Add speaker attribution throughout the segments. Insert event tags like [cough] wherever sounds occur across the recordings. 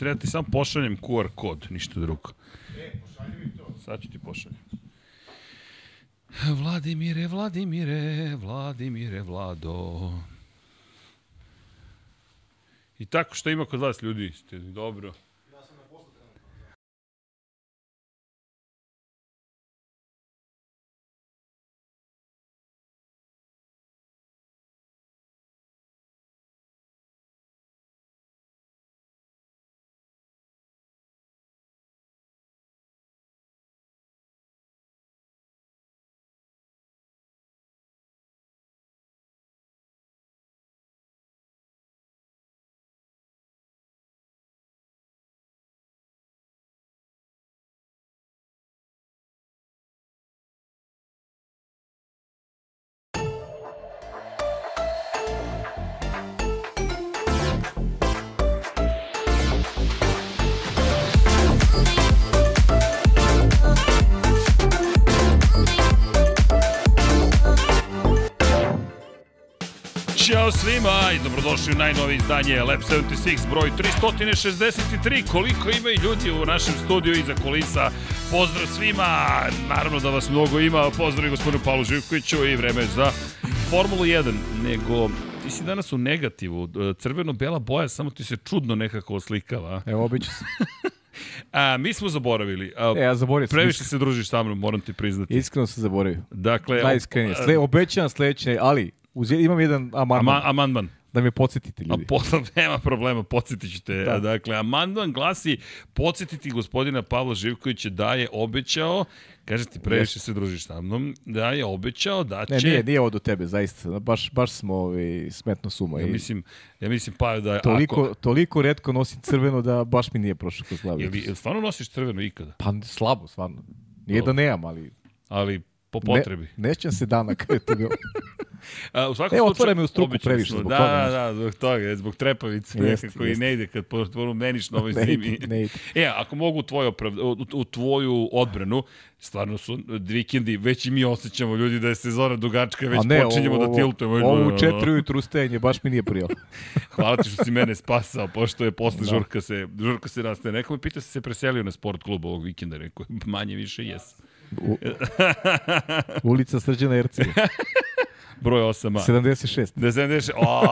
Speaker 1: treba ti samo pošaljem QR kod, ništa drugo. E, pošalji mi to. Sad ću ti pošaljem. Vladimire, Vladimire, Vladimire, Vlado. I tako što ima kod vas ljudi, ste dobro. Svima i dobrodošli u najnovije izdanje Lab 76 broj 363. Koliko ima i ljudi u našem studiju iza kulisa. Pozdrav svima, naravno da vas mnogo ima. Pozdrav i gospodinu Pavlu Živkoviću i vreme za Formulu 1. Nego, ti si danas u negativu. Crveno-bela boja samo ti se čudno nekako oslikava.
Speaker 2: Evo, obično se. [laughs]
Speaker 1: A, mi smo zaboravili. A,
Speaker 2: e, ja zaboravio sam.
Speaker 1: Previše se družiš sa mnom, moram ti priznati.
Speaker 2: Iskreno sam zaboravio.
Speaker 1: Dakle,
Speaker 2: Najiskrenije. Sle, obećavam sledeće, ali Uz, imam jedan amandman.
Speaker 1: Ama, amandman.
Speaker 2: Da me podsjetite ljudi.
Speaker 1: A po, [laughs] nema problema, podsjetit ću te. Da. Dakle, amandman glasi podsjetiti gospodina Pavla Živkovića da je obećao Kaže ti, previše se družiš sa mnom, da je obećao da će...
Speaker 2: Ne, nije, nije ovo do tebe, zaista. Baš, baš smo ovi, smetno suma.
Speaker 1: Ja mislim, ja mislim pa da...
Speaker 2: Toliko,
Speaker 1: ako...
Speaker 2: toliko redko nosim crveno da baš mi nije prošlo kroz glavu.
Speaker 1: Jel, jel stvarno nosiš crveno ikada?
Speaker 2: Pa slabo, stvarno. Nije da nemam, ali...
Speaker 1: Ali po potrebi.
Speaker 2: Ne, nećem se dana kada je to bilo. [laughs]
Speaker 1: A, u svakom
Speaker 2: Evo, otvara me u struku previše zbog
Speaker 1: da,
Speaker 2: toga.
Speaker 1: Da, da, zbog toga, zbog trepavice
Speaker 2: jest,
Speaker 1: nekako jest. i ne ide kad meniš na ovoj [laughs]
Speaker 2: ne
Speaker 1: zimi.
Speaker 2: Ide, ne ide.
Speaker 1: E, ako mogu u tvoju, u, u tvoju odbranu, stvarno su vikendi, već i mi osjećamo ljudi da je sezona dugačka, već
Speaker 2: ne,
Speaker 1: počinjemo
Speaker 2: ovo,
Speaker 1: da tiltujemo.
Speaker 2: Ovo u četiri ujutru ustajanje baš mi nije prijelo. [laughs]
Speaker 1: Hvala ti što si mene spasao, pošto je posle da. žurka se, žurka se nastaje. Neko mi pita se se preselio na sport klub ovog vikenda, rekao, manje više jes.
Speaker 2: U, [laughs] ulica Srđana Ercega. [laughs]
Speaker 1: Broj 8a.
Speaker 2: 76.
Speaker 1: Da, 76. O,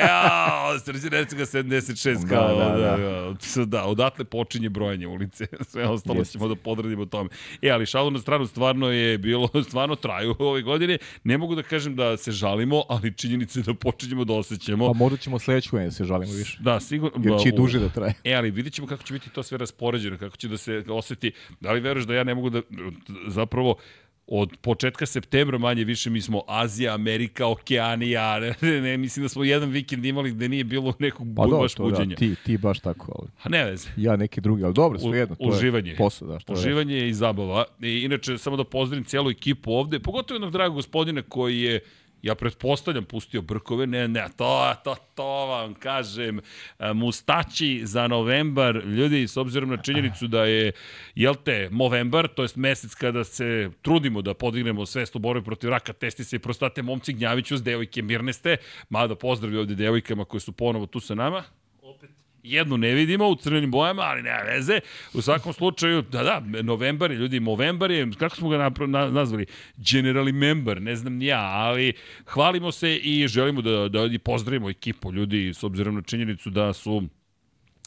Speaker 1: ja, Srđan Ercega 76. Kao, da, da, da. Da, da, odatle počinje brojanje ulice. [laughs] Sve ostalo Jest. ćemo da podradimo tome. E, ali šalu na stranu stvarno je bilo, [laughs] stvarno traju ove godine. Ne mogu da kažem da se žalimo, ali činjenice da počinjemo da osjećamo.
Speaker 2: Pa možda ćemo sledeću godine da se žalimo više.
Speaker 1: Da, sigurno.
Speaker 2: Jer će i duže da traje.
Speaker 1: E, ali vidit ćemo kako će biti to sve raspoređeno, kako će da se oseti. Da li veruješ da ja ne mogu da, zapravo, od početka septembra manje više mi smo Azija, Amerika, Okeanija, ne, ne, mislim da smo jedan vikend imali gde nije bilo nekog
Speaker 2: pa do,
Speaker 1: baš
Speaker 2: to,
Speaker 1: buđenja.
Speaker 2: Da, ti, ti baš tako, ali...
Speaker 1: A ne veze.
Speaker 2: Ja neki drugi, ali dobro, sve jedno. To
Speaker 1: uživanje.
Speaker 2: Je posao, da, što
Speaker 1: uživanje je i zabava. I, inače, samo da pozdravim cijelu ekipu ovde, pogotovo jednog dragog gospodina koji je ja pretpostavljam pustio brkove, ne, ne, to, to, to vam kažem, e, mustači za novembar, ljudi, s obzirom na činjenicu da je, jel te, movembar, to je mesec kada se trudimo da podignemo svest u borbi protiv raka, testise i prostate, momci gnjaviću s devojke mirne ste, mada pozdravi ovde devojkama koje su ponovo tu sa nama, jednu ne vidimo u crvenim bojama, ali nema veze. U svakom slučaju, da, da, novembar je, ljudi, novembar je, kako smo ga na, nazvali? Generally member, ne znam ni ja, ali hvalimo se i želimo da, da pozdravimo ekipu ljudi, s obzirom na činjenicu da su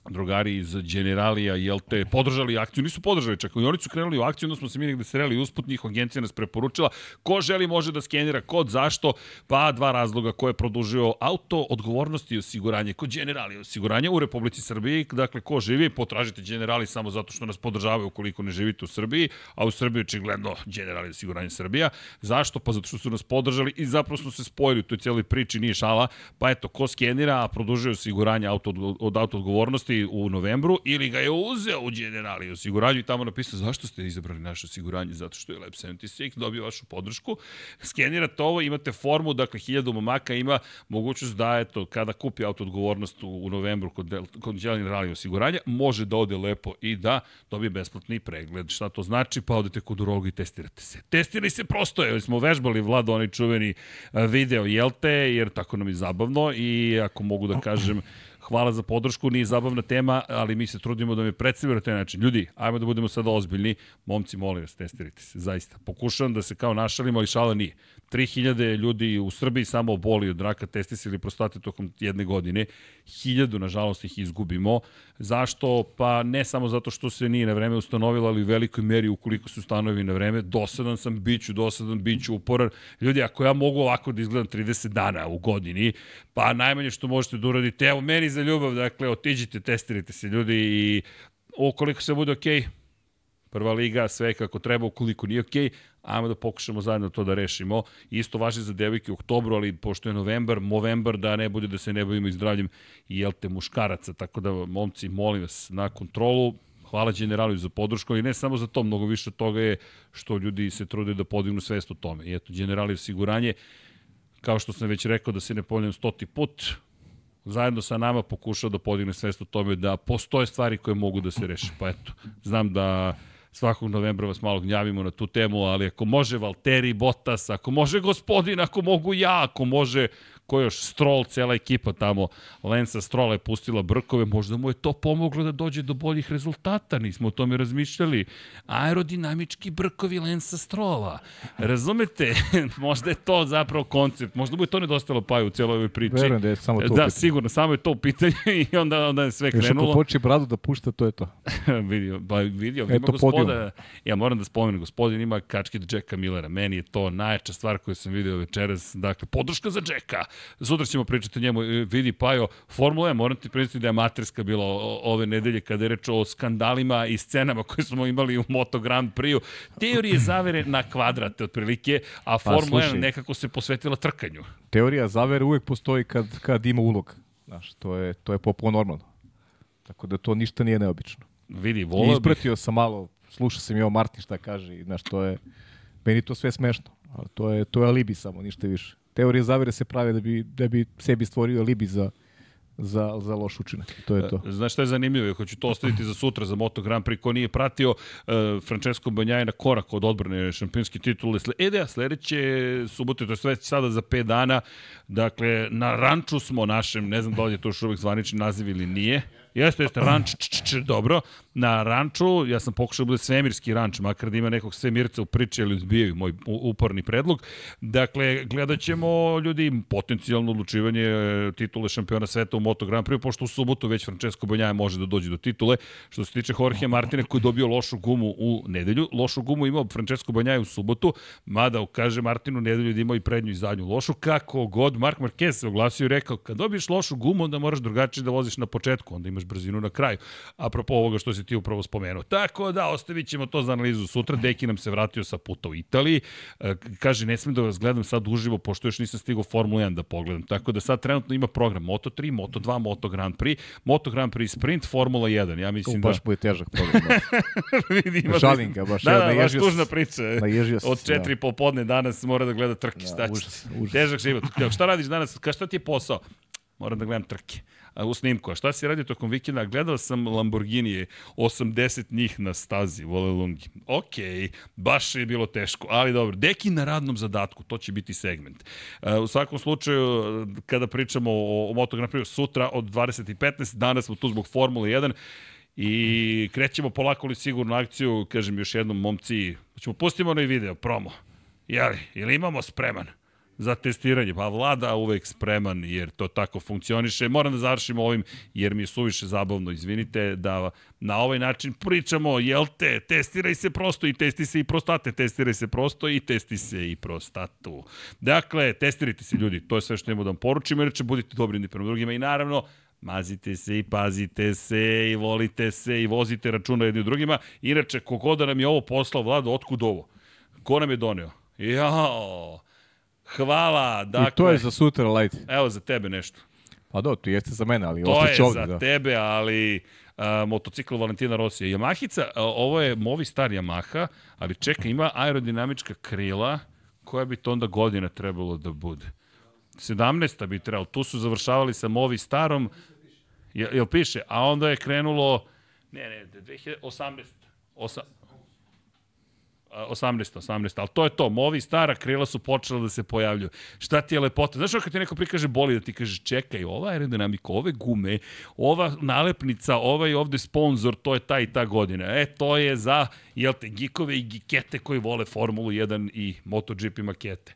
Speaker 1: drugari iz Generalija, jel te, podržali akciju, nisu podržali čak, i oni su krenuli u akciju, onda smo se mi negde sreli usput, njih agencija nas preporučila, ko želi može da skenira kod, zašto, pa dva razloga ko je produžio auto, odgovornosti i osiguranje, kod Generali osiguranje u Republici Srbiji, dakle, ko živi, potražite Generali samo zato što nas podržavaju ukoliko ne živite u Srbiji, a u Srbiji očigledno Generali osiguranje Srbija, zašto? Pa zato što su nas podržali i zapravo smo se spojili u toj cijeloj priči, nije šala, pa eto, ko skenira, a produžuje osiguranje auto, od auto odgovornosti, u novembru ili ga je uzeo u generali osiguranju i tamo napisao zašto ste izabrali naše osiguranje, zato što je Lab 76 dobio vašu podršku. Skenirate ovo, imate formu, dakle 1000 momaka ima mogućnost da eto kada kupi auto odgovornost u, u novembru kod, kod generali osiguranja, može da ode lepo i da dobije besplatni pregled. Šta to znači? Pa odete kod urologa i testirate se. Testirali se prosto, jer smo vežbali vlado onaj čuveni video, jel te, jer tako nam je zabavno i ako mogu da kažem, hvala za podršku, nije zabavna tema, ali mi se trudimo da me predstavimo na taj način. Ljudi, ajmo da budemo sada ozbiljni, momci, molim vas, testirajte se, zaista. Pokušavam da se kao našalimo, ali šala nije. 3000 ljudi u Srbiji samo oboli od raka testis ili prostate tokom jedne godine. 1000, nažalost, ih izgubimo. Zašto? Pa ne samo zato što se nije na vreme ustanovilo, ali u velikoj meri ukoliko se ustanovi na vreme. Dosadan sam, biću dosadan, biću uporan. Ljudi, ako ja mogu ovako da izgledam 30 dana u godini, pa najmanje što možete da uradite, evo meni za ljubav, dakle, otiđite, testirajte se ljudi i ukoliko se bude okej, okay, prva liga, sve kako treba, ukoliko nije okej, okay, ajmo da pokušamo zajedno to da rešimo. Isto važi za devojke u oktobru, ali pošto je novembar, movembar, da ne bude da se ne bavimo zdravljem i jel te muškaraca. Tako da, momci, molim vas na kontrolu, hvala generaliju za podršku i ne samo za to, mnogo više toga je što ljudi se trude da podignu svest o tome. I eto, generaliju osiguranje, kao što sam već rekao da se ne ponavljam stoti put, zajedno sa nama pokušao da podigne svest o tome da postoje stvari koje mogu da se reše. Pa eto, znam da svakog novembra vas malo gnjavimo na tu temu, ali ako može Valtteri Bottas, ako može gospodin, ako mogu ja, ako može ko još, Stroll, cela ekipa tamo, Lensa Strolla je pustila brkove, možda mu je to pomoglo da dođe do boljih rezultata, nismo o tome razmišljali. Aerodinamički brkovi Lensa Strolla. Razumete? [laughs] možda je to zapravo koncept, možda mu je to nedostalo paju u celoj ovoj priči.
Speaker 2: Verujem da je samo to
Speaker 1: Da, pitanje. sigurno, samo je to pitanje [laughs] i onda, onda je sve krenulo.
Speaker 2: Još ako poče bradu da pušta, to je to. [laughs]
Speaker 1: vidio, ba, vidio, ima Eto, gospoda, podium. ja moram da spomenem, gospodin ima kačke od Jacka Millera, meni je to najjača stvar koju sam video večeras, dakle, podrška za Jacka, Sutra ćemo pričati o njemu. E, vidi, Pajo, Formula 1, moram ti pričati da je amaterska bila ove nedelje kada je reč o skandalima i scenama koje smo imali u Moto Grand Prix-u. Teorije zavere na kvadrate otprilike, a pa, Formula 1 nekako se posvetila trkanju.
Speaker 2: Teorija zavere uvek postoji kad, kad ima ulog. Znaš, to je, to je popo normalno. Tako da to ništa nije neobično.
Speaker 1: Vidi, volao
Speaker 2: Ispratio sam malo, slušao sam i ovo Martin šta kaže znaš, to je, meni to sve smešno. Ali to je, to je alibi samo, ništa više teorije zavere se prave da bi, da bi sebi stvorio libi za, za, za loš učinak. To je to.
Speaker 1: E, znaš šta je zanimljivo? Ja hoću to ostaviti za sutra, za Moto Grand Prix. Ko nije pratio, uh, Francesco Banjaj na korak od odbrane šampionske titule. E da, sledeće subote, to je sve sada za 5 dana. Dakle, na ranču smo našem, ne znam da li je to još uvek zvanični naziv ili nije. Jeste, jeste, ranč, č, č, č, dobro. Na ranču, ja sam pokušao da bude svemirski ranč, makar da ima nekog svemirca u priči, ali odbijaju moj uporni predlog. Dakle, gledat ćemo ljudi potencijalno odlučivanje e, titule šampiona sveta u Moto Grand Prix, pošto u subotu već Francesco Banjaja može da dođe do titule. Što se tiče Jorge Martina koji je dobio lošu gumu u nedelju, lošu gumu imao Francesco Banjaja u subotu, mada kaže Martinu nedelju da imao i prednju i zadnju lošu, kako god. Mark Marquez se oglasio i rekao, kad dobiješ lošu gumu, onda moraš drugačije da voziš na početku, onda imaš brzinu na kraju. Apropo ovoga što si ti upravo spomenuo. Tako da, ostavit ćemo to za analizu sutra. Deki nam se vratio sa puta u Italiji. E, kaže, ne smijem da vas gledam sad uživo, pošto još nisam stigao Formula 1 da pogledam. Tako da sad trenutno ima program Moto3, Moto2, Moto Grand Prix, Moto Grand Prix Sprint, Formula 1. Ja mislim
Speaker 2: to baš
Speaker 1: da...
Speaker 2: mu je težak program. Da. [laughs] Šalim ga, baš.
Speaker 1: Da, da, baš tužna priča. Od četiri da. popodne danas mora da gleda trke. Da, užas, užas. Težak život. Šta radiš danas? Ka šta ti je posao? Moram da gledam trke u snimku. A šta si radio tokom vikenda? Gledao sam Lamborghini, 80 njih na stazi, vole lungi. Ok, baš je bilo teško, ali dobro. Deki na radnom zadatku, to će biti segment. u svakom slučaju, kada pričamo o, o Moto Grand Prix sutra od 20.15, danas smo tu zbog Formule 1, I krećemo polako li sigurno akciju, kažem još jednom momci, ćemo pustimo onaj video, promo. Jeli, ili imamo spreman? Za testiranje. Pa vlada uvek spreman jer to tako funkcioniše. Moram da završim ovim jer mi je suviše zabavno, izvinite, da na ovaj način pričamo, jel te, testiraj se prosto i testi se i prostate, testiraj se prosto i testi se i prostatu. Dakle, testirajte se ljudi, to je sve što imamo da vam poručimo, inače budite dobri prema drugima i naravno, mazite se i pazite se i volite se i vozite računa jedni drugima. Inače, kogoda nam je ovo poslao, Vlado, otkud ovo? Ko nam je doneo? Jao, Hvala. Dakle,
Speaker 2: I to je za sutra, Light.
Speaker 1: Evo za tebe nešto.
Speaker 2: Pa do, to jeste za mene, ali
Speaker 1: to
Speaker 2: je
Speaker 1: ovdje, za da. tebe, ali uh, motocikl Valentina Rosija. Yamahica, uh, ovo je Movi star Yamaha, ali čeka, ima aerodinamička krila, koja bi to onda godina trebalo da bude? 17. bi trebalo. Tu su završavali sa Movi starom, jel, jel piše? A onda je krenulo, ne, ne, 2018. 8, A, 18, 18, ali to je to. Movi stara krila su počela da se pojavljuju. Šta ti je lepota? Znaš kad ti neko prikaže boli da ti kaže čekaj, ova aerodinamika, ove gume, ova nalepnica, ovaj ovde sponsor, to je ta i ta godina. E, to je za, jel te, gikove i gikete koji vole Formulu 1 i MotoGP makete.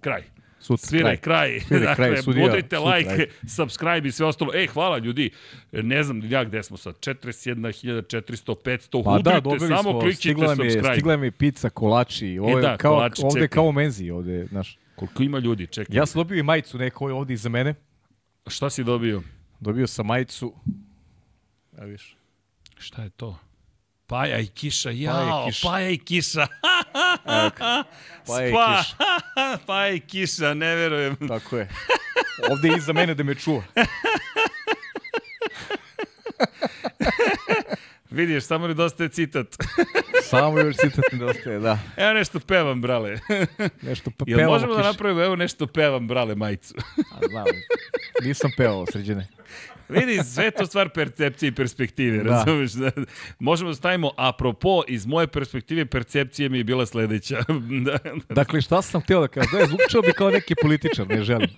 Speaker 1: Kraj.
Speaker 2: Sutra,
Speaker 1: Sviraj kraj.
Speaker 2: Kraj,
Speaker 1: dakle,
Speaker 2: sudija,
Speaker 1: budite
Speaker 2: sutra,
Speaker 1: like,
Speaker 2: ajde.
Speaker 1: subscribe i sve ostalo. Ej, hvala ljudi. Ne znam ja gde smo sad. 41.400, 500.
Speaker 2: Pa
Speaker 1: Udrite,
Speaker 2: da, dobili
Speaker 1: samo
Speaker 2: smo, stigla mi,
Speaker 1: subscribe.
Speaker 2: stigla mi pizza, kolači, ovo je
Speaker 1: da,
Speaker 2: kao,
Speaker 1: kolači,
Speaker 2: ovde
Speaker 1: čekaj.
Speaker 2: kao menzi, ovde, znaš.
Speaker 1: Koliko ima ljudi, čekaj.
Speaker 2: Ja sam dobio i majicu neko ovde iza mene,
Speaker 1: Šta si dobio?
Speaker 2: dobio sam majicu, ja viš,
Speaker 1: Šta je to? Paja i kiša, jao,
Speaker 2: kiša.
Speaker 1: paja i kiša.
Speaker 2: pa je
Speaker 1: Spa,
Speaker 2: kiš, [laughs]
Speaker 1: paja i kiša, ne verujem.
Speaker 2: tako je. Ovde je iza mene da me čuva. [laughs]
Speaker 1: Vidiš, samo nedostaje citat. [laughs]
Speaker 2: Samo još citat nedostaje, da.
Speaker 1: Evo nešto pevam, brale.
Speaker 2: Nešto pa
Speaker 1: Jel
Speaker 2: pevamo
Speaker 1: možemo da
Speaker 2: kiš.
Speaker 1: napravimo, evo nešto pevam, brale, majicu.
Speaker 2: A, znam, nisam pevao sređene.
Speaker 1: Vidi, sve to stvar percepcije i perspektive,
Speaker 2: Da.
Speaker 1: razumeš? Da. Možemo da stavimo, apropo, iz moje perspektive, percepcija mi je bila sledeća. [laughs] da,
Speaker 2: Dakle, šta sam htio da kažem? Da zvučao bi kao neki političar, ne želim.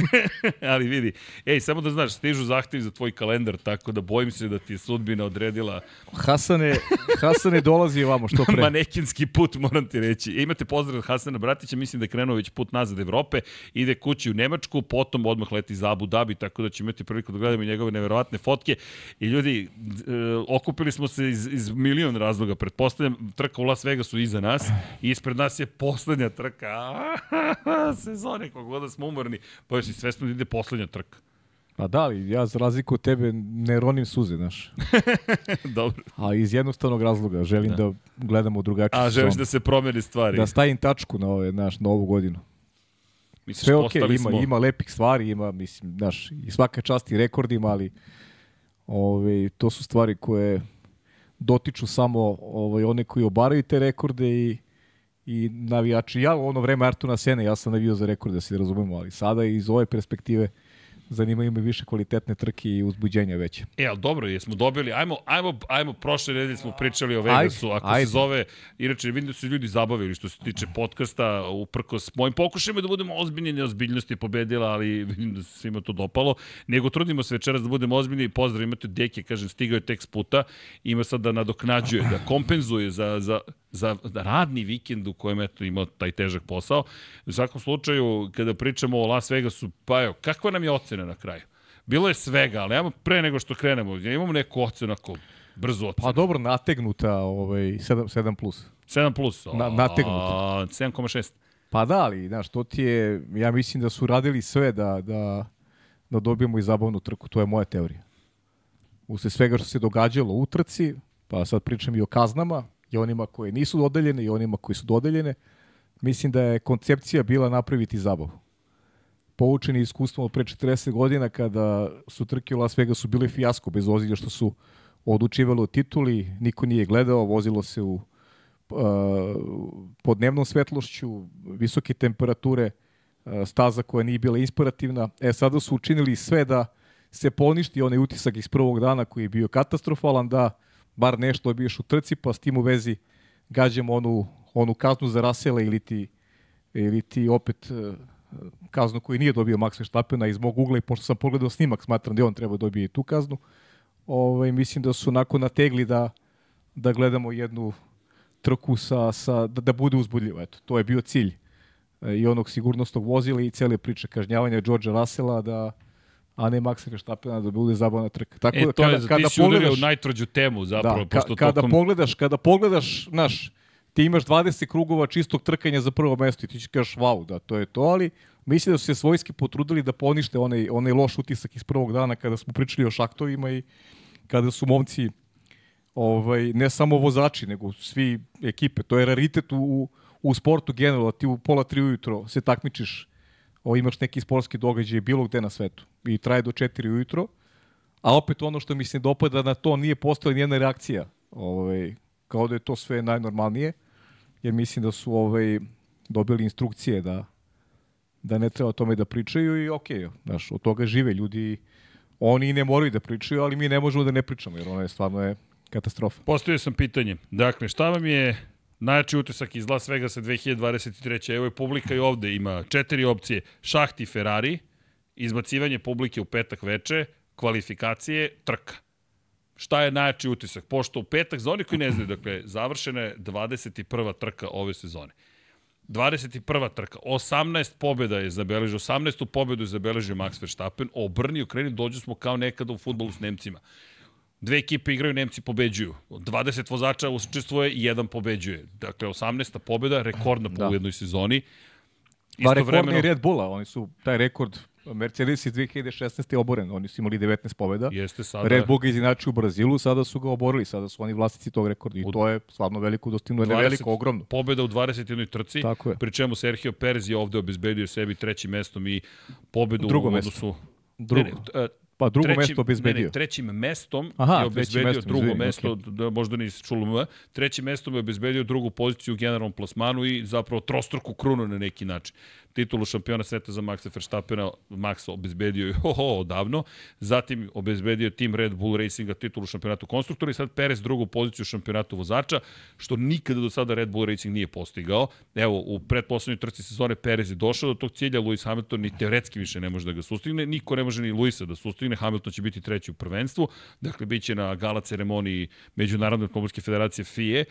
Speaker 2: [laughs]
Speaker 1: ali vidi, ej, samo da znaš, stižu zahtevi za tvoj kalendar, tako da bojim se da ti je sudbina odredila
Speaker 2: Hasane, Hasane dolazi ovamo što pre.
Speaker 1: manekinski put, moram ti reći. E, imate pozdrav od Hasana Bratića, mislim da je krenuo već put nazad Evrope, ide kući u Nemačku, potom odmah leti za Abu Dhabi, tako da ćemo imati priliku da gledamo i njegove neverovatne fotke. I ljudi, e, okupili smo se iz, iz milion razloga, pretpostavljam, trka u Las Vegasu iza nas i ispred nas je poslednja trka [laughs] sezone, kog god da smo umorni, pa još i svesno da ide poslednja trka.
Speaker 2: Pa da li, ja za razliku od tebe ne ronim suze, znaš. [laughs]
Speaker 1: Dobro.
Speaker 2: A iz jednostavnog razloga želim da, gledamo drugačiju
Speaker 1: A želiš da se promeni stvari?
Speaker 2: da stavim tačku na ove, naš, na ovu godinu.
Speaker 1: Misliš,
Speaker 2: Sve ok,
Speaker 1: postali
Speaker 2: ima,
Speaker 1: smo-
Speaker 2: ima lepih stvari, ima, mislim, znaš, i svaka čast i rekordima, ali ove, to su stvari koje dotiču samo ovaj, one koji obaraju te rekorde i, i navijači. Ja u ono vreme Artuna Sene, ja sam navio za rekorde, da se razumemo, ali sada iz ove perspektive zanimaju me više kvalitetne trke i uzbuđenja veće.
Speaker 1: E, ali dobro, jesmo dobili, ajmo, ajmo, ajmo, prošle nedelje smo pričali o Vegasu,
Speaker 2: Ajde,
Speaker 1: ako
Speaker 2: ajde.
Speaker 1: se zove, inače vidim da su ljudi zabavili što se tiče podcasta, uprkos mojim pokušajima da budemo ozbiljni, neozbiljnosti je pobedila, ali vidim da se svima to dopalo, nego trudimo se večeras da budemo ozbiljni, pozdrav, imate Deke, kažem, stigao je tek s puta, ima sad da nadoknađuje, da kompenzuje za, za, za radni vikend u kojem eto imao taj težak posao. U svakom slučaju, kada pričamo o Las Vegasu, pa evo, kakva nam je ocena na kraju? Bilo je svega, ali ajmo pre nego što krenemo, ja imamo neku ocenu, ako brzo ocenu.
Speaker 2: Pa dobro, nategnuta ovaj, 7, 7 plus.
Speaker 1: 7 plus.
Speaker 2: Na- nategnuto.
Speaker 1: A, 7,6.
Speaker 2: Pa da, ali, znaš, to ti je, ja mislim da su radili sve da, da, da dobijemo i zabavnu trku, to je moja teorija. Usle svega što se događalo u trci, pa sad pričam i o kaznama, i onima koje nisu dodeljene i onima koji su dodeljene, mislim da je koncepcija bila napraviti zabavu. Poučeni iskustvom od pre 40 godina kada su trke u Las Vegasu bile fijasko bez ozilja što su odlučivali o tituli, niko nije gledao, vozilo se u pod dnevnom svetlošću, visoke temperature, staza koja nije bila inspirativna. E, sada su učinili sve da se poništi onaj utisak iz prvog dana koji je bio katastrofalan, da bar nešto dobiješ u trci, pa s tim u vezi gađamo onu, onu kaznu za Rasela ili ti, ili ti opet kaznu koju nije dobio Max Verstappen, a iz mog ugla i pošto sam pogledao snimak, smatram da je on treba dobije i tu kaznu. Ovaj, mislim da su onako nategli da, da gledamo jednu trku sa, sa, da, da bude uzbudljivo. Eto, to je bio cilj e, i onog sigurnosnog vozila i cele priče kažnjavanja Georgea Russella da a ne Maxa Verstappena da bude zabavna trka. Tako
Speaker 1: E,
Speaker 2: da
Speaker 1: to
Speaker 2: kada,
Speaker 1: je,
Speaker 2: kada
Speaker 1: ti si udario u
Speaker 2: pogledaš,
Speaker 1: najtvrđu temu zapravo,
Speaker 2: da, ka,
Speaker 1: pošto
Speaker 2: kada
Speaker 1: tokom...
Speaker 2: pogledaš, kada pogledaš, znaš, ti imaš 20 krugova čistog trkanja za prvo mesto i ti ćeš kažeš wow, da, to je to, ali mislim da su se svojski potrudili da ponište onaj, onaj loš utisak iz prvog dana kada smo pričali o šaktovima i kada su momci ovaj, ne samo vozači, nego svi ekipe. To je raritet u, u sportu generalno. Ti u pola tri ujutro se takmičiš, o, imaš neki sportski događaj bilo gde na svetu i traje do četiri ujutro, a opet ono što mi se dopada na to nije postala nijedna reakcija. Ovaj, kao da je to sve najnormalnije, jer mislim da su ovaj, dobili instrukcije da da ne treba o tome da pričaju i okej, znaš, od toga žive ljudi, oni ne moraju da pričaju, ali mi ne možemo da ne pričamo, jer ono je stvarno je katastrofa.
Speaker 1: Postavio sam pitanje. Dakle, šta vam je najjači utisak iz Las Vegasa 2023. Evo je publika i ovde ima četiri opcije. Šahti Ferrari, izbacivanje publike u petak veče, kvalifikacije, trka. Šta je najjači utisak? Pošto u petak, za oni koji ne znaju, dakle, završena je 21. trka ove sezone. 21. trka, 18 pobjeda je zabeležio, 18. pobedu je zabeležio Max Verstappen, obrni, okreni, dođu smo kao nekada u futbolu s Nemcima. Dve ekipe igraju, Nemci pobeđuju. 20 vozača učestvuje i jedan pobeđuje. Dakle, 18. pobjeda, rekordna po
Speaker 2: Da.
Speaker 1: u jednoj sezoni.
Speaker 2: Pa rekordni Red Bulla, oni su taj rekord Mercedes iz 2016. je oboren, oni su imali 19 pobjeda.
Speaker 1: Jeste sada...
Speaker 2: Red Bull ga izinači u Brazilu, sada su ga oborili, sada su oni vlasnici tog rekorda i to je stvarno veliko dostignuće, ne
Speaker 1: 20
Speaker 2: veliko, ogromno.
Speaker 1: Pobjeda u 21. trci,
Speaker 2: Tako je.
Speaker 1: pri čemu Sergio Perez je ovde obezbedio sebi trećim mestom i pobedu
Speaker 2: Drugo
Speaker 1: u
Speaker 2: mesto.
Speaker 1: odnosu...
Speaker 2: Drugo.
Speaker 1: Ne, ne, e,
Speaker 2: Pa drugo
Speaker 1: trećim-
Speaker 2: mesto obezbedio.
Speaker 1: Ne, ne, trećim mestom
Speaker 2: Aha,
Speaker 1: je obezbedio
Speaker 2: mestom,
Speaker 1: drugo
Speaker 2: izvini,
Speaker 1: mesto, da, možda nisi čulo M, trećim mestom je obezbedio drugu poziciju u generalnom plasmanu i zapravo trostruku krunu na neki način. Titulu šampiona sveta za Maxa Verstappena, Max obezbedio je [laughs] ho, ho, odavno, zatim obezbedio tim Red Bull Racinga titulu šampionatu konstruktora i sad Perez drugu poziciju šampionatu vozača, što nikada do sada Red Bull Racing nije postigao. Evo, u predposlednjoj trci sezone Perez je došao do tog cilja, Lewis Hamilton ni teoretski više ne može da ga sustigne, niko ne može ni Luisa da sustigne, Hamilton će biti treći u prvenstvu, dakle, bit će na gala ceremoniji Međunarodne automobilske federacije FIE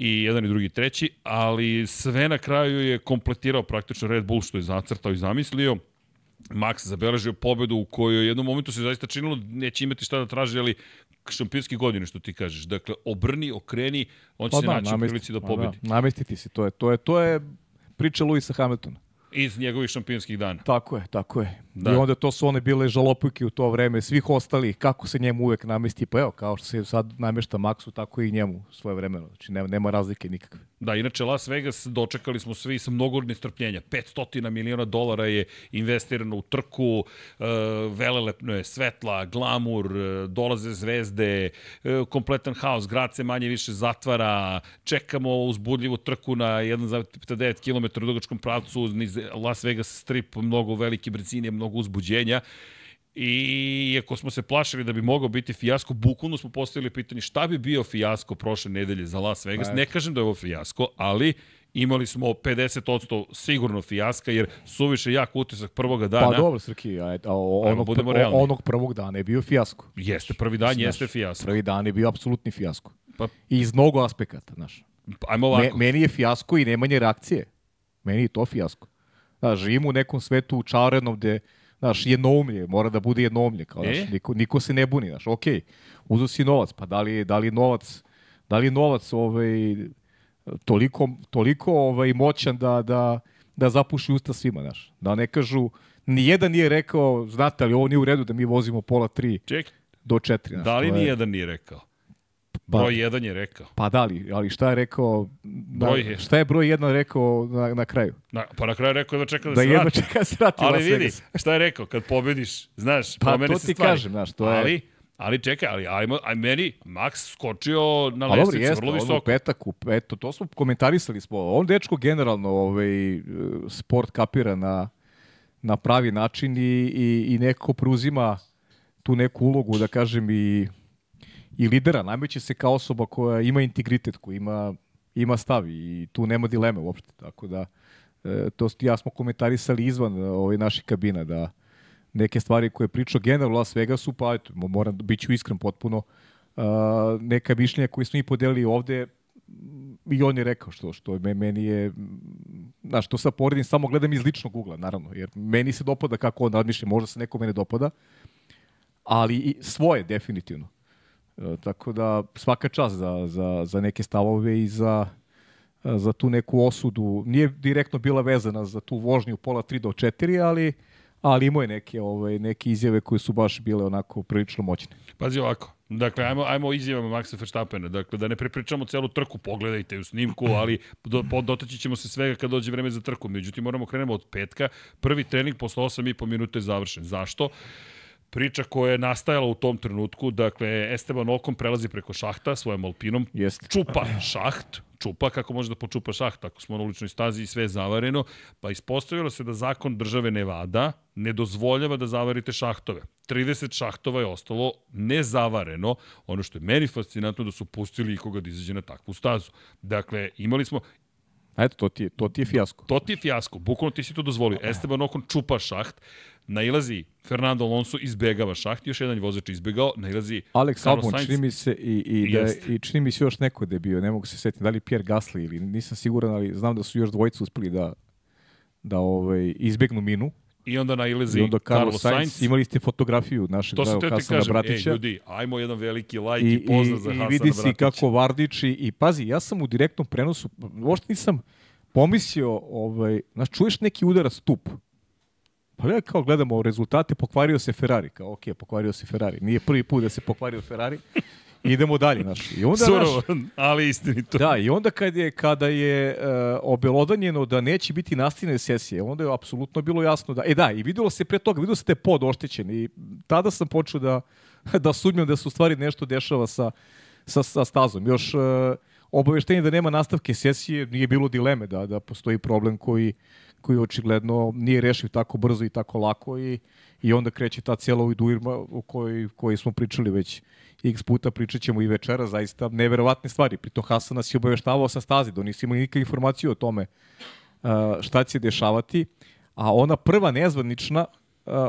Speaker 1: i jedan i drugi treći, ali sve na kraju je kompletirao praktično Red Bull što je zacrtao i zamislio. Max zabeležio pobedu u kojoj u jednom momentu se zaista činilo neće imati šta da traži, ali šampionske godine što ti kažeš. Dakle, obrni, okreni, on će se naći u prilici da
Speaker 2: pa
Speaker 1: pobedi.
Speaker 2: Da, namestiti se, to je, to je, to je priča Luisa Hamiltona.
Speaker 1: Iz njegovih šampionskih dana.
Speaker 2: Tako je, tako je.
Speaker 1: Da.
Speaker 2: I onda to su one bile žalopujke u to vreme svih ostalih, kako se njemu uvek namesti. Pa evo, kao što se sad namešta Maxu, tako i njemu svoje vremeno. Znači, nema, nema razlike nikakve.
Speaker 1: Da, inače Las Vegas dočekali smo svi sa mnogo nestrpljenja. 500 miliona dolara je investirano u trku, e, velelepno je svetla, glamur, e, dolaze zvezde, e, kompletan haos, grad se manje više zatvara, čekamo uzbudljivu trku na 1,9 km dugačkom pravcu, niz Las Vegas strip, mnogo velike brzine, mnogo uzbuđenja. I iako smo se plašili da bi mogao biti fijasko, bukvalno smo postavili pitanje šta bi bio fijasko prošle nedelje za Las Vegas.
Speaker 2: Pa,
Speaker 1: Ne kažem da je ovo fijasko, ali imali smo 50% sigurno fijaska, jer suviše jak utisak prvoga dana.
Speaker 2: Pa dobro, Srki, a, a, onog,
Speaker 1: budemo realni.
Speaker 2: onog prvog dana je bio fijasko.
Speaker 1: Jeste, prvi dan
Speaker 2: Znaš,
Speaker 1: jeste fijasko.
Speaker 2: Prvi dan je bio apsolutni fijasko.
Speaker 1: Pa,
Speaker 2: I iz mnogo aspekata, znaš.
Speaker 1: ajmo
Speaker 2: Me,
Speaker 1: ovako.
Speaker 2: meni je fijasko i nemanje reakcije. Meni je to fijasko. Znaš, živim u nekom svetu učarenom gde, znaš, jednoumlje, mora da bude jednoumlje. Kao,
Speaker 1: E?
Speaker 2: znaš, niko, niko se ne buni, znaš, okej, uzu si novac, pa da li, je- da li je novac, da li je novac ovaj, toliko, toliko ovaj, moćan da, da, da zapuši usta svima, znaš. Da ne kažu, nijedan nije rekao, znate li, ovo nije u redu da mi vozimo pola tri
Speaker 1: Ček,
Speaker 2: do četiri. Znaš,
Speaker 1: da li
Speaker 2: je-
Speaker 1: nijedan nije rekao? Broj jedan je rekao.
Speaker 2: Pa da li, ali šta je rekao,
Speaker 1: Broj
Speaker 2: na,
Speaker 1: je-
Speaker 2: šta je broj jedan rekao na, na kraju?
Speaker 1: Na, pa na kraju rekao da čeka da,
Speaker 2: Da
Speaker 1: se
Speaker 2: jedno
Speaker 1: vrati.
Speaker 2: čeka da se vrati u
Speaker 1: Ali vidi, šta je rekao, kad pobediš, znaš,
Speaker 2: Pa
Speaker 1: promene
Speaker 2: to
Speaker 1: se
Speaker 2: ti
Speaker 1: stvari.
Speaker 2: kažem, znaš, to je-
Speaker 1: Ali, ali čekaj, ali ajmo, aj meni Max skočio na
Speaker 2: Pa jeste,
Speaker 1: vrlo
Speaker 2: u
Speaker 1: visoko.
Speaker 2: petak, u to smo komentarisali smo. On dečko generalno ovaj, e, sport kapira na, na pravi način i, i, i neko preuzima tu neku ulogu, da kažem, i, i lidera. Nameće se kao osoba koja ima integritet, koja ima, ima stav i tu nema dileme uopšte. Tako da, e, to st- ja smo komentarisali izvan e, ovaj, naših kabina, da neke stvari koje je pričao general u Las Vegasu, pa eto, mo- moram, bit ću iskren potpuno, a, neka mišljenja koje smo i podelili ovde, i on je rekao što, što me, meni je, znaš, to sad poredim, samo gledam iz ličnog ugla, naravno, jer meni se dopada kako on razmišlja, možda se nekome ne dopada, ali i svoje, definitivno. E, tako da svaka čast za, za, za neke stavove i za, za tu neku osudu. Nije direktno bila vezana za tu vožnju pola 3 do 4, ali ali imao je neke, ovaj, neke izjave koje su baš bile onako prilično moćne.
Speaker 1: Pazi ovako, dakle, ajmo, ajmo izjavama Maxa Verstappena, dakle, da ne prepričamo celu trku, pogledajte u snimku, [laughs] ali do, po, dotaći ćemo se svega kad dođe vreme za trku, međutim, moramo krenemo od petka, prvi trening posle 8,5 minuta je završen. Zašto? Priča koja je nastajala u tom trenutku, dakle, Esteban Ocon prelazi preko šahta svojom Alpinom,
Speaker 2: Jeste.
Speaker 1: čupa šaht, čupa kako može da počupa šaht, ako smo na uličnoj stazi i sve je zavareno, pa ispostavilo se da zakon države Nevada ne dozvoljava da zavarite šahtove. 30 šahtova je ostalo nezavareno, ono što je meni fascinantno da su pustili ikoga da izađe na takvu stazu. Dakle, imali smo,
Speaker 2: A eto, to ti, je, to ti je fijasko.
Speaker 1: To ti je fijasko, bukvalno ti si to dozvolio. Esteban Ocon čupa šaht, nailazi Fernando Alonso, izbegava šaht, još jedan vozač izbegao, nailazi
Speaker 2: Alex Albon, čini mi se, i, i, da, je- i čini mi se još neko da je bio, ne mogu se setiti, da li Pierre Gasly ili nisam siguran, ali znam da su još dvojica uspeli da, da ovaj, izbegnu minu.
Speaker 1: I onda nailazi
Speaker 2: I onda Carlos,
Speaker 1: Carlos
Speaker 2: Sainz,
Speaker 1: Sainz.
Speaker 2: imali ste fotografiju našeg
Speaker 1: To
Speaker 2: dragog Hasana
Speaker 1: kažem, ej
Speaker 2: Bratića.
Speaker 1: ljudi, ajmo jedan veliki lajk
Speaker 2: I,
Speaker 1: i, pozdrav za
Speaker 2: i, i
Speaker 1: Hasana
Speaker 2: vidi si
Speaker 1: Bratića.
Speaker 2: kako Vardić i, i pazi, ja sam u direktnom prenosu, uopšte nisam pomislio, ovaj, znaš, čuješ neki udarac stup. Pa ja kao gledamo rezultate, pokvario se Ferrari. Kao, ok, pokvario se Ferrari. Nije prvi put da se pokvario Ferrari. Idemo dalje, znaš. I onda,
Speaker 1: Surovo, ali istinito.
Speaker 2: Da, i onda kad je, kada je uh, obelodanjeno da neće biti nastavljene sesije, onda je apsolutno bilo jasno da... E da, i videlo se pre toga, videlo se te pod oštećen i tada sam počeo da, [laughs] da sumnjam da se u stvari nešto dešava sa, sa, sa stazom. Još uh, obaveštenje da nema nastavke sesije nije bilo dileme da, da postoji problem koji, koji očigledno nije rešiv tako brzo i tako lako i, i onda kreće ta cijela ujdurma o kojoj, kojoj smo pričali već x puta, pričat ćemo i večera, zaista neverovatne stvari. Pritom Hasan nas je obaveštavao sa stazi, da nisu imali nikakve informacije o tome šta će dešavati, a ona prva nezvanična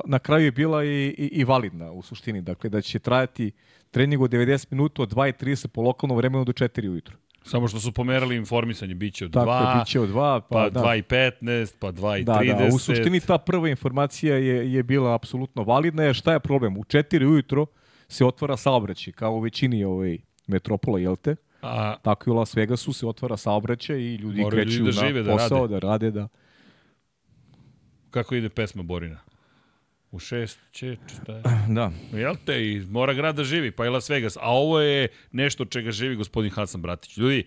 Speaker 2: na kraju je bila i, i, i validna u suštini, dakle da će trajati trening od 90 minuta od 2.30 po lokalnom vremenu do 4 ujutru.
Speaker 1: Samo što su pomerali informisanje, bit će od
Speaker 2: Tako
Speaker 1: 2,
Speaker 2: je, bit će od 2, pa,
Speaker 1: pa
Speaker 2: da.
Speaker 1: 2 i 15, pa 2 i
Speaker 2: Da,
Speaker 1: 30.
Speaker 2: da, u suštini ta prva informacija je, je bila apsolutno validna. Šta je problem? U 4 ujutro se otvara saobraćaj, kao u većini ovaj, metropola, jel te?
Speaker 1: A,
Speaker 2: Tako i u Las Vegasu se otvara saobraćaj i ljudi
Speaker 1: Moraju
Speaker 2: kreću
Speaker 1: ljudi da
Speaker 2: na
Speaker 1: žive, da
Speaker 2: posao,
Speaker 1: rade.
Speaker 2: da rade, da...
Speaker 1: kako ide pesma Borina? U šest će, šta je? [clears throat]
Speaker 2: Da.
Speaker 1: Jel te, i mora grad da živi, pa i Las Vegas. A ovo je nešto čega živi gospodin Hasan Bratić. Ljudi,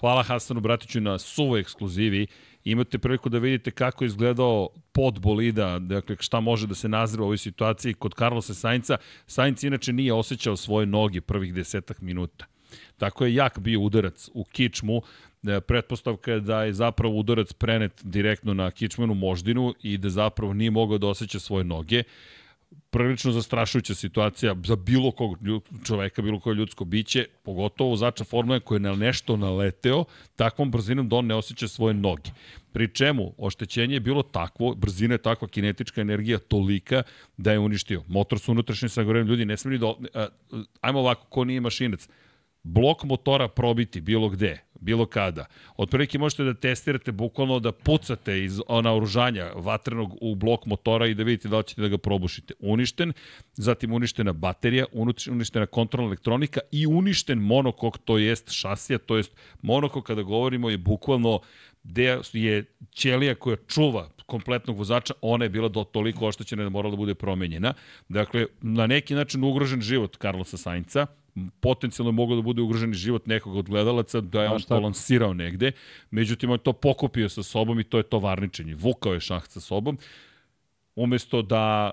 Speaker 1: hvala Hasanu Bratiću na suvoj ekskluzivi. Imate priliku da vidite kako je izgledao pod bolida, dakle šta može da se nazre u ovoj situaciji kod Carlosa Sainca. Sainz inače nije osjećao svoje noge prvih desetak minuta. Tako je jak bio udarac u kičmu, pretpostavka je da je zapravo udarac prenet direktno na kičmenu moždinu i da zapravo nije mogao da osjeća svoje noge prilično zastrašujuća situacija za bilo kog čoveka, bilo koje ljudsko biće, pogotovo vozača Formule koji je na nešto naleteo, takvom brzinom da on ne osjeća svoje noge. Pri čemu oštećenje je bilo takvo, brzina je takva, kinetička energija tolika da je uništio. Motor su unutrašnje sagorenje, ljudi ne smeli da... a, Ajmo ovako, ko nije mašinac, blok motora probiti bilo gde, bilo kada. Otprilike možete da testirate bukvalno da pucate iz naoružanja vatrenog u blok motora i da vidite da li ćete da ga probušite. Uništen, zatim uništena baterija, uništena kontrolna elektronika i uništen monokok, to jest šasija, to jest monokok kada govorimo je bukvalno gde je ćelija koja čuva kompletnog vozača, ona je bila do toliko oštećena da morala da bude promenjena. Dakle, na neki način ugrožen život Carlosa Sainca, potencijalno je moglo da bude ugrožen život nekog od gledalaca, da je on to lansirao negde, međutim on je to pokupio sa sobom i to je to varničenje. Vukao je šaht sa sobom, umesto da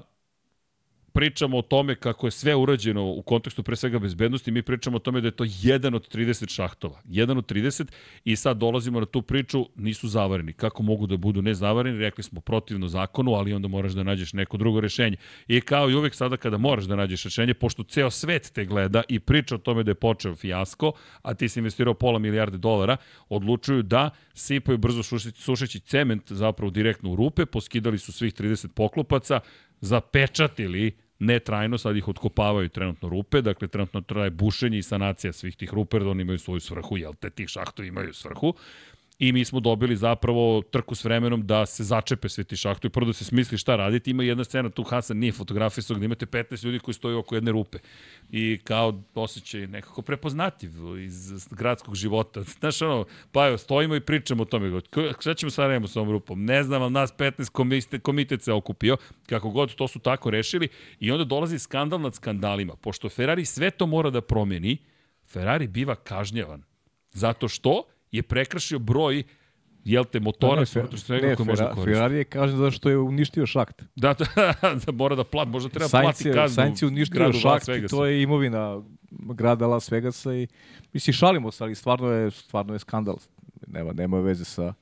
Speaker 1: pričamo o tome kako je sve urađeno u kontekstu pre svega bezbednosti, mi pričamo o tome da je to jedan od 30 šahtova. Jedan od 30 i sad dolazimo na tu priču, nisu zavareni. Kako mogu da budu nezavareni? Rekli smo protivno zakonu, ali onda moraš da nađeš neko drugo rešenje. I kao i uvek sada kada moraš da nađeš rešenje, pošto ceo svet te gleda i priča o tome da je počeo fijasko, a ti si investirao pola milijarde dolara, odlučuju da sipaju brzo sušeći, sušeći cement zapravo direktno u rupe, poskidali su svih 30 poklopaca, zapečatili ne trajno, sad ih otkopavaju trenutno rupe, dakle trenutno traje bušenje i sanacija svih tih rupe, da oni imaju svoju svrhu, jel te tih šahtovi imaju svrhu. I mi smo dobili zapravo trku s vremenom da se začepe sve ti šahtovi, prvo da se smisli šta raditi. Ima jedna scena, tu Hasan nije fotografisao, gde imate 15 ljudi koji stoje oko jedne rupe. I kao osjećaj nekako prepoznativ iz gradskog života. [laughs] Znaš, ono, pa evo, stojimo i pričamo o tome. Šta ćemo sad radimo s ovom rupom? Ne znam, ali nas 15 komite, komitet se okupio. Kako god, to su tako rešili. I onda dolazi skandal nad skandalima. Pošto Ferrari sve to mora da promeni, Ferrari biva kažnjavan. Zato što je prekršio broj jel te, motora, da, ne, svega
Speaker 2: ne,
Speaker 1: koje može koristiti.
Speaker 2: Ferrari je kažen zato što je uništio šakt.
Speaker 1: Da, da, [laughs] da mora da plati, možda treba Sainz plati kaznu.
Speaker 2: Sainz je uništio šakt i to je imovina grada Las Vegasa i misli šalimo se, ali stvarno je, stvarno je skandal. Nema, nema veze sa,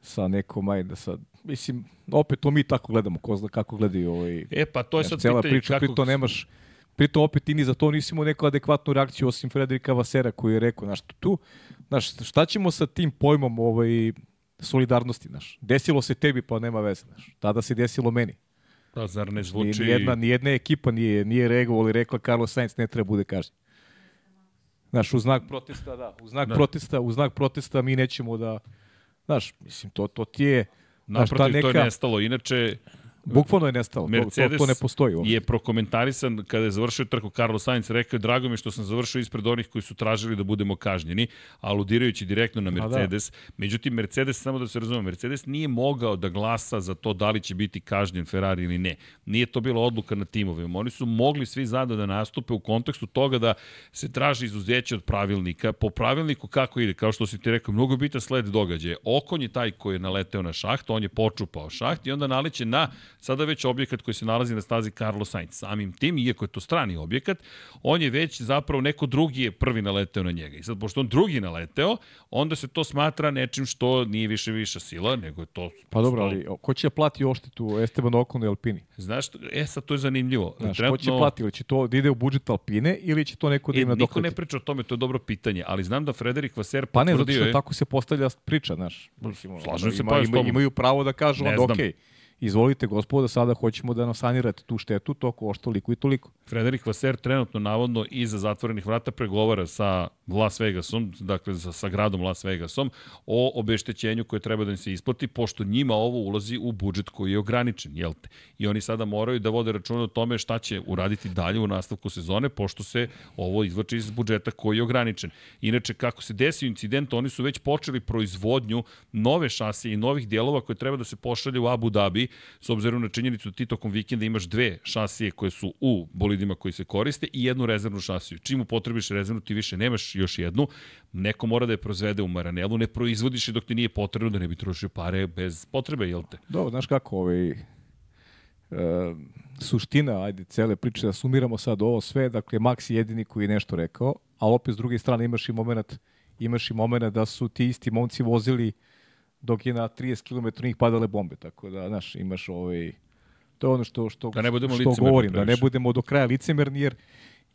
Speaker 2: sa nekom, ajde, sa, mislim, opet to mi tako gledamo, ko zna kako gledaju ovaj...
Speaker 1: E, pa to je sad pitanje
Speaker 2: priča, kako... Prito nemaš, Pritom opet ti ni za to nisi imao neku adekvatnu reakciju osim Frederika Vasera koji je rekao, znaš, tu, znaš, šta ćemo sa tim pojmom ovaj, solidarnosti, znaš? Desilo se tebi, pa nema veze, znaš. Tada se desilo meni.
Speaker 1: Da, zar ne zvuči...
Speaker 2: Nijedna, nijedna ekipa nije, nije reagovala i rekla Carlos Sainz ne treba bude kažnjen. Znaš, u znak protesta, da, u znak da. protesta, u znak protesta mi nećemo da, znaš, mislim, to, to ti je,
Speaker 1: Naprotiv, neka... to je nestalo. Inače,
Speaker 2: Bukvalno je nestalo. Mercedes to, to, to ne postoji uopšte.
Speaker 1: je prokomentarisan kada je završio trku Carlos Sainz, rekao je drago mi što sam završio ispred onih koji su tražili da budemo kažnjeni, aludirajući direktno na da. Mercedes. Da. Međutim, Mercedes, samo da se razume, Mercedes nije mogao da glasa za to da li će biti kažnjen Ferrari ili ne. Nije to bila odluka na timovima. Oni su mogli svi zajedno da nastupe u kontekstu toga da se traži izuzeće od pravilnika. Po pravilniku kako ide, kao što si ti rekao, mnogo bitan sled događaja. Okon je taj koji je naleteo na šaht, on je počupao šaht i onda naleće na sada već objekat koji se nalazi na stazi Carlos Sainz. Samim tim, iako je to strani objekat, on je već zapravo neko drugi je prvi naleteo na njega. I sad, pošto on drugi naleteo, onda se to smatra nečim što nije više viša sila, nego je to...
Speaker 2: Pa dobro, ali ko će plati oštetu Esteban Ocon i Alpini?
Speaker 1: Znaš, e sad to je zanimljivo.
Speaker 2: Znaš, Trenutno... ko će plati? Ili će to da ide u budžet Alpine ili će to neko da ima e,
Speaker 1: Niko ne priča o tome, to je dobro pitanje, ali znam da Frederik Vaser
Speaker 2: potvrdio Pa ne, zato što je... tako se postavlja priča, znaš.
Speaker 1: Slažem se,
Speaker 2: pa ima, imaju pravo da kažu, onda okej. Okay izvolite gospoda, sada hoćemo da nam sanirate tu štetu, to košta toliko i toliko.
Speaker 1: Frederik Vaser trenutno navodno iza zatvorenih vrata pregovara sa Las Vegasom, dakle sa, sa gradom Las Vegasom, o obeštećenju koje treba da im se isplati, pošto njima ovo ulazi u budžet koji je ograničen, jel te? I oni sada moraju da vode računa o tome šta će uraditi dalje u nastavku sezone, pošto se ovo izvlači iz budžeta koji je ograničen. Inače, kako se desio incident, oni su već počeli proizvodnju nove šasije i novih dijelova koje treba da se pošalje u Abu Dhabi, s obzirom na činjenicu da ti tokom vikenda imaš dve šasije koje su u bolidima koji se koriste i jednu rezervnu šasiju. Čim upotrebiš rezervnu, ti više nemaš još jednu, neko mora da je proizvede u Maranelu, ne proizvodiš je dok ti nije potrebno da ne bi trošio pare bez potrebe, jel te?
Speaker 2: Dobro, znaš kako ovaj, e, suština, ajde, cele priče, da sumiramo sad ovo sve, dakle, Max je jedini koji je nešto rekao, a opet s druge strane imaš i moment, imaš i moment da su ti isti momci vozili dok je na 30 km njih padale bombe, tako da, znaš, imaš ovaj, to je ono što, što,
Speaker 1: da ne budemo
Speaker 2: što govorim, da ne budemo do kraja licemerni, jer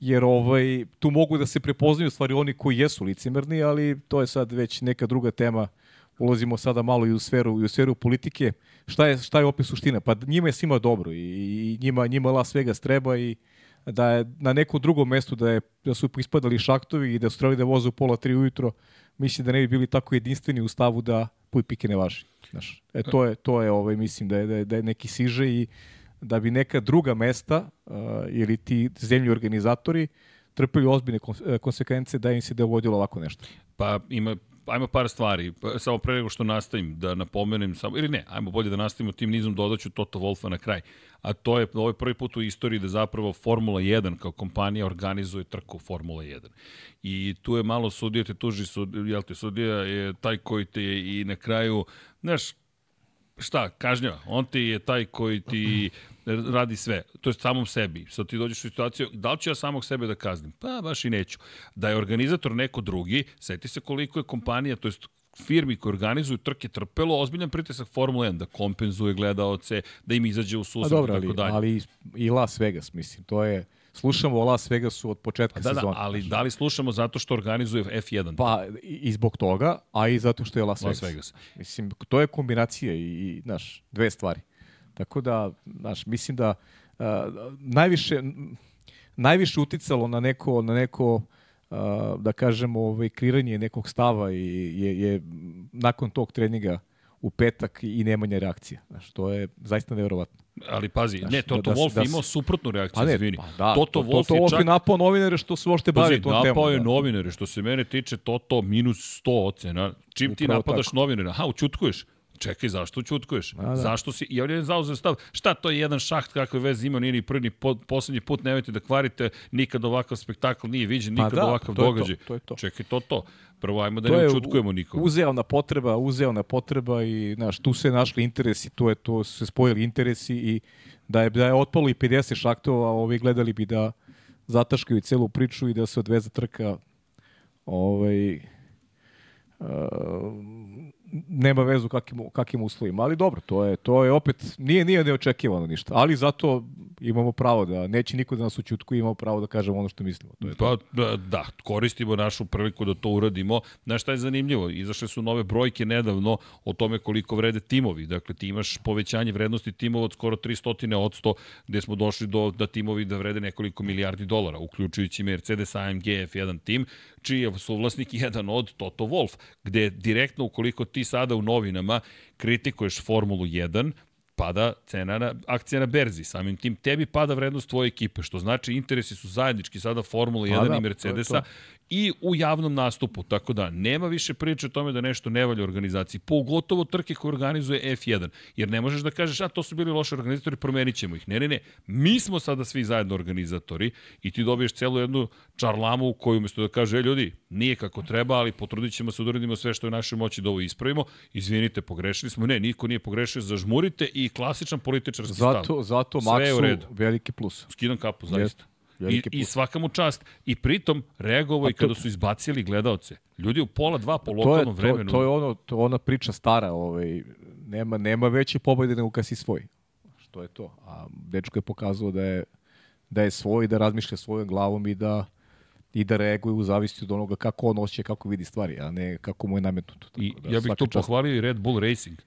Speaker 2: jer ovaj, tu mogu da se prepoznaju stvari oni koji jesu licemerni, ali to je sad već neka druga tema. Ulazimo sada malo i u sferu, i u sferu politike. Šta je, šta je opet suština? Pa njima je svima dobro i, i njima, njima Las Vegas treba i da je na nekom drugom mestu da, je, da su ispadali šaktovi i da su trebali da voze u pola tri ujutro, mislim da ne bi bili tako jedinstveni u stavu da puj pike ne važi. Znaš, e, to je, to je ovaj, mislim da je, da je, da je neki siže i da bi neka druga mesta uh, ili ti zemlji organizatori trpili ozbiljne e, konsekvence da im se dogodilo ovako nešto.
Speaker 1: Pa ima ajmo par stvari. Pa, samo pre nego što nastavim, da napomenem, samo, ili ne, ajmo bolje da nastavimo tim nizom, dodaću Toto Wolfa na kraj. A to je ovo je prvi put u istoriji da zapravo Formula 1 kao kompanija organizuje trku Formula 1. I tu je malo sudija te tuži, sud, jel te, sudija je taj koji te i na kraju, znaš, šta, kažnjava. On ti je taj koji ti radi sve, to je samom sebi. Sad ti dođeš u situaciju, da li ću ja samog sebe da kaznim? Pa baš i neću. Da je organizator neko drugi, seti se koliko je kompanija, to je firmi koji organizuju trke trpelo ozbiljan pritisak Formula 1, da kompenzuje gledaoce, da im izađe u susret i tako dalje.
Speaker 2: Ali i Las Vegas, mislim, to je slušamo o Las Vegasu od početka da, sezone.
Speaker 1: Da, ali da li slušamo zato što organizuje F1?
Speaker 2: Pa i zbog toga, a i zato što je Las, Las Vegas. Vegas. Mislim, to je kombinacija i, i znaš, dve stvari. Tako da, znaš, mislim da uh, najviše, najviše uticalo na neko, na neko uh, da kažemo, ovaj, kreiranje nekog stava i je, je nakon tog treninga u petak i nemanja reakcija. Znaš, to je zaista nevjerovatno.
Speaker 1: Ali pazi, Znaš, ne, Toto da, da Wolf da, da, imao suprotnu reakciju, pa ne,
Speaker 2: izvini. Pa da, Toto to, Wolf to, to, je čak... napao novinare što se uopšte bavi tom temom.
Speaker 1: Napao je da. novinare, što se mene tiče Toto minus 100 ocena. Čim Upravo ti napadaš tako. novinare, aha, učutkuješ. Čekaj, zašto ćutkuješ?
Speaker 2: da.
Speaker 1: Zašto si, i on je zauzeo stav, šta to je jedan šaht kakve veze ima, nije ni prvi, ni po, poslednji put, nemojte da kvarite, nikad ovakav spektakl nije viđen,
Speaker 2: Pa
Speaker 1: nikad
Speaker 2: da,
Speaker 1: ovakav
Speaker 2: to je to,
Speaker 1: događaj.
Speaker 2: to je to.
Speaker 1: Čekaj, to to. Prvo, ajmo da
Speaker 2: to
Speaker 1: ne
Speaker 2: je
Speaker 1: učutkujemo nikog.
Speaker 2: Uzeona potreba, uzeona potreba i znaš, tu se našli interesi, tu je to se spojili interesi i da je da je otpalo i 50 šaktova, ovi gledali bi da zataškaju celu priču i da se odveza trka ovaj uh, nema vezu kakim, kakim uslovima, ali dobro, to je, to je opet, nije, nije neočekivano ništa, ali zato imamo pravo da, neće niko da nas učutku, imamo pravo da kažemo ono što mislimo. To je to.
Speaker 1: Pa da, da, koristimo našu priliku da to uradimo. Znaš šta je zanimljivo? Izašle su nove brojke nedavno o tome koliko vrede timovi. Dakle, ti imaš povećanje vrednosti timova od skoro 300 od 100, gde smo došli do da timovi da vrede nekoliko milijardi dolara, uključujući Mercedes AMG F1 tim, čiji je suvlasnik [laughs] jedan od Toto Wolf, gde direktno ukoliko ti sada u novinama kritikuješ Formulu 1, pada cena na, akcija na berzi. Samim tim tebi pada vrednost tvoje ekipe, što znači interesi su zajednički sada Formula 1
Speaker 2: Pa da,
Speaker 1: i
Speaker 2: to
Speaker 1: Mercedesa
Speaker 2: je to.
Speaker 1: I u javnom nastupu, tako da nema više priče o tome da nešto ne valja organizaciji, pogotovo trke koje organizuje F1, jer ne možeš da kažeš, a to su bili loši organizatori, promenit ćemo ih. Ne, ne, ne, mi smo sada svi zajedno organizatori i ti dobiješ celu jednu čarlamu u koju umesto da kaže, e ljudi, nije kako treba, ali potrudit ćemo se da uradimo sve što je u našoj moći da ovo ispravimo, izvinite, pogrešili smo, ne, niko nije pogrešio, zažmurite i klasičan političarski stav.
Speaker 2: Zato, zato
Speaker 1: Sve je u
Speaker 2: Maxu
Speaker 1: redu.
Speaker 2: veliki plus.
Speaker 1: Skidam kapu, zaista. I, I svaka mu čast. I pritom reagovao i kada su izbacili gledaoce. Ljudi u pola dva po
Speaker 2: to je,
Speaker 1: lokalnom
Speaker 2: to,
Speaker 1: vremenu.
Speaker 2: to je ono, to ona priča stara, ovaj, nema, nema veće pobjede nego kad si svoj. Što je to? A dečko je pokazao da je, da je svoj, da razmišlja svojom glavom i da i da reaguje u zavisnosti od onoga kako on osjeća, kako vidi stvari, a ne kako mu je nametnuto. Tako
Speaker 1: I
Speaker 2: da,
Speaker 1: ja bih tu
Speaker 2: čast.
Speaker 1: pohvalio i Red Bull Racing.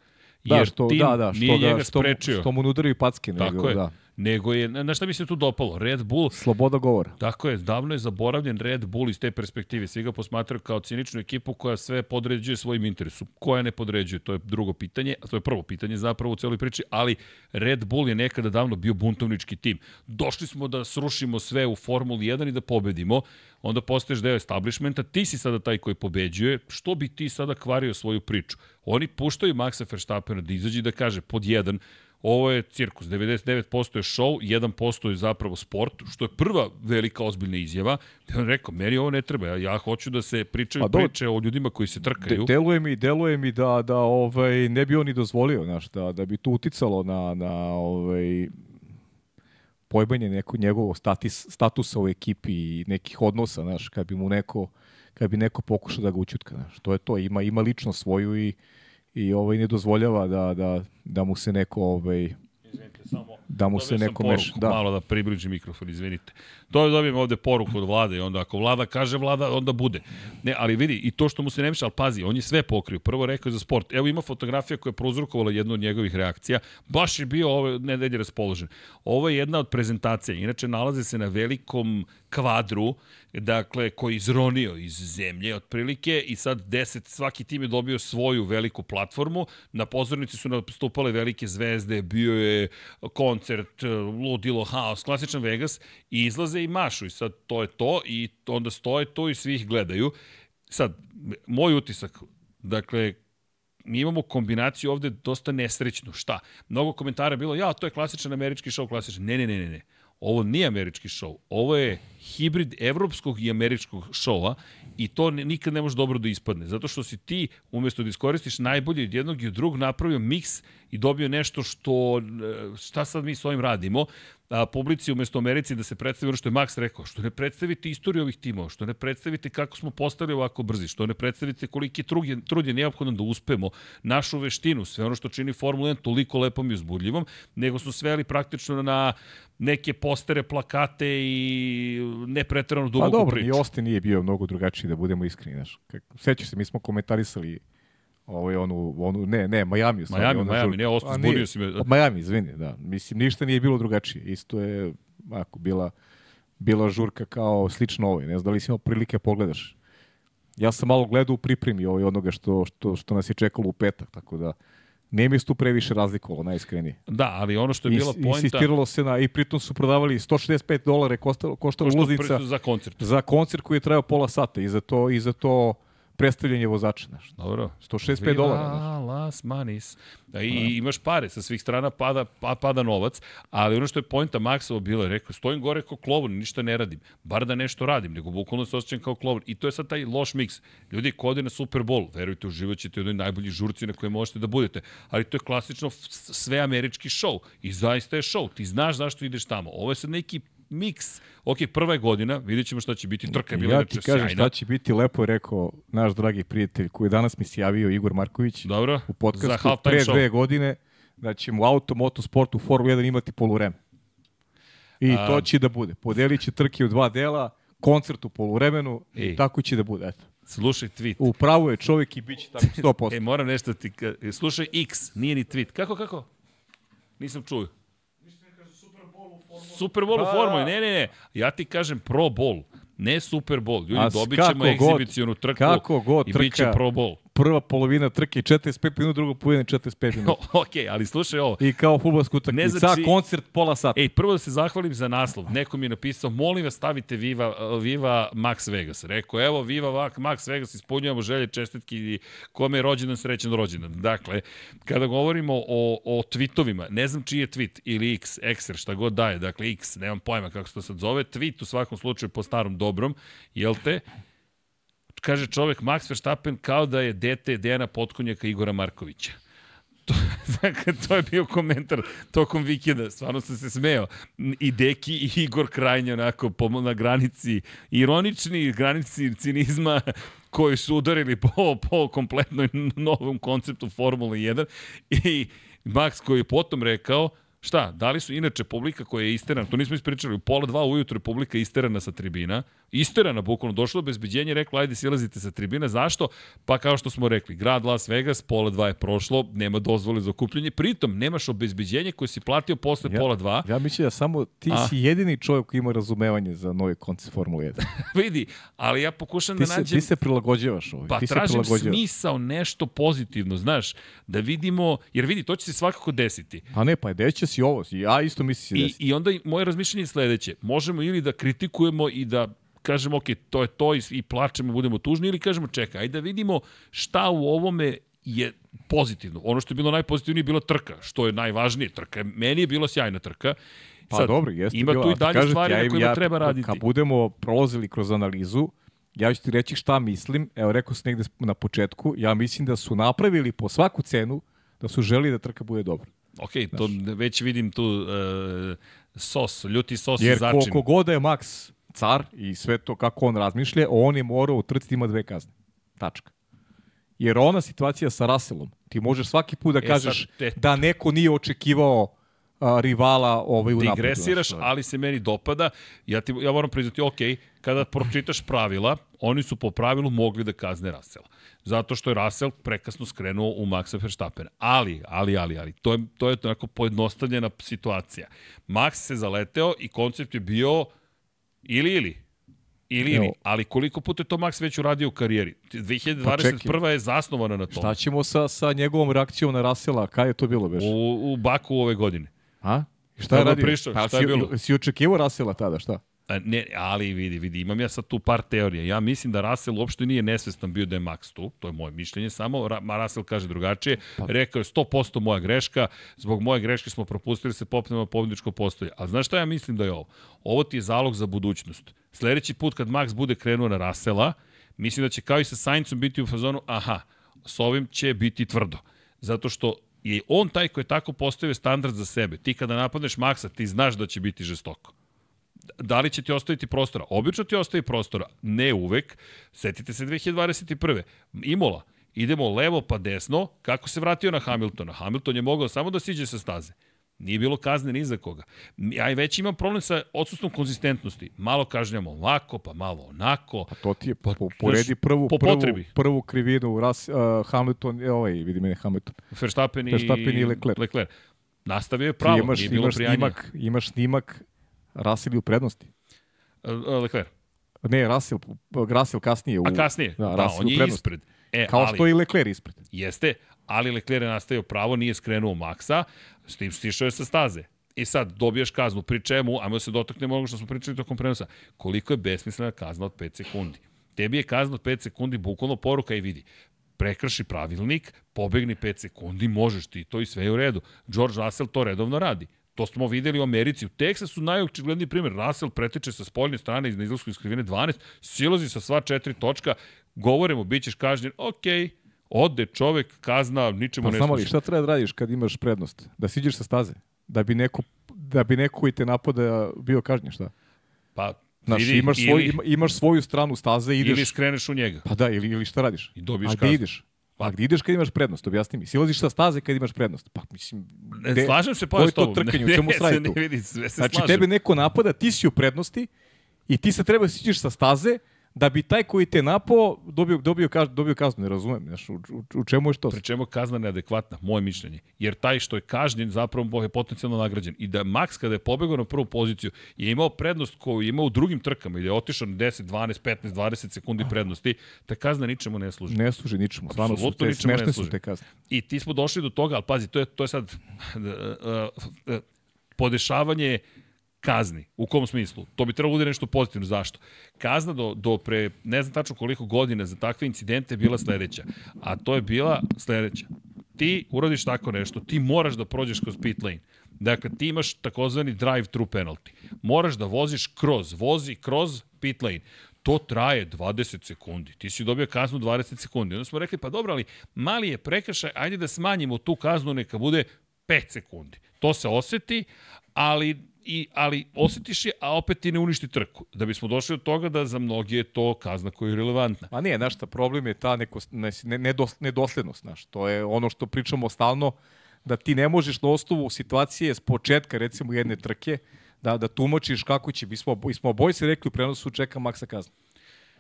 Speaker 2: Da,
Speaker 1: Jer
Speaker 2: što,
Speaker 1: tim
Speaker 2: da, da, što,
Speaker 1: nije
Speaker 2: ga,
Speaker 1: njega
Speaker 2: što,
Speaker 1: sprečio.
Speaker 2: što mu ne udaraju packe,
Speaker 1: Tako
Speaker 2: nego,
Speaker 1: je.
Speaker 2: da.
Speaker 1: Nego je, na šta mi se tu dopalo? Red Bull
Speaker 2: Sloboda govora.
Speaker 1: Tako je, davno je zaboravljen Red Bull iz te perspektive. Svi ga posmatraju kao ciničnu ekipu koja sve podređuje svojim interesu. Koja ne podređuje, to je drugo pitanje, a to je prvo pitanje zapravo u celoj priči, ali Red Bull je nekada davno bio buntovnički tim. Došli smo da srušimo sve u Formuli 1 i da pobedimo, onda postaješ deo establishmenta, ti si sada taj koji pobeđuje, što bi ti sada kvario svoju priču? Oni puštaju Maxa Verstappena da izađe i da kaže pod jedan, Ovo je cirkus, 99% je show, 1% je zapravo sport, što je prva velika ozbiljna izjava. Ja on rekao, meni ovo ne treba, ja, ja hoću da se pričaju
Speaker 2: Pa
Speaker 1: priče o ljudima koji se
Speaker 2: De,
Speaker 1: trkaju.
Speaker 2: deluje mi, deluje mi da, da ovaj, ne bi oni dozvolio, znaš, da, da bi tu uticalo na, na ovaj, pojbanje neko njegovog statis, statusa u ekipi i nekih odnosa, znaš, kad bi mu neko, kad bi neko pokušao da ga učutka, znaš, to je to, ima, ima lično svoju i, i ovaj ne dozvoljava da, da, da mu se neko ovaj,
Speaker 1: samo
Speaker 2: da mu se neko meša. Da.
Speaker 1: Malo da približim mikrofon, izvinite. To dobijem ovde poruku od vlade i onda ako vlada kaže vlada, onda bude. Ne, ali vidi, i to što mu se ne meša, ali pazi, on je sve pokrio. Prvo rekao je za sport. Evo ima fotografija koja je prouzrokovala jednu od njegovih reakcija. Baš je bio ove nedelje raspoložen. Ovo je jedna od prezentacija. Inače, nalaze se na velikom kvadru, dakle, koji je izronio iz zemlje otprilike i sad deset, svaki tim je dobio svoju veliku platformu. Na pozornici su nastupale velike zvezde, bio je koncert, ludilo, haos, klasičan Vegas i izlaze i mašu i sad to je to i onda stoje tu i svi ih gledaju. Sad, moj utisak, dakle, mi imamo kombinaciju ovde dosta nesrećnu. Šta? Mnogo komentara je bilo, ja, to je klasičan američki show, klasičan. Ne, ne, ne, ne, ne. Ovo nije američki show. Ovo je hibrid evropskog i američkog showa i to nikad ne može dobro da ispadne. Zato što si ti, umesto da iskoristiš najbolje od jednog i od drugog, napravio miks i dobio nešto što, e, šta sad mi s ovim radimo, a, publici umesto Americi da se predstavi ono što je Max rekao, što ne predstavite istoriju ovih timova, što ne predstavite kako smo postali ovako brzi, što ne predstavite koliki trud je, trud je neophodan da uspemo, našu veštinu, sve ono što čini Formula 1 toliko lepom i uzbudljivom, nego smo sveli praktično na neke postere, plakate i nepreterano
Speaker 2: Pa
Speaker 1: duboku
Speaker 2: dobro,
Speaker 1: priču.
Speaker 2: ni Austin nije bio mnogo drugačiji, da budemo iskreni, znaš. Sećaš se, mi smo komentarisali ovaj, onu, onu, ne, ne, Miami. u stvari,
Speaker 1: Miami,
Speaker 2: onu
Speaker 1: Miami,
Speaker 2: žur-
Speaker 1: ne, zbunio
Speaker 2: nije.
Speaker 1: si me.
Speaker 2: Miami, izvini, da. Mislim, ništa nije bilo drugačije. Isto je, ako, bila, bila žurka kao slično ovoj. Ne znam da li si imao prilike da pogledaš. Ja sam malo gledao u pripremi ovaj, onoga što, što, što nas je čekalo u petak, tako da nije mi se tu previše razlikovalo, najiskrenije.
Speaker 1: Da, ali ono što je bila poenta...
Speaker 2: Insistiralo se na, i pritom su prodavali 165 dolara koštala, koštala ulaznica
Speaker 1: za koncert.
Speaker 2: za koncert koji je trajao pola sata i za to, i za to predstavljanje vozača. Znaš.
Speaker 1: Dobro.
Speaker 2: 165 dolara.
Speaker 1: Viva las manis. Da, i, i imaš pare, sa svih strana pada, pa, pada novac, ali ono što je pojnta Maksova bila, je rekao, stojim gore kao klovon, ništa ne radim, bar da nešto radim, nego bukvalno se osjećam kao klovon. I to je sad taj loš miks. Ljudi, kode na Super Bowl, verujte, uživat ćete u jednoj najbolji žurci na kojoj možete da budete, ali to je klasično sve američki show i zaista je show. Ti znaš zašto ideš tamo. Ovo je sad neki miks. Ok, prva je godina, vidjet ćemo šta će biti. Trka bila
Speaker 2: Ja ti kažem
Speaker 1: sjajna.
Speaker 2: šta će biti, lepo je rekao naš dragi prijatelj koji danas mi se javio Igor Marković
Speaker 1: Dobro,
Speaker 2: u podcastu pre
Speaker 1: show.
Speaker 2: dve godine da ćemo u auto, motosportu, Formula 1 imati poluvreme. I
Speaker 1: A-
Speaker 2: to će da bude. Podelit će trke u dva dela, koncert u poluvremenu
Speaker 1: Ej.
Speaker 2: i tako će da bude. Eto.
Speaker 1: Slušaj tweet.
Speaker 2: U pravu je čovjek i bit će tako [laughs] 100%.
Speaker 1: E, moram nešto ti... ka- Slušaj, X, nije ni tweet. Kako, kako? Nisam čuo. Super Bowl u formuli,
Speaker 2: da.
Speaker 1: ne, ne, ne. Ja ti kažem Pro Bowl, ne Super Bowl. Ljudi, dobit ćemo egzibicionu trku
Speaker 2: kako god
Speaker 1: i bit će Pro Bowl.
Speaker 2: Prva polovina trke 45 minuta, druga polovina 45 [laughs] minuta.
Speaker 1: ok, ali slušaj ovo.
Speaker 2: I kao futbolsku utakmicu,
Speaker 1: znači-
Speaker 2: koncert pola sata.
Speaker 1: Ej, prvo da se zahvalim za naslov. Neko mi je napisao, molim vas stavite Viva, Viva Max Vegas. Rekao, evo Viva Max Vegas, ispunjavamo želje, čestitki i kome je rođendan, srećan rođendan. Dakle, kada govorimo o, o tweetovima, ne znam čiji je tweet ili X, Xer, šta god daje, dakle X, nemam pojma kako se to sad zove, tweet u svakom slučaju po starom dobrom, jel te? Kaže čovek Max Verstappen kao da je dete Dejana Potkonjaka Igora Markovića. To, [laughs] dakle, to je bio komentar tokom vikenda. Stvarno sam se smeo. I Deki i Igor krajnje onako po, na granici ironični, granici cinizma koji su udarili po, po kompletnoj novom konceptu Formule 1 i Max koji je potom rekao Šta, da li su inače publika koja je isterana, to nismo ispričali, u pola dva ujutru je publika isterana sa tribina, isterana bukvalno, došlo obezbeđenje, reklo ajde silazite sa tribina, zašto? Pa kao što smo rekli, grad Las Vegas, pola dva je prošlo, nema dozvole za okupljanje, pritom nemaš obezbeđenje koje si platio posle
Speaker 2: Ja-
Speaker 1: pola dva,
Speaker 2: Ja mislim da samo ti
Speaker 1: A?
Speaker 2: si jedini čovjek koji ima razumevanje za novi koncept Formule 1. [laughs]
Speaker 1: vidi, ali ja pokušam
Speaker 2: Ti
Speaker 1: da
Speaker 2: se,
Speaker 1: nađem...
Speaker 2: ti se prilagođavaš ovoj.
Speaker 1: Pa
Speaker 2: ti se
Speaker 1: tražim smisao, nešto pozitivno, znaš, da vidimo, jer vidi, to će se svakako desiti.
Speaker 2: Pa ne, pa deće si ovo. Ja isto mislim da
Speaker 1: I, I onda moje razmišljanje je sledeće. Možemo ili da kritikujemo i da kažemo, ok, to je to i, i plačemo, budemo tužni, ili kažemo, čekaj, ajde da vidimo šta u ovome je pozitivno. Ono što je bilo najpozitivnije je bila trka, što je najvažnije trka. Meni je bila sjajna trka.
Speaker 2: Pa Sad, dobro, jeste
Speaker 1: ima
Speaker 2: bila,
Speaker 1: tu i dalje
Speaker 2: kažem ti,
Speaker 1: stvari
Speaker 2: ja
Speaker 1: na
Speaker 2: im-
Speaker 1: kojima
Speaker 2: ja,
Speaker 1: treba raditi.
Speaker 2: Kad budemo prolazili kroz analizu, ja ću ti reći šta mislim. Evo, rekao sam negde na početku, ja mislim da su napravili po svaku cenu da su želi da trka bude dobra.
Speaker 1: Ok, to već vidim tu uh, sos, ljuti sos
Speaker 2: Jer
Speaker 1: začin.
Speaker 2: koliko god je Max car i sve to kako on razmišlja, on je morao u trci ima dve kazne. Tačka. Jer ona situacija sa Russellom, ti možeš svaki put da
Speaker 1: E,
Speaker 2: kažeš
Speaker 1: sad te-
Speaker 2: da neko nije očekivao a, rivala ovaj u napadu.
Speaker 1: digresiraš,
Speaker 2: znaš,
Speaker 1: ali se meni dopada. Ja, ti, ja moram priznati, ok, kada pročitaš pravila, oni su po pravilu mogli da kazne Rasela. Zato što je Rasel prekasno skrenuo u Maxa Verstappena. Ali, ali, ali, ali, to je, to je onako pojednostavljena situacija. Max se zaleteo i koncept je bio ili, ili. Ili, ili. Ali koliko puta je to Max već uradio u karijeri? 2021. je zasnovana na tom.
Speaker 2: Šta ćemo sa, sa njegovom reakcijom na Rasela? Kaj je to bilo, beš?
Speaker 1: U, u Baku ove godine.
Speaker 2: A? Šta je radio?
Speaker 1: prišao?
Speaker 2: Pa,
Speaker 1: Šta je
Speaker 2: si,
Speaker 1: bilo?
Speaker 2: si očekivao Rasela tada, šta?
Speaker 1: Ne, ali vidi, vidi, imam ja sad tu par teorija. Ja mislim da Russell uopšte nije nesvestan bio da je Max tu, to je moje mišljenje samo, Ra Russell kaže drugačije,
Speaker 2: Pa.
Speaker 1: rekao je 100% moja greška, zbog moje greške smo propustili da se popnemo na pobjedičko postoje. A znaš šta ja mislim da je ovo? Ovo ti je zalog za budućnost. Sledeći put kad Max bude krenuo na Russella, mislim da će kao i sa Saincom biti u fazonu, aha, s ovim će biti tvrdo. Zato što je on taj koji je tako postavio standard za sebe. Ti kada napadneš Maxa, ti znaš da će biti žestoko da li će ti ostaviti prostora? Obično ti ostavi prostora, ne uvek. Setite se 2021. Imola, idemo levo pa desno, kako se vratio na Hamiltona? Hamilton je mogao samo da siđe sa staze. Nije bilo kazne ni za koga. Ja i već imam problem sa odsustvom konzistentnosti. Malo kažnjamo ovako, pa malo onako.
Speaker 2: Pa to ti je, po,
Speaker 1: znaš,
Speaker 2: poredi prvu,
Speaker 1: po
Speaker 2: prvu, prvu krivinu, Ras, uh, Hamilton, e, ovaj, vidi mene Hamilton.
Speaker 1: Verstappen i,
Speaker 2: Verstappen i Leclerc.
Speaker 1: Leclerc. Nastavio je
Speaker 2: Ti
Speaker 1: pravo,
Speaker 2: imaš,
Speaker 1: nije bilo
Speaker 2: imaš
Speaker 1: prijanja.
Speaker 2: snimak, imaš snimak Je u prednosti.
Speaker 1: Uh, uh, Leclerc.
Speaker 2: Ne, Russell, Russell kasnije. U,
Speaker 1: A kasnije,
Speaker 2: Da,
Speaker 1: da, on je
Speaker 2: prednosti.
Speaker 1: ispred. E,
Speaker 2: Kao
Speaker 1: ali,
Speaker 2: što je i Leclerc ispred.
Speaker 1: Jeste, ali Leclerc je nastavio pravo, nije skrenuo Maxa, s tim stišao je sa staze. I sad dobijaš kaznu, pri čemu, ajmo da se dotaknemo onoga što smo pričali tokom prenosa, koliko je besmislena kazna od 5 sekundi. Tebi je kazna od 5 sekundi bukvalno poruka i vidi prekrši pravilnik, pobegni 5 sekundi, možeš ti to i sve je u redu. George Russell to redovno radi. To smo videli u Americi. U Teksasu najočigledniji primjer. Russell pretiče sa spoljne strane iz izlasku iskrivine 12, silazi sa sva četiri točka, govorimo, bit ćeš kažnjen, okej, ode čovek, kazna, ničemu
Speaker 2: Pa
Speaker 1: ne služi.
Speaker 2: šta treba da radiš kad imaš prednost? Da siđeš sa staze? Da bi neko, da bi neko koji te napada bio kažnjen, šta?
Speaker 1: Pa,
Speaker 2: Znaš,
Speaker 1: vidi,
Speaker 2: imaš, svoj,
Speaker 1: ili,
Speaker 2: ima, imaš svoju stranu staze i ideš...
Speaker 1: ili skreneš u njega.
Speaker 2: Pa da, ili, ili šta radiš?
Speaker 1: I dobiješ
Speaker 2: A gde
Speaker 1: kaznu.
Speaker 2: ideš? A gde ideš kad imaš prednost? Objasni mi. Silaziš sa staze kad imaš prednost. Pa mislim...
Speaker 1: Ne,
Speaker 2: gde-
Speaker 1: slažem se pa
Speaker 2: koje je
Speaker 1: s
Speaker 2: to
Speaker 1: tobom. [laughs]
Speaker 2: trkanje? U čemu
Speaker 1: se
Speaker 2: se radi
Speaker 1: ne
Speaker 2: tu?
Speaker 1: vidi, sve se
Speaker 2: Znači,
Speaker 1: slažem.
Speaker 2: tebe neko napada, ti si u prednosti i ti se treba siđeš sa staze da bi taj koji te napao dobio, dobio, kaž, dobio kaznu. Ne razumem. Znaš, u, u, u čemu je što?
Speaker 1: Pri čemu kazna neadekvatna, moje mišljenje. Jer taj što je kažnjen zapravo je potencijalno nagrađen. I da Max kada je pobegao na prvu poziciju je imao prednost koju je imao u drugim trkama ili je otišao na 10, 12, 15, 20 sekundi prednosti, ta kazna ničemu ne služi.
Speaker 2: Ne služi ničemu. Stvarno su te,
Speaker 1: ničemu ne
Speaker 2: smešne su
Speaker 1: služi.
Speaker 2: te kazne.
Speaker 1: I ti smo došli do toga, ali pazi, to je, to je sad uh, [laughs] uh, podešavanje kazni. U kom smislu? To bi trebalo bude nešto pozitivno. Zašto? Kazna do, do pre ne znam tačno koliko godina za takve incidente je bila sledeća. A to je bila sledeća. Ti uradiš tako nešto, ti moraš da prođeš kroz pit lane. Dakle, ti imaš takozvani drive-thru penalty. Moraš da voziš kroz, vozi kroz pit lane. To traje 20 sekundi. Ti si dobio kaznu 20 sekundi. Onda smo rekli, pa dobro, ali mali je prekršaj, ajde da smanjimo tu kaznu, neka bude 5 sekundi. To se oseti, ali i, ali osetiš je, a opet ti ne uništi trku. Da bismo došli do toga da za mnogi je to kazna koja je relevantna.
Speaker 2: Ma nije, znaš šta, problem je ta neko, ne, ne, nedos, nedoslednost, znaš. To je ono što pričamo stalno, da ti ne možeš na osnovu situacije s početka, recimo, jedne trke, da, da tumačiš kako će, mi smo, mi smo oboji se rekli u prenosu čeka maksa kazna.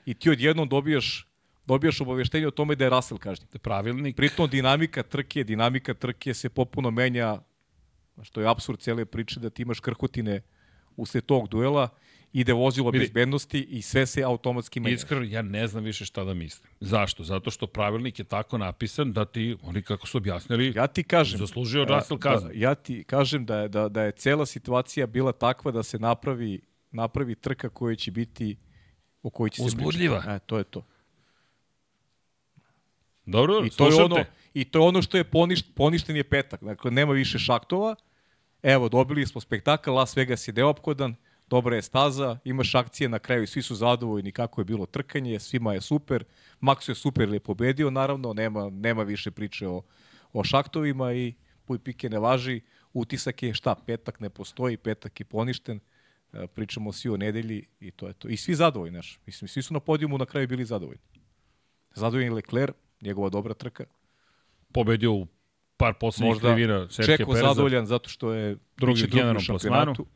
Speaker 2: I ti odjednom dobijaš, dobijaš obaveštenje o tome da je Russell kažnjen.
Speaker 1: Pravilnik,
Speaker 2: Pritom dinamika trke, dinamika trke se popuno menja, što je absurd cele priče da ti imaš krhotine usled tog duela, ide vozilo
Speaker 1: Vidi.
Speaker 2: bezbednosti i sve se automatski menja.
Speaker 1: Iskreno, ja ne znam više šta da mislim. Zašto? Zato što pravilnik je tako napisan da ti, oni kako su objasnili,
Speaker 2: Ja ti kažem...
Speaker 1: Zaslužio je
Speaker 2: a,
Speaker 1: Russell kaznu.
Speaker 2: Da, ja ti kažem da je, da, da je cela situacija bila takva da se napravi, napravi trka koja će biti o kojoj će se
Speaker 1: Uzbudljiva.
Speaker 2: pričati. E, to je to.
Speaker 1: dobro,
Speaker 2: I to je
Speaker 1: slušam
Speaker 2: ono, i to je ono što je poništ, poništen je petak. Dakle, nema više šaktova. Evo, dobili smo spektakl, Las Vegas je neophodan, dobra je staza, imaš akcije na kraju svi su zadovoljni kako je bilo trkanje, svima je super. Maxu je super jer je pobedio, naravno, nema, nema više priče o, o šaktovima i puj pike ne važi. Utisak je šta, petak ne postoji, petak je poništen, E, pričamo svi o nedelji i to je to. I svi zadovoljni, znaš. Mislim, svi su na podijumu na kraju bili zadovoljni. Zadovoljni Leclerc, njegova dobra trka.
Speaker 1: Pobedio u par poslednjih
Speaker 2: Možda
Speaker 1: krivina Serhija
Speaker 2: Čeko
Speaker 1: Pereza.
Speaker 2: zadovoljan zato što je
Speaker 1: Drugi u
Speaker 2: šampionatu.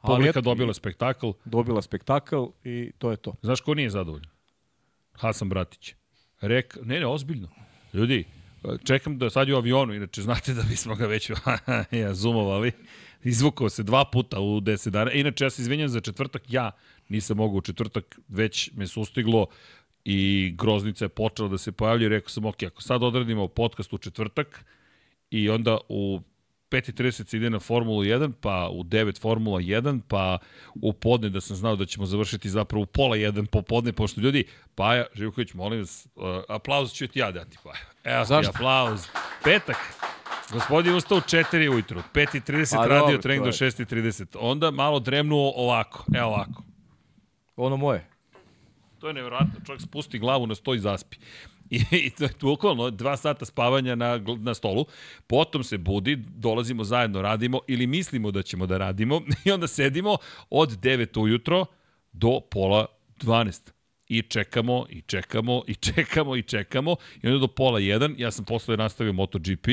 Speaker 2: Ali
Speaker 1: Publika
Speaker 2: eto,
Speaker 1: dobila spektakl.
Speaker 2: dobila spektakl i to je to.
Speaker 1: Znaš ko nije zadovoljan? Hasan Bratić. Rek, ne, ne, ozbiljno. Ljudi, čekam da sad je u avionu, inače znate da bismo ga već [laughs] ja, zoomovali. Izvukao se dva puta u 10 dana. Inače, ja se izvinjam za četvrtak, ja nisam mogao u četvrtak, već me sustiglo i groznica je počela da se pojavlja i rekao sam, ok, ako sad odradimo podcast u četvrtak i onda u 5.30 se ide na Formulu 1, pa u 9 Formula 1, pa u podne da sam znao da ćemo završiti zapravo u pola 1 popodne, pošto ljudi, Paja Živković, molim vas, uh, aplauz ću ti ja dati, Paja. Evo ti
Speaker 2: Zašto?
Speaker 1: aplauz. Petak. Gospodin ustao u 4 ujutru, 5.30
Speaker 2: Pa
Speaker 1: radio trening do
Speaker 2: je.
Speaker 1: 6.30. Onda malo dremnuo ovako, evo ovako.
Speaker 2: Ono moje.
Speaker 1: To je nevjerojatno, čovjek spusti glavu na sto i zaspi. I, i to je bukvalno dva sata spavanja na, na stolu, potom se budi, dolazimo zajedno, radimo ili mislimo da ćemo da radimo [laughs] i onda sedimo od 9 ujutro do pola 12 i čekamo, i čekamo, i čekamo, i čekamo, i onda do pola 1, ja sam posle nastavio MotoGP,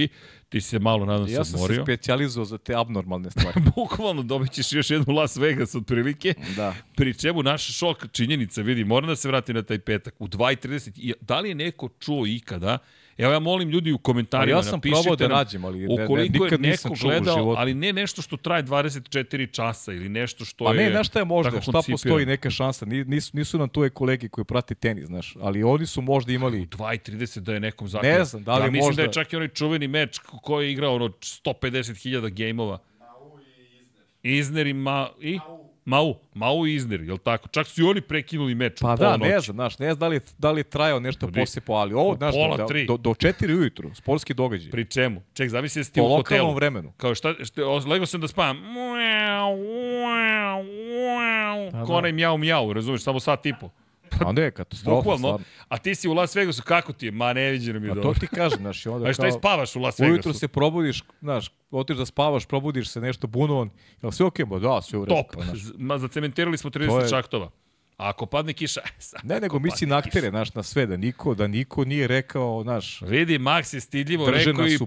Speaker 1: ti si se malo, nadam se,
Speaker 2: Ja sam se
Speaker 1: odmorio.
Speaker 2: specijalizovao za te abnormalne stvari. [laughs]
Speaker 1: Bukvalno dobit ćeš još jednu Las Vegas otprilike.
Speaker 2: da.
Speaker 1: Pri čemu naš šok činjenica, vidi, moram da se vratim na taj petak. U 2.30, i- da li je neko čuo ikada, evo ja molim ljudi u komentarima,
Speaker 2: A ja sam
Speaker 1: napišite
Speaker 2: probao da nađem, ali ne- ne- nikad
Speaker 1: je
Speaker 2: nisam
Speaker 1: neko gledao, ali ne nešto što traje 24 časa ili nešto što
Speaker 2: Pa
Speaker 1: je...
Speaker 2: ne, znaš šta je možda, šta postoji neka šansa. Ni- Nisu, nisu nam tu kolege koji prate tenis, znaš, ali oni su možda imali...
Speaker 1: 2.30 da je nekom zakljeno.
Speaker 2: Ne znam, da li
Speaker 1: ja mislim
Speaker 2: možda-
Speaker 1: da je čak i onaj čuveni meč ko- koji je igrao ono 150.000 gejmova. Izner i Ma... I? Mau, Mau i Izner, jel tako? Čak su i oni prekinuli meč
Speaker 2: Pa
Speaker 1: u pola
Speaker 2: da, ne
Speaker 1: noći.
Speaker 2: znam, znaš, ne znam da li, da li je trajao nešto
Speaker 1: Ljudi,
Speaker 2: posipo, ali ovo, znaš,
Speaker 1: pola
Speaker 2: da,
Speaker 1: tri.
Speaker 2: do, do 4 ujutru, sportski događaj.
Speaker 1: Pri čemu? Ček, zamisli da si ti
Speaker 2: po
Speaker 1: u hotelu.
Speaker 2: lokalnom vremenu.
Speaker 1: Kao šta, šta lego sam da spavam. Mjau, mjau, mjau.
Speaker 2: Da,
Speaker 1: Ko onaj
Speaker 2: da.
Speaker 1: mjau, mjau, razumeš, samo sat i po.
Speaker 2: A ne, katastrofa,
Speaker 1: Bukvalno.
Speaker 2: stvarno.
Speaker 1: A ti si u Las Vegasu, kako ti je? Ma neviđeno mi je
Speaker 2: A to
Speaker 1: dobro.
Speaker 2: ti kažem, znaš, i onda [laughs]
Speaker 1: A šta i
Speaker 2: kao,
Speaker 1: spavaš u Las
Speaker 2: ujutru
Speaker 1: Vegasu?
Speaker 2: se probudiš, znaš, otiš da spavaš, probudiš se nešto bunovan, jel sve okej, okay? da, sve u redu.
Speaker 1: Top.
Speaker 2: kao, znaš.
Speaker 1: Ma, zacementirali smo 30
Speaker 2: To je-
Speaker 1: šahtova. A ako padne kiša, [laughs] e, sad
Speaker 2: Ne, nego misli na aktere, znaš, na sve, da niko, da niko nije rekao, znaš,
Speaker 1: Vidi, Max je stidljivo rekao i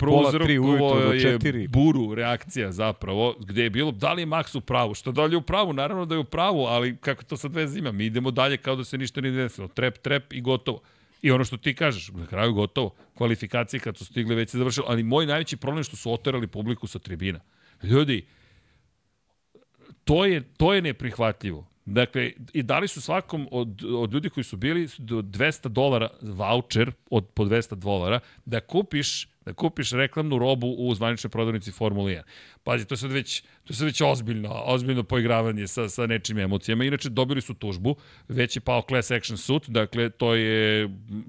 Speaker 2: do
Speaker 1: je
Speaker 2: četiri.
Speaker 1: buru reakcija zapravo, gde je bilo, da li je Max u pravu? Što da li je u pravu? Naravno da je u pravu, ali kako to sad veze ima? Mi idemo dalje kao da se ništa nije desilo. Trep, trep i gotovo. I ono što ti kažeš, na kraju gotovo. Kvalifikacije kad su stigli već se završilo. Ali moj najveći problem je što su oterali publiku sa tribina. Ljudi, to je, to je neprihvatljivo. Dakle, i dali su svakom od, od ljudi koji su bili do 200 dolara voucher od po 200 dolara da kupiš da kupiš reklamnu robu u zvaničnoj prodavnici Formule 1. Pazi, to je sad već, to je sad već ozbiljno, ozbiljno poigravanje sa, sa nečim emocijama. Inače, dobili su tužbu, već je pao class action suit, dakle, to je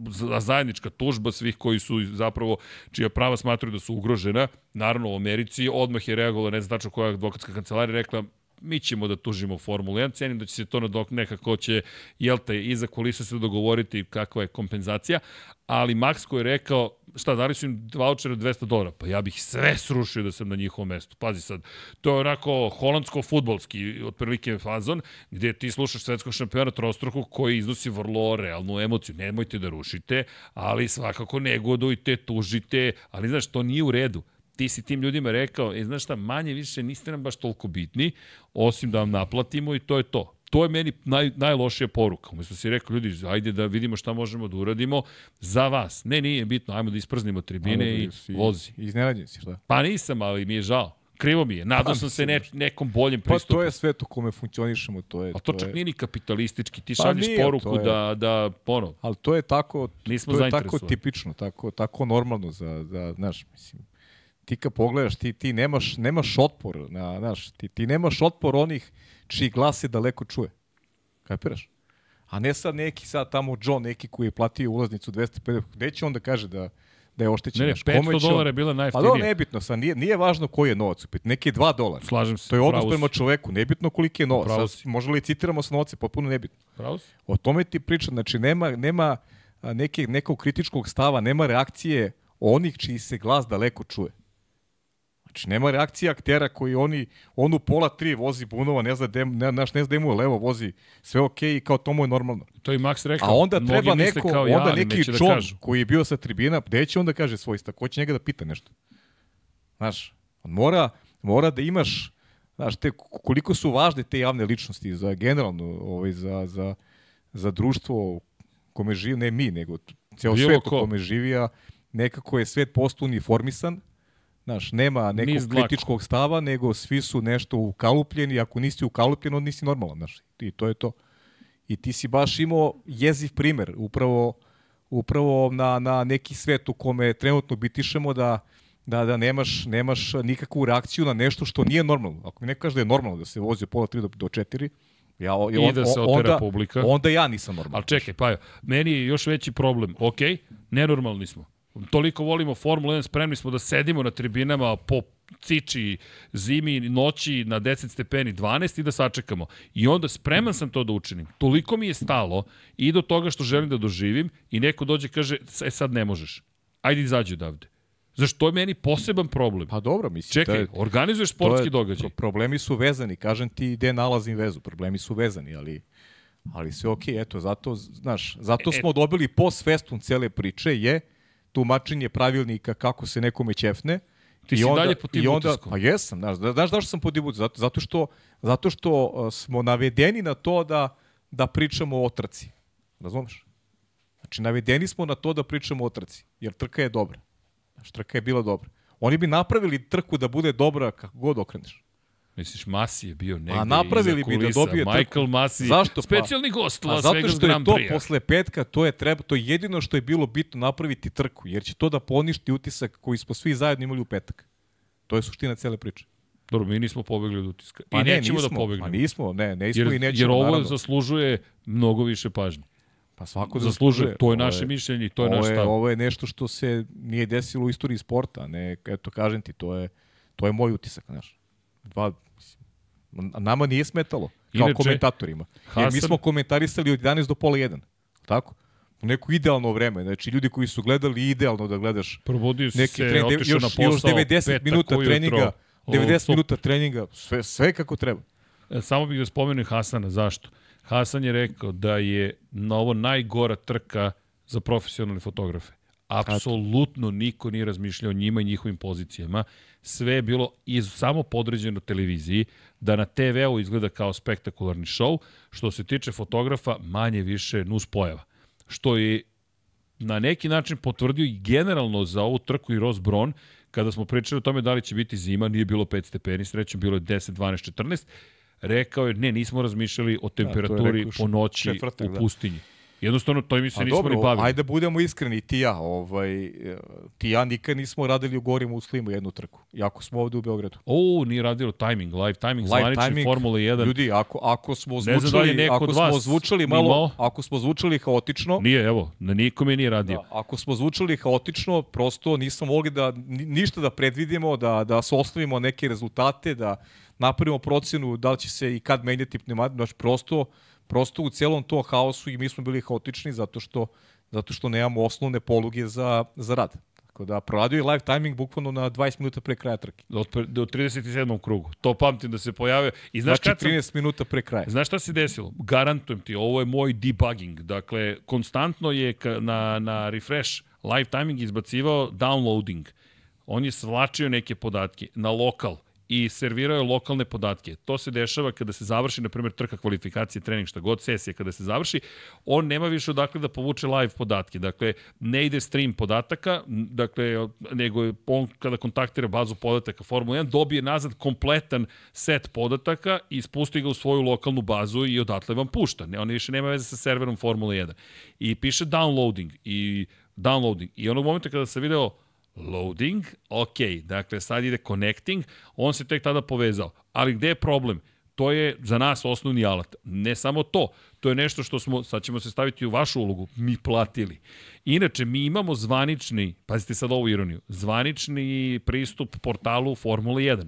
Speaker 1: za- zajednička tužba svih koji su zapravo, čija prava smatruju da su ugrožena. Naravno, u Americi odmah je reagovala, ne znam tačno koja advokatska kancelarija, rekla, mi ćemo da tužimo Formulu 1, cenim da će se to nadok nekako će, jel te, iza kulisa se dogovoriti kakva je kompenzacija, ali Max koji je rekao, šta, dali su im voucher od 200 dolara, pa ja bih sve srušio da sam na njihovom mestu. Pazi sad, to je onako holandsko-futbolski otprilike fazon, gde ti slušaš svetskog šampiona trostruku koji iznosi vrlo realnu emociju. Nemojte da rušite, ali svakako negodujte, tužite, ali znaš, to nije u redu ti si tim ljudima rekao, e, znaš šta, manje više niste nam baš toliko bitni, osim da vam naplatimo i to je to. To je meni naj, najlošija poruka. Umesto si rekao, ljudi, ajde da vidimo šta možemo da uradimo za vas. Ne, nije bitno, ajmo da isprznimo tribine i vozi.
Speaker 2: Iznenađen si, šta?
Speaker 1: Pa nisam, ali mi je žao. Krivo mi je. Nadao
Speaker 2: Pa,
Speaker 1: sam se ne, nekom boljem
Speaker 2: Pa
Speaker 1: pristupu.
Speaker 2: to je svet u kome funkcionišemo, to je...
Speaker 1: A to čak
Speaker 2: je,
Speaker 1: nije ni kapitalistički. Ti
Speaker 2: Pa
Speaker 1: šalješ
Speaker 2: nije,
Speaker 1: poruku
Speaker 2: to je-
Speaker 1: da, da, ono,
Speaker 2: Ali to je tako,
Speaker 1: Nismo
Speaker 2: to je tako tipično, tako, tako normalno za, za, znaš, mislim, ti kad pogledaš, ti, ti nemaš, nemaš otpor, na, znaš, ti, ti nemaš otpor onih čiji glas se daleko čuje. Kapiraš? A ne sad neki sad tamo John, neki koji je platio ulaznicu 250, gde će on da kaže da, da je oštećen?
Speaker 1: ne, ne,
Speaker 2: Znaš, kome
Speaker 1: 500
Speaker 2: će on-
Speaker 1: dolara je bila
Speaker 2: Pa
Speaker 1: najjeftinija.
Speaker 2: da, nebitno, sad nije, nije važno koji je novac, opet neki je 2 dolara.
Speaker 1: Slažem se.
Speaker 2: To je odnos prema čoveku, nebitno koliki je novac.
Speaker 1: Pravo
Speaker 2: Sad,
Speaker 1: si.
Speaker 2: možda li citiramo sa novce, potpuno nebitno.
Speaker 1: Pravo si.
Speaker 2: O tome ti pričam, znači nema, nema neke, nekog kritičkog stava, nema reakcije onih čiji se glas daleko čuje. Znači, nema reakcije aktera koji oni, on u pola tri vozi bunova, ne zna, dem, ne, naš, ne zna mu je levo, vozi sve okej i kao to mu je normalno.
Speaker 1: To je i Max rekao.
Speaker 2: A onda treba neko,
Speaker 1: kao ja,
Speaker 2: onda
Speaker 1: ali
Speaker 2: neki
Speaker 1: neće da kažu.
Speaker 2: koji je bio sa tribina, gde će onda kaže svoj stav, ko će njega da pita nešto? Znaš, on mora, mora da imaš, znaš, te, koliko su važne te javne ličnosti za generalno, ovaj, za, za, za društvo u kome živi, ne mi, nego ceo
Speaker 1: Bilo
Speaker 2: svet u
Speaker 1: ko.
Speaker 2: kome živi, a nekako je svet postao uniformisan, Znaš, nema nekog
Speaker 1: Niz
Speaker 2: kritičkog stava, nego svi su nešto ukalupljeni, ako nisi ukalupljen, onda nisi normalan, znaš, i to je to. I ti si baš imao jeziv primer, upravo, upravo na, na neki svet u kome trenutno bitišemo da, da, da nemaš, nemaš nikakvu reakciju na nešto što nije normalno. Ako mi neko kaže da je normalno da se vozi od pola 3 do, do 4, ja,
Speaker 1: I da se otera
Speaker 2: onda,
Speaker 1: publika.
Speaker 2: onda ja nisam normalan.
Speaker 1: Ali čekaj, pa meni je još veći problem. Ok, nenormalni smo. Toliko volimo Formulu 1, spremni smo da sedimo na tribinama po ciči zimi, noći na 10 stepeni 12 i da sačekamo. I onda spreman sam to da učinim. Toliko mi je stalo i do toga što želim da doživim i neko dođe i kaže, e sad ne možeš. Ajde izađi odavde. Znaš, to je meni poseban problem.
Speaker 2: Pa dobro, mislim.
Speaker 1: Čekaj,
Speaker 2: je-
Speaker 1: organizuješ sportski
Speaker 2: je-
Speaker 1: događaj.
Speaker 2: pro- Problemi su vezani, kažem ti gde nalazim vezu. Problemi su vezani, ali ali sve okej, eto, zato, znaš, zato
Speaker 1: E,
Speaker 2: smo dobili post festum cele priče je tumačenje pravilnika kako se nekome ćefne.
Speaker 1: Ti si
Speaker 2: onda,
Speaker 1: dalje pod tim
Speaker 2: i onda,
Speaker 1: utiskom.
Speaker 2: Pa jesam, znaš, znaš zašto sam pod tim utiskom? Zato, zato što, zato što uh, smo navedeni na to da, da pričamo o trci. Razumeš? Znači, navedeni smo na to da pričamo o trci, jer trka je dobra. Znaš, trka je bila dobra. Oni bi napravili trku da bude dobra kako god okreneš.
Speaker 1: Misliš, Masi je bio negde
Speaker 2: A napravili bi da dobije.
Speaker 1: Michael Masi,
Speaker 2: Zašto? Pa-
Speaker 1: specijalni gost
Speaker 2: A
Speaker 1: Las
Speaker 2: zato
Speaker 1: Vegas
Speaker 2: što je
Speaker 1: Grand
Speaker 2: to
Speaker 1: Prix.
Speaker 2: posle petka, to je treba, to je jedino što je bilo bitno napraviti trku, jer će to da poništi utisak koji smo svi zajedno imali u petak. To je suština cele priče.
Speaker 1: Dobro, mi nismo pobegli od utiska.
Speaker 2: Pa
Speaker 1: I
Speaker 2: ne,
Speaker 1: nećemo
Speaker 2: nismo,
Speaker 1: da pobegnemo.
Speaker 2: Pa nismo, ne, nismo
Speaker 1: jer,
Speaker 2: i nećemo,
Speaker 1: jer ovo
Speaker 2: naravno.
Speaker 1: zaslužuje mnogo više pažnje.
Speaker 2: Pa svako
Speaker 1: Zaslužuje, to je naše mišljenje to je naš stav.
Speaker 2: Ovo je nešto što se nije desilo u istoriji sporta, ne, eto kažem ti, to je, to je moj utisak, znaš. Dva, nama nije smetalo, kao
Speaker 1: Inače,
Speaker 2: komentatorima. Jer mi
Speaker 1: Hasan-
Speaker 2: smo komentarisali od 11 do pola 1, tako? U neko idealno vreme, znači ljudi koji su gledali idealno da gledaš
Speaker 1: Probudio
Speaker 2: neki
Speaker 1: se,
Speaker 2: tren, dev-
Speaker 1: otišao
Speaker 2: još,
Speaker 1: na posao,
Speaker 2: još 90
Speaker 1: petak
Speaker 2: minuta treninga,
Speaker 1: O,
Speaker 2: 90
Speaker 1: super.
Speaker 2: minuta treninga, sve, sve kako treba.
Speaker 1: E, Samo bih da spomenem Hasana. Zašto? Hasan je rekao da je na ovo najgora trka za profesionalne fotografe. Apsolutno niko nije razmišljao o njima i njihovim pozicijama. Sve je bilo iz, samo podređeno televiziji, da na TV-u izgleda kao spektakularni show. Što se tiče fotografa, manje više nus pojava. Što je na neki način potvrdio i generalno za ovu trku i Ross Brown, kada smo pričali o tome da li će biti zima, nije bilo 5 stepeni, srećom bilo je 10, 12, 14, rekao je, ne, nismo razmišljali o temperaturi
Speaker 2: rekao
Speaker 1: po noći
Speaker 2: četvrtak,
Speaker 1: u
Speaker 2: da.
Speaker 1: Jednostavno, to mi se
Speaker 2: A
Speaker 1: nismo
Speaker 2: dobro,
Speaker 1: ni bavili.
Speaker 2: ajde da budemo iskreni, ti ja, ovaj, e, ti ja nikad nismo radili u gorim uslovima jednu trku, iako smo ovde u Beogradu.
Speaker 1: O, nije radilo timing, live timing, live zvanični timing, Formula 1.
Speaker 2: Ljudi, ako, ako smo
Speaker 1: da
Speaker 2: zvučali,
Speaker 1: neko
Speaker 2: ako smo zvučali malo,
Speaker 1: imao.
Speaker 2: ako smo zvučali haotično,
Speaker 1: Nije, evo, na nikome nije radio.
Speaker 2: Da, ako smo zvučali haotično, prosto nismo mogli da ni- ništa da predvidimo, da, da se ostavimo neke rezultate, da napravimo procenu da li će se i kad menjati pneumatik, znači prosto, prosto u celom tom haosu i mi smo bili haotični zato što, zato što nemamo osnovne poluge za, za rad. Tako da proradio je live timing bukvalno na 20 minuta pre kraja trke.
Speaker 1: Do, do 37. krugu. To pamtim da se pojavio. I znaš
Speaker 2: Znači
Speaker 1: kad sam,
Speaker 2: 13 minuta pre kraja.
Speaker 1: Znaš šta se desilo? Garantujem ti, ovo je moj debugging. Dakle, konstantno je na, na refresh live timing izbacivao downloading. On je svlačio neke podatke na lokal i servirao lokalne podatke. To se dešava kada se završi, na primjer, trka kvalifikacije, trening, šta god, sesija, kada se završi, on nema više odakle da povuče live podatke. Dakle, ne ide stream podataka, dakle, nego on kada kontaktira bazu podataka Formula 1, dobije nazad kompletan set podataka i spusti ga u svoju lokalnu bazu i odatle vam pušta. Ne, on više nema veze sa serverom Formula 1. I piše downloading i downloading. I onog momenta kada se video loading, ok, dakle sad ide connecting, on se tek tada povezao. Ali gde je problem? To je za nas osnovni alat. Ne samo to, to je nešto što smo, sad ćemo se staviti u vašu ulogu, mi platili. Inače, mi imamo zvanični, pazite sad ovu ironiju, zvanični pristup portalu Formula 1,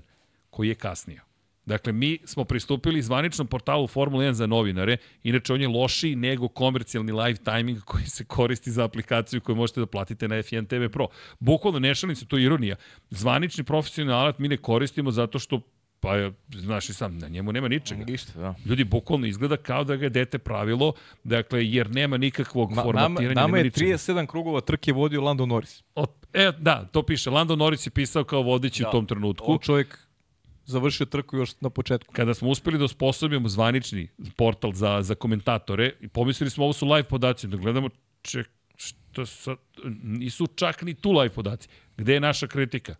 Speaker 1: koji je kasnio. Dakle, mi smo pristupili zvaničnom portalu Formula 1 za novinare, inače on je lošiji nego komercijalni live timing koji se koristi za aplikaciju koju možete da platite na F1 TV Pro. Bukvalno, ne šalim se, to je ironija. Zvanični profesionalni alat mi ne koristimo zato što Pa, znaš i sam, na njemu nema ničega.
Speaker 2: Ništa, da.
Speaker 1: Ljudi, bukvalno izgleda kao da ga je dete pravilo, dakle, jer nema nikakvog
Speaker 2: Ma, nama,
Speaker 1: formatiranja,
Speaker 2: nama
Speaker 1: nema
Speaker 2: je
Speaker 1: ničega.
Speaker 2: 37 krugova trke vodio Lando Norris.
Speaker 1: O, e, da, to piše. Lando Norris je pisao kao vodeći
Speaker 2: Da.
Speaker 1: u tom trenutku.
Speaker 2: On čovjek završio trku još na početku.
Speaker 1: kada smo uspeli da osposobimo zvanični portal za, za komentatore, i pomislili smo ovo su live podaci, da gledamo, ček, što sad, nisu čak ni tu live podaci. Gde je naša kritika?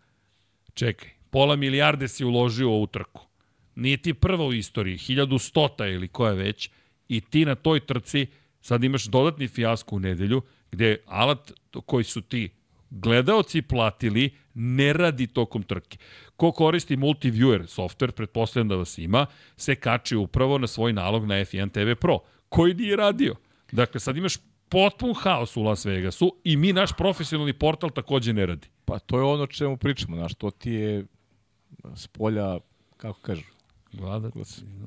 Speaker 1: Čekaj, pola milijarde si uložio u ovu trku. Nije ti prva u istoriji, 1100 ili koja već, i ti na toj trci sad imaš dodatni fijasko u nedelju, gde alat koji su ti gledaoci platili ne radi tokom trke. Ko koristi multiviewer software, pretpostavljam da vas ima, se kači upravo na svoj nalog na F1 TV Pro, koji nije radio. Dakle, sad imaš potpun haos u Las Vegasu i mi, naš profesionalni portal, takođe ne radi.
Speaker 2: Pa to je ono o čemu pričamo, znaš, to ti je s polja, kako kažu,
Speaker 1: Gladac,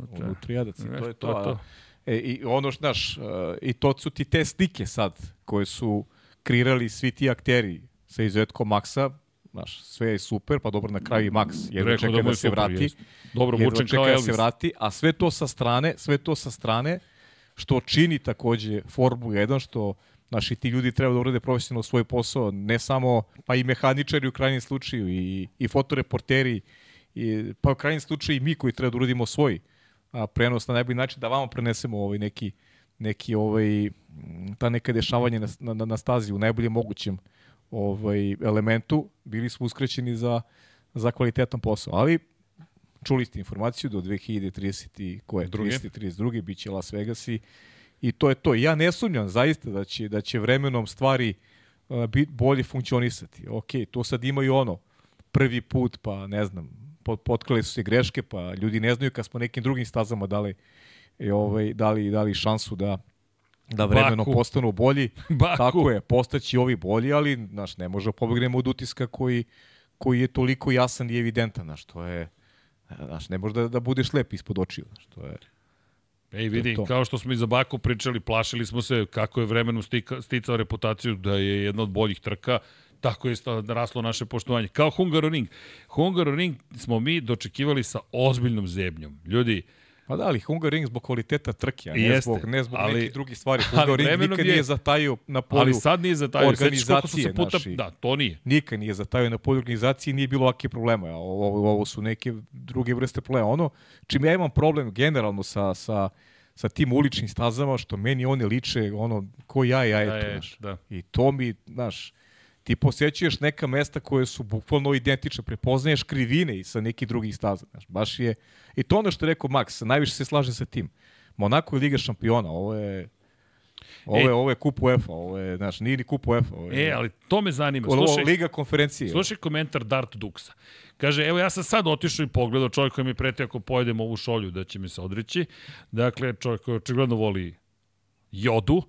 Speaker 2: unutrijadac, i to je to.
Speaker 1: to to.
Speaker 2: E, I ono, znaš, e, i to su ti te slike sad, koje su kreirali svi ti akteri sa izuzetkom Maxa, znaš, sve je super, pa dobro, na kraju i Max jedno
Speaker 1: Rekao
Speaker 2: čeka da,
Speaker 1: je
Speaker 2: se
Speaker 1: super,
Speaker 2: vrati.
Speaker 1: jest. Dobro,
Speaker 2: čeka
Speaker 1: kao
Speaker 2: da
Speaker 1: Elvis.
Speaker 2: se vrati, a sve to sa strane, sve to sa strane, što čini takođe Formulu 1, što naši ti ljudi treba da urade profesionalno svoj posao, ne samo, pa i mehaničari u krajnjem slučaju, i, i fotoreporteri, i, pa u krajnjem slučaju i mi koji treba da uradimo svoj a, prenos na najbolji način, da vama prenesemo ovaj neki, neki ovaj, ta neka dešavanja na, na, na stazi u najboljem mogućem ovaj, elementu, bili smo uskraćeni za, za kvalitetan posao. Ali čuli ste informaciju do 2030 i koje
Speaker 1: Druge.
Speaker 2: 30 32 biće Las Vegas i, i to je to. Ja ne sumnjam zaista da će da će vremenom stvari uh, bit bolje funkcionisati. Ok, to sad imaju ono prvi put pa ne znam pot, potkrali su se greške, pa ljudi ne znaju kad smo nekim drugim stazama dali, i ovaj, dali, dali šansu da da vremeno
Speaker 1: Baku.
Speaker 2: postanu bolji. [laughs]
Speaker 1: Baku.
Speaker 2: Tako je, postaći ovi bolji, ali znaš, ne može pobegnemo od utiska koji, koji je toliko jasan i evidentan. Znaš, to je, znaš, ne može da, da budeš lep ispod očiju. Znaš, to je,
Speaker 1: Ej, vidi,
Speaker 2: to.
Speaker 1: kao što smo i za Baku pričali, plašili smo se kako je vremenom stika, sticao reputaciju da je jedna od boljih trka, tako je sta- raslo naše poštovanje. Kao Hungaroring. Hungaroring smo mi dočekivali sa ozbiljnom zebnjom. Ljudi,
Speaker 2: Pa da, ali Hungaroring zbog kvaliteta trke, a ne
Speaker 1: Jeste,
Speaker 2: zbog, ne zbog
Speaker 1: ali-
Speaker 2: nekih drugih stvari. [laughs] Hungaroring
Speaker 1: vremenom
Speaker 2: nikad
Speaker 1: je-
Speaker 2: nije zatajio na polju
Speaker 1: ali sad nije za taj Sećaš koliko su se
Speaker 2: organizacije,
Speaker 1: puta...
Speaker 2: znaš, i-
Speaker 1: Da, to nije.
Speaker 2: nikad nije zatajio na polju organizacije, nije bilo ovakve problema. Ovo, ovo, su neke druge vrste problema. Ono, čim ja imam problem generalno sa, sa, sa tim uličnim stazama, što meni one liče, ono, ko ja i
Speaker 1: Da, je,
Speaker 2: znaš.
Speaker 1: da.
Speaker 2: I to mi, znaš, ti posjećuješ neka mesta koje su bukvalno identične, prepoznaješ krivine i sa nekih drugih staza, znaš, baš je, i to ono što je rekao Max, najviše se slažem sa tim. Monako je Liga šampiona, ovo je, ovo je,
Speaker 1: Ej.
Speaker 2: ovo je kup UEFA, ovo je, znaš, nije ni kup UEFA, ovo je,
Speaker 1: E, ali to me zanima. Slušaj,
Speaker 2: Liga konferencije.
Speaker 1: Slušaj komentar Dart Duxa. Kaže, evo ja sam sad otišao i pogledao čovjek koji mi preti ako pojedem ovu šolju da će mi se odreći. Dakle, čovjek koji očigledno voli jodu,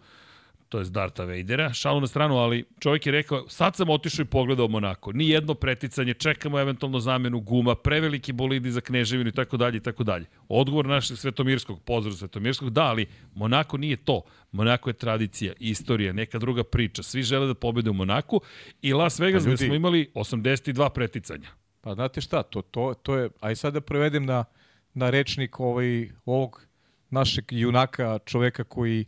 Speaker 1: to je Darta Vadera, šalu na stranu, ali čovjek je rekao, sad sam otišao i pogledao Monako. Ni jedno preticanje, čekamo eventualno zamenu guma, preveliki bolidi za kneževinu i tako dalje i tako dalje. Odgovor našeg Svetomirskog, pozdrav Svetomirskog, da, ali Monako nije to. Monako je tradicija, istorija, neka druga priča. Svi žele da pobede u Monaku i Las Vegas
Speaker 2: Pa
Speaker 1: gde
Speaker 2: ljudi-
Speaker 1: smo imali 82 preticanja.
Speaker 2: Pa znate šta, to, to, to je, aj sad da prevedem na, na rečnik ovaj, ovog našeg junaka, čoveka koji,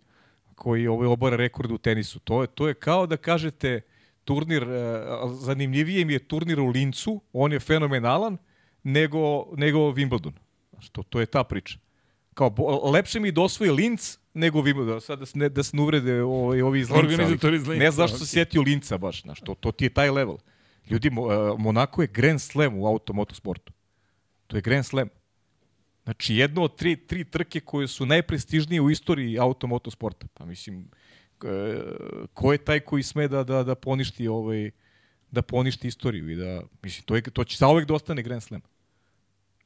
Speaker 2: koji ovaj, obora rekord u tenisu. To je, to je kao da kažete turnir, e, zanimljivije mi je turnir u Lincu, on je fenomenalan, nego, nego Wimbledon. Znaš, to, je ta priča. Kao, bo, lepše mi da osvoji Linz nego Wimbledon. Sad da se ne, da se ne uvrede ovaj, ovi iz Linca.
Speaker 1: iz Linca,
Speaker 2: Ne znaš što se
Speaker 1: okej.
Speaker 2: sjetio Linca baš. Znaš, to, to ti je taj level. Ljudi, Mo- e, Monako je Grand Slam u automotosportu. To je Grand Slam. Znači, jedno od tri, tri trke koje su najprestižnije u istoriji automotosporta. Pa mislim, ko je taj koji sme da, da, da poništi ovaj, da poništi istoriju i da, mislim, to, je, to će zauvek da ostane Grand Slam.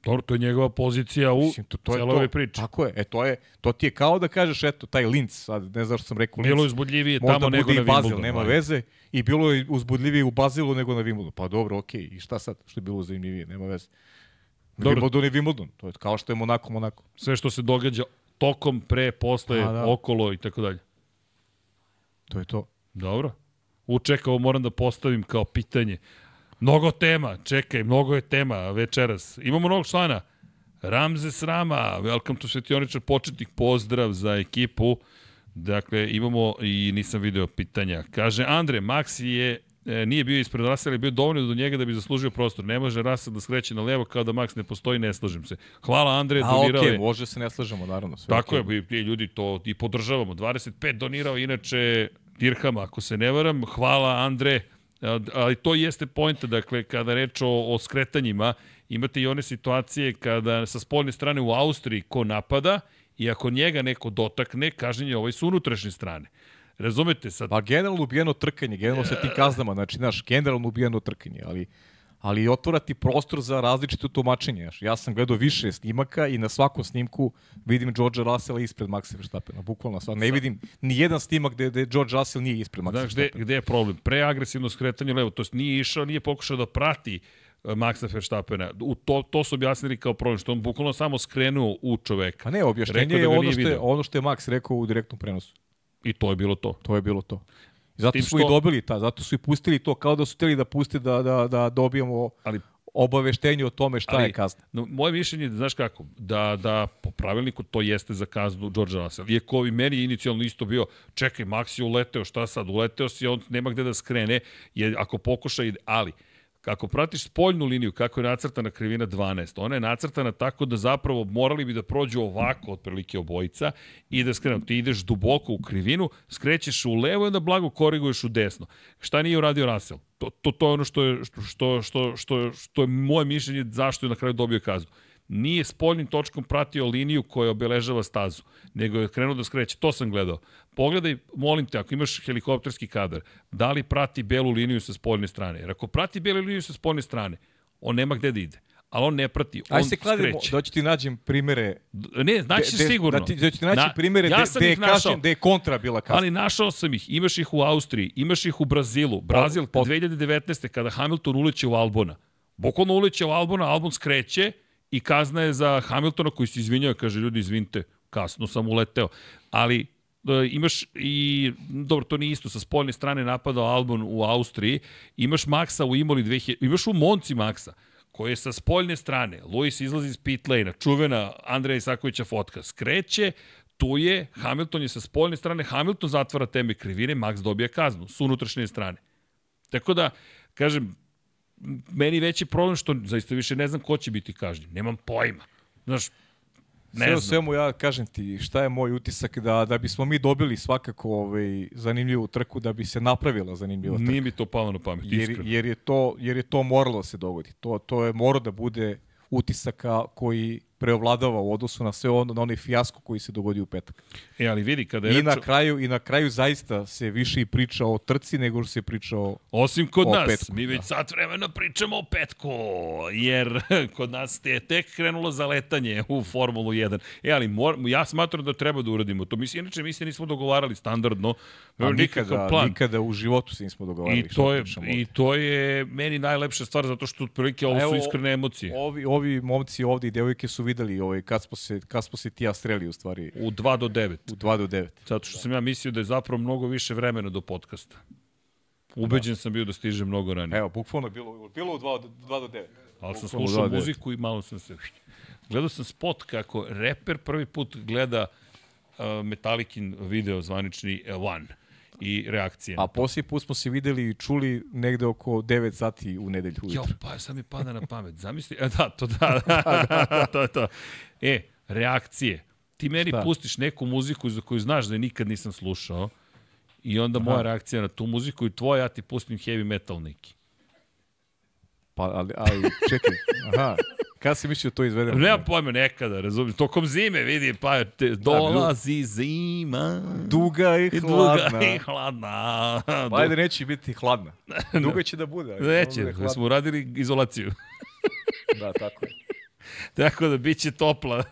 Speaker 1: Dobro, to je njegova pozicija u
Speaker 2: Mislim, to, to je
Speaker 1: celoj ovoj priči.
Speaker 2: Tako je. E, to, je, to ti je kao da kažeš, eto, taj Linz, sad ne znam što sam rekao,
Speaker 1: Bilo je uzbudljivije
Speaker 2: možda
Speaker 1: tamo nego na
Speaker 2: i Bazil,
Speaker 1: Wimbledonu.
Speaker 2: nema
Speaker 1: ajde.
Speaker 2: veze. I bilo je uzbudljivije u Bazilu nego na Wimbledonu. Pa dobro, okej. I šta sad? Što je bilo zanimljivije? Nema veze.
Speaker 1: Dobro.
Speaker 2: Wimbledon je Wimbledon. To je kao što je Monako, Monako.
Speaker 1: Sve što se događa tokom, pre, posle,
Speaker 2: A, da.
Speaker 1: okolo i tako dalje.
Speaker 2: To je to.
Speaker 1: Dobro. U, čekaj, ovo moram da postavim kao pitanje. Mnogo tema, čekaj, mnogo je tema večeras. Imamo novog člana. Ramzes Rama, welcome to Svetioničar, početnik pozdrav za ekipu. Dakle, imamo i nisam video pitanja. Kaže, Andre, Max je e, nije bio ispred Rasela, je bio dovoljno do njega da bi zaslužio prostor. Ne može Rasel da skreće na levo kao da Max ne postoji, ne slažem se. Hvala Andre,
Speaker 2: A
Speaker 1: donirao
Speaker 2: okej,
Speaker 1: je.
Speaker 2: može se ne slažemo, naravno. Sve
Speaker 1: Tako
Speaker 2: okej.
Speaker 1: je, ljudi to i podržavamo. 25 donirao inače Dirhama, ako se ne varam. Hvala Andre, ali to jeste pojenta, dakle, kada reč o, o skretanjima, imate i one situacije kada sa spoljne strane u Austriji ko napada i ako njega neko dotakne, kažnjen ovaj su unutrašnje strane. Razumete sad?
Speaker 2: Pa generalno ubijeno trkanje, generalno sa tim kaznama, znači, znaš, generalno ubijeno trkanje, ali ali otvara ti prostor za različito tumačenje. Znaš. Ja sam gledao više snimaka i na svakom snimku vidim George Russella ispred Maxa Verstappena, bukvalno sad. Ne vidim ni jedan snimak gde, gde George Russell nije ispred Maxa
Speaker 1: Znaš, gde,
Speaker 2: Verstappena.
Speaker 1: gde je problem? Preagresivno skretanje levo, to jest nije išao, nije pokušao da prati e, Maxa Verstappena. U to, to su objasnili kao problem, što on bukvalno samo skrenuo u čoveka.
Speaker 2: Pa ne, objašnjenje
Speaker 1: Rekao da
Speaker 2: je ono što je, ono što je Max rekao u direktnom prenosu.
Speaker 1: I to je bilo to.
Speaker 2: To je bilo to. Zato
Speaker 1: što-
Speaker 2: i dobili ta, zato su i pustili to, kao da su hteli da puste da, da, da dobijemo
Speaker 1: Ali
Speaker 2: obaveštenje o tome šta
Speaker 1: Ali-
Speaker 2: je kazna.
Speaker 1: No, moje mišljenje je, znaš kako, da, da po pravilniku to jeste za kaznu George Russell. Iako ovi meni je inicijalno isto bio, čekaj, Max je uleteo, šta sad, uleteo si, on nema gde da skrene, je, ako pokuša ali Kako pratiš spoljnu liniju, kako je nacrtana krivina 12, ona je nacrtana tako da zapravo morali bi da prođu ovako otprilike obojica i da skrenu. Ti ideš duboko u krivinu, skrećeš u levo i onda blago koriguješ u desno. Šta nije uradio Russell? To, to, to je ono što je, što, što, što, što je moje mišljenje zašto je na kraju dobio kaznu nije spoljnim točkom pratio liniju koja obeležava stazu, nego je krenuo da skreće. To sam gledao. Pogledaj, molim te, ako imaš helikopterski kadar, da li prati belu liniju sa spoljne strane? Jer ako prati belu liniju sa spoljne strane, on nema gde da ide. ali on ne prati, on
Speaker 2: Aj se kladimo,
Speaker 1: skreće.
Speaker 2: da ću ti nađem primere.
Speaker 1: Ne, znači
Speaker 2: de- de-
Speaker 1: sigurno.
Speaker 2: Da, ti, da ću ti naći
Speaker 1: Na-
Speaker 2: primere
Speaker 1: ja
Speaker 2: gde,
Speaker 1: našao.
Speaker 2: kažem, gde je kontra bila kasna.
Speaker 1: Ali našao sam ih. Imaš ih u Austriji, imaš ih u Brazilu. Brazil,
Speaker 2: po-
Speaker 1: 2019. kada Hamilton uleće u Albona. Bukvalno uleće u Albona, Albon skreće i kazna je za Hamiltona koji se izvinjava, kaže ljudi izvinite, kasno sam uleteo. Ali e, imaš i, dobro, to nije isto, sa spoljne strane napadao Albon u Austriji, imaš Maxa u Imoli 2000, imaš u Monci Maxa, koji je sa spoljne strane, Luis izlazi iz pit lane čuvena Andreja Isakovića fotka, skreće, tu je, Hamilton je sa spoljne strane, Hamilton zatvara teme krivine, Max dobija kaznu s unutrašnje strane. Tako da, kažem, meni veći problem što zaista više ne znam ko će biti kažnjen. Nemam pojma. Znaš, ne
Speaker 2: Sve
Speaker 1: znam.
Speaker 2: svemu ja kažem ti šta je moj utisak da da bismo mi dobili svakako ovaj zanimljivu trku da bi se napravila zanimljiva trka.
Speaker 1: Nije mi to palo na pamet,
Speaker 2: Jer,
Speaker 1: iskreno.
Speaker 2: jer, je to, jer je to moralo da se dogodi. To, to je morao da bude utisaka koji preovladava u odnosu na sve ono, na onaj fijasko koji se dogodio u petak.
Speaker 1: E, ali vidi, kada je
Speaker 2: I
Speaker 1: reč...
Speaker 2: na kraju i na kraju zaista se više i priča o trci nego što se priča o
Speaker 1: Osim kod
Speaker 2: O
Speaker 1: nas,
Speaker 2: petku,
Speaker 1: mi već
Speaker 2: da.
Speaker 1: sat vremena pričamo o petku, jer [laughs] kod nas je tek krenulo zaletanje u Formulu 1. E, ali mor, ja smatram da treba da uradimo to. Mislim, inače, mi se nismo dogovarali standardno,
Speaker 2: a nikada,
Speaker 1: plan.
Speaker 2: nikada u životu se nismo dogovarali.
Speaker 1: I to, je, I to je meni najlepša stvar, zato što otprilike ovo su iskrene emocije.
Speaker 2: Ovi, ovi momci ovde i devojke su videli ovaj, kad, smo se, kad smo se ti ja streli u stvari
Speaker 1: U 2 do 9.
Speaker 2: u 2 do 9.
Speaker 1: Zato što sam ja mislio da je zapravo mnogo više vremena do podcasta. Ubeđen sam bio da stiže mnogo ranije.
Speaker 2: Evo, bukvalno je bilo, bilo u 2 do, 2 do 9.
Speaker 1: Ali sam
Speaker 2: Bukvalno
Speaker 1: slušao muziku i malo sam se... Gledao sam spot kako reper prvi put gleda uh, Metallicin video zvanični uh, One i reakcije.
Speaker 2: A poslije put smo se videli i čuli negde oko 9 sati u nedelju
Speaker 1: Jo, pa sad mi pada na pamet. [laughs] Zamisli, e, da, to [laughs] da, da, da, to je to. E, reakcije. Ti meni
Speaker 2: Šta?
Speaker 1: pustiš neku muziku za koju znaš da je nikad nisam slušao i onda moja reakcija na tu muziku i tvoja, ja ti pustim heavy metal neki.
Speaker 2: Pa, ali, ali čekaj, aha, kad si mislio to izvedemo?
Speaker 1: Nema pojma nekada, razumiješ, tokom zime vidi, pa te, dolazi zima.
Speaker 2: Duga i hladna.
Speaker 1: duga i hladna.
Speaker 2: Pa ajde, neće biti hladna. [laughs] Duga će da bude. ajde,
Speaker 1: Neće,
Speaker 2: hladna.
Speaker 1: smo uradili izolaciju. [laughs]
Speaker 2: Da, tako je. [laughs]
Speaker 1: Tako da bit će topla,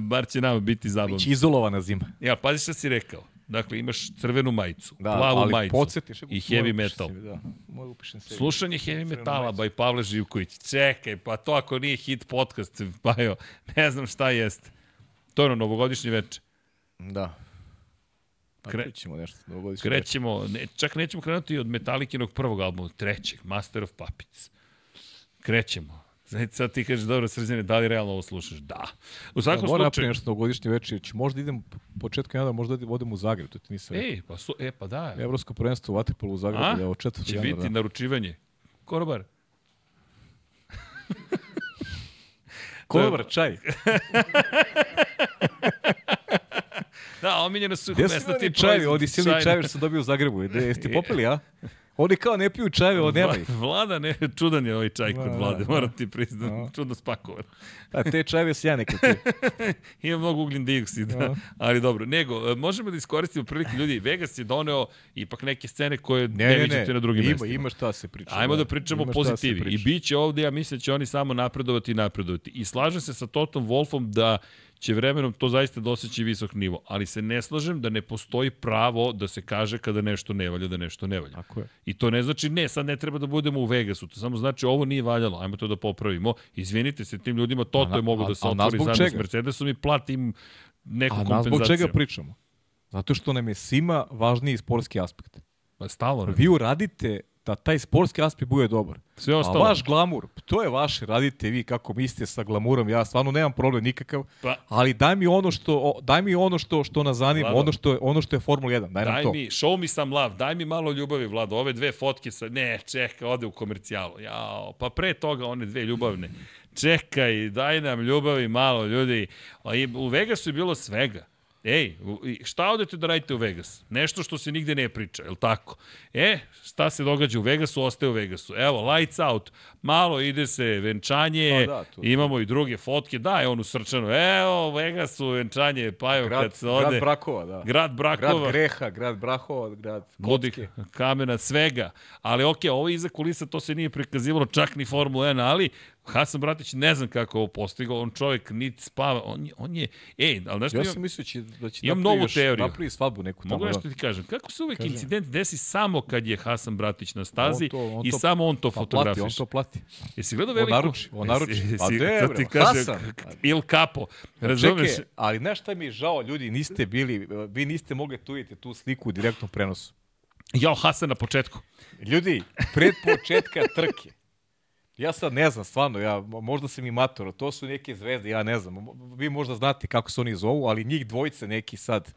Speaker 1: bar će nama biti zabavno.
Speaker 2: Biće izolovana zima.
Speaker 1: Ja, pazi šta si rekao. Dakle, imaš crvenu majicu,
Speaker 2: Da,
Speaker 1: plavu
Speaker 2: ali
Speaker 1: majicu
Speaker 2: podsjetiš.
Speaker 1: i heavy metal.
Speaker 2: Sebi, da, moj sebi.
Speaker 1: Slušanje heavy metala by Pavle Živković. Čekaj, pa to ako nije hit podcast, [laughs] pa jo, ne znam šta jeste. To je ono, novogodišnji veče.
Speaker 2: Da.
Speaker 1: Kre-
Speaker 2: Kre... ćemo nešto.
Speaker 1: Krećemo, ne, čak nećemo krenuti od Metalikinog prvog albuma, trećeg, Master of Puppets. Krećemo. Znači, sad ti kažeš, dobro, srđane, da li realno ovo slušaš? Da. U
Speaker 2: Ja,
Speaker 1: svakom
Speaker 2: moram napraviti
Speaker 1: slučaju...
Speaker 2: nešto novogodišnje veče. Ću možda idem početkom januara, možda odem u Zagreb, to ti nisam rekao.
Speaker 1: Ej, pa, su, e, pa da.
Speaker 2: Evropsko prvenstvo u Vaterpolu u Zagrebu,
Speaker 1: A?
Speaker 2: da, od 4.
Speaker 1: Će
Speaker 2: januara.
Speaker 1: biti naručivanje. Korobar. [laughs]
Speaker 2: Konobar, čaj. [laughs]
Speaker 1: Da, omiljeno su
Speaker 2: Gde su oni čajevi, oni silni čajevi što sam dobio u Zagrebu? Gde, jeste [laughs] popili, a? Oni kao ne piju čajeve, od nema ih.
Speaker 1: Vlada, ne, čudan je ovaj čaj kod vlade,
Speaker 2: da,
Speaker 1: moram ti priznat,
Speaker 2: Da.
Speaker 1: čudno spakovan.
Speaker 2: A te čajeve se ja nekad.
Speaker 1: Ima mnogo ugljen dioksida,
Speaker 2: Da.
Speaker 1: ali dobro. Nego, e, možemo da iskoristimo prilike ljudi. Vegas je doneo ipak neke scene koje ne,
Speaker 2: Ne, ne, ne,
Speaker 1: viđate na drugim
Speaker 2: ima,
Speaker 1: mestima.
Speaker 2: ima šta se priča.
Speaker 1: Ajmo da pričamo
Speaker 2: Ima
Speaker 1: pozitivi. I
Speaker 2: priča.
Speaker 1: bit će ovde, ja mislim da će oni samo napredovati i napredovati. I slažem se sa Totom Wolfom da će vremenom to zaista doseći visok nivo. Ali se ne slažem da ne postoji pravo da se kaže kada nešto ne valja, da nešto ne valja.
Speaker 2: Tako je.
Speaker 1: I to ne znači ne, sad ne treba da budemo u Vegasu, to samo znači ovo nije valjalo, ajmo to da popravimo. Izvinite se tim ljudima, Toto
Speaker 2: A-
Speaker 1: je mogo
Speaker 2: a-
Speaker 1: da se
Speaker 2: a nas
Speaker 1: otvori
Speaker 2: zbog
Speaker 1: zajedno s
Speaker 2: čega?
Speaker 1: Mercedesom i plati im neku
Speaker 2: A nas
Speaker 1: kompenzaciju.
Speaker 2: zbog čega pričamo? Zato što nam je svima važniji sportski aspekt.
Speaker 1: Pa stalo,
Speaker 2: Vi uradite da taj sportski aspekt bude dobar.
Speaker 1: sve
Speaker 2: A
Speaker 1: ostalo.
Speaker 2: vaš glamur, to je vaše, radite vi kako mislite sa glamurom, ja stvarno nemam problem nikakav,
Speaker 1: Pa-
Speaker 2: ali daj mi ono što, daj mi ono što, što nas zanima,
Speaker 1: Vlado.
Speaker 2: ono što, je, ono što je Formula 1, daj, nam
Speaker 1: Daj
Speaker 2: to.
Speaker 1: mi, show me some love, daj mi malo ljubavi, Vlado. Ove dve fotke sa, ne, čekaj, ode u komercijalu. Jao, pa pre toga one dve ljubavne. Čekaj, daj nam ljubavi malo, ljudi. A u Vegasu je bilo svega. Ej, u- šta odete da radite u Vegas? Nešto što se nigde ne priča, je li tako? E, šta se događa u Vegasu, ostaje u Vegasu. Evo, lights out, malo ide se venčanje,
Speaker 2: Pa da, tu-
Speaker 1: imamo i druge fotke, daj onu srčanu, evo, u Vegasu venčanje, pa evo,
Speaker 2: Grad,
Speaker 1: kad se ode...
Speaker 2: grad Brakova, da.
Speaker 1: Grad Brakova.
Speaker 2: Grad greha, grad Brahova, grad kocke.
Speaker 1: kamena, svega. Ali okej, ovo iza kulisa to se nije prikazivalo čak ni Formula 1, ali Hasan Bratić ne znam kako ovo postigao, on čovjek niti spava, on, je- on je, ej, ali znaš što
Speaker 2: Ja
Speaker 1: imam-
Speaker 2: sam mislio da će
Speaker 1: Imam
Speaker 2: napravi
Speaker 1: novu teoriju.
Speaker 2: Napravi svadbu neku tamo.
Speaker 1: Mogu
Speaker 2: da.
Speaker 1: nešto ti kažem, kako se uvek
Speaker 2: Kaži.
Speaker 1: incident desi samo kad je Hasan Bratić na stazi
Speaker 2: On to- on
Speaker 1: i
Speaker 2: to-
Speaker 1: samo on to
Speaker 2: Pa plati, on to plati.
Speaker 1: Jesi gledao
Speaker 2: On
Speaker 1: veliko?
Speaker 2: naruči, on naruči.
Speaker 1: Jesi-
Speaker 2: Pa
Speaker 1: jesi-
Speaker 2: de,
Speaker 1: to
Speaker 2: bre,
Speaker 1: ti kaže,
Speaker 2: Hasan.
Speaker 1: Il Capo, razumeš?
Speaker 2: Čekaj, ali znaš šta mi je žao, ljudi, niste bili, vi niste mogli tu vidjeti tu sliku u direktnom prenosu.
Speaker 1: Jao Hasan na početku.
Speaker 2: Ljudi, pred početka trke, ja sad ne znam, stvarno, ja, mo- možda sam i mator, to su neke zvezde, ja ne znam, vi možda znate kako se oni zovu, ali njih dvojice neki sad,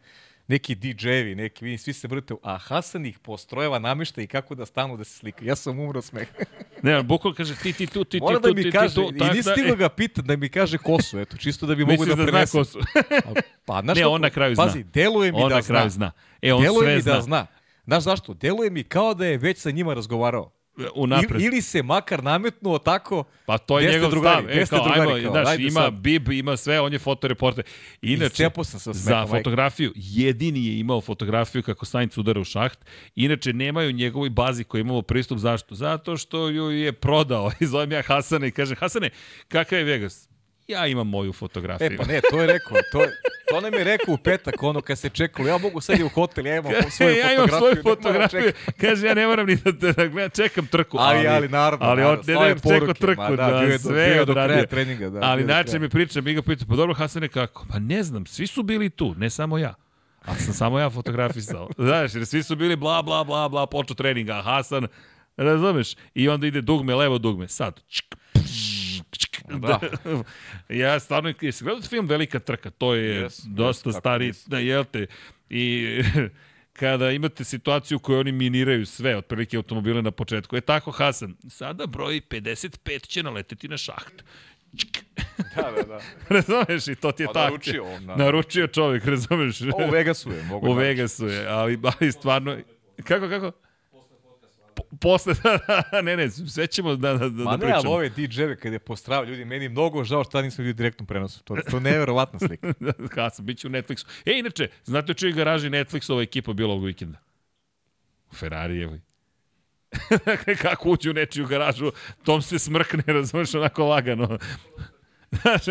Speaker 2: neki DJ-evi, neki, vi svi se vrte, a Hasan ih postrojeva namješta i kako da stanu da se slika. Ja sam umro od smeha. [laughs]
Speaker 1: Ne, bukvalno kaže ti, ti tu, ti, ti
Speaker 2: Mora
Speaker 1: tu,
Speaker 2: da mi
Speaker 1: ti,
Speaker 2: kaže,
Speaker 1: ti tu.
Speaker 2: i nisi
Speaker 1: da-
Speaker 2: stiglo
Speaker 1: e,
Speaker 2: ga pitat da mi kaže ko su, eto, čisto da bi mogu da
Speaker 1: da zna
Speaker 2: prenesem.
Speaker 1: ko su? [laughs]
Speaker 2: Pa, znaš
Speaker 1: Ne, on na kraju zna.
Speaker 2: Pazi, deluje mi
Speaker 1: On
Speaker 2: da
Speaker 1: na
Speaker 2: zna.
Speaker 1: kraju zna. E, on
Speaker 2: deluje
Speaker 1: sve
Speaker 2: mi
Speaker 1: zna.
Speaker 2: da zna. Znaš zašto? Deluje mi kao da je već sa njima razgovarao.
Speaker 1: Unapred.
Speaker 2: Ili, ili se makar nametnuo tako,
Speaker 1: Pa to je njegov
Speaker 2: drugari?
Speaker 1: stav. E, kao,
Speaker 2: drugari?
Speaker 1: ajmo,
Speaker 2: Kao,
Speaker 1: znaš,
Speaker 2: ajde
Speaker 1: ima
Speaker 2: sad.
Speaker 1: bib, ima sve, on je fotoreporter. Inače,
Speaker 2: sam sa
Speaker 1: za
Speaker 2: majke.
Speaker 1: fotografiju, jedini je imao fotografiju kako Sainz udara u šaht. Inače, nemaju njegovoj bazi koji imamo pristup. Zašto? Zato što ju je prodao. I [laughs] zovem ja Hasane i kažem, Hasane, kakav je Vegas? Ja imam moju fotografiju.
Speaker 2: E pa ne, to je rekao, to, je, to nam je rekao u petak, ono kad se čekalo, ja mogu sad i u hotel, ja imam svoju
Speaker 1: ja imam
Speaker 2: fotografiju.
Speaker 1: svoju fotografiju. Kaže, ja ne moram ni da, da, da gledam, čekam trku.
Speaker 2: Ali, ali, naravno,
Speaker 1: Ali
Speaker 2: naravno,
Speaker 1: ne, ne, čekao trku,
Speaker 2: ma da,
Speaker 1: da,
Speaker 2: bio je do-
Speaker 1: sve
Speaker 2: bio do kraja treninga, da,
Speaker 1: ali način mi priča, mi ga pita, pa dobro, Hasane, kako? Pa ne znam, svi su bili tu, ne samo ja. A sam samo ja fotografisao. [laughs] Znaš, jer svi su bili bla, bla, bla, bla, počeo treninga, Hasan, razumeš? I onda ide dugme, levo dugme, sad. Čk, pš,
Speaker 2: Da.
Speaker 1: ja stvarno, jesi gledao film Velika trka? To je
Speaker 2: Jes,
Speaker 1: dosta
Speaker 2: tako
Speaker 1: stari, da, jel te? I [laughs] kada imate situaciju u kojoj oni miniraju sve, otprilike automobile na početku. Je tako, Hasan, sada broj 55 će naleteti na šaht. Čk.
Speaker 2: Da, da, da. [laughs]
Speaker 1: razumeš? I to ti je
Speaker 2: Pa
Speaker 1: tako.
Speaker 2: naručio on, da.
Speaker 1: Naručio čovjek, razumeš?
Speaker 2: Ovo u Vegasu je, mogu
Speaker 1: U
Speaker 2: da-
Speaker 1: Vegasu je, ali, ali stvarno... Kako, kako? Po- [laughs] Posle, da, ne, ne, sve ćemo da, da, da
Speaker 2: Ma ne,
Speaker 1: pričamo.
Speaker 2: ali ove DJ-eve kad je postravio ljudi, meni je mnogo žao što nismo bili u direktnom prenosu. To, to je neverovatna slika. [laughs]
Speaker 1: Hasan, bit će u Netflixu. E, inače, znate u čiji garaži Netflixova ekipa bila ovog vikenda? U Ferrarijevoj. [laughs] Dakle, kako uđu u nečiju garažu, Tom se smrkne, razumeš, onako lagano. Znaš,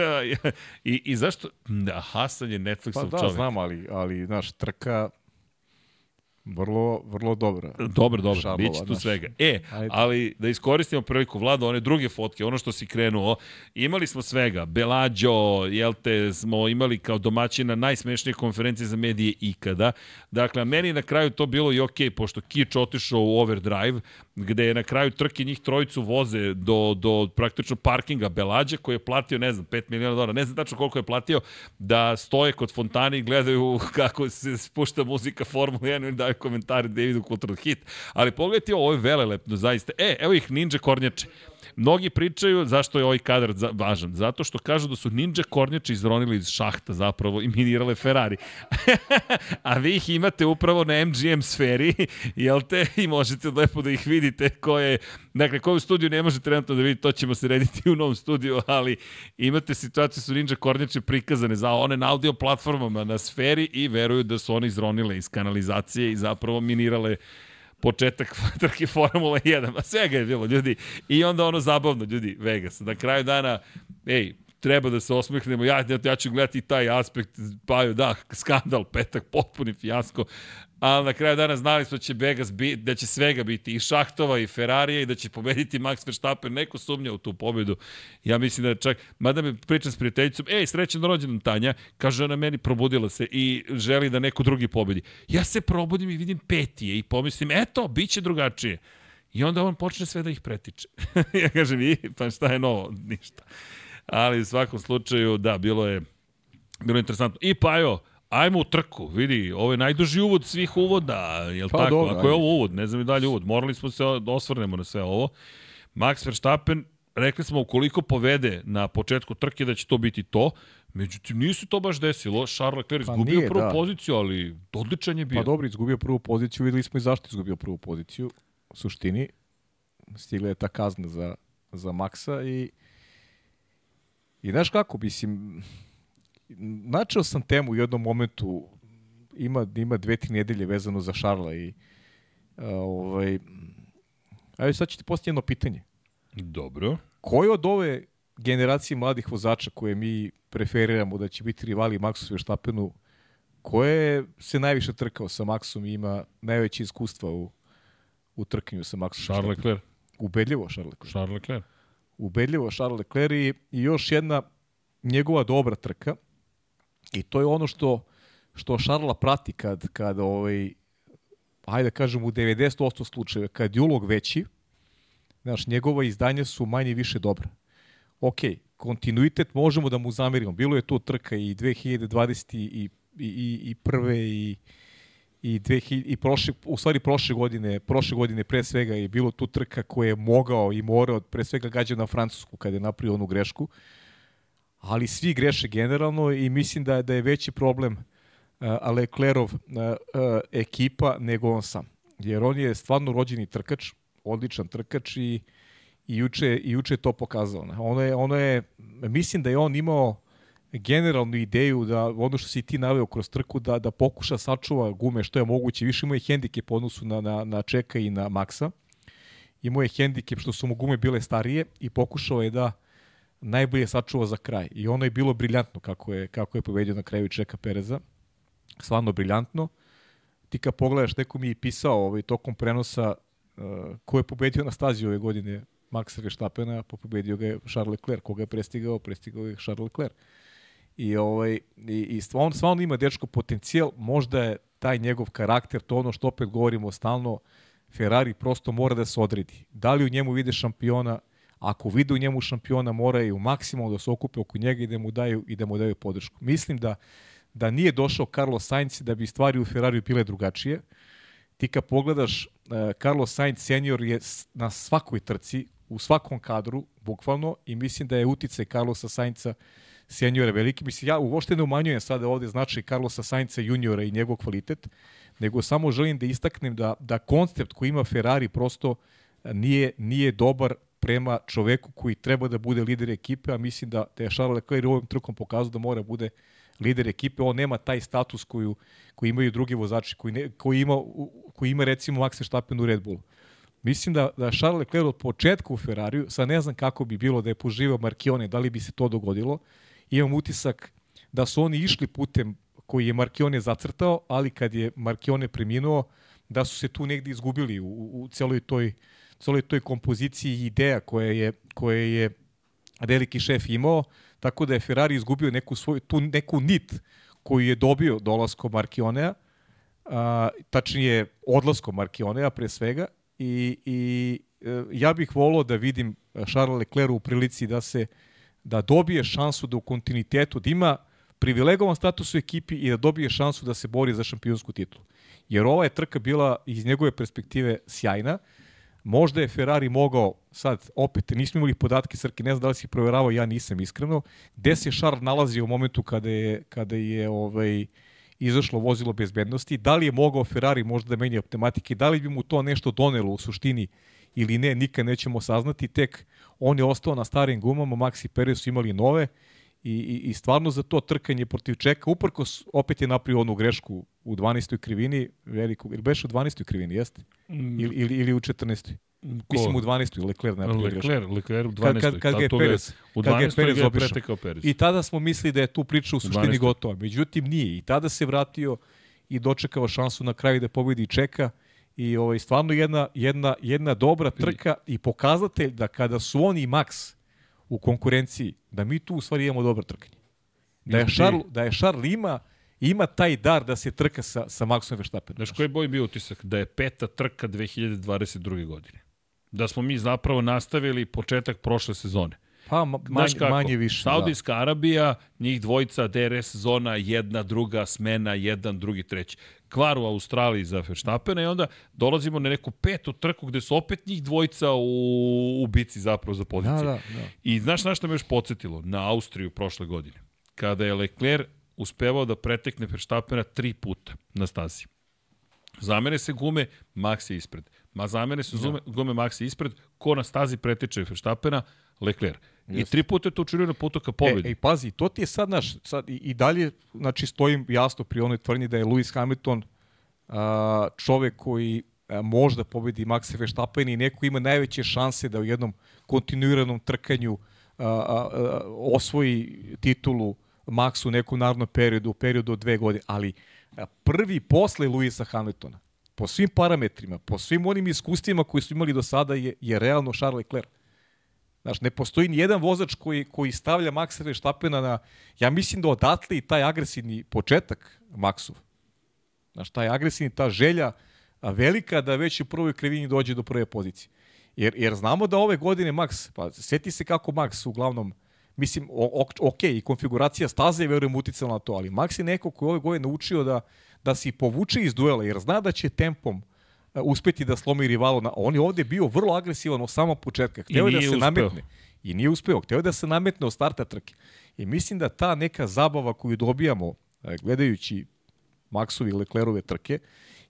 Speaker 1: i, I zašto? Da, Hasan je Netflixov
Speaker 2: Pa da,
Speaker 1: čovjek.
Speaker 2: znam, ali, ali, znaš, trka vrlo, vrlo.
Speaker 1: Dobro, dobro,
Speaker 2: Šalova,
Speaker 1: bit će tu
Speaker 2: znaš.
Speaker 1: svega. E,
Speaker 2: Ajde.
Speaker 1: ali da iskoristimo priliku, Vlado, one druge fotke, ono što si krenuo, imali smo svega. Belađo, jel te, smo imali kao domaćina najsmešnije konferencije za medije ikada. Dakle, meni na kraju to bilo i okej, pošto Kič otišao u overdrive, gde je na kraju trke njih trojicu voze do, do praktično parkinga Belađa, koji je platio, ne znam, 5 miliona dolara, ne znam tačno koliko je platio, da stoje kod fontane i gledaju [laughs] kako se spušta muzika Formula 1 i daju komentare Davidu Kulturno hit. Ali pogledajte ovo, ovo je velelepno, zaista. E, evo ih Ninja Kornjače. Mnogi pričaju zašto je ovaj kadar za, važan. Zato što kažu da su Ninja Kornjače izronili iz šahta zapravo i minirale Ferrari. [laughs] A vi ih imate upravo na MGM sferi, jel te? I možete lepo da ih vidite koje, dakle, koju studiju ne možete trenutno da vidite, to ćemo se rediti u novom studiju, ali imate situaciju su Ninja Kornjače prikazane za one na audio platformama na sferi i veruju da su one izronile iz kanalizacije i zapravo minirale početak [laughs] trke Formula 1, a svega je bilo, ljudi. I onda ono zabavno, ljudi, Vegas. Na kraju dana, ej, treba da se osmehnemo, ja, ja, ja ću gledati taj aspekt, pa da, skandal, petak, potpuni fijasko, ali na kraju dana znali smo da će Vegas biti, da će svega biti i Šahtova i Ferrarija i da će pobediti Max Verstappen, neko sumnja u tu pobedu. Ja mislim da čak, mada me pričam s prijateljicom, ej, srećan rođendan Tanja, kaže ona meni, probudila se i želi da neko drugi pobedi. Ja se probudim i vidim petije i pomislim, eto, bit će drugačije. I onda on počne sve da ih pretiče. [laughs] ja kažem, i, pa šta je novo? Ništa. Ali u svakom slučaju, da, bilo je, bilo je interesantno. I pa evo, ajmo u trku, vidi, ovo je najduži uvod svih uvoda, jel
Speaker 2: Pa
Speaker 1: tako?
Speaker 2: dobro,
Speaker 1: Ako je ovo uvod, ne znam i dalje uvod, morali smo se da osvrnemo na sve ovo. Max Verstappen, rekli smo ukoliko povede na početku trke da će to biti to, međutim nisu to baš desilo, Charles Leclerc
Speaker 2: Pa
Speaker 1: izgubio
Speaker 2: nije,
Speaker 1: prvu
Speaker 2: da.
Speaker 1: poziciju, ali odličan je bio.
Speaker 2: Pa dobro, izgubio prvu poziciju, videli smo i zašto izgubio prvu poziciju. U suštini, stigla je ta kazna za, za Maksa i i znaš kako, mislim, načeo sam temu u jednom momentu, ima, ima dve, tri nedelje vezano za Šarla i a, ovaj, ajde sad ću ti postaviti jedno pitanje.
Speaker 1: Dobro.
Speaker 2: Koji od ove generacije mladih vozača koje mi preferiramo da će biti rivali Maxu Verstappenu, koje se najviše trkao sa Maxom i ima najveće iskustva u, u trkanju sa Maxom
Speaker 1: Charles Leclerc.
Speaker 2: Ubedljivo Charles Leclerc.
Speaker 1: Charles Leclerc.
Speaker 2: Ubedljivo Charles Leclerc i, i još jedna njegova dobra trka i to je ono što što Šarla prati kad, kad ovaj, ajde da kažem u 90% slučajeva, kad je ulog veći, znaš, njegova izdanja su manje više dobra. Ok, kontinuitet možemo da mu zamerimo. Bilo je to trka i 2020 i, i, i, i prve i i 2000 i prošle u stvari prošle godine, prošle godine pre svega je bilo tu trka koje je mogao i morao pre svega gađa na Francusku kada je napravio onu grešku. Ali svi greše generalno i mislim da da je veći problem uh, Leclerov ekipa nego on sam. Jer on je stvarno rođeni trkač, odličan trkač i, i juče, i juče to pokazao. Ono je, ono je, mislim da je on imao generalnu ideju da ono što si ti naveo kroz trku da da pokuša sačuva gume što je moguće više ima je hendikep u odnosu na na na Čeka i na Maksa imao je hendikep što su mu gume bile starije i pokušao je da najbolje sačuva za kraj i ono je bilo briljantno kako je kako je pobedio na kraju Čeka Pereza stvarno briljantno. Ti kad pogledaš, neko mi je pisao ovaj, tokom prenosa uh, ko je pobedio na stazi ove godine Maxa Verstappena, pa pobedio ga je Charles Leclerc. Koga je prestigao? Prestigao je Charles Leclerc. I, ovaj, i, i stvarno, stvarno ima dečko potencijal, možda je taj njegov karakter, to ono što opet govorimo stalno, Ferrari prosto mora da se odredi. Da li u njemu vide šampiona, ako vide u njemu šampiona, mora i u maksimalno da se okupe oko njega i da mu daju, i da mu daju podršku. Mislim da da nije došao Carlos Sainz da bi stvari u Ferrariju bile drugačije. Ti kad pogledaš, uh, Carlos Sainz senior je na svakoj trci, u svakom kadru, bukvalno, i mislim da je uticaj Carlosa Sainca seniora veliki. Mislim, ja uopšte ne umanjujem sada ovde značaj Carlosa Sainca juniora i njegov kvalitet, nego samo želim da istaknem da, da koncept koji ima Ferrari prosto nije, nije dobar prema čoveku koji treba da bude lider ekipe, a mislim da, da je Charles Leclerc ovim trkom pokazao da mora bude lider ekipe, on nema taj status koju, koji imaju drugi vozači, koji, ne, koji, ima, koji ima recimo Max Verstappen u Red Bullu. Mislim da, da Charles Leclerc od početka u Ferrariju, sad ne znam kako bi bilo da je poživao Markione, da li bi se to dogodilo, imam utisak da su oni išli putem koji je Markione zacrtao, ali kad je Markione preminuo, da su se tu negde izgubili u, u celoj toj celoj toj kompoziciji ideja koje je, koje je veliki šef imao, tako da je Ferrari izgubio neku svoju, tu neku nit koju je dobio dolaskom Markionea, a, tačnije odlaskom Markionea pre svega, i, i e, ja bih volao da vidim Charles Leclerc u prilici da se da dobije šansu da u kontinuitetu, da ima privilegovan status u ekipi i da dobije šansu da se bori za šampionsku titulu. Jer ova je trka bila iz njegove perspektive sjajna. Možda je Ferrari mogao, sad opet nismo imali podatke, Srki, ne znam da li si proveravao, ja nisam iskreno, gde se Charles nalazi u momentu kada je, kada je ovaj, izašlo vozilo bezbednosti, da li je mogao Ferrari možda da menja tematike, da li bi mu to nešto donelo u suštini ili ne, nikad nećemo saznati, tek on je ostao na starim gumama, Maxi Perez su imali nove, I, i, I stvarno za to trkanje protiv Čeka, uprkos opet je napravio onu grešku u 12. krivini, veliko, ili beš u 12. krivini, jeste? Mm. Ili, ili, ili u 14. Ko? Mislim u 12. Leclerc napravio
Speaker 1: grešku. Leclerc, Leclerc u 12.
Speaker 2: Kad, kad, kad ga je Perez,
Speaker 1: u 12.
Speaker 2: kad ga je Perez
Speaker 1: je
Speaker 2: obišao.
Speaker 1: Perez.
Speaker 2: I tada smo mislili da je tu priča u suštini gotova. Međutim, nije. I tada se vratio i dočekao šansu na kraju da pobedi Čeka i ovaj stvarno jedna jedna jedna dobra trka i pokazatelj da kada su oni i Max u konkurenciji, da mi tu u stvari imamo dobro trkanje. Da je Charles, da je Charles ima ima taj dar da se trka sa, sa Maxom Verstappenom.
Speaker 1: Znaš koji boj bio utisak? Da je peta trka 2022. godine. Da smo mi zapravo nastavili početak prošle sezone.
Speaker 2: Pa manje, manje više.
Speaker 1: Da. Saudijska da. Arabija, njih dvojica, DRS zona, jedna, druga, smena, jedan, drugi, treći. Kvar u Australiji za Verstappena i onda dolazimo na neku petu trku gde su opet njih dvojica u, u bici zapravo za pozicije.
Speaker 2: Da, da, da.
Speaker 1: I znaš na što me još podsjetilo? Na Austriju prošle godine. Kada je Leclerc uspevao da pretekne Verstappena tri puta na stazi. Zamene se gume, Max je ispred. Ma zamene se da. gume, Max je ispred. Ko na stazi preteče Verstappena? Leclerc. I tri puta je to učinio na putu ka pobedi.
Speaker 2: E, e, pazi, to ti je sad, naš, sad i, i dalje, znači, stojim jasno pri onoj tvrdnji da je Lewis Hamilton a, čovek koji a, možda pobedi Maxa Verstappen i neko ima najveće šanse da u jednom kontinuiranom trkanju a, a, osvoji titulu Max u nekom narodnom periodu, u periodu od dve godine, ali a, prvi posle Luisa Hamiltona, po svim parametrima, po svim onim iskustvima koji su imali do sada je, je realno Charles Leclerc. Znaš, ne postoji ni jedan vozač koji, koji stavlja Maxa Verstappena na... Ja mislim da odatle i taj agresivni početak Maxov. Znaš, taj agresivni, ta želja velika da već u prvoj krivini dođe do prve pozicije. Jer, jer znamo da ove godine Max, pa seti se kako Max uglavnom, mislim, o, o, ok, i konfiguracija staze je verujem uticala na to, ali Max je neko koji ove godine naučio da, da se povuče iz duela, jer zna da će tempom uh, uspeti da slomi rivalu. Na, on je ovde bio vrlo agresivan od samog početka. Hteo je da se uspeo. nametne. I nije uspeo. Hteo je da se nametne od starta trke. I mislim da ta neka zabava koju dobijamo gledajući Maxovi i Leclerove trke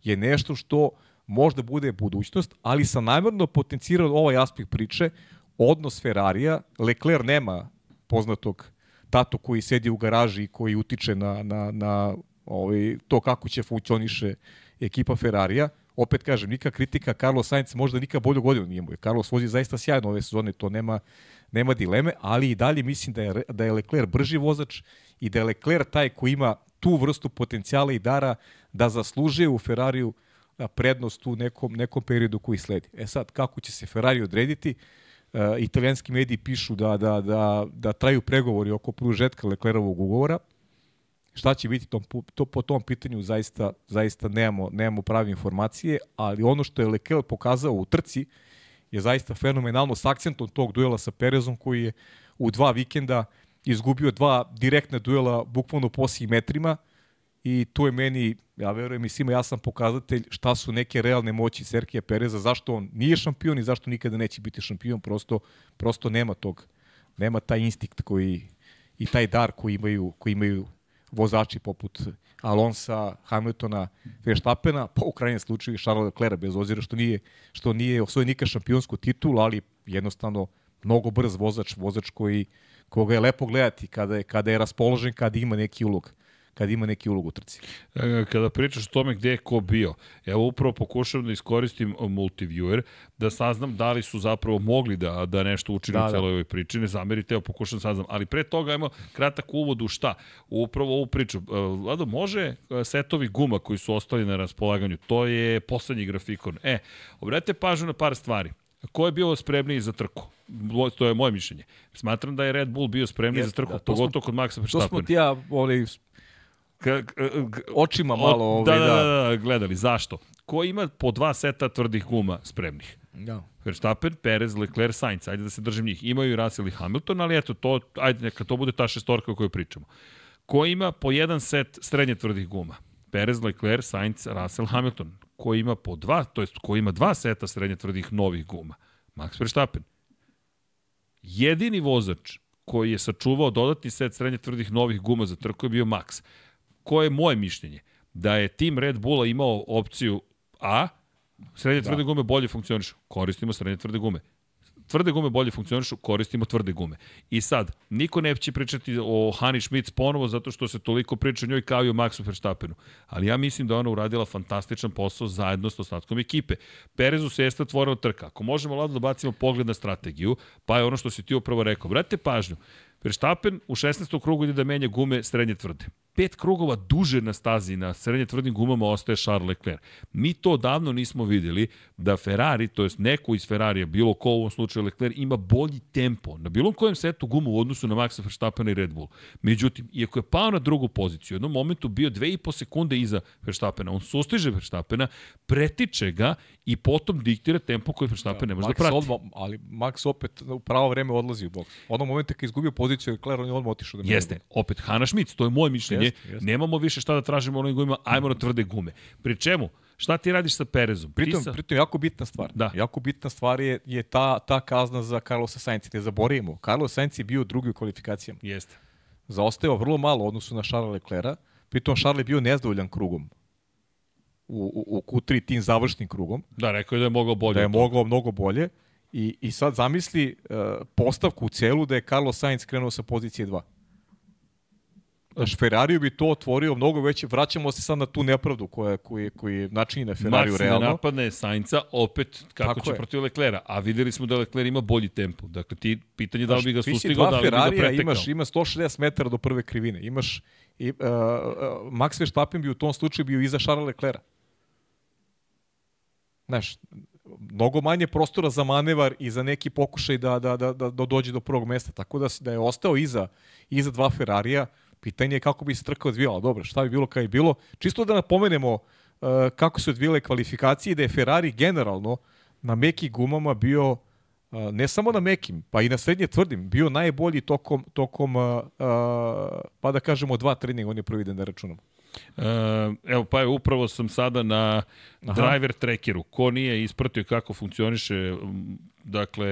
Speaker 2: je nešto što možda bude budućnost, ali sam namjerno potencirao ovaj aspekt priče, odnos Ferrarija, Leclerc nema poznatog tatu koji sedi u garaži i koji utiče na, na, na ovaj, to kako će funkcioniše ekipa Ferrarija. Opet kažem, nika kritika, Carlos Sainz možda nikad bolju godinu nije mu. Carlos vozi zaista sjajno ove sezone, to nema, nema dileme, ali i dalje mislim da je, da je Leclerc brži vozač i da je Leclerc taj koji ima tu vrstu potencijala i dara da zaslužuje u Ferrariju prednost u nekom, nekom periodu koji sledi. E sad, kako će se Ferrari odrediti? Uh, italijanski mediji pišu da, da, da, da traju pregovori oko pružetka Leclerovog ugovora. Šta će biti tom, to, po tom pitanju zaista, zaista nemamo, nemamo prave informacije, ali ono što je Leclerc pokazao u trci je zaista fenomenalno s akcentom tog duela sa Perezom koji je u dva vikenda izgubio dva direktna duela bukvalno po metrima i tu je meni, ja verujem i svima jasan pokazatelj šta su neke realne moći Serkija Pereza, zašto on nije šampion i zašto nikada neće biti šampion, prosto, prosto nema tog, nema taj instinkt koji i taj dar koji imaju, koji imaju vozači poput Alonsa, Hamiltona, Verstappena, pa u krajnjem slučaju i Charles Leclerc, bez ozira što nije, što nije osvojio nikad šampionsku titulu, ali jednostavno mnogo brz vozač, vozač koji, koga je lepo gledati kada je, kada je raspoložen, kada ima neki ulog kad ima neki ulog u trci.
Speaker 1: E, kada pričaš o tome gde je ko bio, evo upravo pokušavam da iskoristim multiviewer, da saznam da li su zapravo mogli da, da nešto učine da, u celoj da. ovoj priči, ne zamerite, evo pokušavam da saznam, ali pre toga ajmo kratak uvod u šta, upravo ovu priču. E, Vlado, može e, setovi guma koji su ostali na raspolaganju, to je poslednji grafikon. E, obratite pažnju na par stvari. Ko je bio spremniji za trku? To je moje mišljenje. Smatram da je Red Bull bio spremniji za trku, da, pogotovo kod Maxa Verstappen.
Speaker 2: To smo ti ja ovaj, K, k, k, očima malo
Speaker 1: ovaj, da, da, da, da, gledali. Zašto? Ko ima po dva seta tvrdih guma spremnih? Da. Verstappen, Perez, Leclerc, Sainz, ajde da se držim njih. Imaju i Russell i Hamilton, ali eto, to, ajde, neka to bude ta šestorka o kojoj pričamo. Ko ima po jedan set srednje tvrdih guma? Perez, Leclerc, Sainz, Russell, Hamilton. Ko ima po dva, to jest ko ima dva seta srednje tvrdih novih guma? Max Verstappen. Jedini vozač koji je sačuvao dodatni set srednje tvrdih novih guma za trku je bio Max koje je moje mišljenje? Da je tim Red Bulla imao opciju A, srednje da. tvrde gume bolje funkcionišu, koristimo srednje tvrde gume tvrde gume bolje funkcionišu, koristimo tvrde gume. I sad, niko ne će pričati o Hani Schmitz ponovo zato što se toliko priča o njoj kao i o Maxu Verstappenu. Ali ja mislim da ona uradila fantastičan posao zajedno s ostatkom ekipe. Perezu se jeste otvorila trka. Ako možemo lado da bacimo pogled na strategiju, pa je ono što si ti upravo rekao. Vratite pažnju. Verstappen u 16. krugu ide da menja gume srednje tvrde pet krugova duže na stazi na srednje tvrdim gumama ostaje Charles Leclerc. Mi to davno nismo videli da Ferrari, to jest neko iz Ferrarija, bilo ko u ovom slučaju Leclerc, ima bolji tempo na bilo kojem setu gumu u odnosu na Maxa Verstappena i Red Bull. Međutim, iako je pao na drugu poziciju, u jednom momentu bio 2,5 sekunde iza Verstappena, on sustiže Verstappena, pretiče ga i potom diktira tempo koji Verstappen da, ne može da Max da prati.
Speaker 2: Odmah, ali Max opet u pravo vreme odlazi u boks. Onog momenta kad izgubio poziciju Leclerc, on je odmah otišao da
Speaker 1: Jeste, opet Hanna Schmitz, to je moje mišljenje. Jeste, jeste. Nemamo više šta da tražimo onim gumima, ajmo na tvrde gume. Pri čemu? Šta ti radiš sa Perezom?
Speaker 2: Pritom,
Speaker 1: sa...
Speaker 2: pritom jako bitna stvar. Da. Jako bitna stvar je, je ta, ta kazna za Carlosa Sainz. Ne zaboravimo, Carlos Sainz je bio drugi u kvalifikacijama.
Speaker 1: Jeste.
Speaker 2: Zaosteo vrlo malo u odnosu na Charles Leclerc. Pritom Charles je bio nezdovoljan krugom u, u, u Q3 tim završnim krugom.
Speaker 1: Da, rekao je da je mogao bolje.
Speaker 2: Da je mogao mnogo bolje. I, I sad zamisli uh, postavku u celu da je Carlos Sainz krenuo sa pozicije 2. Znaš, Ferrari bi to otvorio mnogo veće. Vraćamo se sad na tu nepravdu koja, koja, koja je na Ferrariju
Speaker 1: Max
Speaker 2: realno.
Speaker 1: da napadne Sainca, opet kako
Speaker 2: Tako
Speaker 1: će
Speaker 2: je.
Speaker 1: protiv Leclera. A videli smo da Lecler ima bolji tempo. Dakle, ti pitanje da li bi ga sustigao, da li bi ga pretekao.
Speaker 2: imaš, ima 160 metara do prve krivine. Imaš, i, uh, uh, Max Verstappen bi u tom slučaju bio iza Charles Leclerca. Znaš, mnogo manje prostora za manevar i za neki pokušaj da, da, da, da, da dođe do prvog mesta. Tako da, da je ostao iza, iza dva Ferrarija, pitanje je kako bi se trka odvijala. Dobro, šta bi bilo kada je bilo. Čisto da napomenemo uh, kako su odvijale kvalifikacije da je Ferrari generalno na mekim gumama bio uh, ne samo na mekim, pa i na srednje tvrdim, bio najbolji tokom, tokom uh, uh, pa da kažemo dva treninga, on je prvi da računamo.
Speaker 1: E, evo, pa je, upravo sam sada na
Speaker 2: Aha.
Speaker 1: driver trackeru. Ko nije ispratio kako funkcioniše, dakle,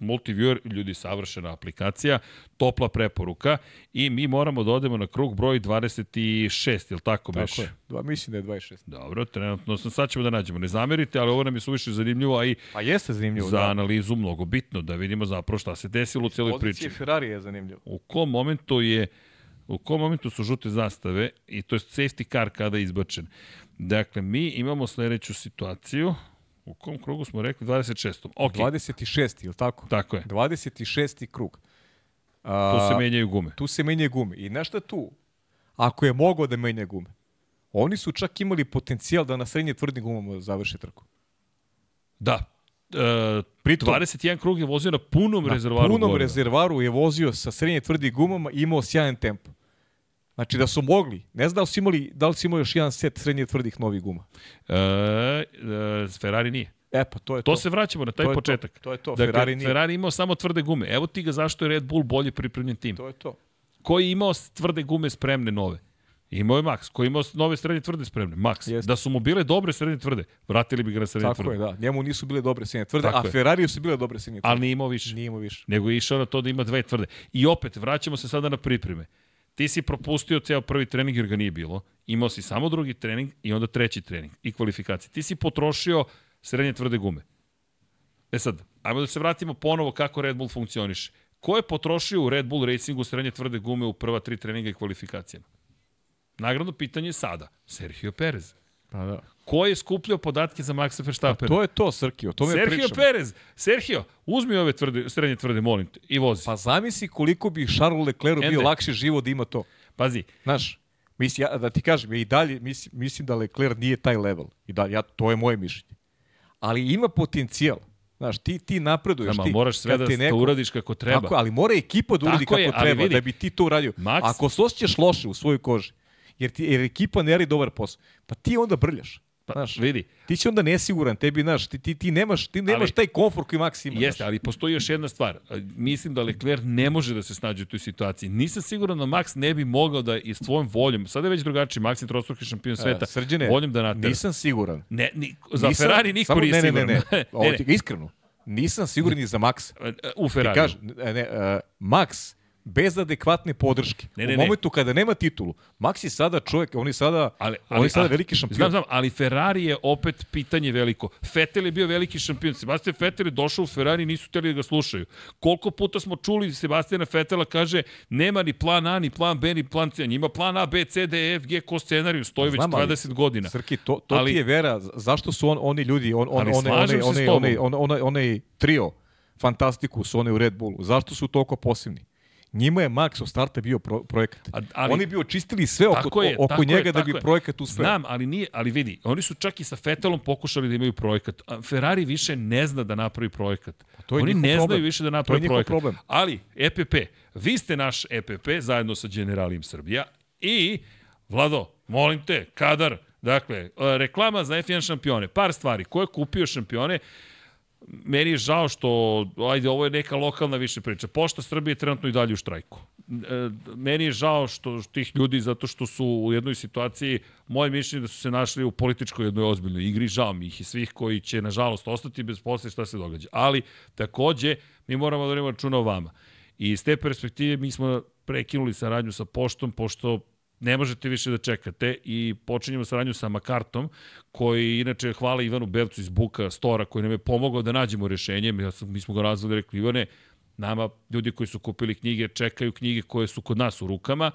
Speaker 1: multiviewer, ljudi, savršena aplikacija, topla preporuka i mi moramo da odemo na krug broj 26, je li tako,
Speaker 2: Tako
Speaker 1: beše?
Speaker 2: je. Dva, mislim da je 26.
Speaker 1: Dobro, trenutno sam, sad ćemo da nađemo. Ne zamerite, ali ovo nam je suviše zanimljivo, a i
Speaker 2: Pa jeste zanimljivo.
Speaker 1: za
Speaker 2: da.
Speaker 1: analizu mnogo bitno, da vidimo zapravo šta se desilo u cijeloj
Speaker 2: Pozicije
Speaker 1: priči.
Speaker 2: Ferrari je zanimljivo.
Speaker 1: U kom momentu je u kom momentu su žute zastave i to je safety car kada je izbačen. Dakle, mi imamo sledeću situaciju. U kom krugu smo rekli? 26. Ok,
Speaker 2: 26. ili tako?
Speaker 1: tako je.
Speaker 2: 26. krug.
Speaker 1: Tu
Speaker 2: A,
Speaker 1: se menjaju gume.
Speaker 2: tu se menjaju gume. I nešto tu, ako je mogao da menja gume, oni su čak imali potencijal da na srednje tvrdim gumama završe trku.
Speaker 1: Da. E,
Speaker 2: Pritom-
Speaker 1: 21 krug je vozio na punom
Speaker 2: Na
Speaker 1: rezervaru
Speaker 2: punom
Speaker 1: goriva.
Speaker 2: rezervaru je vozio sa srednje tvrdim gumama i imao sjajan tempo. Znači da su mogli, ne znam da li su imali, da li su imali još jedan set srednje tvrdih novih guma.
Speaker 1: E, e, Ferrari nije.
Speaker 2: E pa to je to.
Speaker 1: To se vraćamo na taj
Speaker 2: To je to.
Speaker 1: početak.
Speaker 2: To je to.
Speaker 1: Dakle,
Speaker 2: Ferrari nije.
Speaker 1: Ferrari imao samo tvrde gume. Evo ti ga zašto je Red Bull bolje pripremljen tim.
Speaker 2: To je to.
Speaker 1: Koji je imao tvrde gume spremne nove? Imao je Max. Koji je imao nove srednje tvrde spremne? Max.
Speaker 2: Jeste.
Speaker 1: Da su mu bile dobre srednje tvrde, vratili bi ga na srednje
Speaker 2: Tako
Speaker 1: tvrde.
Speaker 2: je, da. Njemu nisu bile dobre srednje tvrde,
Speaker 1: Tako
Speaker 2: a
Speaker 1: je.
Speaker 2: Ferrariju su bile dobre srednje tvrde.
Speaker 1: Ali nije imao više.
Speaker 2: Nije imao više.
Speaker 1: Nego je išao na to da ima dve tvrde. I opet, vraćamo se sada na pripreme. Ti si propustio ceo prvi trening jer ga nije bilo. Imao si samo drugi trening i onda treći trening i kvalifikacije. Ti si potrošio srednje tvrde gume. E sad, ajmo da se vratimo ponovo kako Red Bull funkcioniše. Ko je potrošio u Red Bull Racingu srednje tvrde gume u prva tri treninga i kvalifikacijama? Nagradno pitanje je sada. Sergio Perez.
Speaker 2: Pa da.
Speaker 1: Ko je skupljao podatke za Maxa Verstappena?
Speaker 2: To je to, Srki, o tome
Speaker 1: Sergio
Speaker 2: pričam.
Speaker 1: Perez. Sergio, uzmi ove tvrde, srednje tvrde, molim te, i vozi.
Speaker 2: Pa zamisli koliko bi Charles Leclercu bio lakše život da ima to.
Speaker 1: Pazi,
Speaker 2: Znaš, mislim, ja, da ti kažem, ja i dalje mislim, mislim da Leclerc nije taj level. I da, ja, to je moje mišljenje. Ali ima potencijal. Znaš, ti, ti napreduješ.
Speaker 1: Nama,
Speaker 2: ti,
Speaker 1: moraš sve da
Speaker 2: te
Speaker 1: to uradiš kako treba.
Speaker 2: Tako, ali mora ekipa da uradi
Speaker 1: Tako
Speaker 2: kako
Speaker 1: je,
Speaker 2: treba,
Speaker 1: vidi,
Speaker 2: da bi ti to uradio.
Speaker 1: Max-
Speaker 2: Ako se osjećaš loše u svojoj koži, jer, ti, jer ekipa ne radi dobar posao, pa ti onda brljaš.
Speaker 1: Pa,
Speaker 2: Znaš,
Speaker 1: vidi,
Speaker 2: ti si onda nesiguran, tebi, znaš, ti, ti, ti nemaš, ti nemaš
Speaker 1: Ali-
Speaker 2: taj komfort koji Max ima.
Speaker 1: jeste,
Speaker 2: znaš.
Speaker 1: ali postoji još jedna stvar. Mislim da Leclerc ne može da se snađe u toj situaciji. Nisam siguran da Max ne bi mogao da i s tvojom voljom, sada je već drugačiji, Max je trostruki šampion sveta,
Speaker 2: E, Srđane,
Speaker 1: voljom da natera.
Speaker 2: nisam siguran.
Speaker 1: Ne, ni, za
Speaker 2: Nisam-
Speaker 1: Ferrari niko nije
Speaker 2: ne, ne,
Speaker 1: siguran.
Speaker 2: Ne, ne, [laughs] ne. Ovo ti ga iskreno. Nisam siguran ni za Max.
Speaker 1: U
Speaker 2: Ti
Speaker 1: Ferrari.
Speaker 2: kažem, ne, ne, uh, Max bez adekvatne podrške.
Speaker 1: Ne, ne,
Speaker 2: u
Speaker 1: ne.
Speaker 2: momentu kada nema titulu, Max je sada čovjek, on je sada,
Speaker 1: Ali,
Speaker 2: on je sada
Speaker 1: a,
Speaker 2: veliki šampion.
Speaker 1: Znam, znam, ali Ferrari je opet pitanje veliko. Vettel je bio veliki šampion. Sebastian Vettel je došao u Ferrari i nisu hteli da ga slušaju. Koliko puta smo čuli Sebastiana Vettela kaže nema ni plan A, ni plan B, ni plan C. Njima plan A, B, C, D, E, F, G ko scenariju stoji već
Speaker 2: Znam, ali,
Speaker 1: 20 godina.
Speaker 2: Srki, to, to
Speaker 1: Ali-
Speaker 2: ti je vera. Zašto su on, oni ljudi, on, on,
Speaker 1: Ali
Speaker 2: one, one, one, one, one, one, onaj trio, fantastiku su oni u Red Bullu. Zašto su toliko posebni? Njima je Max od starta bio pro, projekat.
Speaker 1: A- ali-
Speaker 2: oni bi očistili sve oko,
Speaker 1: je,
Speaker 2: oko njega
Speaker 1: je,
Speaker 2: da bi
Speaker 1: je.
Speaker 2: projekat uspeo.
Speaker 1: Znam, ali nije, ali vidi, oni su čak i sa Vettelom pokušali da imaju projekat. A Ferrari više ne zna da napravi projekat.
Speaker 2: to je
Speaker 1: oni ne
Speaker 2: problem.
Speaker 1: znaju više da napravi projekat.
Speaker 2: problem.
Speaker 1: Ali, EPP, vi ste naš EPP zajedno sa Generalijom Srbija i, Vlado, molim te, kadar, dakle, e, reklama za F1 šampione, par stvari, ko je kupio šampione, meni je žao što, ajde, ovo je neka lokalna više priča. Pošta Srbije je trenutno i dalje u štrajku. E, meni je žao što tih ljudi, zato što su u jednoj situaciji, moje mišljenje da su se našli u političkoj jednoj ozbiljnoj igri, žao mi ih i svih koji će, nažalost, ostati bez posle šta se događa. Ali, takođe, mi moramo da vodimo računa o vama. I iz te perspektive mi smo prekinuli saradnju sa poštom, pošto ne možete više da čekate i počinjemo saradnju sa Makartom, koji inače hvala Ivanu Bevcu iz Buka Stora, koji nam je pomogao da nađemo rešenje. Ja sam, mi smo ga razvali rekli, Ivane, nama ljudi koji su kupili knjige čekaju knjige koje su kod nas u rukama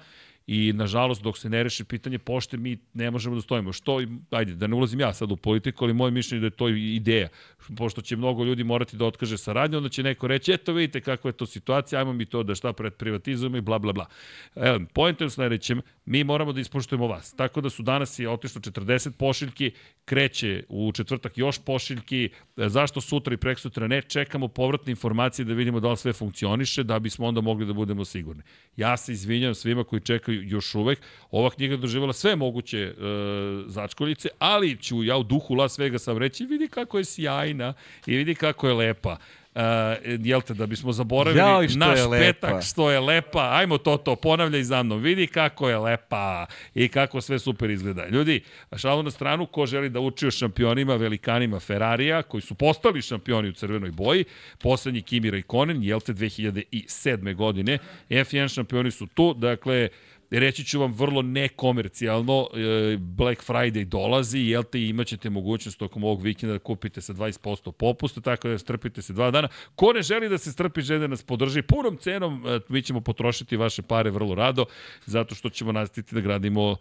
Speaker 1: i nažalost dok se ne reši pitanje pošte mi ne možemo da stojimo. Što, ajde, da ne ulazim ja sad u politiku, ali moje mišljenje da je to ideja. Pošto će mnogo ljudi morati da otkaže saradnju, onda će neko reći, eto vidite kakva je to situacija, ajmo mi to da šta pred privatizujemo i bla bla bla. Evo, point je u sledećem, mi moramo da ispoštujemo vas. Tako da su danas je otišlo 40 pošiljki, kreće u četvrtak još pošiljki, zašto sutra i prek sutra ne, čekamo povratne informacije da vidimo da li sve funkcioniše, da bismo onda mogli da budemo sigurni. Ja se izvinjam svima koji čekaju još uvek. Ova knjiga doživala sve moguće e, začkoljice, ali ću ja u duhu Las Vegasa reći, vidi kako je sjajna i vidi kako je lepa. Uh, jel te, da bismo zaboravili
Speaker 2: što
Speaker 1: naš
Speaker 2: je lepa.
Speaker 1: petak što je lepa, ajmo to to, ponavljaj za mnom, vidi kako je lepa i kako sve super izgleda. Ljudi, šalu na stranu, ko želi da uči o šampionima, velikanima Ferrarija, koji su postali šampioni u crvenoj boji, poslednji Kimi Raikkonen, jel te, 2007. godine, F1 šampioni su tu, dakle, reći ću vam vrlo nekomercijalno, e, Black Friday dolazi, jel te imaćete mogućnost tokom ovog vikenda da kupite sa 20% popusta, tako da strpite se dva dana. Ko ne želi da se strpi, želi da nas podrži punom cenom, e, mi ćemo potrošiti vaše pare vrlo rado, zato što ćemo nastaviti da gradimo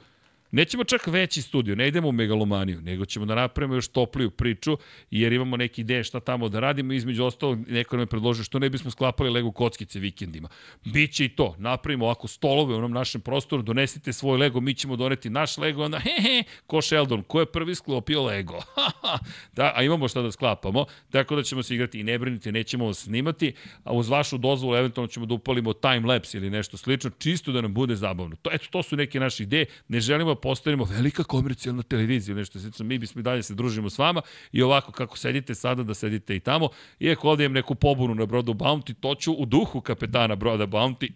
Speaker 1: Nećemo čak veći studio, ne idemo u megalomaniju, nego ćemo da napravimo još topliju priču, jer imamo neke ideje šta tamo da radimo, između ostalog neko nam je predložio što ne bismo sklapali Lego kockice vikendima. Biće i to, napravimo ovako stolove u onom našem prostoru, donesite svoj Lego, mi ćemo doneti naš Lego, onda he he, ko Sheldon, ko je prvi sklopio Lego? [laughs] da, a imamo šta da sklapamo, tako da ćemo se igrati i ne brinite, nećemo vas snimati, a uz vašu dozvolu eventualno ćemo da upalimo time lapse ili nešto slično, čisto da nam bude zabavno. To, eto, to su neke naše ideje, ne želimo postanemo velika komercijalna televizija, nešto slično, mi bismo i dalje se družimo s vama i ovako kako sedite sada da sedite i tamo, iako ovde imam neku pobunu na brodu Bounty, to ću u duhu kapetana broda Bounty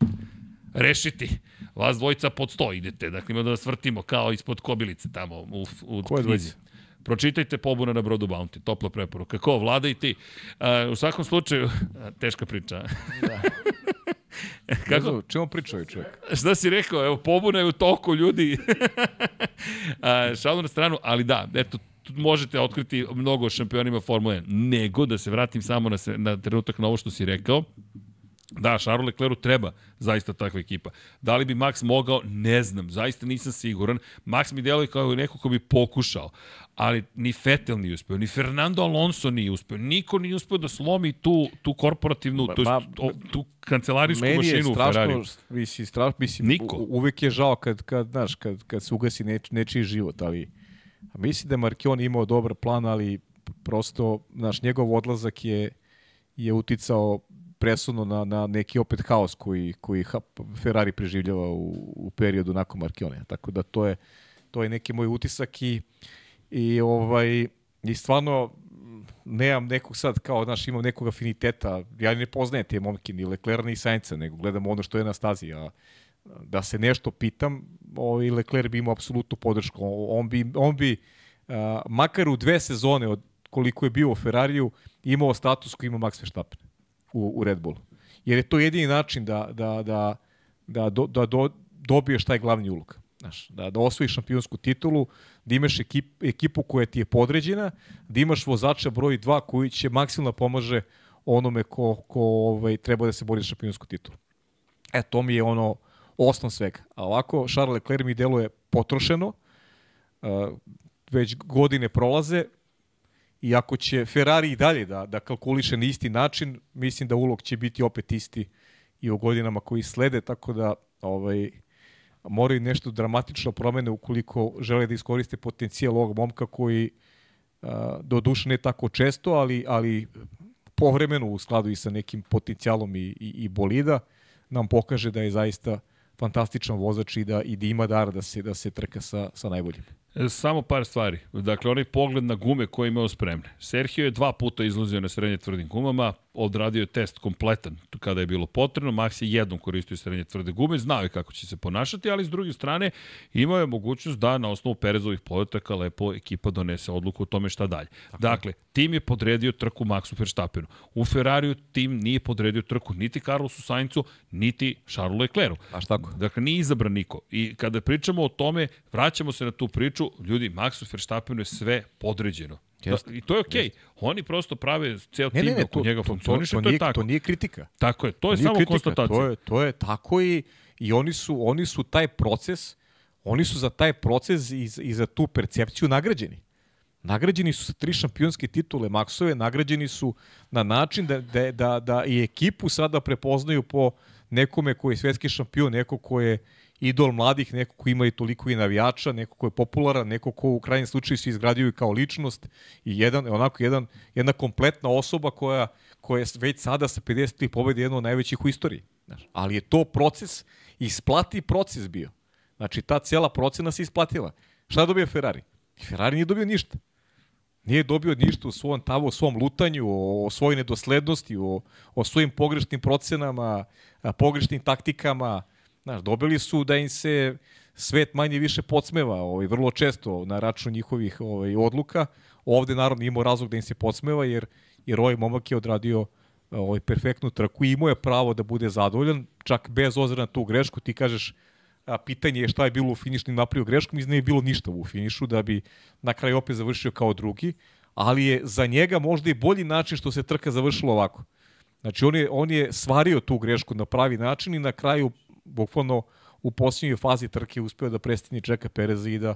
Speaker 1: rešiti. Vas dvojica pod sto idete, dakle ima da vas vrtimo kao ispod kobilice tamo u, u
Speaker 2: Koje
Speaker 1: knjizi. Pročitajte pobuna na brodu Bounty, topla preporuka. Ko, vlada i ti. Uh, u svakom slučaju, teška priča.
Speaker 2: Da. Kako? Čemu priča ovaj čovjek?
Speaker 1: Šta si rekao? Evo, pobuna je u toku, ljudi. [laughs] A, šalu na stranu, ali da, eto, možete otkriti mnogo o šampionima Formule 1. Nego, da se vratim samo na, se, na trenutak na ovo što si rekao, Da, Charles Leclercu treba zaista takva ekipa. Da li bi Max mogao? Ne znam, zaista nisam siguran. Max mi deluje kao neko ko bi pokušao, ali ni Vettel nije uspeo, ni Fernando Alonso nije uspeo, niko nije uspeo da slomi tu, tu korporativnu,
Speaker 2: Ma-
Speaker 1: tu,
Speaker 2: ma-
Speaker 1: tu, tu kancelarijsku
Speaker 2: Meni je
Speaker 1: mašinu Ferrariju.
Speaker 2: strašno, mislim, strašno, mislim,
Speaker 1: Niko.
Speaker 2: uvek je žao kad, kad, znaš, kad, kad se ugasi neč, nečiji život, ali mislim da je Markion imao dobar plan, ali prosto, znaš, njegov odlazak je, je uticao presudno na, na neki opet haos koji, koji Ferrari preživljava u, u periodu nakon Markione. Tako da to je, to je neki moj utisak i, i, ovaj, i stvarno nemam nekog sad kao, znaš, imam nekog afiniteta, ja ne poznajem te momke, ni Leclerc, ni Sainca, nego gledam ono što je na stazi, a da se nešto pitam, ovaj Leclerc bi imao apsolutnu podršku. On bi, on bi a, makar u dve sezone od koliko je bio u Ferrariju, imao status koji ima Max Verstappen u, u Red Bullu. Jer je to jedini način da, da, da, da, do, da do, dobiješ taj glavni ulog. Znaš, da, da osvojiš šampionsku titulu, da imaš ekip, ekipu koja ti je podređena, da imaš vozača broj 2 koji će maksimalno pomaže onome ko, ko ovaj, treba da se bori za šampionsku titulu. E, to mi je ono osnov svega. A ovako, Charles Leclerc mi deluje potrošeno, uh, već godine prolaze, i ako će Ferrari i dalje da, da kalkuliše na isti način, mislim da ulog će biti opet isti i u godinama koji slede, tako da ovaj, moraju nešto dramatično promene ukoliko žele da iskoriste potencijal ovog momka koji do duše ne tako često, ali, ali povremeno u skladu i sa nekim potencijalom i, i, i bolida nam pokaže da je zaista fantastičan vozač i da, i da ima dar da se, da se trka sa, sa najboljim.
Speaker 1: Samo par stvari. Dakle, onaj pogled na gume koje je imao spremne. Sergio je dva puta izlazio na srednje tvrdim gumama, odradio je test kompletan kada je bilo potrebno, Max je jednom koristio srednje tvrde gume, znao je kako će se ponašati, ali s druge strane imao je mogućnost da na osnovu Perezovih podataka lepo ekipa donese odluku o tome šta dalje. Dakle, tim je podredio trku Maxu Verstappenu. U Ferrariju tim nije podredio trku niti Carlosu Saincu, niti Charlesu Leclercu.
Speaker 2: Baš tako.
Speaker 1: Dakle, nije izabran niko. I kada pričamo o tome, vraćamo se na tu priču, ljudi, Maxu Verstappenu je sve podređeno.
Speaker 2: Jeste.
Speaker 1: Da, I to je okej. Okay. Oni prosto prave ceo tim
Speaker 2: ne, ne,
Speaker 1: oko
Speaker 2: to,
Speaker 1: njega
Speaker 2: to, to,
Speaker 1: funkcioniše,
Speaker 2: to,
Speaker 1: to, je
Speaker 2: nije,
Speaker 1: tako.
Speaker 2: to nije kritika.
Speaker 1: Tako je, to je
Speaker 2: Nije
Speaker 1: samo
Speaker 2: kritika,
Speaker 1: konstatacija.
Speaker 2: To je, to je tako i, I oni su, oni su taj proces, oni su za taj proces i, i za tu percepciju nagrađeni. Nagrađeni su sa tri šampionske titule Maksove, nagrađeni su na način da, da, da, da i ekipu sada prepoznaju po nekome koji je svetski šampion, neko ko je idol mladih, neko ko ima i toliko i navijača, neko ko je popularan, neko ko u krajnjem slučaju se izgradio kao ličnost i jedan, onako jedan, jedna kompletna osoba koja, koja je već sada sa 53 pobede jedna od najvećih u istoriji. Znaš. Ali je to proces, isplati proces bio. Znači, ta cijela procena se isplatila. Šta dobio Ferrari? Ferrari nije dobio ništa. Nije dobio ništa u svom tavu, u svom lutanju, o, o svojoj nedoslednosti, o, o svojim pogrešnim procenama, pogrešnim taktikama. Znaš, dobili su da im se svet manje više podsmeva ovaj, vrlo često na račun njihovih ovaj, odluka. Ovde naravno imao razlog da im se podsmeva jer, jer ovaj momak je odradio ovaj, perfektnu trku i imao je pravo da bude zadovoljan, čak bez ozira na tu grešku. Ti kažeš, a, pitanje je šta je bilo u finišnim napravio greškom, iz ne je bilo ništa u finišu, da bi na kraju opet završio kao drugi, ali je za njega možda i bolji način što se trka završila ovako. Znači, on je, on je svario tu grešku na pravi način i na kraju, bukvalno, u posljednjoj fazi trke uspeo da prestini čeka Pereza i da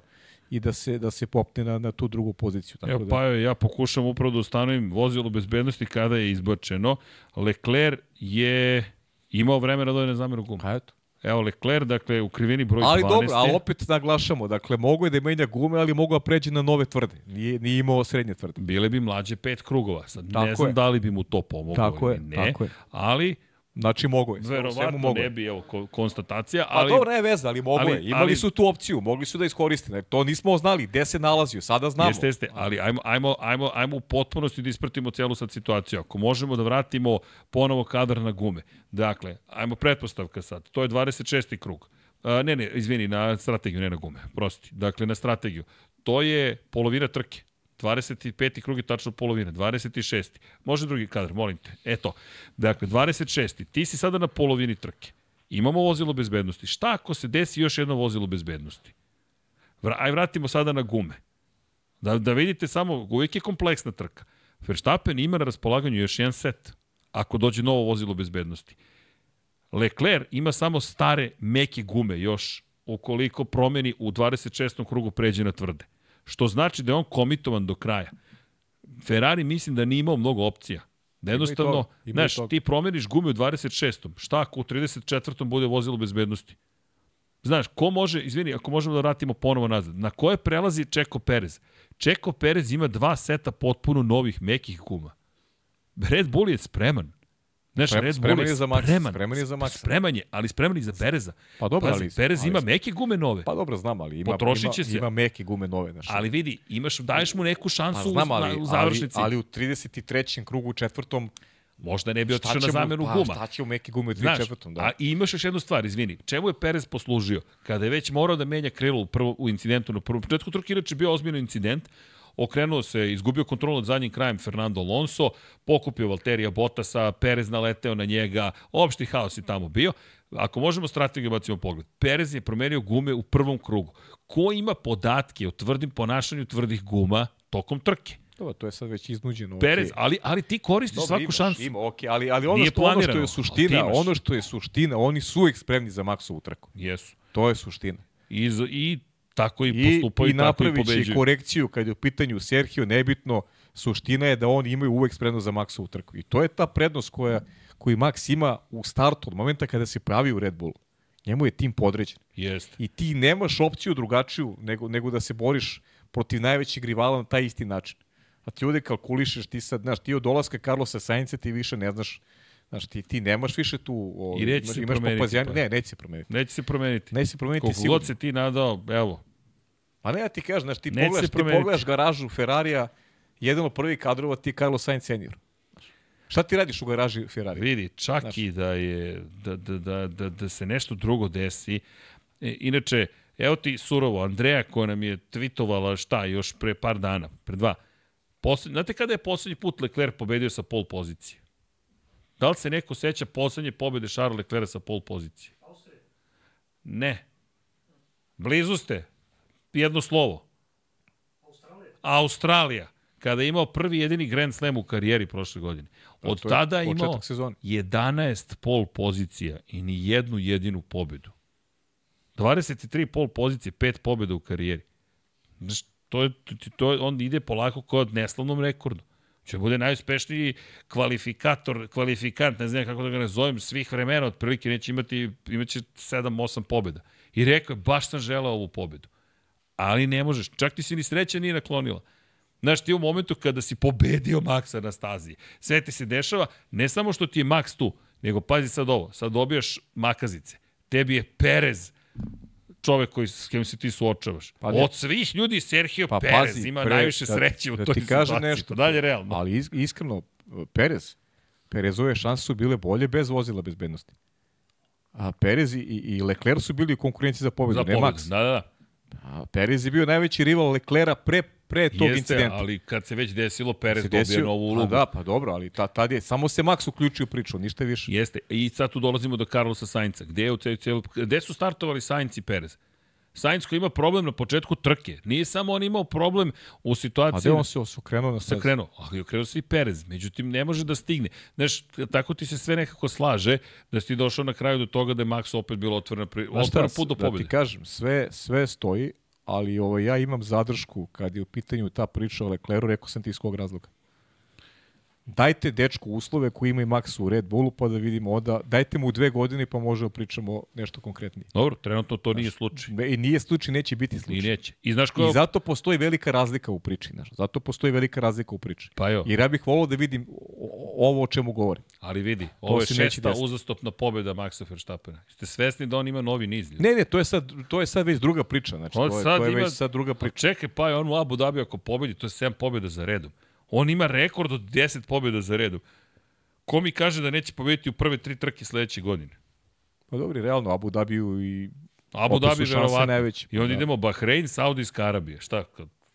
Speaker 2: i da se da se popne na, na tu drugu poziciju.
Speaker 1: Tako Evo,
Speaker 2: da...
Speaker 1: pa ja pokušam upravo da ustanovim vozilo bezbednosti kada je izbačeno. Leclerc je imao vremena da ne zameru gumu.
Speaker 2: A eto.
Speaker 1: Evo Leclerc, dakle, u krivini broj
Speaker 2: ali
Speaker 1: 12.
Speaker 2: Ali dobro, ali opet naglašamo, dakle, mogo je da menja gume, ali mogu da pređe na nove tvrde. Nije, nije imao srednje tvrde.
Speaker 1: Bile bi mlađe pet krugova. Sad, tako ne znam
Speaker 2: je.
Speaker 1: da li bi mu to pomoglo
Speaker 2: tako
Speaker 1: ili
Speaker 2: je,
Speaker 1: ne,
Speaker 2: tako je.
Speaker 1: ali
Speaker 2: Znači mogo je.
Speaker 1: Verovatno
Speaker 2: mogo
Speaker 1: ne bi, evo, konstatacija,
Speaker 2: Pa
Speaker 1: ali...
Speaker 2: Pa dobro, ne veze, ali mogo
Speaker 1: ali,
Speaker 2: je. Imali
Speaker 1: ali,
Speaker 2: su tu opciju, mogli su da iskoriste. Ne, to nismo znali, gde se nalazio, sada znamo.
Speaker 1: Jeste, jeste, ali ajmo, ajmo, ajmo, ajmo u potpunosti da ispratimo celu sad situaciju. Ako možemo da vratimo ponovo kadar na gume. Dakle, ajmo pretpostavka sad, to je 26. krug. Uh, ne, ne, izvini, na strategiju, ne na gume, prosti. Dakle, na strategiju. To je polovina trke. 25. krug je tačno polovina, 26. Može drugi kadar, molim te. Eto, dakle, 26. Ti si sada na polovini trke. Imamo vozilo bezbednosti. Šta ako se desi još jedno vozilo bezbednosti? Aj vratimo sada na gume. Da, da vidite samo, uvijek je kompleksna trka. Verstappen ima na raspolaganju još jedan set, ako dođe novo vozilo bezbednosti. Leclerc ima samo stare meke gume još ukoliko promeni u 26. krugu pređe na tvrde što znači da je on komitovan do kraja. Ferrari mislim da nije imao mnogo opcija. Da jednostavno, znaš, ti promeniš gume u 26. Šta ako u 34. bude vozilo bezbednosti? Znaš, ko može, izvini, ako možemo da vratimo ponovo nazad, na koje prelazi Čeko Perez? Čeko Perez ima dva seta potpuno novih, mekih guma. Red Bull je spreman. Znaš, Sprem, Red Bull je za Max, spreman.
Speaker 2: Spreman je za Max.
Speaker 1: Spreman je, ali spreman i za Pereza.
Speaker 2: Pa dobro,
Speaker 1: Pazi,
Speaker 2: ali...
Speaker 1: Perez
Speaker 2: ali,
Speaker 1: ima meke gume nove.
Speaker 2: Pa dobro, znam, ali ima, ima,
Speaker 1: se.
Speaker 2: ima meke gume nove. Znaš.
Speaker 1: Ali vidi, imaš, daješ mu neku šansu
Speaker 2: pa, znam, ali,
Speaker 1: u završnici.
Speaker 2: Ali, ali u 33. krugu, u četvrtom,
Speaker 1: Možda ne bi otišao na zamenu
Speaker 2: pa,
Speaker 1: guma.
Speaker 2: Šta će u meke gume u 34. Da.
Speaker 1: A imaš još jednu stvar, izvini. Čemu je Perez poslužio? Kada je već morao da menja krilo u, prvo, u incidentu na prvom početku trke, inače bio ozbiljno incident, okrenuo se, izgubio kontrolu nad zadnjim krajem Fernando Alonso, pokupio Valterija Bottasa, Perez naleteo na njega, opšti haos je tamo bio. Ako možemo strategiju bacimo pogled. Perez je promenio gume u prvom krugu. Ko ima podatke o tvrdim ponašanju tvrdih guma tokom trke?
Speaker 2: Dobro, to je sad već iznuđeno.
Speaker 1: Perez, okay. ali, ali ti koristiš
Speaker 2: Dobro,
Speaker 1: svaku
Speaker 2: imaš,
Speaker 1: šansu.
Speaker 2: Ima, okay, ali, ali ono, što, ono što je suština, ono što je suština, oni su uvijek spremni za Maxovu trku.
Speaker 1: Jesu.
Speaker 2: To je suština.
Speaker 1: I, i tako i postupaju,
Speaker 2: I,
Speaker 1: tako i
Speaker 2: pobeđuju. I korekciju kad je u pitanju Sergio, nebitno, suština je da oni imaju uvek spremno za Maxovu trku. I to je ta prednost koja, koju Max ima u startu, od momenta kada se pravi u Red Bullu. Njemu je tim podređen.
Speaker 1: Jest.
Speaker 2: I ti nemaš opciju drugačiju nego, nego da se boriš protiv najvećeg rivala na taj isti način. A ti ovde kalkulišeš, ti sad, znaš, ti od dolaska Carlosa Sainca ti više ne znaš Znaš, ti, ti nemaš više tu...
Speaker 1: O, I neće se promeniti.
Speaker 2: Pa. Ne, neće se promeniti.
Speaker 1: Neće se promeniti.
Speaker 2: Neće se promeniti
Speaker 1: Koliko god se ti nadao, evo.
Speaker 2: Pa ne, ja ti kažeš, znaš, ti, pogledaš, ti pogledaš garažu Ferrarija, jedan od prvih kadrova ti je Carlos Sainz senior. Šta ti radiš u garaži Ferrari?
Speaker 1: Vidi, čak znaš. i da, je, da, da, da, da, da se nešto drugo desi. E, inače, evo ti surovo, Andreja koja nam je tvitovala šta još pre par dana, pre dva. Posled, znate kada je poslednji put Leclerc pobedio sa pol pozicije? Da li se neko seća poslednje pobede Charles Leclerc sa pol pozicije? Ne. Blizu ste. Jedno slovo.
Speaker 3: Australija.
Speaker 1: Australija. kada je imao prvi jedini Grand Slam u karijeri prošle godine. Od
Speaker 2: je
Speaker 1: tada je imao
Speaker 2: sezone.
Speaker 1: 11 pol pozicija i ni jednu jedinu pobedu. 23 pol pozicije, 5 pobeda u karijeri. To je, to je, on ide polako kod neslavnom rekordu. Će bude najuspešniji kvalifikator, kvalifikant, ne znam kako da ga nazovem, svih vremena, otprilike neće imati, imaće 7-8 pobeda. I rekao je, baš sam želeo ovu pobedu. Ali ne možeš, čak ti se ni sreća nije naklonila. Znaš, ti u momentu kada si pobedio Maksa na stazi, sve ti se dešava, ne samo što ti je Maks tu, nego pazi sad ovo, sad dobijaš makazice. Tebi je Perez čovek koji, s kojim se ti suočavaš. Pa,
Speaker 2: Pa ne-
Speaker 1: Od svih ljudi Sergio
Speaker 2: Pa
Speaker 1: pa, Perez
Speaker 2: pazi,
Speaker 1: ima
Speaker 2: pre-
Speaker 1: najviše
Speaker 2: da-
Speaker 1: sreće u
Speaker 2: da
Speaker 1: toj
Speaker 2: ti kažem
Speaker 1: situaciji.
Speaker 2: nešto.
Speaker 1: To dalje realno.
Speaker 2: Ali is, iskreno, Perez, Perezove šanse su bile bolje bez vozila bezbednosti. A Perez i, i Leclerc su bili u konkurenciji za pobedu,
Speaker 1: za
Speaker 2: ne
Speaker 1: pobedu.
Speaker 2: Max.
Speaker 1: Da, da, da.
Speaker 2: A Perez je bio najveći rival Leclerca pre, pre tog
Speaker 1: Jeste,
Speaker 2: incidenta.
Speaker 1: ali kad se već desilo, Perez
Speaker 2: Se desio-
Speaker 1: novu
Speaker 2: A
Speaker 1: ulogu.
Speaker 2: da, pa dobro, ali ta, tad je, samo se Max uključio u priču, ništa više.
Speaker 1: Jeste. I sad tu dolazimo do Carlosa Sainca. Gde, je u celu, gde su startovali Sainz i Perez? Sainz koji ima problem na početku trke. Nije samo on imao problem u
Speaker 2: A
Speaker 1: situaciji...
Speaker 2: gde on se osukrenuo na
Speaker 1: se
Speaker 2: stazi?
Speaker 1: krenuo, ali okrenuo se i Perez, međutim ne može da stigne. Znaš, tako ti se sve nekako slaže da si došao na kraju do toga da je Max opet bilo otvorena, pri...
Speaker 2: Znaš šta,
Speaker 1: otvoren put do
Speaker 2: da
Speaker 1: pobjede.
Speaker 2: ti kažem, sve, sve stoji, ali ovo, ja imam zadršku kad je u pitanju ta priča o Lecleru, rekao sam ti iz kog razloga. Dajte dečku uslove koji ima i Max u Red Bullu, pa da vidimo onda, dajte mu dve godine pa možemo pričamo nešto konkretnije.
Speaker 1: Dobro, trenutno to nije slučaj.
Speaker 2: I nije slučaj, neće biti
Speaker 1: I
Speaker 2: slučaj.
Speaker 1: neće. I znaš ko...
Speaker 2: I zato postoji velika razlika u priči. Znaš. Zato postoji velika razlika u priči.
Speaker 1: Pa jo,
Speaker 2: Jer ja bih volao da vidim ovo o čemu govorim.
Speaker 1: ali vidi, ovo je
Speaker 2: se neće
Speaker 1: šesta uzastopna pobjeda Maxa Verstappena. Ste svesni da on ima novi niz?
Speaker 2: Ne, ne, to je sad, to je sad već druga priča. Znači,
Speaker 1: On
Speaker 2: to je,
Speaker 1: sad
Speaker 2: to je
Speaker 1: ima-
Speaker 2: već sad druga
Speaker 1: Pa
Speaker 2: priča.
Speaker 1: čekaj, pa je on u Abu Dhabi ako pobedi, to je 7 pobjeda za redom. On ima rekord od 10 pobjeda za redom. Ko mi kaže da neće pobediti u prve tri trke sledeće godine?
Speaker 2: Pa dobro, realno, Abu Dhabiju i
Speaker 1: Abu Dhabi verovatno. I onda
Speaker 2: Da.
Speaker 1: idemo Bahrein, Saudijska Arabija. Šta?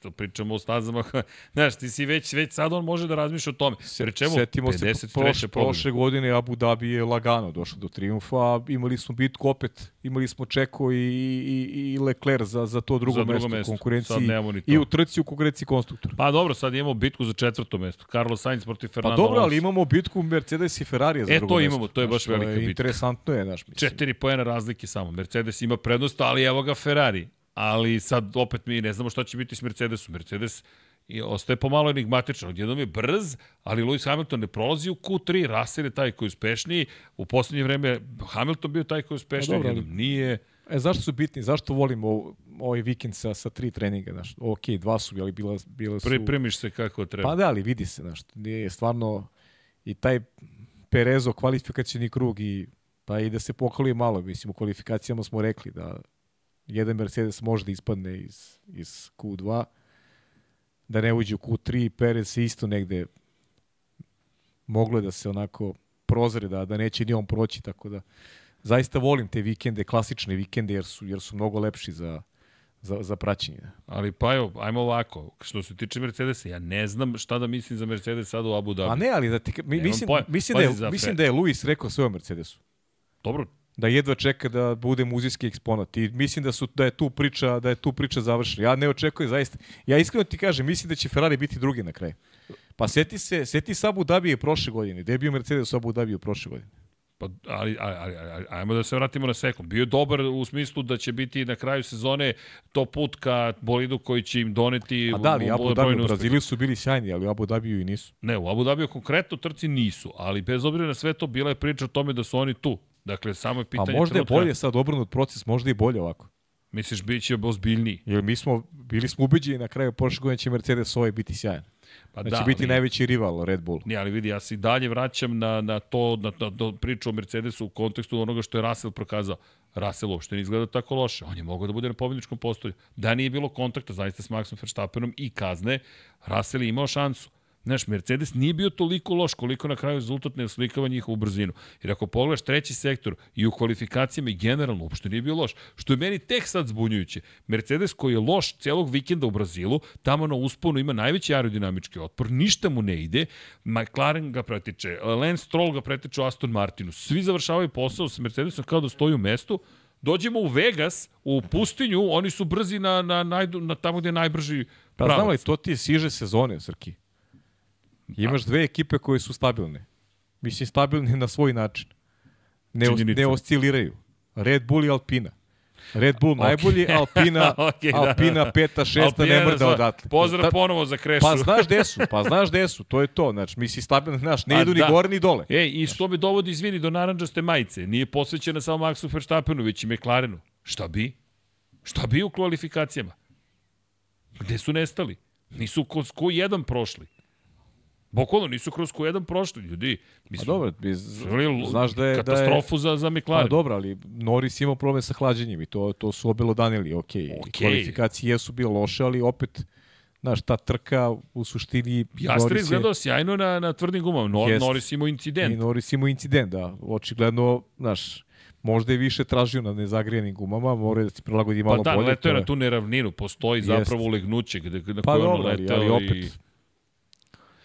Speaker 1: To pričamo o stazama, [laughs] znaš, ti si već, već sad on može da razmišlja o tome. Pri čemu?
Speaker 2: Setimo se
Speaker 1: 53.
Speaker 2: prošle, prošle godine Abu Dhabi je lagano došao do triumfa, a imali smo bitku opet, imali smo Čeko i, i, i Leclerc za, za to drugo,
Speaker 1: Za drugo
Speaker 2: mesto,
Speaker 1: mesto.
Speaker 2: u konkurenciji
Speaker 1: to.
Speaker 2: i u trci u konkurenciji konstruktora.
Speaker 1: Pa dobro, sad imamo bitku za četvrto mesto. Carlos Sainz protiv
Speaker 2: Pa
Speaker 1: Fernando
Speaker 2: dobro, ali imamo bitku Mercedes i Ferrari za
Speaker 1: E,
Speaker 2: drugo
Speaker 1: to
Speaker 2: mesto.
Speaker 1: imamo, to je baš velika bitka.
Speaker 2: Interesantno je, znaš, mislim.
Speaker 1: Četiri pojena razlike samo. Mercedes ima prednost, ali evo ga Ferrari. Ali sad opet mi ne znamo šta će biti s Mercedesom. Mercedes i ostaje pomalo enigmatičan. Odjednom je brz, ali Lewis Hamilton ne prolazi u Q3, Russell je taj koji je uspešniji. U poslednje vreme Hamilton bio taj koji je uspešniji,
Speaker 2: Pa dobro, ali-
Speaker 1: nije.
Speaker 2: E, zašto su bitni? Zašto volim ovo, ovaj vikend sa, sa tri treninga? Znaš? Ok, dva su, ali bila, bila su...
Speaker 1: Pripremiš se kako treba.
Speaker 2: Pa da, ali vidi se, znaš, nije stvarno i taj Perezo kvalifikacijni krug i pa i da se pohvali malo, mislim u kvalifikacijama smo rekli da jedan Mercedes može da ispadne iz, iz Q2, da ne uđe u Q3, Perez isto negde moglo je da se onako prozre, da, da neće ni on proći, tako da zaista volim te vikende, klasične vikende, jer su, jer su mnogo lepši za, za, za praćenje.
Speaker 1: Ali pa evo, ajmo ovako. Što se tiče Mercedesa, ja ne znam šta da mislim za Mercedes sad u Abu Dhabi.
Speaker 2: A ne, ali da ti, mi, mislim, mislim, da je, mislim da je Luis rekao sve o Mercedesu.
Speaker 1: Dobro,
Speaker 2: Da jedva čeka da bude muzijski eksponat. I mislim da su da je tu priča, da je tu priča završena. Ja ne očekujem zaista. Ja iskreno ti kažem, mislim da će Ferrari biti drugi na kraju. Pa seti se, seti se Abu Dhabije prošle godine. Gde je bio Mercedes Abu Dhabiju prošle godine?
Speaker 1: Pa, ali, ali, ali, ajmo da se vratimo na sekund. Bio je dobar u smislu da će biti na kraju sezone to put ka bolidu koji će im doneti
Speaker 2: A da,
Speaker 1: u- u-
Speaker 2: Abu Dhabi u. Brazilu su bili sjajni, ali u Abu Dhabiju i nisu.
Speaker 1: Ne, u Abu Dhabiju konkretno trci nisu, ali bez obzira na sve to bila je priča o tome da su oni tu. Dakle, samo je
Speaker 2: A
Speaker 1: pitanje
Speaker 2: možda je
Speaker 1: trenutka.
Speaker 2: bolje sad obrnut proces, možda i bolje ovako.
Speaker 1: Misliš, bit će ozbiljniji?
Speaker 2: Jer mi smo, bili smo ubeđeni na kraju prošle godine će Mercedes ovaj biti sjajan.
Speaker 1: Pa
Speaker 2: Da,
Speaker 1: da,
Speaker 2: će biti
Speaker 1: ali-
Speaker 2: najveći rival Red Bull.
Speaker 1: Ne, ali vidi, ja se i dalje vraćam na, na to, na, na, na priču o Mercedesu u kontekstu onoga što je Russell prokazao. Russell uopšte ne izgleda tako loše. On je mogao da bude na pobjedničkom postolju. Da nije bilo kontakta zaista s Maxom Verstappenom i kazne, Russell je imao šansu. Znaš, Mercedes nije bio toliko loš koliko na kraju rezultat ne oslikava njihovu brzinu. Jer ako pogledaš treći sektor i u kvalifikacijama i generalno uopšte nije bio loš. Što je meni tek sad zbunjujuće. Mercedes koji je loš celog vikenda u Brazilu, tamo na usponu ima najveći aerodinamički otpor, ništa mu ne ide, McLaren ga pretiče, Lance Stroll ga pretiče u Aston Martinu. Svi završavaju posao sa Mercedesom kao da stoji u mestu, Dođemo u Vegas, u pustinju, oni su brzi na, na, na, na tamo gde je najbrži
Speaker 2: Pa
Speaker 1: Pravac.
Speaker 2: znam li, to ti je siže sezone, Srki. Imaš dve ekipe koje su stabilne. Mislim, stabilne na svoj način. Ne, os, ne osciliraju. Red Bull i Alpina. Red Bull najbolji, [laughs] Alpina,
Speaker 1: Okej, da.
Speaker 2: Alpina peta, šesta,
Speaker 1: Alpina,
Speaker 2: ne mrda odatle.
Speaker 1: Pozdrav ponovo za krešu.
Speaker 2: Pa znaš gde su, pa znaš gde su, to je to. Znači, misli stabilno, znaš, ne
Speaker 1: A
Speaker 2: idu ni
Speaker 1: da.
Speaker 2: gore ni dole.
Speaker 1: Ej, i što me dovodi, izvini, do naranđaste majice. Nije posvećena samo Maxu Verstappenu, već i McLarenu. Šta bi? Šta bi u kvalifikacijama? Gde su nestali? Nisu kroz ko jedan prošli. Bokolo, nisu kroz ko jedan prošli, ljudi.
Speaker 2: Pa
Speaker 1: Mislim,
Speaker 2: dobro, bi- z-
Speaker 1: Ili
Speaker 2: znaš da je... Da je
Speaker 1: katastrofu za, za McLaren.
Speaker 2: Pa dobro, ali Norris imao problem sa hlađenjem i to, to su obelodanili, ok.
Speaker 1: Okej.
Speaker 2: okay. Kvalifikacije jesu bile loše, ali opet, znaš, ta trka u suštini...
Speaker 1: Jastre
Speaker 2: je-
Speaker 1: izgledao sjajno na, na tvrdim gumama. Nor,
Speaker 2: Jest.
Speaker 1: Norris imao
Speaker 2: I
Speaker 1: incident.
Speaker 2: Norris imao incident, da. Očigledno, znaš, možda je više tražio na nezagrijenim gumama, mora da se prilagodi
Speaker 1: Pa
Speaker 2: malo
Speaker 1: da,
Speaker 2: bolje.
Speaker 1: letao je na tu neravninu. Postoji
Speaker 2: Jest.
Speaker 1: zapravo ulegnuće gde, na
Speaker 2: Pa
Speaker 1: koje
Speaker 2: dobro, ali,
Speaker 1: letao.
Speaker 2: ali opet
Speaker 1: i...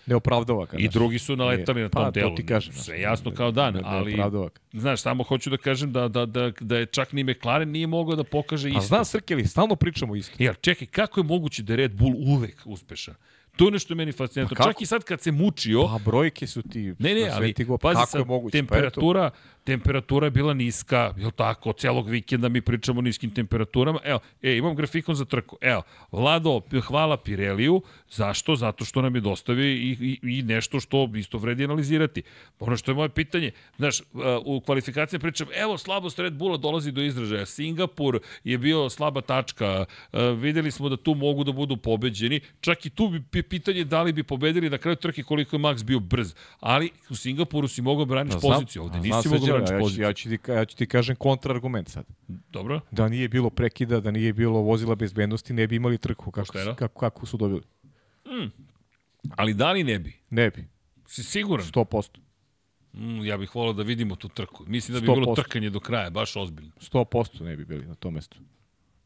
Speaker 2: ne opravdava. Kad,
Speaker 1: I
Speaker 2: znaš.
Speaker 1: drugi su naletali na tom
Speaker 2: pa,
Speaker 1: delu.
Speaker 2: To ti kažem. znaš,
Speaker 1: Sve jasno kao dan,
Speaker 2: ne- ne
Speaker 1: ali
Speaker 2: opravdava.
Speaker 1: znaš, samo hoću da kažem da, da, da, da je čak ni McLaren nije mogao da pokaže
Speaker 2: Pa
Speaker 1: isto.
Speaker 2: zna Srkeli, stalno pričamo isto.
Speaker 1: Jer čekaj, kako je moguće da Red Bull uvek uspešan? To je nešto meni fascinantno.
Speaker 2: Pa kako?
Speaker 1: Čak i sad kad se mučio,
Speaker 2: Pa brojke su ti...
Speaker 1: Ne, ne, ali
Speaker 2: sveti go,
Speaker 1: pazi
Speaker 2: kako
Speaker 1: sad,
Speaker 2: je moguće?
Speaker 1: temperatura, temperatura je bila niska, je tako, celog vikenda mi pričamo o niskim temperaturama. Evo, e, imam grafikon za trku. Evo, Vlado, hvala Pireliju. Zašto? Zato što nam je dostavio i, i, i nešto što isto vredi analizirati. Ono što je moje pitanje, znaš, u kvalifikaciji pričam, evo, slabost Red Bulla dolazi do izražaja. Singapur je bio slaba tačka. Uh, videli smo da tu mogu da budu pobeđeni. Čak i tu bi pitanje da li bi pobedili na kraju trke koliko je Max bio brz. Ali u Singapuru si mogao braniš
Speaker 2: Pa
Speaker 1: poziciju, ovde nisi mogao Braniš
Speaker 2: ja
Speaker 1: poziciju.
Speaker 2: Ja ću, ti, ja ću ti kažem kontraargument sad.
Speaker 1: Dobro?
Speaker 2: Da nije bilo prekida, da nije bilo vozila bezbednosti, ne bi imali trku kako,
Speaker 1: Pošteno.
Speaker 2: su, kako, kako su dobili.
Speaker 1: Ali da li ne bi?
Speaker 2: Ne bi,
Speaker 1: Si siguran?
Speaker 2: 100%.
Speaker 1: Mm, ja bih volao da vidimo tu trku. Mislim da bi
Speaker 2: 100%.
Speaker 1: bilo trkanje do kraja, baš ozbiljno.
Speaker 2: 100% ne bi bili na tom mestu.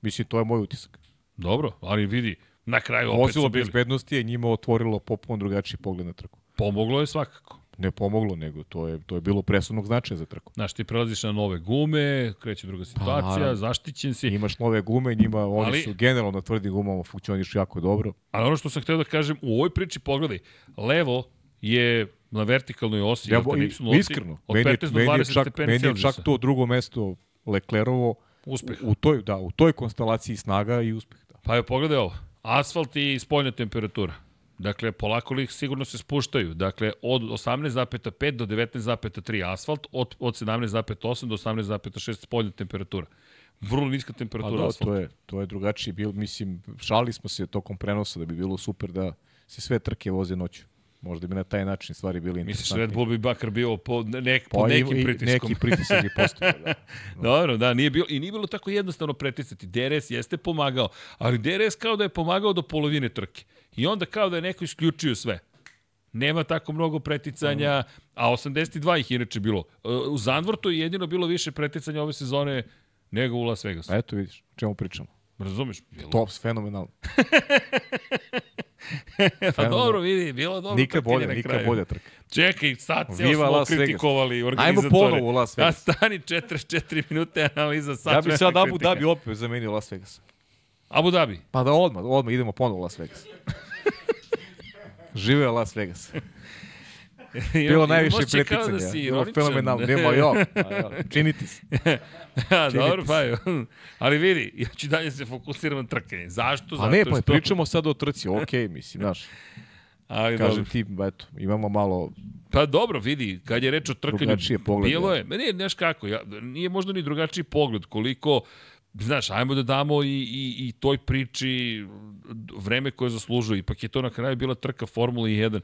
Speaker 2: Mislim, to je moj utisak.
Speaker 1: Dobro, ali vidi, na kraju opet
Speaker 2: Vozilo
Speaker 1: su bili.
Speaker 2: bezbednosti je njima otvorilo popuno drugačiji pogled na trku.
Speaker 1: Pomoglo je svakako.
Speaker 2: Ne pomoglo, nego to je, to je bilo presudnog značaja za trku.
Speaker 1: Znaš, ti prelaziš na nove gume, kreće druga situacija,
Speaker 2: naravno.
Speaker 1: zaštićen si.
Speaker 2: Imaš nove gume, njima, oni
Speaker 1: Ali-
Speaker 2: su generalno na tvrdim gumama funkcionišu jako dobro.
Speaker 1: Ali ono što sam hteo da kažem, u ovoj priči pogledaj, levo je na vertikalnoj osi,
Speaker 2: Ja, i-
Speaker 1: Y osi,
Speaker 2: iskreno,
Speaker 1: od
Speaker 2: meni, je-
Speaker 1: 15 do
Speaker 2: meni, je
Speaker 1: 20
Speaker 2: čak,
Speaker 1: stepeni
Speaker 2: meni je čak to drugo mesto Leclerovo
Speaker 1: Uspeh.
Speaker 2: u toj, da, u toj konstelaciji snaga i uspeh. Da.
Speaker 1: Pa evo, pogledaj ovo. Asfalt i spoljna temperatura. Dakle, polako li sigurno se spuštaju. Dakle, od 18,5 do 19,3 asfalt, od, od 17,8 do 18,6 spoljna temperatura. Vrlo niska
Speaker 2: Pa
Speaker 1: temperatura
Speaker 2: da,
Speaker 1: asfalta.
Speaker 2: to je, to je drugačije. Bil, mislim, šalili smo se tokom prenosa da bi bilo super da se sve trke voze noću. Možda bi na taj način stvari bili
Speaker 1: Misliš,
Speaker 2: interesantnije.
Speaker 1: Red Bull bi bakar bio pod, nek,
Speaker 2: Pa
Speaker 1: pod
Speaker 2: i-
Speaker 1: nekim
Speaker 2: i
Speaker 1: pritiskom.
Speaker 2: Neki pritisak bi postao, [laughs] da.
Speaker 1: Dobro, da, nije bilo, i nije bilo tako jednostavno preticati. DRS jeste pomagao, ali DRS kao da je pomagao do polovine trke. I onda kao da je neko isključio sve. Nema tako mnogo preticanja, a 82 ih je inače bilo. E, U Zandvortu je jedino bilo više preticanja ove sezone nego u Las Vegasu.
Speaker 2: A eto vidiš, o čemu pričamo.
Speaker 1: Razumeš? Bilo.
Speaker 2: Top, fenomenalno. [laughs] [laughs]
Speaker 1: pa dobro, vidi, bilo dobro trkanje
Speaker 2: bolje,
Speaker 1: kraju.
Speaker 2: bolja trka.
Speaker 1: Čekaj, sad ceo
Speaker 2: Viva
Speaker 1: smo
Speaker 2: Las
Speaker 1: kritikovali organizatore.
Speaker 2: ponovo u Las Vegas.
Speaker 1: A stani 44 minute analiza sad.
Speaker 2: Ja bih sad Abu. Dhabi opet zamenio Las Vegas.
Speaker 1: Abu Dhabi.
Speaker 2: Pa da odmah, odmah idemo ponovo u Las Vegas. [laughs] Živeo Las Vegas. [laughs] Bilo najviše
Speaker 1: kao
Speaker 2: preticanja.
Speaker 1: Da si
Speaker 2: Bilo fenomenalno. Nema jo. [laughs] Činiti se. [laughs]
Speaker 1: Ja, dobro, pa jo. Ali vidi, ja ću dalje se fokusiram na trkanje. Zašto?
Speaker 2: Pa ne, pa
Speaker 1: što...
Speaker 2: pričamo sad o trci. Okej, mislim, znaš.
Speaker 1: Ali,
Speaker 2: Kažem
Speaker 1: dobro.
Speaker 2: ti, eto, imamo malo
Speaker 1: Pa dobro, vidi, kad je reč o trkanju,
Speaker 2: Drugačije pogled,
Speaker 1: bilo
Speaker 2: da.
Speaker 1: je, ne, znaš kako, ja, nije možda ni drugačiji pogled, koliko, znaš, ajmo da damo i, i, i toj priči vreme koje zaslužuje. Ipak je to na kraju bila trka Formula 1.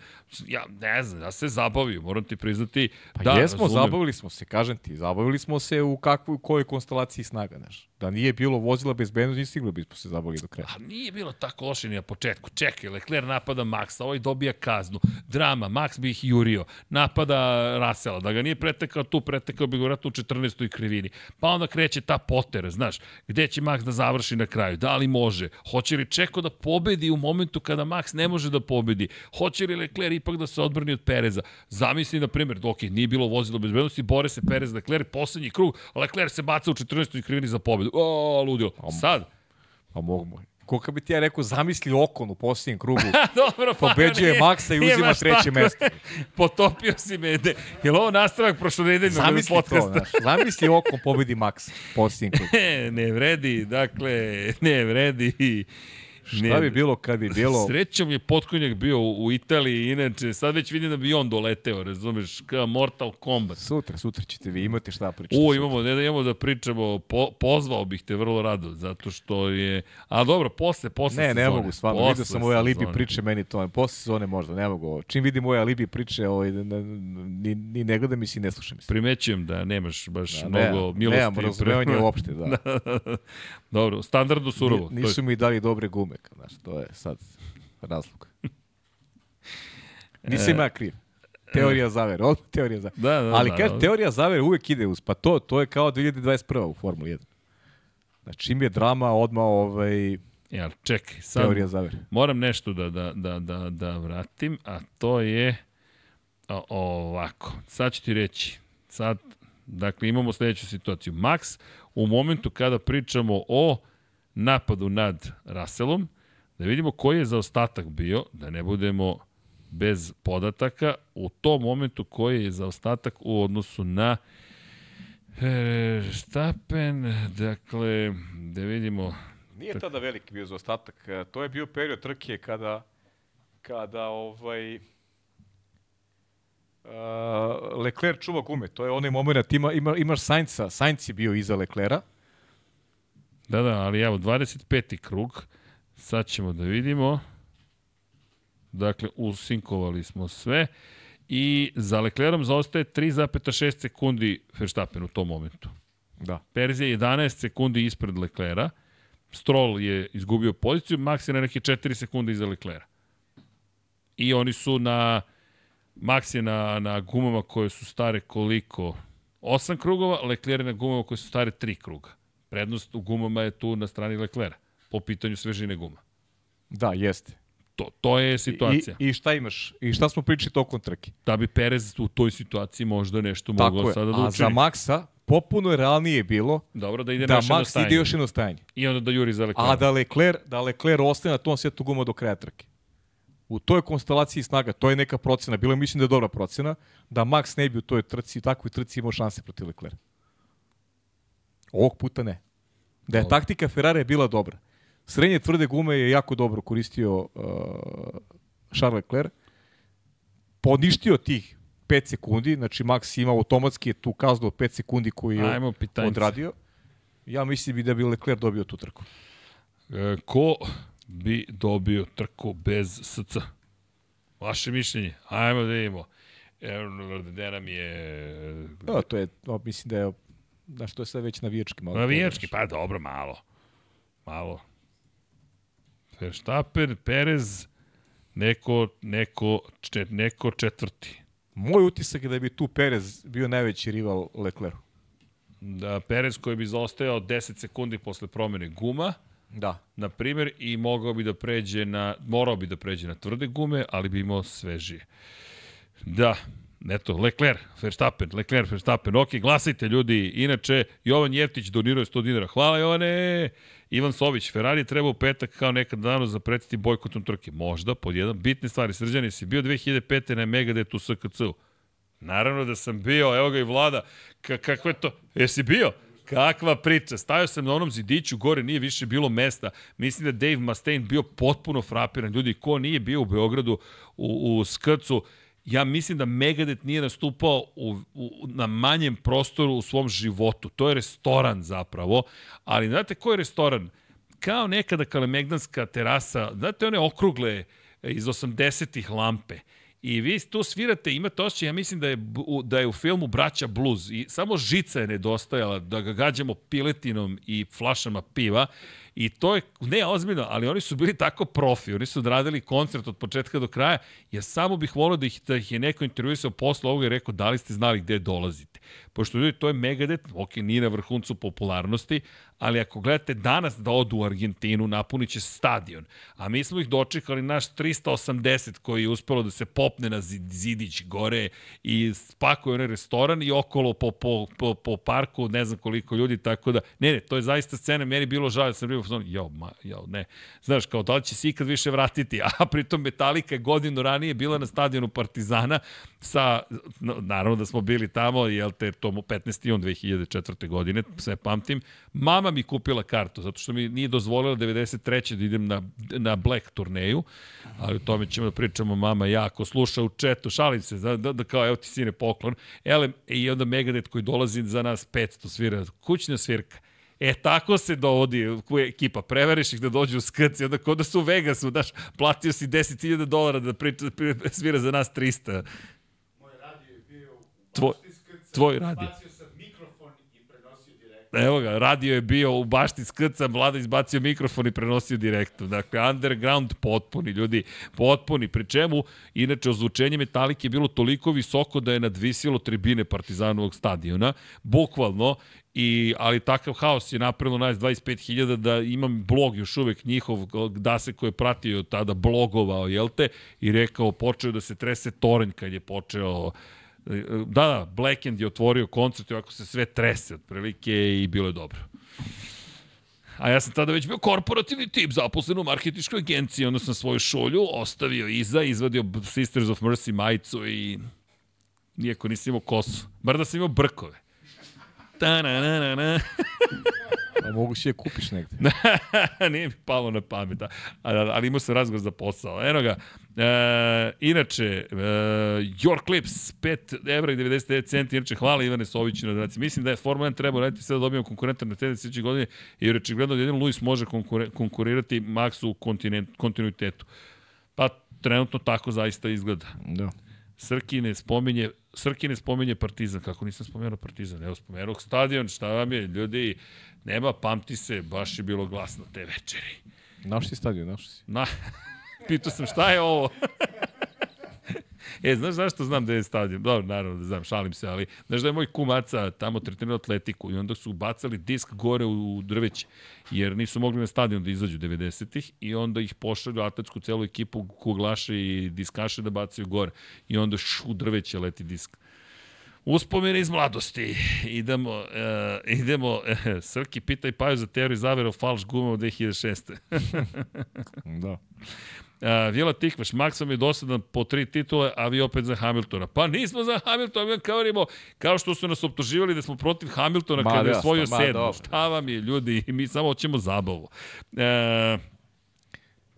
Speaker 1: Ja ne znam, ja se zabavio, moram ti priznati.
Speaker 2: Pa
Speaker 1: da,
Speaker 2: jesmo,
Speaker 1: razumem.
Speaker 2: zabavili smo se, kažem ti, zabavili smo se u kakvoj, u kojoj konstelaciji snaga, znaš. Da nije bilo vozila bezbednosti, stigli bismo se zabavili do kraja.
Speaker 1: A nije bilo tako loše ni na početku. Čekaj, Leclerc napada Maxa, ovaj dobija kaznu. Drama, Max bi ih jurio. Napada Russella, da ga nije pretekao tu, pretekao bi ga vratno u 14. krivini. Pa onda kreće ta potera, znaš, gde će Max da završi na kraju? Da li može? Hoće li Čeko da pobedi u momentu kada Max ne može da pobedi? Hoće li Leclerc ipak da se odbrani od Pereza? Zamisli, na primjer, dok je nije bilo vozilo bezbednosti, bore se Perez, Leclerc, poslednji krug, Leclerc se baca u 14. krivini za pobedu. O, ludio. Sad,
Speaker 2: Pa mogu, Koliko bi ti ja rekao, zamisli Okon u posljednjem krugu. [laughs]
Speaker 1: Dobro, pa
Speaker 2: Pobeđuje
Speaker 1: nije-
Speaker 2: Maksa i uzima treće mesto. [laughs]
Speaker 1: Potopio si me. De, je li ovo nastavak prošlonedeljnog
Speaker 2: Zamisli to,
Speaker 1: podcasta?
Speaker 2: znaš. Zamisli Okon pobedi Maksa u posljednjem krugu. [laughs]
Speaker 1: Ne vredi, dakle, ne vredi.
Speaker 2: Šta bi bilo kad bi bilo...
Speaker 1: Srećom je potkonjak bio u, u Italiji, inače, sad već vidim da bi on doleteo, razumeš, kao Mortal Kombat.
Speaker 2: Sutra, sutra ćete vi imati šta pričati.
Speaker 1: U,
Speaker 2: sutra.
Speaker 1: imamo, ne da imamo da pričamo, po, pozvao bih te vrlo rado, zato što je... A dobro, posle, posle
Speaker 2: Ne,
Speaker 1: sezone.
Speaker 2: ne mogu stvarno.
Speaker 1: Posle
Speaker 2: Vidio sam ove alibi
Speaker 1: sezone.
Speaker 2: priče, meni to, posle sezone možda, ne mogu. Čim vidim ove alibi priče, ovaj, ne, ne, ni, ni ne gledam i si ne slušam. Se.
Speaker 1: Primećujem da nemaš baš
Speaker 2: Da,
Speaker 1: mnogo
Speaker 2: nemam,
Speaker 1: milosti.
Speaker 2: nemam razumevanje uopšte, da. [laughs]
Speaker 1: Dobro, standardno surovo.
Speaker 2: Ni- Nisu mi dali dobre gume, znaš, to je sad [laughs] razlog. [laughs] Nisam ja kriv. Teorija zavere, od teorija zavere.
Speaker 1: Da, da,
Speaker 2: Ali
Speaker 1: da,
Speaker 2: kaže,
Speaker 1: da.
Speaker 2: teorija zavere uvek ide uz, pa to, to je kao 2021. u Formuli 1. Znači, čim je drama, odmah ovaj,
Speaker 1: Ja, čekaj, sad
Speaker 2: teorija zavere.
Speaker 1: moram nešto da, da, da, da, da vratim, a to je o, ovako. Sad ću ti reći. Sad, dakle, imamo sledeću situaciju. Max, u momentu kada pričamo o napadu nad Russellom, da vidimo koji je zaostatak bio, da ne budemo bez podataka, u tom momentu koji je zaostatak u odnosu na e, Štapen, dakle, da vidimo
Speaker 2: Nije tada veliki bio zaostatak. E, To je bio period trke kada kada ovaj uh, Leclerc čuva gume. To je onaj moment, ima, ima, imaš Sainca. Sainz je bio iza Leclerca.
Speaker 1: Da, da, ali evo, 25. krug, sad ćemo da vidimo. Dakle, usinkovali smo sve i za Leclerom zaostaje 3,6 sekundi Verstappen u tom momentu.
Speaker 2: Da.
Speaker 1: Perez je 11 sekundi ispred Leclera, Stroll je izgubio poziciju, Max je na neke 4 sekunde iza Leclera. I oni su na, Max je na, na gumama koje su stare koliko? 8 krugova, Lecler je na gumama koje su stare 3 kruga. Prednost u gumama je tu na strani Leclera, po pitanju svežine guma.
Speaker 2: Da, jeste.
Speaker 1: To, to je situacija.
Speaker 2: I, I šta imaš? I šta smo pričali tokom trke?
Speaker 1: Da bi Perez u toj situaciji možda nešto
Speaker 2: Tako
Speaker 1: mogao
Speaker 2: je.
Speaker 1: sada da
Speaker 2: A
Speaker 1: učini.
Speaker 2: za Maxa popuno je realnije bilo
Speaker 1: Dobro da ide
Speaker 2: da Max ide još jedno stajanje.
Speaker 1: I onda da juri za Leclera.
Speaker 2: A da Leclerc, da Leclerc ostane na tom setu guma do kraja trke. U toj konstelaciji snaga, to je neka procena, bilo je mislim da je dobra procena, da Max ne bi u toj trci, takvoj trci imao šanse protiv Leclerc. Ovog puta ne. Da je
Speaker 1: Dobro.
Speaker 2: taktika Ferrari bila dobra. Srednje tvrde gume je jako dobro koristio uh, Charles Leclerc. Poništio tih 5 sekundi, znači Max ima automatski tu kaznu od 5 sekundi koju je
Speaker 1: Ajmo pitanjice.
Speaker 2: odradio. Ja mislim bi da bi Leclerc dobio tu trku.
Speaker 1: E, ko bi dobio trku bez SC? Vaše mišljenje? Ajmo da vidimo. Evo, gde nam je...
Speaker 2: Da, to je, mislim da je, znaš, to je sve već navijački malo.
Speaker 1: Navijački, pa dobro, malo. Malo. Verstappen, Perez, neko, neko, čet, neko četvrti.
Speaker 2: Moj utisak je da bi tu Perez bio najveći rival Leclercu.
Speaker 1: Da, Perez koji bi zaostajao 10 sekundi posle promene guma,
Speaker 2: Da.
Speaker 1: na primjer, i mogao bi da pređe na, morao bi da pređe na tvrde gume, ali bi imao svežije. Da, eto, Leclerc, Verstappen, Leclerc, Verstappen, ok, glasajte ljudi, inače, Jovan Jeftić donirao je 100 dinara, hvala Jovane, Ivan Sović, Ferrari treba u petak kao nekad dano zapretiti bojkotom trke, možda, pod jedan, bitne stvari, srđani si bio 2005. na Megadetu u SKC-u, Naravno da sam bio, evo ga i vlada. Ka kako je to? Jesi bio? Kakva priča. Stavio sam na onom zidiću gore, nije više bilo mesta. Mislim da Dave Mustaine bio potpuno frapiran. Ljudi, ko nije bio u Beogradu u, u Skrcu, ja mislim da Megadeth nije nastupao u, u, na manjem prostoru u svom životu. To je restoran zapravo. Ali znate ko je restoran? Kao nekada kalemegdanska terasa, znate one okrugle iz 80-ih lampe. I vi tu svirate, imate osjećaj, ja mislim da je, da je u filmu Braća Blues i samo žica je nedostajala da ga gađamo piletinom i flašama piva i to je, ne ozbiljno, ali oni su bili tako profi, oni su odradili koncert od početka do kraja, ja samo bih volio da ih, da ih je neko intervjuisao posle ovoga i rekao da li ste znali gde dolazite. Pošto ljudi, to je Megadeth, ok, nije na vrhuncu popularnosti, ali ako gledate danas da odu u Argentinu, napunit će stadion. A mi smo ih dočekali naš 380 koji je uspelo da se popne na zidić gore i spakuje onaj restoran i okolo po, po, po, po parku, ne znam koliko ljudi, tako da, ne, ne, to je zaista scena, meni bilo žao, sam bio u jo, ma, jo, ne, znaš, kao da li će se ikad više vratiti, [laughs] a pritom Metallica godinu ranije bila na stadionu Partizana sa, naravno da smo bili tamo, jel te, to 15. jun 2004. godine, sve pamtim, mama mi kupila kartu, zato što mi nije dozvolila 93. da idem na, na Black turneju, ali o tome ćemo da pričamo mama i ja, ako sluša u četu, šalim se, da, da, da kao, evo ti sine poklon, ele, i onda Megadeth koji dolazi za nas 500 svira, kućna svirka, E, tako se dovodi ekipa. Preveriš ih da dođu u skrci, onda kod da su u Vegasu, daš, platio si 10.000 dolara da priča, svira za nas 300.
Speaker 3: Moj radio je bio u
Speaker 1: Tvoj, tvoj radio. Evo ga, radio je bio u bašti skrca, Vlada izbacio mikrofon i prenosio direktno. Dakle, underground potpuni, ljudi, potpuni. Pri čemu, inače, ozvučenje Metalike je bilo toliko visoko da je nadvisilo tribine Partizanovog stadiona, bukvalno, I, ali takav haos je napravilo nas 25.000 da imam blog još uvek njihov, da se ko je pratio tada blogovao, jel te, i rekao počeo da se trese toranj kad je počeo Da, da, Blackend je otvorio koncert i ovako se sve trese otprilike i bilo je dobro. A ja sam tada već bio korporativni tip, zaposlen u marketičkoj agenciji, onda sam svoju šolju ostavio iza, izvadio Sisters of Mercy majicu i nijako nisam imao kosu. Bar da sam imao brkove. Ta na na na na.
Speaker 2: A mogu si je kupiš negde. [laughs]
Speaker 1: Nije mi palo na pamet, ali imao sam razgovor za posao. Eno ga, e, inače, e, Your Clips, 5 evra i 99 centi, inače hvala Ivane Soviću na donaciji. Mislim da je Formula 1 treba raditi sve da dobijemo konkurenta na te sljedeće godine, jer očigledno da jedino Luis može konkurirati Maxu u kontinuitetu. Pa trenutno tako zaista izgleda.
Speaker 2: Da.
Speaker 1: Srki ne spominje Srki ne spominje Partizan, kako nisam spomenuo Partizan, evo spomenuo stadion, šta vam je, ljudi, nema, pamti se, baš je bilo glasno te večeri.
Speaker 2: Naš si stadion, naš si.
Speaker 1: Na, [laughs] pitao sam šta je ovo? [laughs] E, znaš zašto znam da je stadion? Dobro, naravno da znam, šalim se, ali znaš da je moj kumaca tamo tretirao atletiku i onda su bacali disk gore u drveće, jer nisu mogli na stadion da izađu 90-ih i onda ih pošalju atletsku celu ekipu kuglaše i diskaše da bacaju gore i onda š, u drveće leti disk. Uspomene iz mladosti. Idemo, uh, idemo, uh, Srki pitaj Paju za teoriju zavera o falš guma u 2006.
Speaker 2: da.
Speaker 1: Uh, Vjela Tikvaš, Max vam je dosadan po tri titule, a vi opet za Hamiltona. Pa nismo za Hamiltona, mi kavarimo kao što su nas optuživali da smo protiv Hamiltona ma, kada je osvojio sedmo. Šta vam je, ljudi, mi samo hoćemo zabavu. Uh,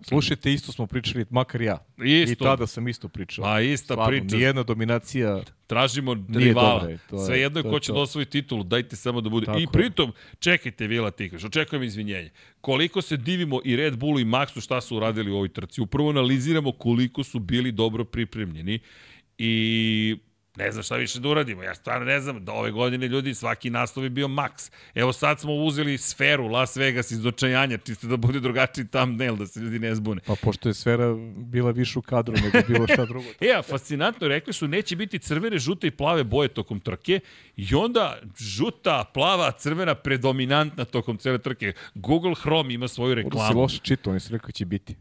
Speaker 2: Slušajte, isto smo pričali, makar ja.
Speaker 1: Isto.
Speaker 2: I tada sam isto pričao.
Speaker 1: A ista Stvarno, priča.
Speaker 2: Nijedna dominacija
Speaker 1: Tražimo rivala. Sve jedno je ko će da osvoji titulu, dajte samo da bude. Tako I pritom, čekajte Vila Tikaš, očekujem izvinjenje. Koliko se divimo i Red Bullu i Maxu šta su uradili u ovoj trci. Upravo analiziramo koliko su bili dobro pripremljeni i Ne znam šta više da uradimo. Ja stvarno ne znam da ove godine ljudi svaki naslov je bio maks. Evo sad smo uzeli sferu Las Vegas iz očajanja, čisto da bude drugačiji thumbnail, da se ljudi ne zbune.
Speaker 2: Pa pošto je sfera bila više u kadru nego bilo šta drugo. [laughs]
Speaker 1: e, a fascinantno, rekli su neće biti crvene, žute i plave boje tokom trke i onda žuta, plava, crvena predominantna tokom cele trke. Google Chrome ima svoju reklamu. Ovo
Speaker 2: si loše čitao, oni su rekao da će biti.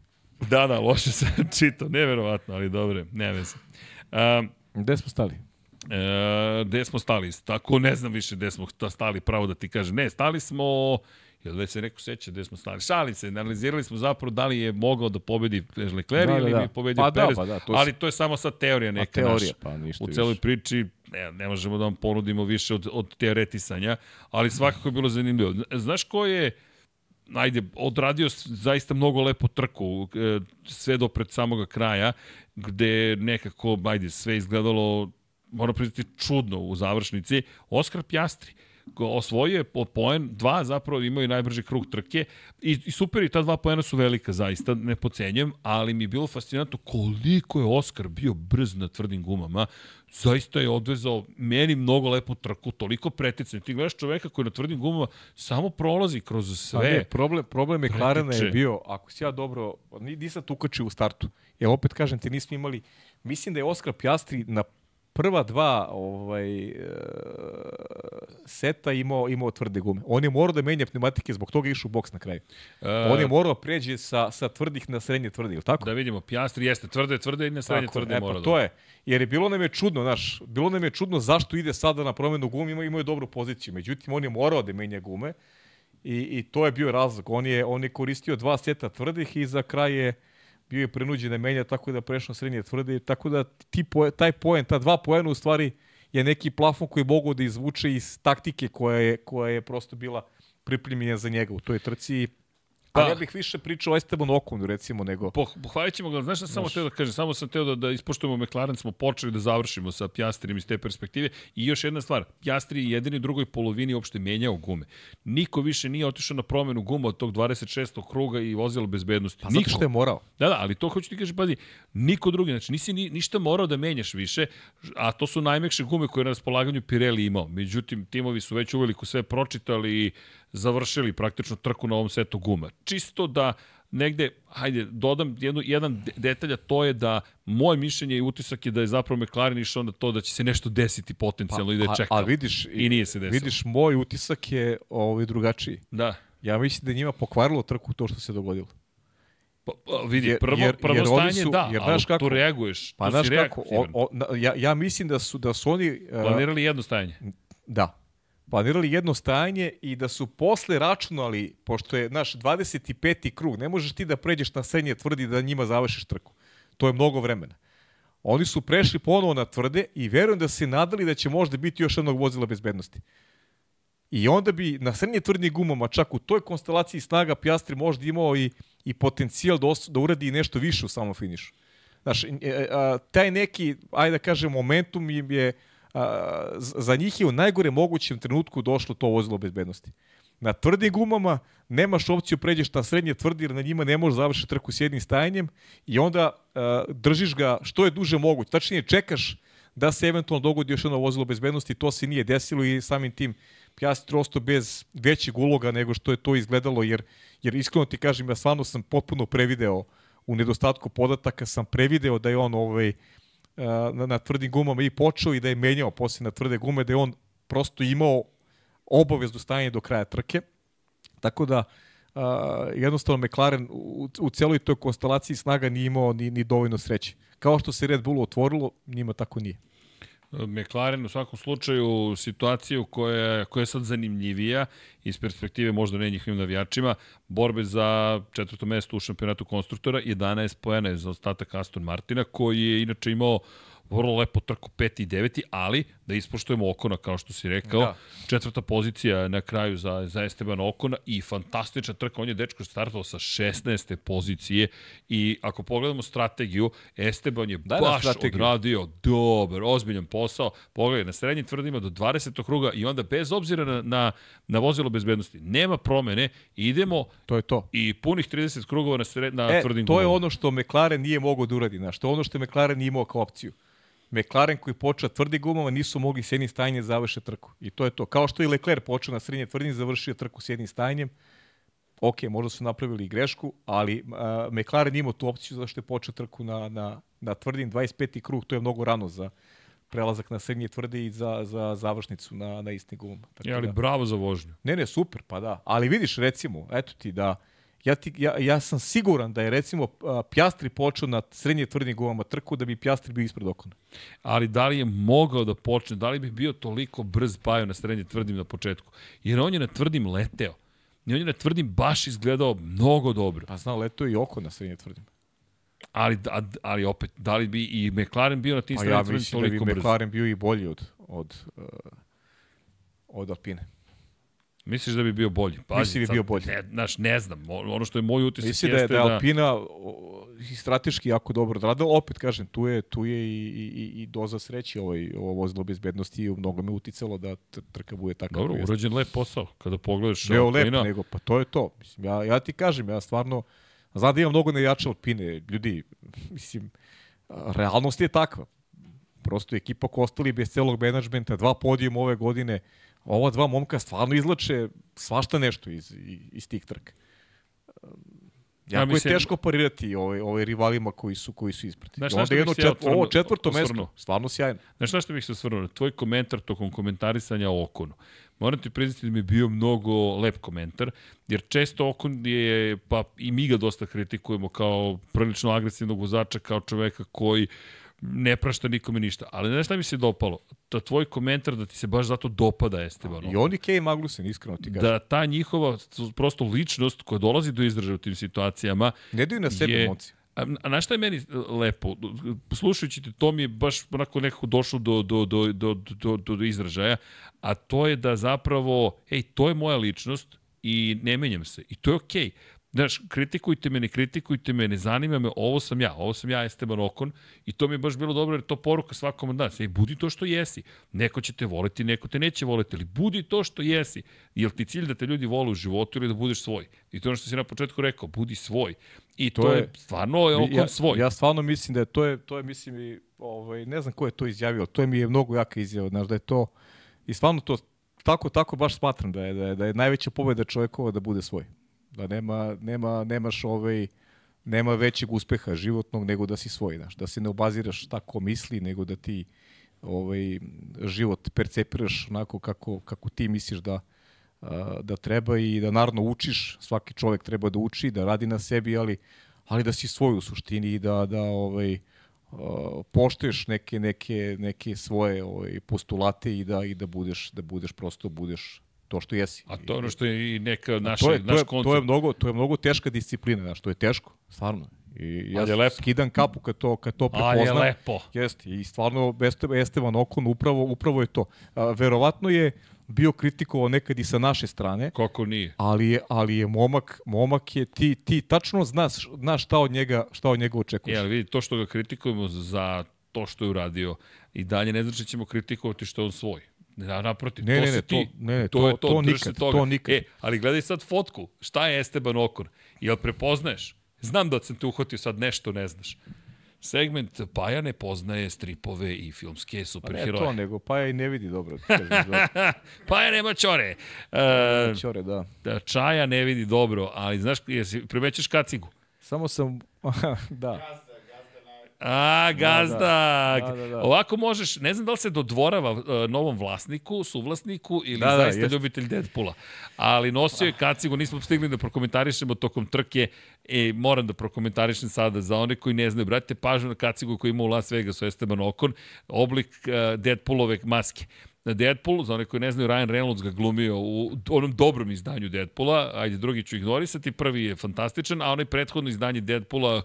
Speaker 1: Da, da, loše sam [laughs] čitao, neverovatno, ali dobro, ne veze. Um,
Speaker 2: Gde smo stali?
Speaker 1: E, gde smo stali? Tako ne znam više gde smo stali, pravo da ti kažem. Ne, stali smo... Jel već se neko seća gde smo stali? Šalim se, analizirali smo zapravo da li je mogao da pobedi Leclerc da, da, ili da. pobedio pa, da, Perez, da, pa, da, to ali to je samo sad teorija neka teorija, naša. Pa, ništa u celoj više. priči ne, ne možemo da vam ponudimo više od, od teoretisanja, ali svakako je bilo zanimljivo. Znaš ko je ajde, odradio zaista mnogo lepo trku, e, sve do pred samoga kraja, gde nekako, ajde, sve izgledalo moram priznati, čudno u završnici. Oskar Pjastri osvojio je po poen, dva zapravo imaju najbrži krug trke i, i super i ta dva poena su velika zaista, ne pocenjujem, ali mi je bilo fascinantno koliko je Oskar bio brz na tvrdim gumama, zaista je odvezao meni mnogo lepo trku, toliko preticanje. Ti gledaš čoveka koji na tvrdim gumama samo prolazi kroz sve. Pa ne,
Speaker 2: problem, problem je Klarena je bio, ako si ja dobro, nisam tukačio u startu, jer opet kažem ti nismo imali, mislim da je Oskar Pjastri na prva dva ovaj, e, seta imao, imao tvrde gume. On je morao da menja pneumatike, zbog toga je išao u boks na kraju.
Speaker 1: E,
Speaker 2: On je morao da pređe sa, sa tvrdih na srednje tvrde, ili tako?
Speaker 1: Da vidimo, Piastri jeste tvrde, tvrde i na srednje
Speaker 2: Tako,
Speaker 1: tvrde
Speaker 2: e,
Speaker 1: mora
Speaker 2: pa
Speaker 1: da.
Speaker 2: to je. Jer je bilo nam je čudno, znaš, bilo nam je čudno zašto ide sada na promenu gume, ima, imao je dobru poziciju. Međutim, on je morao da menja gume i, i to je bio razlog. On je, on je koristio dva seta tvrdih i za kraj je bio je prinuđen da menja tako da prešao srednje tvrde. Tako da ti poe, taj poen, ta dva poena u stvari je neki plafon koji mogu da izvuče iz taktike koja je, koja je prosto bila pripremljena za njega u toj trci. Pa,
Speaker 1: Pa-
Speaker 2: ja bih više pričao o Estebanu Okonu, recimo, nego...
Speaker 1: Poh, pohvalit ćemo ga, znaš šta sam samo teo da kažem, samo sam teo da, da ispoštujemo McLaren, smo počeli da završimo sa Pjastrijem iz te perspektive i još jedna stvar, Pjastri je jedini u drugoj polovini uopšte menjao gume. Niko više nije otišao na promenu guma od tog 26. kruga i vozilo bezbednosti.
Speaker 2: Pa zato što je morao.
Speaker 1: Da, da, ali to hoću ti kažem, pazi, niko drugi, znači nisi ni, ništa morao da menjaš više, a to su najmekše gume koje je na raspolaganju Pirelli imao. Međutim, timovi su već uveliko sve pročitali i završili praktično trku na ovom setu guma. Čisto da negde, hajde, dodam jednu, jedan de- detalj, a to je da moje mišljenje i utisak je da je zapravo McLaren išao na to da će se nešto desiti potencijalno i da je
Speaker 2: a,
Speaker 1: čekao.
Speaker 2: a vidiš,
Speaker 1: I nije se desilo.
Speaker 2: Vidiš, moj utisak je ovaj drugačiji.
Speaker 1: Da.
Speaker 2: Ja mislim da njima pokvarilo trku to što se dogodilo.
Speaker 1: Pa, pa, vidi,
Speaker 2: Jer-
Speaker 1: prvo,
Speaker 2: jer-
Speaker 1: prvo
Speaker 2: jer
Speaker 1: stanje
Speaker 2: su-
Speaker 1: da,
Speaker 2: jer
Speaker 1: ali
Speaker 2: kako-
Speaker 1: tu reaguješ.
Speaker 2: Pa
Speaker 1: tu
Speaker 2: znaš kako, o, o, ja, ja mislim da su, da su oni... uh,
Speaker 1: Planirali jedno stajanje.
Speaker 2: Da. Planirali jedno stajanje i da su posle računali, pošto je naš 25. krug, ne možeš ti da pređeš na srednje tvrdi da njima završiš trku. To je mnogo vremena. Oni su prešli ponovo na tvrde i verujem da se nadali da će možda biti još jednog vozila bezbednosti. I onda bi na srednje tvrdnim gumama, čak u toj konstelaciji snaga Pjastri možda imao i, i potencijal da, os, da uradi nešto više u samom finišu. Znaš, e, e, taj neki, ajde da kažem, momentum im je, a, za njih je u najgore mogućem trenutku došlo to vozilo bezbednosti. Na tvrdim gumama nemaš opciju pređeš na srednje tvrdi jer na njima ne možeš završiti trku s jednim stajanjem i onda a, držiš ga što je duže moguće. Tačnije čekaš da se eventualno dogodi još jedno vozilo bezbednosti, to se nije desilo i samim tim Pjastri ostao bez većeg uloga nego što je to izgledalo, jer, jer iskreno ti kažem, ja stvarno sam potpuno prevideo u nedostatku podataka, sam prevideo da je on ovaj, na, na tvrdim gumama i počeo i da je menjao posle na tvrde gume, da je on prosto imao obavezno stajanje do kraja trke. Tako da, a, jednostavno McLaren u, u celoj toj konstelaciji snaga nije imao ni, ni dovoljno sreće. Kao što se Red Bullu otvorilo, njima tako nije.
Speaker 1: McLaren u svakom slučaju situaciju koja, koja je sad zanimljivija iz perspektive možda ne njihovim navijačima, borbe za četvrto mesto u šampionatu konstruktora, 11 poena je za ostatak Aston Martina, koji je inače imao vrlo lepo trku 5. i 9. ali da ispoštujemo Okona kao što si rekao,
Speaker 2: Da.
Speaker 1: da. četvrta pozicija na kraju za, za Esteban Okona i fantastična trka, on je dečko startovao sa 16. pozicije i ako pogledamo strategiju, Esteban je
Speaker 2: Da, da,
Speaker 1: baš
Speaker 2: strategiju.
Speaker 1: odradio dobar, ozbiljan posao. Pogledaj, na srednjim tvrdima do 20. kruga i onda bez obzira na, na, na vozilo bezbednosti, nema promene, idemo
Speaker 2: To je to.
Speaker 1: i punih 30 krugova na, sred, na
Speaker 2: E,
Speaker 1: tvrdim
Speaker 2: to je ono što McLaren nije mogao da uradi. Znaš, to je ono što McLaren nije imao kao opciju. McLaren koji počeo tvrdi gumama nisu mogli s jednim stajanjem završe trku. I to je to. Kao što je Leclerc počeo na srednje tvrdim završio trku s jednim stajanjem. Ok, možda su napravili i grešku, ali uh, McLaren imao tu opciju zašto je počeo trku na, na, na tvrdim 25. krug. To je mnogo rano za prelazak na srednje tvrde i za, za završnicu na, na istim gumama. Tako
Speaker 1: Je, ali
Speaker 2: da-
Speaker 1: bravo za vožnju.
Speaker 2: Ne, ne, super, pa da. Ali vidiš, recimo, eto ti da, ja, ti, ja, ja sam siguran da je recimo a, Pjastri počeo na srednje tvrdim gumama trku da bi Pjastri bio ispred Okona.
Speaker 1: ali da li je mogao da počne, da li bi bio toliko brz pajao na srednje tvrdim na početku. Jer on je na tvrdim leteo. I on je na tvrdim baš izgledao mnogo dobro.
Speaker 2: Pa zna, leto je i Okon na srednje tvrdim.
Speaker 1: Ali, da, ali opet, da li bi i McLaren bio na tim
Speaker 2: Pa
Speaker 1: srednjim
Speaker 2: ja
Speaker 1: tvrdim
Speaker 2: mislim da bi
Speaker 1: toliko?
Speaker 2: McLaren bio i bolji od, od, od Alpine.
Speaker 1: Misliš da bi bio bolji? Pazi,
Speaker 2: Mislim da bi
Speaker 1: sad,
Speaker 2: bio bolji.
Speaker 1: Ne, znaš, ne znam. Ono što je moj utisak
Speaker 2: Mislim da
Speaker 1: jeste
Speaker 2: da je Alpina o, i strateški jako dobro odradila. Opet kažem, tu je, tu je i, i, i doza sreće ovaj, ovo vozilo bezbednosti i u mnogome uticalo da trka bude takav.
Speaker 1: Dobro,
Speaker 2: jeste.
Speaker 1: urađen lep posao. Kada pogledaš
Speaker 2: Ne
Speaker 1: Alpina,
Speaker 2: lepo, nego, pa to je to. Mislim, ja, ja ti kažem, ja stvarno, znam da imam mnogo nejače Alpine, ljudi, [laughs] mislim, realnost je takva. Prosto ekipa Kostali bez celog menadžmenta, dva podijuma ove godine, ova dva momka stvarno izlače svašta nešto iz, iz, tih trka. Jako
Speaker 1: mislim-
Speaker 2: je teško parirati ovaj, ovaj rivalima koji su, koji su ispred.
Speaker 1: Znaš
Speaker 2: onda
Speaker 1: šta bih
Speaker 2: jedno
Speaker 1: se ja
Speaker 2: čet, ovo četvrto mesto, stvarno sjajno.
Speaker 1: Znaš na što bih se osvrnuo? Tvoj komentar tokom komentarisanja o Okonu. Moram ti priznati da mi je bio mnogo lep komentar, jer često Okon je, pa i mi ga dosta kritikujemo kao prilično agresivnog vozača, kao čoveka koji ne prašta nikome ništa. Ali znaš šta mi se dopalo? Da tvoj komentar da ti se baš zato dopada Esteban
Speaker 2: I on i Kej Magnussen, iskreno ti kažem.
Speaker 1: Da ta njihova prosto ličnost koja dolazi do izražaja u tim situacijama
Speaker 2: Ne daju na sebe
Speaker 1: je-
Speaker 2: momci.
Speaker 1: A, a na šta je meni e, lepo? Slušajući te, to mi je baš onako nekako došlo do, do, do, do, do, do, do izražaja, a to je da zapravo, ej, to je moja ličnost i ne menjam se. I to je okej. Okay. Znaš, kritikujte me, ne kritikujte me, ne zanima me, ovo sam ja, ovo sam ja Esteban Okon i to mi je baš bilo dobro jer je to poruka svakom od nas. Ej, budi to što jesi. Neko će te voliti, neko te neće voliti, ali budi to što jesi. Jel ti cilj da te ljudi vole u životu ili da budeš svoj? I to je ono što si na početku rekao, budi svoj. I To
Speaker 2: to
Speaker 1: je,
Speaker 2: je-
Speaker 1: stvarno je Okon
Speaker 2: ja,
Speaker 1: svoj.
Speaker 2: Ja stvarno mislim da je to je, to je mislim i, ovaj, ne znam ko je to izjavio, to je mi je mnogo jaka izjava, znaš, da je to, i stvarno to, tako, tako baš smatram da je, da je, da je najveća pobeda čovjekova da bude svoj. Da nema, nema, nemaš ovaj, nema većeg uspeha životnog nego da si svoj, znaš, da se ne obaziraš tako misli, nego da ti ovaj, život percepiraš onako kako, kako ti misliš da, da treba i da naravno učiš, svaki čovjek treba da uči, da radi na sebi, ali ali da si svoj u suštini i da da ovaj poštuješ neke neke neke svoje ovaj postulate i da i da budeš da budeš prosto budeš to što jesi.
Speaker 1: A to je ono što je i neka naša,
Speaker 2: to je, to
Speaker 1: naš
Speaker 2: je,
Speaker 1: koncept.
Speaker 2: to je mnogo to je mnogo teška disciplina, znaš, to je teško, stvarno. I ja
Speaker 1: lepo.
Speaker 2: skidam kapu kad to kad to
Speaker 1: Ali je
Speaker 2: prepoznam.
Speaker 1: lepo.
Speaker 2: Jeste, i stvarno Esteban, Okon upravo, upravo je to. A, verovatno je bio kritikovao nekad i sa naše strane,
Speaker 1: Kako nije?
Speaker 2: ali je, ali je momak, momak je ti, ti tačno znaš, znaš šta od njega, šta od njega očekuješ.
Speaker 1: Ali vidi, to što ga kritikujemo za to što je uradio, i dalje ne znači da ćemo kritikovati što je on svoj. Ja, naprotiv,
Speaker 2: Ne,
Speaker 1: to
Speaker 2: ne, ne,
Speaker 1: ti.
Speaker 2: to- ne, ne,
Speaker 1: je
Speaker 2: to- to
Speaker 1: drži se
Speaker 2: nikad,
Speaker 1: toga.
Speaker 2: to nikad.
Speaker 1: E, ali gledaj sad fotku. Šta je Esteban Okon? Jel prepoznaješ? Znam da sam te uhvatio sad nešto ne znaš. Segment Paja ne poznaje stripove i filmske
Speaker 2: Pa ne
Speaker 1: superheroje.
Speaker 2: to, nego pa ja i ne vidi dobro. [laughs] Kažem, da,
Speaker 1: Paja nema čore. E,
Speaker 2: čore, da.
Speaker 1: da, čaja ne vidi dobro, ali znaš, jesi, primećeš kacigu?
Speaker 2: Samo sam, [laughs] da.
Speaker 1: A, gazda.
Speaker 2: Da, da, da.
Speaker 1: Ovako možeš, ne znam da li se dodvorava uh, novom vlasniku, suvlasniku ili
Speaker 2: Da,
Speaker 1: da,
Speaker 2: da,
Speaker 1: zaista
Speaker 2: jest.
Speaker 1: ljubitelj Deadpoola. Ali nosio je kacigu, nismo stigli da prokomentarišemo tokom trke. E, moram da prokomentarišem sada za one koji ne znaju. Brate, pažnju na kacigu koju ima u Las Vegasu Esteban Okon, oblik uh, Deadpoolove maske. Deadpool, za one koji ne znaju, Ryan Reynolds ga glumio u onom dobrom izdanju Deadpoola, ajde, drugi ću ignorisati, prvi je fantastičan, a onaj prethodno izdanje Deadpoola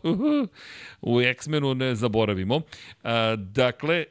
Speaker 1: [laughs] u X-menu ne zaboravimo. Dakle,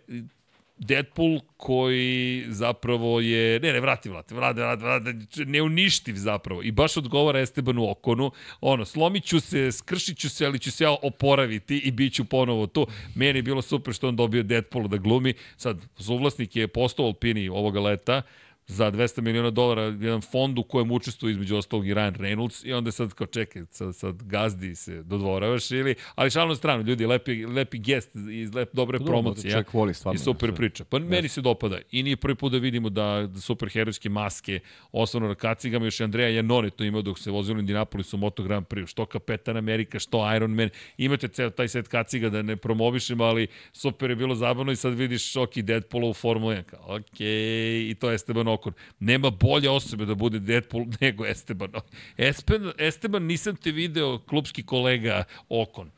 Speaker 1: Deadpool koji zapravo je, ne ne, vrati, vrati, vrati, vrati, vrati, neuništiv zapravo. I baš odgovara Estebanu Okonu, ono, slomit ću se, skršit ću se, ali ću se ja oporaviti i bit ću ponovo tu. Meni je bilo super što on dobio Deadpool da glumi, sad, suvlasnik je postao Alpini ovoga leta, za 200 miliona dolara jedan fond u kojem učestvuje između ostalog i Ryan Reynolds i onda sad kao čekaj, sad, sad gazdi se dodvoravaš ili, ali šalno na stranu, ljudi, lepi, lepi gest i lep, dobre
Speaker 2: Dobro,
Speaker 1: promocije.
Speaker 2: da čovjek voli stvarno
Speaker 1: I super
Speaker 2: sve.
Speaker 1: priča. Pa meni se dopada. I nije prvi put da vidimo da, da superherojske maske osnovno na kacigama, još i Andreja Janone to imao dok se vozio u Indianapolisu u Moto Grand Prix. Što Kapetan Amerika, što Iron Man. Imate ceo taj set kaciga da ne promovišem, ali super je bilo zabavno i sad vidiš Šoki Deadpoola u Formula 1. Kao, okej, i to je Esteban Okon. Nema bolje osobe da bude Deadpool [laughs] nego Esteban. Esteban, Esteban nisam te video, klubski kolega Okon.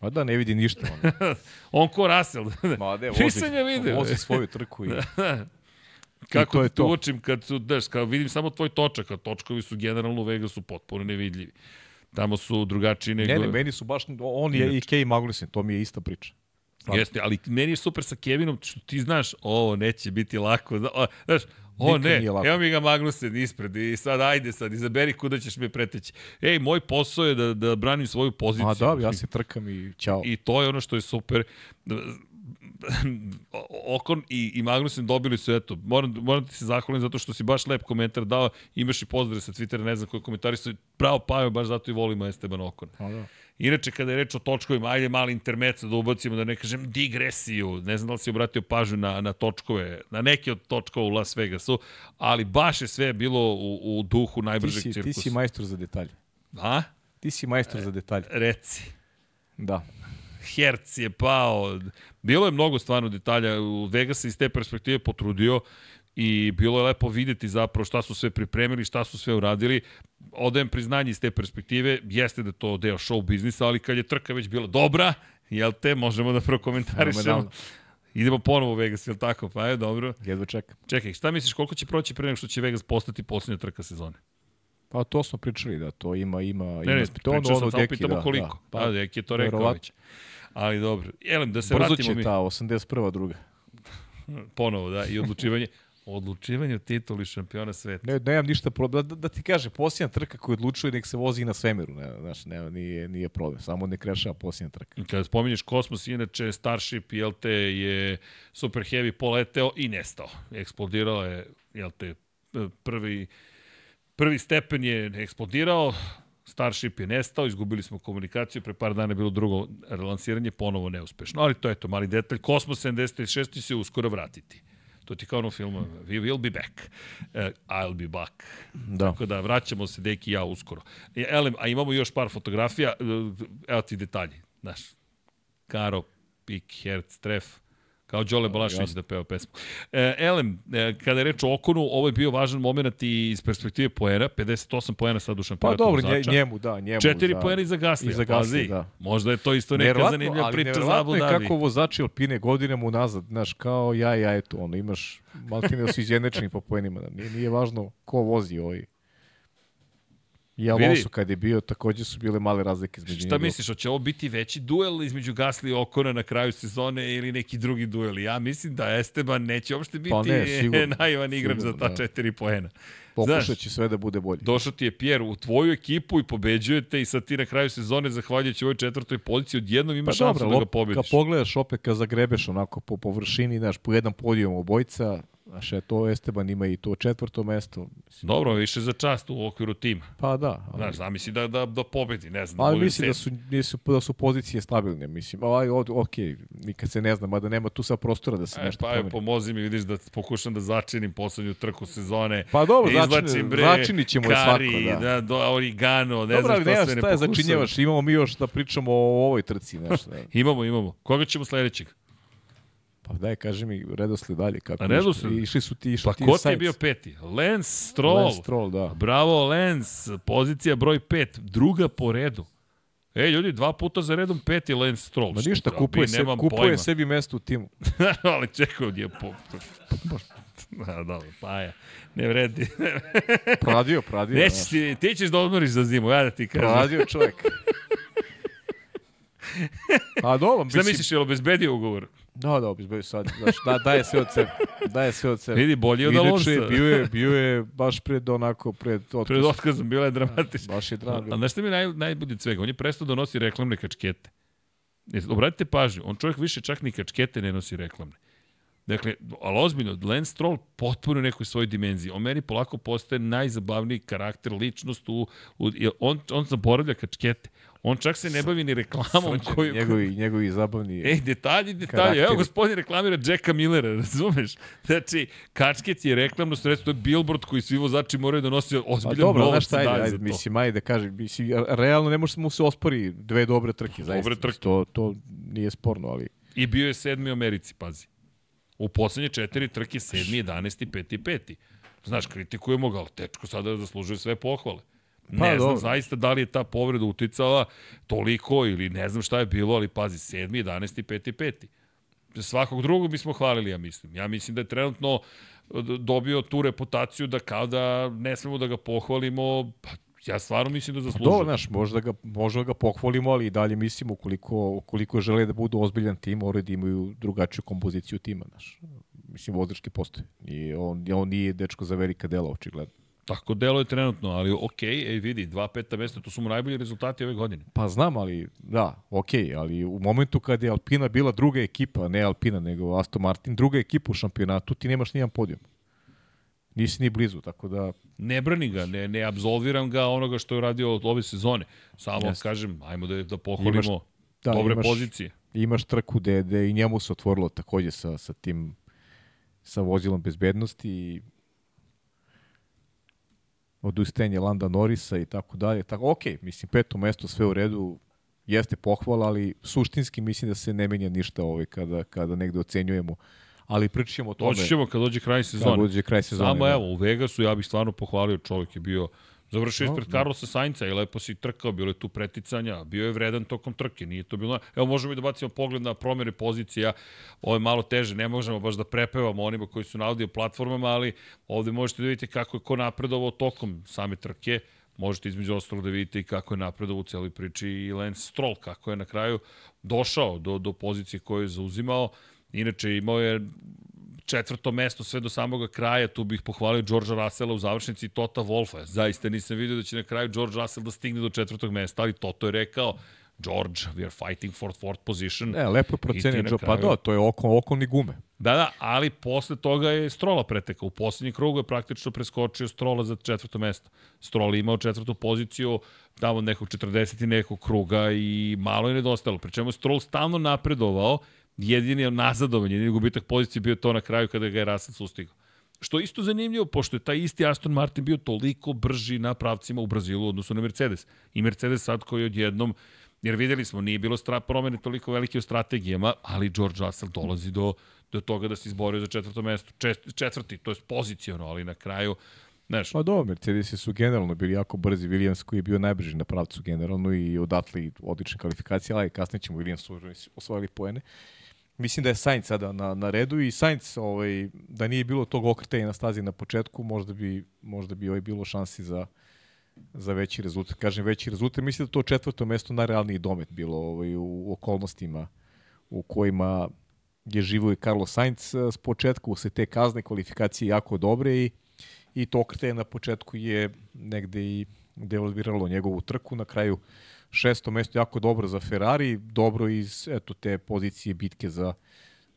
Speaker 2: Ma da ne vidi ništa. On. [laughs]
Speaker 1: On ko Russell.
Speaker 2: Ma ne, vozi,
Speaker 1: Nisam je video.
Speaker 2: vozi svoju trku i [laughs]
Speaker 1: Kako
Speaker 2: to je to.
Speaker 1: učim kad su, daš, kao vidim samo tvoj točak, a točkovi su generalno u Vegasu potpuno nevidljivi. Tamo su drugačiji nego...
Speaker 2: Ne, ne, meni su baš, on je i Kej Magnussen, to mi je ista priča. Stvarno.
Speaker 1: Jeste, ali meni je super sa Kevinom, što ti znaš, ovo neće biti lako. O, Znaš, o ne, evo mi ga Magnusen ispred i sad ajde sad, izaberi kuda ćeš me preteći. Ej, moj posao je da, da branim svoju poziciju.
Speaker 2: A da, ja se trkam i ćao.
Speaker 1: I to je ono što je super. Okon i, i Magnussen dobili su, eto, moram, moram ti se zahvalim zato što si baš lep komentar dao, imaš i pozdrav sa Twittera, ne znam koji komentari su, pravo Pajo, baš zato i volimo Esteban Okon.
Speaker 2: A da.
Speaker 1: Inače, kada je reč o točkovima, ajde mali intermeco da ubacimo, da ne kažem digresiju, ne znam da li si obratio pažnju na, na točkove, na neke od točkova u Las Vegasu, ali baš je sve bilo u, u duhu
Speaker 2: Ti
Speaker 1: najbržeg
Speaker 2: si, ti
Speaker 1: cirkusa.
Speaker 2: si majstor za detalje.
Speaker 1: A?
Speaker 2: Ti si majstor za detalje.
Speaker 1: Reci.
Speaker 2: Da.
Speaker 1: Herc je pao. Bilo je mnogo stvarno detalja. Vegas se iz te perspektive potrudio i bilo je lepo videti zapravo šta su sve pripremili, šta su sve uradili. Odajem priznanje iz te perspektive, jeste da to deo show biznisa, ali kad je trka već bila dobra, jel te, možemo da prokomentarišemo. Idemo ponovo u Vegas, jel tako? Pa je, dobro.
Speaker 2: Jedva čekam.
Speaker 1: Čekaj, šta misliš, koliko će proći pre nego što će Vegas postati poslednja trka sezone?
Speaker 2: Pa to smo pričali da to ima ima
Speaker 1: Ne,
Speaker 2: ima
Speaker 1: ne,
Speaker 2: to ono, ono deki,
Speaker 1: pitamo
Speaker 2: da,
Speaker 1: koliko.
Speaker 2: Da,
Speaker 1: Da, pa, Deki je to rekao već. Ali dobro. Elem, da se
Speaker 2: Brzo
Speaker 1: vratimo
Speaker 2: će
Speaker 1: mi
Speaker 2: ta 81. druga.
Speaker 1: ponovo, da, i odlučivanje. Odlučivanje o tituli šampiona sveta.
Speaker 2: Ne, nemam ništa problem. Da, da ti kaže, posljednja trka koju odlučuje nek se vozi i na svemiru. Ne, znaš, ne, nije, nije problem. Samo nek rešava posljednja trka.
Speaker 1: Kada spominješ Kosmos, inače Starship, jel te, je Super Heavy poleteo i nestao. Eksplodirao je, jel te, prvi, prvi stepen je eksplodirao, Starship je nestao, izgubili smo komunikaciju, pre par dana je bilo drugo relansiranje, ponovo neuspešno. Ali to je to, mali detalj. Kosmos 76 će se uskoro vratiti. To ti kao ono filmu, we will be back. Uh, I'll be back.
Speaker 2: Da.
Speaker 1: Tako da vraćamo se Deki i ja uskoro. E, Elem, a imamo još par fotografija, e, evo ti detalji, znaš. Karo, Pik, Herc, Tref, kao Đole Balašević da peva pesmu. E, Elem, e, kada je reč o Okonu, ovo je bio važan moment i iz perspektive poena, 58 poena sad u
Speaker 2: Pa
Speaker 1: šampionatu
Speaker 2: dobro,
Speaker 1: vozača.
Speaker 2: njemu, da, njemu.
Speaker 1: Četiri
Speaker 2: za-
Speaker 1: poena i za Gaslija,
Speaker 2: i za
Speaker 1: pazi.
Speaker 2: Gaslija, da.
Speaker 1: Možda je to isto neka
Speaker 2: Neverovatno,
Speaker 1: zanimljiva
Speaker 2: ali
Speaker 1: priča za Abu
Speaker 2: neverovatno je
Speaker 1: Dhabi.
Speaker 2: kako vozači Alpine godinama unazad, znaš, kao ja i ja, eto, ono, imaš, maltine da [laughs] su izjednačeni po poenima, da nije, nije važno ko vozi ovaj. I Alonso kad je bio, takođe su bile male razlike između
Speaker 1: Šta misliš, hoće ovo biti veći duel između Gasly i Okona na kraju sezone ili neki drugi duel? Ja mislim da Esteban neće uopšte biti
Speaker 2: Pa ne, sigurno. [laughs]
Speaker 1: naivan igrač za
Speaker 2: Sigurno,
Speaker 1: ta
Speaker 2: da.
Speaker 1: četiri poena.
Speaker 2: Pokušat će sve da bude bolje.
Speaker 1: Došao ti je Pierre u tvoju ekipu i pobeđujete i sad ti na kraju sezone, zahvaljujući ovoj četvrtoj poziciji, odjednom ima
Speaker 2: Pa
Speaker 1: šansu da ga pobediš.
Speaker 2: kad pogledaš opet, kad zagrebeš onako po površini, znaš, po jednom podijom obojca, znaš, je to Esteban ima i to četvrto mesto. Mislim,
Speaker 1: Dobro, više za čast u okviru tima.
Speaker 2: Pa da, ali,
Speaker 1: Znaš, zamisli da, da, da pobedi, ne znam.
Speaker 2: ali mislim da su, nisu, da su pozicije stabilne, mislim. Ovaj, od, ok, nikad se ne zna, mada nema tu sad prostora da se
Speaker 1: E,
Speaker 2: nešto
Speaker 1: pa
Speaker 2: promeni.
Speaker 1: pomozi mi, vidiš da pokušam da začinim poslednju trku sezone.
Speaker 2: Pa dobro,
Speaker 1: Izvlačim,
Speaker 2: začini-
Speaker 1: bre,
Speaker 2: začinit ćemo je
Speaker 1: Kari,
Speaker 2: svako, da.
Speaker 1: da. do, origano, ne
Speaker 2: Dobro,
Speaker 1: znam
Speaker 2: ali
Speaker 1: šta sve ne
Speaker 2: šta je
Speaker 1: pokušam.
Speaker 2: začinjevaš, imamo mi još da pričamo o ovoj trci, znaš. [laughs] Da.
Speaker 1: Imamo, imamo. Koga ćemo sledećeg?
Speaker 2: Pa daj, kaži mi redoslijed dalje. Kako
Speaker 1: A redosled?
Speaker 2: išli? Išli su ti, išli
Speaker 1: Pa
Speaker 2: ti
Speaker 1: ko ti je bio peti? Lance Stroll.
Speaker 2: Lance Stroll, da.
Speaker 1: Bravo, Lance. Pozicija broj 5. Druga po redu. Ej, ljudi, dva puta za redom peti Lance Stroll.
Speaker 2: Ma ništa,
Speaker 1: Šta,
Speaker 2: kupuje, se, kupuje
Speaker 1: pojma.
Speaker 2: sebi mesto u timu. [laughs]
Speaker 1: Ali čekaj, on je po... [laughs] A, dobro, pa ja. Ne vredi.
Speaker 2: Proradio. [laughs]
Speaker 1: Nećeš
Speaker 2: znaš.
Speaker 1: ti, ti ćeš da odmoriš za zimu, ja da ti kažem.
Speaker 2: Proradio čovjek. [laughs] A dobro,
Speaker 1: Šta
Speaker 2: mislim,
Speaker 1: misliš, je li obezbedio ugovor?
Speaker 2: Da, da, obizbeju sad. Znaš, da, daje sve od sebe. Daje sve od sebe.
Speaker 1: Vidi, bolji od
Speaker 2: Inače,
Speaker 1: Alonsa.
Speaker 2: bio je, bio je baš pred onako, pred otkaz.
Speaker 1: Pred otkazom, bila je dramatična.
Speaker 2: Baš je
Speaker 1: A,
Speaker 2: drago.
Speaker 1: a znaš šta mi naj, najbolje od svega? On je prestao da nosi reklamne kačkete. Jeste, Obratite pažnju, on čovjek više čak ni kačkete ne nosi reklamne. Dakle, ali ozbiljno, Lance Stroll potpuno u nekoj svojoj dimenziji. On meni polako postaje najzabavniji karakter, ličnost u, u on, on zaboravlja kačkete. On čak se ne bavi ni reklamom
Speaker 2: Srđan,
Speaker 1: koju...
Speaker 2: njegovi, njegovi zabavni...
Speaker 1: Ej, detalji, detalji.
Speaker 2: Karakteri.
Speaker 1: Evo, gospodin reklamira Jacka Millera, [laughs] razumeš? Znači, kačket je reklamno sredstvo, to je billboard koji svi vozači moraju da nosi
Speaker 2: Pa
Speaker 1: ozbiljan
Speaker 2: dobro,
Speaker 1: novac
Speaker 2: znaš šta, ajde, ajde, mislim, ajde da kažem, mislim, realno ne može mu se ospori dve dobre trke, zaista.
Speaker 1: Dobre trke.
Speaker 2: To, to nije sporno, ali...
Speaker 1: I bio je sedmi u Americi, pazi. U poslednje četiri trke sedmi, 11. peti, peti. Znaš, kritikujemo ga, ali tečko sada zaslužuje sve pohvale. Ne
Speaker 2: Pa,
Speaker 1: znam
Speaker 2: dobro.
Speaker 1: zaista da li je ta povreda uticala toliko ili ne znam šta je bilo, ali pazi, sedmi, 11. peti, peti. Svakog drugog bismo hvalili, ja mislim. Ja mislim da je trenutno d- dobio tu reputaciju da kao da ne smemo da ga pohvalimo, pa ja stvarno mislim da zaslužuje.
Speaker 2: Dobro, znaš, možda ga, možda ga pohvalimo, ali i dalje mislim, ukoliko, ukoliko žele da budu ozbiljan tim, moraju da imaju drugačiju kompoziciju tima, znaš. Mislim, vozački postoje. I on, on nije dečko za velika dela, očigledno.
Speaker 1: Tako deluje trenutno, ali okej, ej vidi, dva peta mesta, to su mu najbolji rezultati ove godine.
Speaker 2: Pa znam, ali da, okej, ali u momentu kad je Alpina bila druga ekipa, ne Alpina, nego Aston Martin, druga ekipa u šampionatu, ti nemaš nijedan podijum. Nisi ni blizu, tako da
Speaker 1: Ne brani ga, ne, ne absolviram ga onoga što je radio od ove sezone. Samo
Speaker 2: Jeste.
Speaker 1: kažem, ajmo da, da pohvalimo
Speaker 2: Imaš- da,
Speaker 1: dobre
Speaker 2: imaš-
Speaker 1: pozicije.
Speaker 2: imaš trku gde, gde i njemu se otvorilo takođe sa, sa tim sa vozilom bezbednosti i odustajanje Landa Norisa i tako dalje. Tako, ok, mislim, peto mesto, sve u redu, jeste pohvala, ali suštinski mislim da se ne menja ništa ovaj, kada, kada negde ocenjujemo. Ali pričat ćemo o tome.
Speaker 1: Doći ćemo kad dođe kraj sezone.
Speaker 2: Kad dođe kraj sezone.
Speaker 1: Samo
Speaker 2: da.
Speaker 1: evo, u Vegasu ja bih stvarno pohvalio, čovjek je bio Završio
Speaker 2: No,
Speaker 1: ispred. Carlosa Sainca i lepo si trkao, bilo je tu preticanja, bio je vredan tokom trke, nije to bilo... Evo možemo i da bacimo pogled na promjere pozicija, ovo je malo teže, ne možemo baš da prepevamo onima koji su na audio platformama, ali ovde možete da vidite kako je ko napredovao tokom same trke, možete između ostalog da vidite i kako je napredovao u celoj priči i Lance Stroll, kako je na kraju došao do, do pozicije koju je zauzimao. Inače, imao je četvrto mesto sve do samog kraja, tu bih pohvalio Georgea Russella u završnici i Tota Wolfa. Zaista nisam vidio da će na kraju George Russell da stigne do četvrtog mesta, ali Toto je rekao, George, we are fighting for fourth position.
Speaker 2: Ne, lepo je procenio Joe, pa
Speaker 1: kraju-
Speaker 2: da, to je oko, okolni gume.
Speaker 1: Da, da, ali posle toga je Strola pretekao. U poslednjem krugu je praktično preskočio Strola za četvrto mesto. Strola imao četvrtu poziciju tamo nekog 40 i nekog kruga i malo je nedostalo. Pričemu je Stroll stalno napredovao, jedini je nazadovanje, jedini gubitak pozicije bio to na kraju kada ga je Russell sustigao. Što je isto zanimljivo, pošto je taj isti Aston Martin bio toliko brži na pravcima u Brazilu u odnosu na Mercedes. I Mercedes sad koji odjednom, jer videli smo, nije bilo stra, promene toliko velike u strategijama, ali George Russell dolazi do, do toga da se izborio za četvrto mesto. Čet, četvrti, to je pozicijono, ali na kraju, znaš,
Speaker 2: Pa dobro, Mercedesi su generalno bili jako brzi, Williams koji je bio najbrži na pravcu generalno i odatle odlične kvalifikacije, ali kasnije ćemo Williams osvojili poene. Mislim da je Sainz sada na, na redu i Sainz, ovaj, da nije bilo tog okretanja na stazi na početku, možda bi, možda bi ovaj bilo šansi za, za veći rezultat. Kažem veći rezultat, mislim da to četvrto mesto najrealniji domet bilo ovaj, u, okolnostima u kojima je živo i Carlos Sainz s početku se te kazne kvalifikacije jako dobre i i to okretanje na početku je negde i devalviralo njegovu trku. Na kraju šesto mesto jako dobro za Ferrari, dobro iz eto, te pozicije bitke za,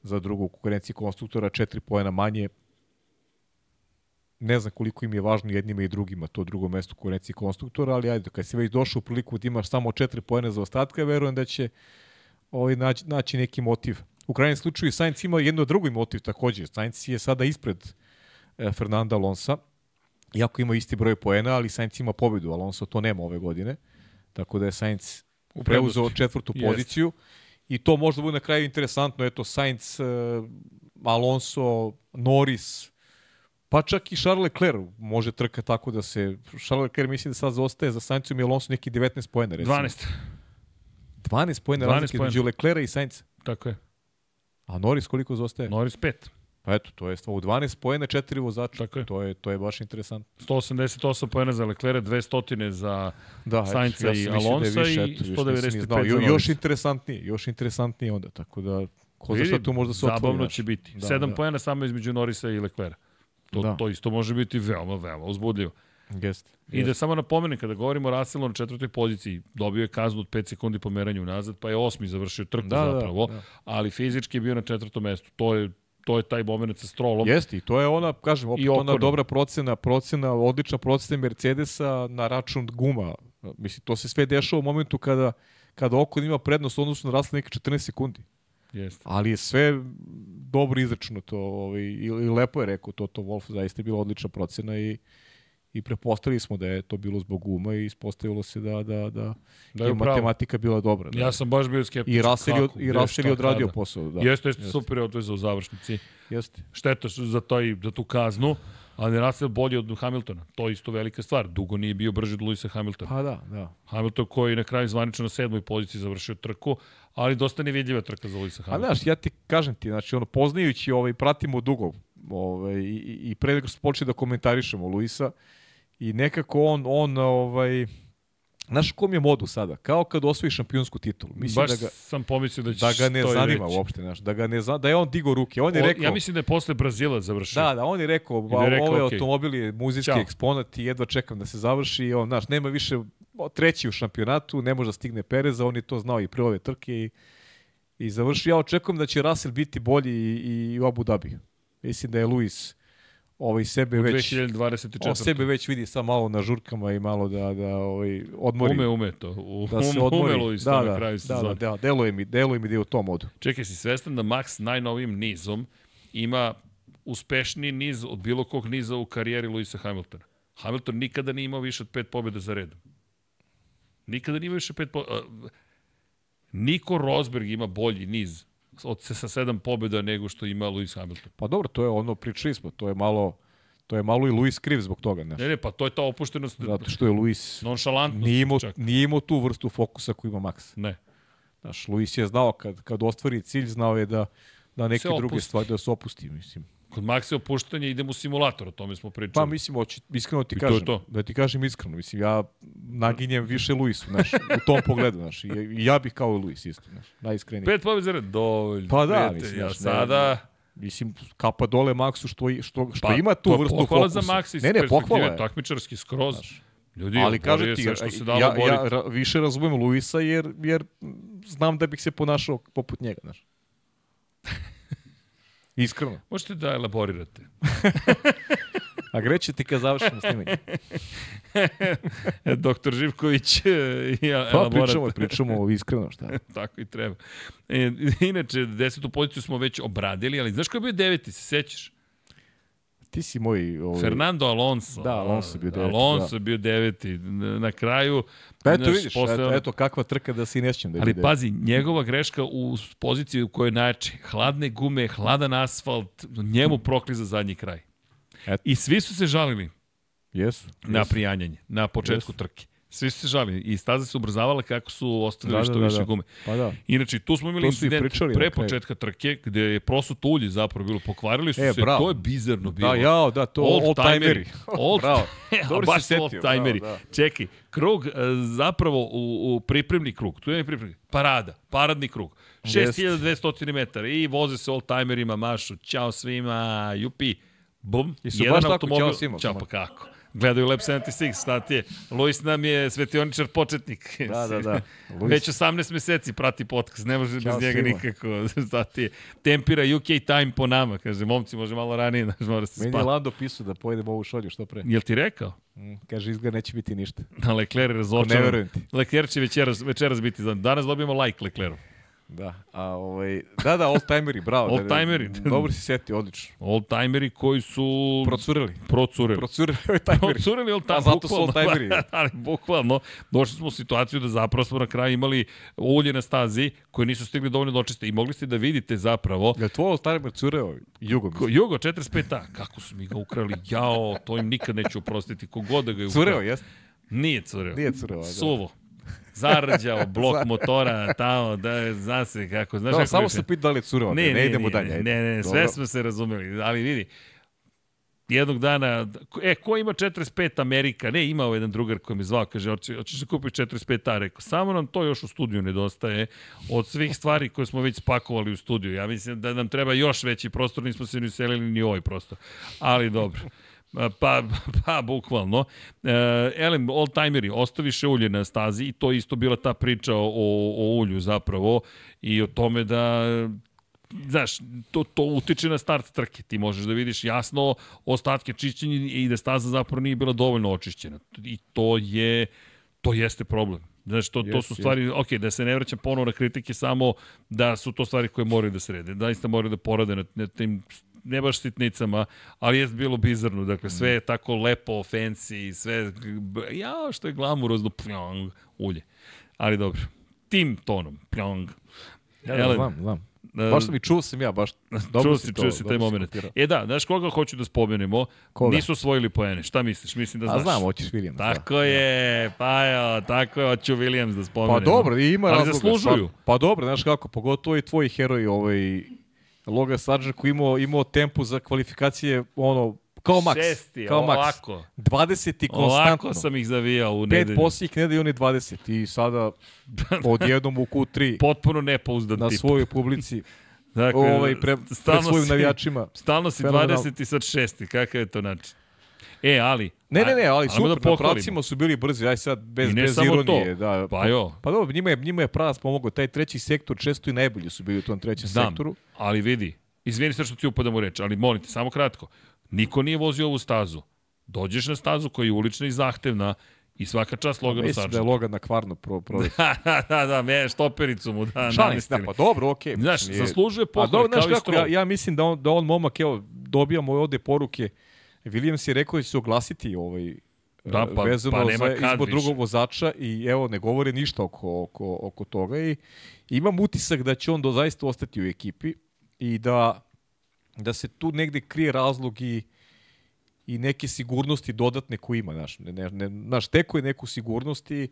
Speaker 2: za drugu konkurenciju konstruktora, četiri pojena manje. Ne znam koliko im je važno jednima i drugima to drugo mesto konkurenciji konstruktora, ali ajde, kad si već došao u priliku da imaš samo četiri pojene za ostatka, verujem da će ovaj, naći, naći neki motiv. U krajnjem slučaju Sainz ima jedno drugi motiv takođe. Sainz je sada ispred e, Fernanda Alonsa, iako ima isti broj poena, ali Sainz ima pobedu, Alonso to nema ove godine, tako da je Sainz preuzeo četvrtu poziciju i to možda bude na kraju interesantno, eto Sainz, e, Alonso, Norris, pa čak i Charles Leclerc može trka tako da se, Charles Leclerc mislim da sad zaostaje za Sainzom i Alonso neki 19 poena, recimo.
Speaker 1: 12.
Speaker 2: 12 poena
Speaker 1: 12
Speaker 2: razlike između Leclerca i Sainz.
Speaker 1: Tako je.
Speaker 2: A Norris koliko zaostaje?
Speaker 1: Norris 5.
Speaker 2: Pa eto, to je stvo, u 12 poena četiri vozača.
Speaker 1: Tako je.
Speaker 2: To je, to je baš interesantno.
Speaker 1: 188 pojena za Leclerc, 200 za
Speaker 2: Da,
Speaker 1: Sainca
Speaker 2: ja
Speaker 1: i
Speaker 2: mislio da više,
Speaker 1: i
Speaker 2: eto, više
Speaker 1: 195
Speaker 2: nisam ni znao.
Speaker 1: za
Speaker 2: Jo, još interesantnije, još interesantnije onda, tako da ko zna šta tu možda se otvori.
Speaker 1: Zabavno će biti.
Speaker 2: Da,
Speaker 1: 7
Speaker 2: da.
Speaker 1: pojena samo između Norisa i Leclerc. To,
Speaker 2: Da.
Speaker 1: to isto može biti veoma, veoma uzbudljivo.
Speaker 2: Jeste.
Speaker 1: I da samo napomenem, kada govorimo o Russellu na četvrtoj poziciji, dobio je kaznu od 5 sekundi pomeranju nazad, pa je osmi završio trku
Speaker 2: Da, da,
Speaker 1: zapravo,
Speaker 2: da.
Speaker 1: ali fizički je bio na četvrtom mestu. To je, to je taj moment sa Strollom.
Speaker 2: Jeste, i to je ona, kažem, opet ona dobra procena, procena, odlična procena Mercedesa na račun guma. Mislim, to se sve dešava u momentu kada, kada Okon ima prednost u odnosu na neke 14 sekundi.
Speaker 1: Jeste.
Speaker 2: Ali je sve dobro izračunato ovaj, i, i lepo je rekao Toto Wolff, zaista je bila odlična procena i, i prepostavili smo da je to bilo zbog uma i ispostavilo se da, da, da,
Speaker 1: Da
Speaker 2: je matematika bila dobra. Da.
Speaker 1: Ja sam baš bio skeptičan.
Speaker 2: I Russell,
Speaker 1: kako,
Speaker 2: i Russell je odradio
Speaker 1: kada.
Speaker 2: posao. Da.
Speaker 1: Jeste, jeste, super je odvezao u završnici.
Speaker 2: Jeste.
Speaker 1: Šteta za, taj, za tu kaznu, ali Russell bolji od Hamiltona. To je isto velika stvar. Dugo nije bio brži od Luisa Hamiltona.
Speaker 2: Pa da, da.
Speaker 1: Hamilton koji na kraju zvanično na sedmoj poziciji završio trku, ali dosta nevidljiva trka za Luisa
Speaker 2: A
Speaker 1: Hamiltona.
Speaker 2: znaš, ja ti kažem ti, znači, ono, poznajući, ovaj, pratimo dugo, ovaj, i, i pre nego što počeli da komentarišemo Luisa, i nekako on, on, ovaj, znaš kom je modu sada? Kao kad osvoji šampionsku titulu. Mislim
Speaker 1: Baš
Speaker 2: da ga,
Speaker 1: sam pomislio da
Speaker 2: da ga ne zanima
Speaker 1: reći.
Speaker 2: uopšte, znaš, da ga ne zna, da je on digo ruke. On je
Speaker 1: O,
Speaker 2: rekao,
Speaker 1: Ja mislim da je posle Brazila završio.
Speaker 2: Da, da, on je rekao,
Speaker 1: da je rekao,
Speaker 2: ovaj
Speaker 1: okej.
Speaker 2: automobil je muzički
Speaker 1: Ćao.
Speaker 2: eksponat i jedva čekam da se završi. I on, znaš, nema više treći u šampionatu, ne može da stigne Pereza, on je to znao i pre ove trke i, i završi. Ja očekujem da će Russell biti bolji i, i u Abu Dhabi. Mislim da je Luis ovaj sebe
Speaker 1: U
Speaker 2: već
Speaker 1: 2024.
Speaker 2: on sebe već vidi sa malo na žurkama i malo da da ovaj odmori.
Speaker 1: Ume, ume to. U,
Speaker 2: da se [laughs] odmori.
Speaker 1: Ume Luis
Speaker 2: da, da,
Speaker 1: kraju
Speaker 2: da,
Speaker 1: sezone.
Speaker 2: da, da, deluje mi, deluje mi da je u tom modu.
Speaker 1: Čekaj, si svestan da Max najnovijim nizom ima uspešniji niz od bilo kog niza u karijeri Luisa Hamiltona. Hamilton nikada nije imao više od pet pobjeda za redom. Nikada nije imao više pet pobjeda. Niko Rosberg ima bolji niz od sa sedam pobjeda nego što ima Lewis Hamilton.
Speaker 2: Pa dobro, to je ono, pričali smo, to je malo, to je malo i Luis kriv zbog toga, znaš.
Speaker 1: Ne, ne, pa to je ta opuštenost,
Speaker 2: Zato što je Luis
Speaker 1: nonšalantnost.
Speaker 2: nije imao,
Speaker 1: čak.
Speaker 2: nije imao tu vrstu fokusa koju ima Max.
Speaker 1: Ne.
Speaker 2: Znaš, Luis je znao kad, kad ostvari cilj, znao je da, da neke druge stvari da se opusti, mislim.
Speaker 1: Kod Maxa je opuštanje idemo u simulator, o tome smo pričali.
Speaker 2: Pa mislim, hoću, iskreno ti
Speaker 1: I to
Speaker 2: kažem,
Speaker 1: to.
Speaker 2: da ti kažem iskreno, mislim, ja naginjem više Luisu, znaš, u tom pogledu, znaš, i, i ja bih kao i Luis, isto, znaš, najiskreniji.
Speaker 1: Pet pobjeda za red, dovoljno.
Speaker 2: Pa da,
Speaker 1: Pet,
Speaker 2: mislim,
Speaker 1: ja
Speaker 2: znaš, ne-
Speaker 1: sada...
Speaker 2: Mislim, kapa dole Maksu što, što, što
Speaker 1: Pa,
Speaker 2: ima tu
Speaker 1: to je
Speaker 2: vrstu
Speaker 1: pohvala
Speaker 2: fokusa.
Speaker 1: za Maxa iz
Speaker 2: ne, ne, pohvala je.
Speaker 1: takmičarski skroz.
Speaker 2: Znaš,
Speaker 1: Ljudi,
Speaker 2: Ali
Speaker 1: je
Speaker 2: ti,
Speaker 1: što se dalo
Speaker 2: ja,
Speaker 1: boriti.
Speaker 2: ja ra- više razumem Luisa jer, jer znam da bih se ponašao poput njega, znaš. [laughs] Iskreno.
Speaker 1: Možete da elaborirate. [laughs]
Speaker 2: A greće ti kad završimo snimanje. [laughs]
Speaker 1: Doktor Živković e, i
Speaker 2: Pa
Speaker 1: elaborat.
Speaker 2: pričamo, pričamo iskreno šta. [laughs]
Speaker 1: Tako i treba. E, inače, desetu poziciju smo već obradili, ali znaš ko je bio deveti, se sećaš?
Speaker 2: Ti si moj... Ovaj,
Speaker 1: Fernando Alonso.
Speaker 2: Da, Alonso je bio deveti,
Speaker 1: Alonso
Speaker 2: da.
Speaker 1: je bio deveti. Na na kraju...
Speaker 2: Pa eto vidiš,
Speaker 1: posle-
Speaker 2: eto, eto kakva trka da se i nećem da
Speaker 1: Ali
Speaker 2: vide.
Speaker 1: pazi, njegova greška u poziciji u kojoj je najjači. Hladne gume, hladan asfalt, njemu prokliza zadnji kraj.
Speaker 2: Eto.
Speaker 1: I svi su se žalili
Speaker 2: Jesu.
Speaker 1: na prijanjanje, na početku
Speaker 2: Jesu.
Speaker 1: trke. Svi su se žalili i staze su ubrzavala kako su ostavili
Speaker 2: Da,
Speaker 1: što
Speaker 2: da, da,
Speaker 1: više
Speaker 2: da.
Speaker 1: gume.
Speaker 2: Pa da.
Speaker 1: Inače, tu smo imali incident pre početka trke, gde je prosut ulje zapravo bilo, pokvarili su
Speaker 2: E,
Speaker 1: se,
Speaker 2: bravo.
Speaker 1: to je bizarno bilo.
Speaker 2: Da, jao, da, to old timeri. [laughs]
Speaker 1: Old,
Speaker 2: Bravo. [laughs]
Speaker 1: Dobro baš su old
Speaker 2: setio,
Speaker 1: timeri.
Speaker 2: bravo, da.
Speaker 1: Čekaj, krug e, zapravo u, u pripremni krug, tu je pripremni, parada, paradni krug.
Speaker 2: Jest.
Speaker 1: 6200 metara i voze se old timerima, mašu, ćao svima, jupi, bum,
Speaker 2: I su baš tako, ćao svima,
Speaker 1: ćao
Speaker 2: samo.
Speaker 1: pa kako. Gledaju Lab 76, šta ti je? Luis nam je svetioničar početnik.
Speaker 2: Da, da, [laughs] da. Luis.
Speaker 1: Već 18 meseci prati podcast, ne može
Speaker 2: Ćao
Speaker 1: bez njega
Speaker 2: svima.
Speaker 1: nikako. [laughs] Šta ti je? Tempira UK time po nama, kaže, momci, može malo ranije, [laughs] znaš, mora se
Speaker 2: Meni je
Speaker 1: spati.
Speaker 2: Lando pisao da pojedemo ovu šolju što pre.
Speaker 1: Jel ti rekao?
Speaker 2: Mm, Kaže, izgleda neće biti ništa.
Speaker 1: Na Leclerc je
Speaker 2: Ne
Speaker 1: razočaran.
Speaker 2: verujem ti.
Speaker 1: Leclerc će večeras, večeras biti. Danas dobijemo like Leclerc.
Speaker 2: Da, a ovaj, da, da, old timeri, bravo.
Speaker 1: Old
Speaker 2: da, da. Dobro si setio, odlično.
Speaker 1: Old timeri koji su...
Speaker 2: Procurili.
Speaker 1: Procurili.
Speaker 2: Procurili old timeri.
Speaker 1: Procurili old
Speaker 2: A zato su old timeri. [laughs]
Speaker 1: ali bukvalno, došli smo u situaciju da zapravo smo na kraju imali ulje na stazi koje nisu stigli dovoljno dočiste i mogli ste da vidite zapravo
Speaker 2: Jel tvoj old timer cureo? Jugo,
Speaker 1: Ko-
Speaker 2: mislim.
Speaker 1: Jugo 45A, kako su mi ga ukrali, jao, to im nikad neću oprostiti, kogod da ga je ukrao.
Speaker 2: Cureo, jeste?
Speaker 1: Nije cureo.
Speaker 2: Nije cureo, da.
Speaker 1: Suvo. Zarđao, blok motora, tamo, da, zna se kako. Znaš
Speaker 2: Da,
Speaker 1: kako
Speaker 2: samo se pita da li je cureo.
Speaker 1: Ne,
Speaker 2: Ne,
Speaker 1: ne,
Speaker 2: idemo
Speaker 1: ne,
Speaker 2: dalje.
Speaker 1: Ne, ne, ne, sve
Speaker 2: Dobro.
Speaker 1: smo se razumeli, ali vidi, jednog dana, e, ko ima 45 Amerika? Ne, imao jedan drugar koji me zvao, kaže, hoće, hoćeš da kupiš 45A? Rekao, samo nam to još u studiju nedostaje od svih stvari koje smo već spakovali u studiju. Ja mislim da nam treba još veći prostor, nismo se ni uselili ni ovaj prostor. Ali dobro. Pa, [laughs] pa, bukvalno. E, elem, old timeri, ostaviše ulje na stazi i to je isto bila ta priča o, o ulju zapravo i o tome da znaš, to, to utiče na start trke. Ti možeš da vidiš jasno ostatke čišćenja i da staza zapravo nije bila dovoljno očišćena. I to je, to jeste problem. Znaš, to, to
Speaker 2: Jest,
Speaker 1: su stvari, ok, da se ne vraćam ponovo na kritike, samo da su to stvari koje moraju da se rede. Daista moraju da porade na, na tim ne baš sitnicama, ali je bilo bizarno. Dakle, sve je tako lepo, fancy, sve, ja, što je glamurozno, pljong, ulje. Ali dobro, tim tonom, pljong.
Speaker 2: Ja, da, znam, znam.
Speaker 1: e,
Speaker 2: Baš sam i čuo sam ja, baš [laughs] dobro
Speaker 1: čuo
Speaker 2: si
Speaker 1: si,
Speaker 2: to,
Speaker 1: čuo si taj
Speaker 2: dobro
Speaker 1: moment. E da, znaš koga hoću da spomenemo?
Speaker 2: Koga?
Speaker 1: Nisu osvojili poene. Šta misliš? Mislim da
Speaker 2: A
Speaker 1: znaš.
Speaker 2: znam, hoćeš Williams. da.
Speaker 1: Tako je, pa jo, tako je, hoću Williams da
Speaker 2: Pa
Speaker 1: spomenemo.
Speaker 2: dobro, i ima
Speaker 1: Ali
Speaker 2: razloga.
Speaker 1: zaslužuju.
Speaker 2: Pa, pa dobro, znaš kako, pogotovo i tvoji heroji, ovaj, Logan Sargent koji imao, imao tempu za kvalifikacije, ono, kao Max.
Speaker 1: Šesti,
Speaker 2: kao Max.
Speaker 1: ovako.
Speaker 2: 20 i konstantno.
Speaker 1: Ovako sam ih zavijao u
Speaker 2: Pet
Speaker 1: nedelju.
Speaker 2: posljednjih nedelja on je 20 i sada [laughs] odjednom u Q3
Speaker 1: Potpuno nepouzdan
Speaker 2: na
Speaker 1: tip.
Speaker 2: svojoj publici,
Speaker 1: Dakle,
Speaker 2: ovaj, pre, pred svojim
Speaker 1: si-
Speaker 2: navijačima.
Speaker 1: Stalno si
Speaker 2: Fenomenalno.
Speaker 1: 20 i sad 6. Kakav je to način? E, ali...
Speaker 2: Ne, ne, ne, ali super,
Speaker 1: da
Speaker 2: na pravcima su bili brzi, aj sad bez,
Speaker 1: I ne
Speaker 2: bez
Speaker 1: samo
Speaker 2: ironije.
Speaker 1: to.
Speaker 2: Da,
Speaker 1: Pa jo.
Speaker 2: Pa dobro, njima je, njima je pravac pomogao, taj treći sektor često i najbolji su bili u tom trećem
Speaker 1: Znam,
Speaker 2: sektoru.
Speaker 1: ali vidi, izvini se što ti upadam u reč, ali molim te, samo kratko. Niko nije vozio ovu stazu. Dođeš na stazu koja je ulična i zahtevna i svaka čast Loganu
Speaker 2: Mislim da je
Speaker 1: Sargentu.
Speaker 2: Logan na kvarno pro, pro, [laughs]
Speaker 1: Da, da, da, da, me, štopericu mu, da,
Speaker 2: Šalim se, da, pa dobro, okej.
Speaker 1: Znaš,
Speaker 2: mislim, nije-
Speaker 1: zaslužuje
Speaker 2: znaš
Speaker 1: kao i
Speaker 2: kako, ja, ja mislim da on, da on momak, evo, dobijamo ovde poruke Williams je rekao da će se oglasiti ovaj,
Speaker 1: Da, pa-
Speaker 2: vezano
Speaker 1: pa nema
Speaker 2: za izbor
Speaker 1: više.
Speaker 2: drugog vozača i evo, ne govore ništa oko, oko, oko toga i imam utisak da će on do zaista ostati u ekipi i da, da se tu negde krije razlog i i neke sigurnosti dodatne koje ima, znaš, ne, ne, ne, znaš, teko je neku sigurnost i,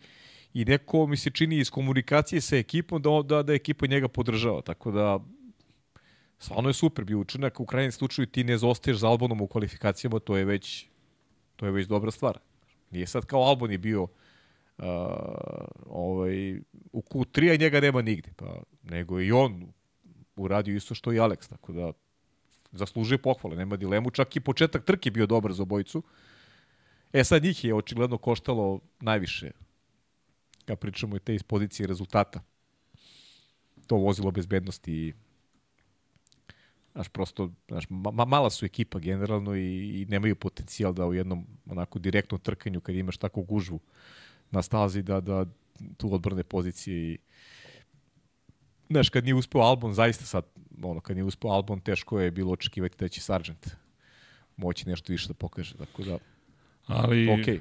Speaker 2: neko mi se čini iz komunikacije sa ekipom da, da, da ekipa njega podržava, tako da stvarno je super bio učinak, u krajnjem slučaju ti ne zostaješ za Albonom u kvalifikacijama, to je već to je već dobra stvar. Nije sad kao Albon je bio uh, ovaj, u Q3, a njega nema nigde, pa, nego i on uradio isto što i Alex, tako da zaslužuje pohvale, nema dilemu, čak i početak trke bio dobar za obojicu. E sad njih je očigledno koštalo najviše, kad pričamo i te iz pozicije rezultata. To vozilo bezbednosti i Znaš, prosto, znaš, ma, mala su ekipa generalno i, i nemaju potencijal da u jednom onako direktnom trkanju, kad imaš takvu gužvu na stazi, da, da tu odbrane pozicije i Znaš, kad nije uspeo Albon, zaista sad, ono, kad nije uspeo Albon, teško je bilo očekivati da će Sargent moći nešto više da pokaže. Tako da,
Speaker 1: Ali
Speaker 2: okej. Okay.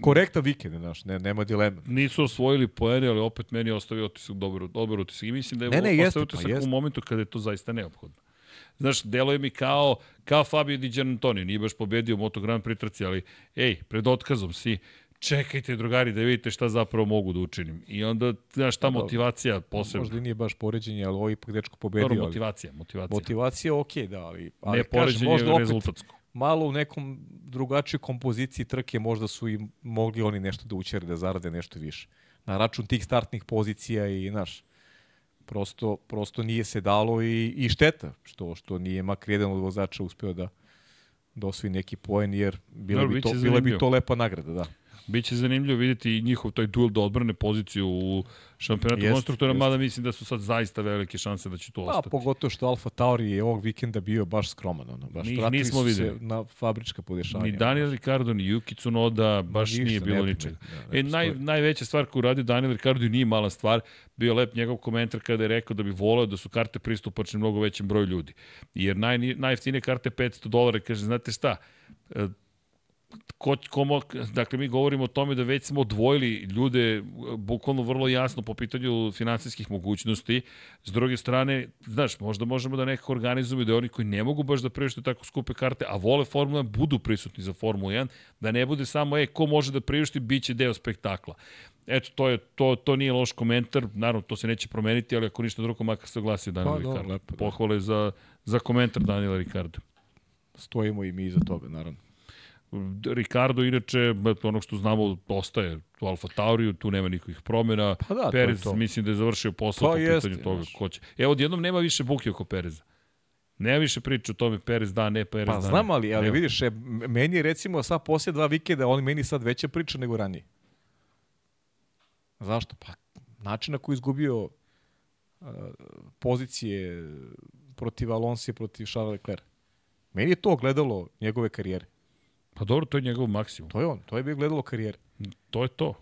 Speaker 2: Korektan vikend, znaš, ne, nema dileme.
Speaker 1: nisu osvojili poene, ali opet meni je ostavio utisak, dobar, dobar utisak. I mislim da je
Speaker 2: Ne, ne,
Speaker 1: ostavio
Speaker 2: jeste, pa
Speaker 1: utisak
Speaker 2: jeste.
Speaker 1: u momentu kada je to zaista neophodno. Znaš, deluje mi kao, kao Fabio Di Giannantonio, nije baš pobedio u Moto Grand Prix trci, ali ej, pred otkazom si, čekajte drugari da vidite šta zapravo mogu da učinim. I onda, znaš, ta
Speaker 2: Dobro.
Speaker 1: motivacija posebno.
Speaker 2: Možda nije baš poređenje, ali ovo ipak dečko pobedio.
Speaker 1: Dobro, motivacija, motivacija.
Speaker 2: Motivacija okej, da, ali, ali
Speaker 1: ne
Speaker 2: kažem, možda opet
Speaker 1: rezultatsko.
Speaker 2: malo u nekom drugačijoj kompoziciji trke možda su i mogli oni nešto da učere, da zarade nešto više. Na račun tih startnih pozicija i, znaš, prosto, prosto nije se dalo i, i šteta što, što nije makar jedan od vozača uspeo da da osvoji neki poen, jer bila,
Speaker 1: Dobro,
Speaker 2: bi, to, bila bi to lepa nagrada, da.
Speaker 1: Biće zanimljivo vidjeti i njihov taj duel da odbrane poziciju u šampionatu
Speaker 2: Jeste,
Speaker 1: konstruktora,
Speaker 2: jeste.
Speaker 1: mada mislim da su sad zaista velike šanse da će to
Speaker 2: Pa,
Speaker 1: ostati.
Speaker 2: pogotovo što Alfa Tauri je ovog vikenda bio baš skroman. Ono, baš
Speaker 1: Mi nismo videli.
Speaker 2: na fabrička podešavanja.
Speaker 1: Ni Daniel Ricardo, ni Yuki Tsunoda, baš
Speaker 2: ništa,
Speaker 1: nije bilo ničega.
Speaker 2: da,
Speaker 1: E, naj, najveća stvar koju radi Daniel Ricardo i nije mala stvar, bio lep njegov komentar kada je rekao da bi voleo da su karte pristupačne mnogo većem broju ljudi. Jer naj, najjeftinije karte 500 dolara, kaže, znate šta, e, ko, komo, dakle mi govorimo o tome da već smo odvojili ljude e, bukvalno vrlo jasno po pitanju finansijskih mogućnosti. S druge strane, znaš, možda možemo da nekako organizujemo da oni koji ne mogu baš da priušte tako skupe karte, a vole Formula 1, budu prisutni za Formulu 1, da ne bude samo, e, ko može da priušti, bit će deo spektakla. Eto, to, je, to, to nije loš komentar, naravno to se neće promeniti, ali ako ništa drugo, makar se oglasio Daniel
Speaker 2: Pa,
Speaker 1: Ricardo.
Speaker 2: da.
Speaker 1: Pohvale za, za komentar Daniela Ricardo.
Speaker 2: Stojimo i mi iza toga, naravno.
Speaker 1: Ricardo, inače, onog što znamo, ostaje u Alfa Tauriju, tu nema nikakvih promjena.
Speaker 2: Pa da, to je
Speaker 1: Perez,
Speaker 2: to.
Speaker 1: mislim da je završio posao
Speaker 2: Pa
Speaker 1: po
Speaker 2: jeste,
Speaker 1: pitanju toga ko će. Evo, odjednom nema više buke oko Pereza. Nema više priče o tome Perez da, ne Perez
Speaker 2: Pa
Speaker 1: da.
Speaker 2: znam,
Speaker 1: ne.
Speaker 2: ali, ali
Speaker 1: Nema.
Speaker 2: vidiš, e, m- meni je recimo sad poslije dva vikenda, on meni sad veća priča nego ranije. Zašto? Pa način na koji je izgubio uh, pozicije protiv Alonso i protiv Charles Leclerc. Meni je to gledalo njegove karijere.
Speaker 1: Pa dobro, to je njegov maksimum.
Speaker 2: To je on, to je bio gledalo karijere.
Speaker 1: To je to.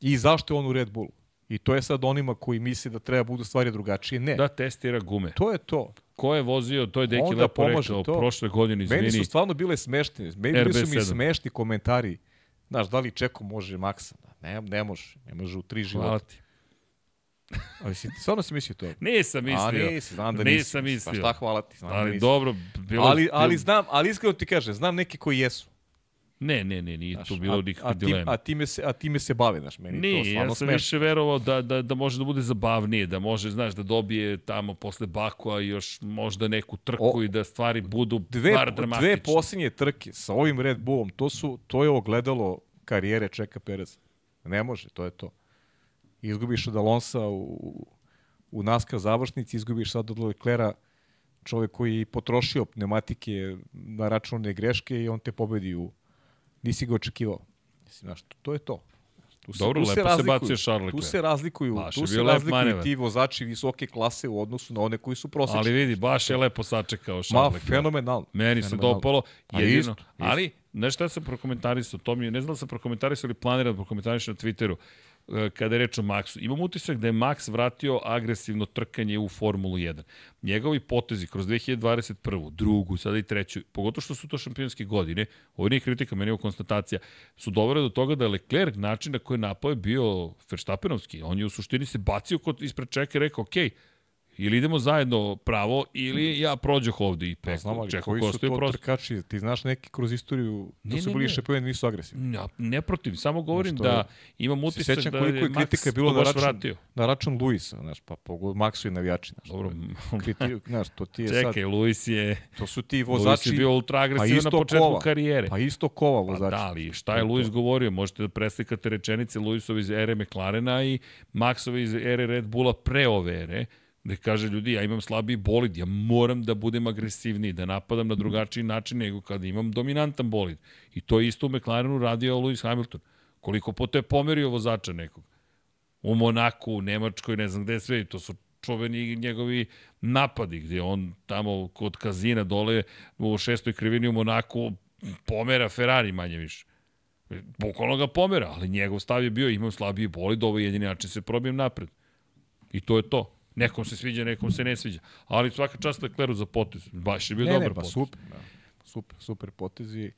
Speaker 2: I zašto je on u Red Bullu? I to je sad onima koji misle da treba budu stvari drugačije. Ne,
Speaker 1: Da testira gume.
Speaker 2: to je to.
Speaker 1: Ko je vozio, to je Deki
Speaker 2: Onda
Speaker 1: lepo rekao,
Speaker 2: to.
Speaker 1: prošle godine, izvini.
Speaker 2: Meni su stvarno bile smešne. Meni bili su mi
Speaker 1: RB7.
Speaker 2: smešni komentari. Znaš, da li Čeko može maksa? Ne, ne može. Ne može u tri
Speaker 1: Hvala
Speaker 2: života.
Speaker 1: ti.
Speaker 2: Ali si, stvarno si mislio to?
Speaker 1: Nisam mislio.
Speaker 2: A nisi, znam da nisi.
Speaker 1: Nisam mislio.
Speaker 2: Pa šta hvala ti, znam da
Speaker 1: Ali
Speaker 2: nisi.
Speaker 1: dobro, bilo,
Speaker 2: ali, ali znam, ali iskreno ti kažem, znam neki koji jesu.
Speaker 1: Ne, ne, ne, nije
Speaker 2: Znaš,
Speaker 1: tu bilo
Speaker 2: a,
Speaker 1: nikakve
Speaker 2: a, ti,
Speaker 1: dileme.
Speaker 2: a, time se, a time se bave, znaš, meni to
Speaker 1: Nije,
Speaker 2: stvarno
Speaker 1: ja sam
Speaker 2: smešno.
Speaker 1: više verovao da, da, da može da bude zabavnije, da može, znaš, da dobije tamo posle Bakua još možda neku trku
Speaker 2: O,
Speaker 1: i da stvari budu
Speaker 2: Dve,
Speaker 1: bar dramatične.
Speaker 2: dve posljednje trke sa ovim Red Bullom, to, su, to je ogledalo karijere Čeka Pereza. Ne može, to je to. Izgubiš od Alonsa u, u NASCAR završnici, izgubiš sad od Leclera čovjek koji je potrošio pneumatike na računne greške i on te pobedi u... Nisi ga očekivao. Mislim, znaš, to, je to. Tu
Speaker 1: Dobro, lepo se
Speaker 2: razlikuju-
Speaker 1: bacio Charles
Speaker 2: Tu se razlikuju,
Speaker 1: Baš
Speaker 2: tu se razlikuju ti vozači visoke klase u odnosu na one koji su prosječni.
Speaker 1: Ali vidi, baš je lepo sačekao
Speaker 2: Ma,
Speaker 1: Charles Leclerc.
Speaker 2: fenomenalno.
Speaker 1: Meni se
Speaker 2: Fenomenalno.
Speaker 1: dopalo,
Speaker 2: Pa
Speaker 1: jedino,
Speaker 2: isto, isto.
Speaker 1: ali, znaš šta sam prokomentarisao, to mi je, ne znam da sam prokomentarisao ili planiram da prokomentarišem na Twitteru, e, kada je reč o Maxu. Imam utisak da je Max vratio agresivno trkanje u Formulu 1. Njegovi potezi kroz 2021. drugu, sada i treću, pogotovo što su to šampionske godine, ovo nije kritika, meni je konstatacija, su dovele do toga da je Leclerc način na koji napao je bio Verstappenovski. On je u suštini se bacio kod ispred čeka i rekao, okej, okay, Ili idemo zajedno pravo, ili ja prođoh ovde i
Speaker 2: Pa
Speaker 1: peko.
Speaker 2: znam, ali
Speaker 1: Čeko
Speaker 2: koji su
Speaker 1: je
Speaker 2: to
Speaker 1: prosto.
Speaker 2: trkači? Ti znaš neki kroz istoriju da
Speaker 1: Ne,
Speaker 2: su bili šampioni nisu agresivni.
Speaker 1: Ja, ne protiv, samo govorim
Speaker 2: Što je-
Speaker 1: da imam utisak da
Speaker 2: koliko
Speaker 1: je
Speaker 2: je kritika
Speaker 1: Max
Speaker 2: bilo na račun,
Speaker 1: vratio.
Speaker 2: na račun Luisa, znaš, pa pogod, Maxu i navijači, znaš.
Speaker 1: Dobro, [laughs]
Speaker 2: Kriti, znaš, to ti je sad,
Speaker 1: čekaj, Luis je,
Speaker 2: to su ti
Speaker 1: Luis
Speaker 2: vozači,
Speaker 1: je bio ultra
Speaker 2: pa
Speaker 1: agresivan na
Speaker 2: isto
Speaker 1: početku
Speaker 2: kova,
Speaker 1: karijere.
Speaker 2: pa isto kova
Speaker 1: Pa
Speaker 2: vozači.
Speaker 1: da, ali šta je
Speaker 2: je
Speaker 1: Luis govorio? Možete da preslikate rečenice Luisove iz ere McLarena i Maxove iz ere Red Bulla pre ove ere, gde kaže ljudi, ja imam slabiji bolid, ja moram da budem agresivniji, da napadam na drugačiji način nego kada imam dominantan bolid. I to je isto u McLarenu radio Lewis Hamilton. Koliko puta je pomerio vozača nekog. U Monaku, u Nemačkoj, ne znam gde sve, to su čuveni njegovi napadi, gde on tamo kod kazina dole u šestoj krivini u Monaku pomera Ferrari manje više. Bukvalno ga pomera, ali njegov stav je bio imam slabiji bolid, ovo je jedini način da se probijem napred. I to je to. Nekom se sviđa, nekom se ne sviđa. Ali svaka čast Lecleru za potez. Baš je bio
Speaker 2: ne,
Speaker 1: dobar
Speaker 2: ne, pa
Speaker 1: potez.
Speaker 2: super, da. super, super potezi.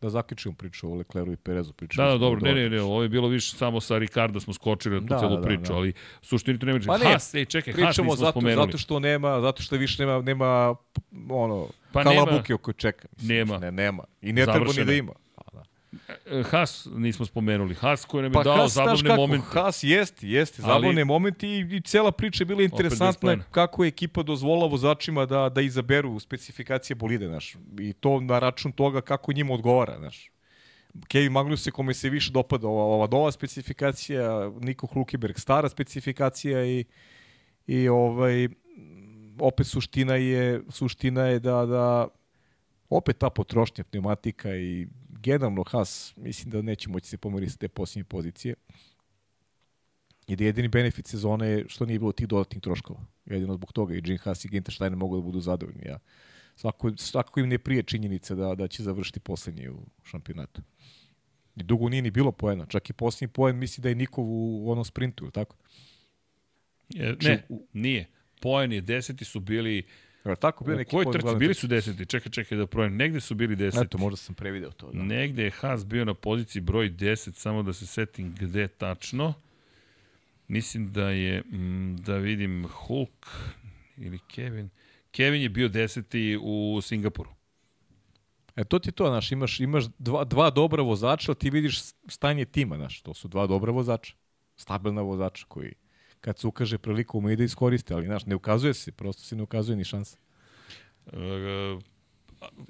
Speaker 2: Da zaključimo priču o Lecleru i Perezu. Priču
Speaker 1: Da, da, dobro, ne, ne, ne, ovo je bilo više samo sa Ricardo smo skočili na tu
Speaker 2: Da,
Speaker 1: celu
Speaker 2: da,
Speaker 1: priču,
Speaker 2: da.
Speaker 1: ali suštini to nema
Speaker 2: Pa ne,
Speaker 1: Haas, ej, čekaj, Haas
Speaker 2: Pričamo
Speaker 1: nismo
Speaker 2: zato,
Speaker 1: spomenuli.
Speaker 2: zato što nema, zato što više nema, nema ono,
Speaker 1: Pa
Speaker 2: pa
Speaker 1: nema.
Speaker 2: kalabuke oko čeka. Mislim,
Speaker 1: Nema.
Speaker 2: Ne, nema. I ne treba ni da ima.
Speaker 1: E, Haas nismo spomenuli. Haas koji nam je
Speaker 2: Pa
Speaker 1: dao
Speaker 2: Haas, znaš
Speaker 1: zabavne
Speaker 2: kako,
Speaker 1: momente.
Speaker 2: Haas jeste, jeste,
Speaker 1: Ali-
Speaker 2: zabavne momenti i, i cela priča je bila interesantna kako je ekipa dozvolila vozačima da, da izaberu specifikacije bolide, znaš. I to na račun toga kako njima odgovara, znaš. Kevin Magnus je kome se više dopada ova, ova nova specifikacija, Niko Hulkeberg stara specifikacija i, i ovaj, opet suština je, suština je da, da opet ta potrošnja pneumatika i generalno Haas mislim da neće moći se pomeriti sa te posljednje pozicije. I da je jedini benefit sezone je što nije bilo tih dodatnih troškova. Jedino zbog toga i Gene Haas i Ginter Steiner mogu da budu zadovoljni. Ja. Svako, svako im ne prije činjenica da, da će završiti poslednji u šampionatu. I dugo nije ni bilo poena. Čak i posljednji poen misli da je Nikov u, u onom sprintu, ili tako?
Speaker 1: E, Ne, nije. Poen je, deseti su bili...
Speaker 2: Je tako bio neki
Speaker 1: kojoj trci? Bili su deseti. Čekaj, čekaj da projem. Negde su bili deseti.
Speaker 2: Eto, možda sam prevideo to. Da.
Speaker 1: Negde je Haas bio na poziciji broj 10, samo da se setim gde tačno. Mislim da je, mm, da vidim, Hulk ili Kevin. Kevin je bio deseti u Singapuru.
Speaker 2: E to ti to, znaš, imaš, imaš dva, dva dobra vozača, ti vidiš stanje tima, znaš, to su dva dobra vozača, stabilna vozača koji kad se ukaže priliku umeju da iskoriste, ali znaš, ne ukazuje se, prosto se ne ukazuje ni šansa.
Speaker 1: A-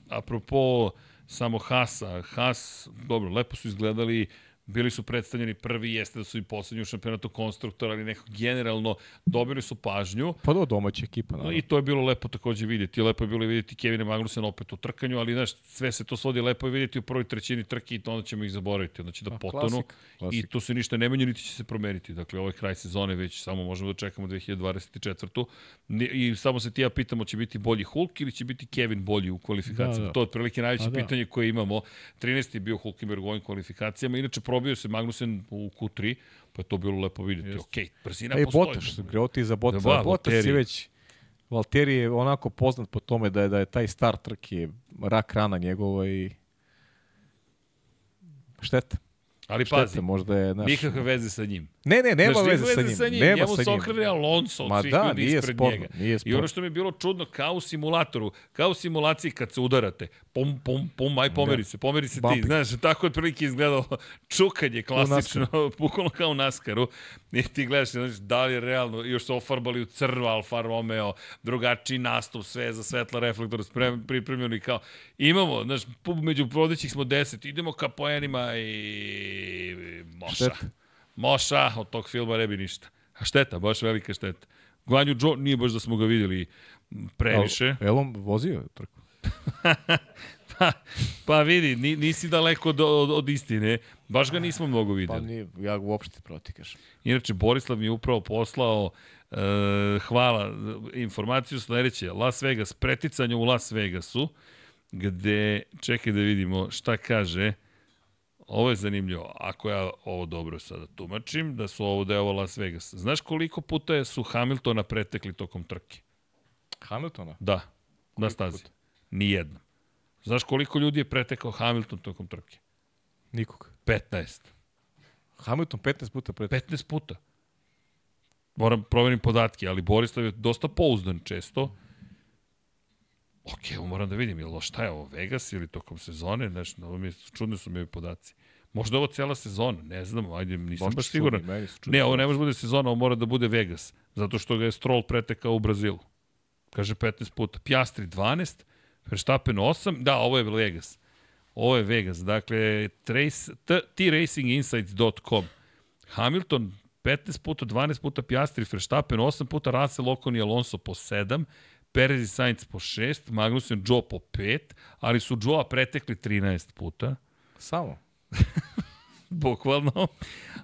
Speaker 1: apropo samo Hasa, Has, dobro, lepo su izgledali, bili su predstavljeni prvi, jeste da su i poslednji u šampionatu konstruktora, ali nekako generalno dobili su pažnju.
Speaker 2: Pa do domaća ekipa,
Speaker 1: No,
Speaker 2: naravno.
Speaker 1: I to je bilo lepo takođe vidjeti. Lepo je bilo vidjeti Kevina Magnussen opet u trkanju, ali znaš, sve se to svodi lepo je vidjeti u prvoj trećini trke i to onda ćemo ih zaboraviti. Onda će da
Speaker 2: Pa,
Speaker 1: potonu
Speaker 2: klasik, klasik.
Speaker 1: i tu se ništa ne menja, niti će se promeniti. Dakle, ovo je kraj sezone, već samo možemo da čekamo 2024. Ni- I samo se ti ja pitamo, će biti bolji Hulk ili će biti Kevin bolji u kvalifikacijama?
Speaker 2: Da, da.
Speaker 1: To je otprilike najveće
Speaker 2: A, da.
Speaker 1: pitanje koje imamo. 13. je bio Hulkenberg u ovim kvalifikacijama, inače probio se Magnussen u Q3, pa je to bilo lepo vidjeti.
Speaker 2: Jeste.
Speaker 1: Okej, brzina
Speaker 2: A i
Speaker 1: postoji.
Speaker 2: Botaš, greo ti za Botas.
Speaker 1: Da,
Speaker 2: Botas
Speaker 1: Valtteri.
Speaker 2: je već, Valtteri je onako poznat po tome da je, da je taj star trke rak rana njegova i šteta.
Speaker 1: Ali
Speaker 2: Šteta,
Speaker 1: pazi,
Speaker 2: možda je... Naš...
Speaker 1: nikakve veze sa njim.
Speaker 2: Ne, ne, nema
Speaker 1: Znaš,
Speaker 2: veze, sa njim. Nema
Speaker 1: Njemu
Speaker 2: sa
Speaker 1: se
Speaker 2: njim.
Speaker 1: okrene Alonso od
Speaker 2: Ma
Speaker 1: svih
Speaker 2: da,
Speaker 1: ljudi ispred
Speaker 2: sporno,
Speaker 1: njega.
Speaker 2: nije
Speaker 1: I
Speaker 2: sporno.
Speaker 1: ono što mi je bilo čudno, kao u simulatoru, kao u simulaciji kad se udarate, pum, pum, pum, aj pomeri se, pomeri se ti.
Speaker 2: Bumping.
Speaker 1: Znaš, tako otprilike izgledalo [laughs] čukanje klasično, [laughs] bukvalno kao u Naskaru. I ti gledaš, znaš, da li je realno, još su ofarbali u crno Alfa Romeo, drugačiji nastup, sve za svetla reflektora sprem, pripremljeni kao, imamo, znaš, među vodećih smo deset, idemo ka poenima i moša.
Speaker 2: Šteta.
Speaker 1: Moša, od tog filma ne bi ništa. A šteta, baš velika šteta. Guanju Joe nije baš da smo ga videli previše.
Speaker 2: El on vozio trku. [laughs]
Speaker 1: Pa, pa vidi, ni, nisi daleko od, od, od istine. Baš ga nismo mnogo
Speaker 2: Pa
Speaker 1: videli.
Speaker 2: nije, ja uopšte proti kažem.
Speaker 1: Inače, Borislav mi je upravo poslao e, hvala, informaciju sledeće. Las Vegas, preticanje u Las Vegasu, gde, čekaj da vidimo šta kaže, Ovo je zanimljivo. Ako ja ovo dobro sada tumačim, da su ovo deo Las Vegas. Znaš koliko puta je su Hamiltona pretekli tokom trke?
Speaker 2: Hamiltona?
Speaker 1: Da, na stazi. Nijednom. Znaš koliko ljudi je pretekao Hamilton tokom trke?
Speaker 2: Nikog.
Speaker 1: 15.
Speaker 2: Hamilton 15 puta pred...
Speaker 1: 15 puta. Moram proverim podatke, ali Borislav je dosta pouzdan često. Ok, evo moram da vidim, jel šta je ovo, Vegas ili tokom sezone, nešto, ovo mi je, čudne su mi ovi podaci. Možda ovo cela sezona, ne znam, ajde, nisam
Speaker 2: Možda
Speaker 1: baš siguran.
Speaker 2: čudni, čudni
Speaker 1: Ne, ovo ne može da bude sezona, ovo mora da bude Vegas, zato što ga je Stroll pretekao u Brazilu. Kaže 15 puta. Pjastri 12, Verstappen 8, da, ovo je Vegas. Ovo je Vegas, dakle, tracinginsights.com. Hamilton 15 puta, 12 puta Pjastri, Verstappen 8 puta, Russell, Ocon i Alonso po 7, Perez i Sainz po 6, Magnussen, Joe po 5, ali su Joe pretekli 13 puta
Speaker 2: Samo. [laughs] [laughs]
Speaker 1: bukvalno.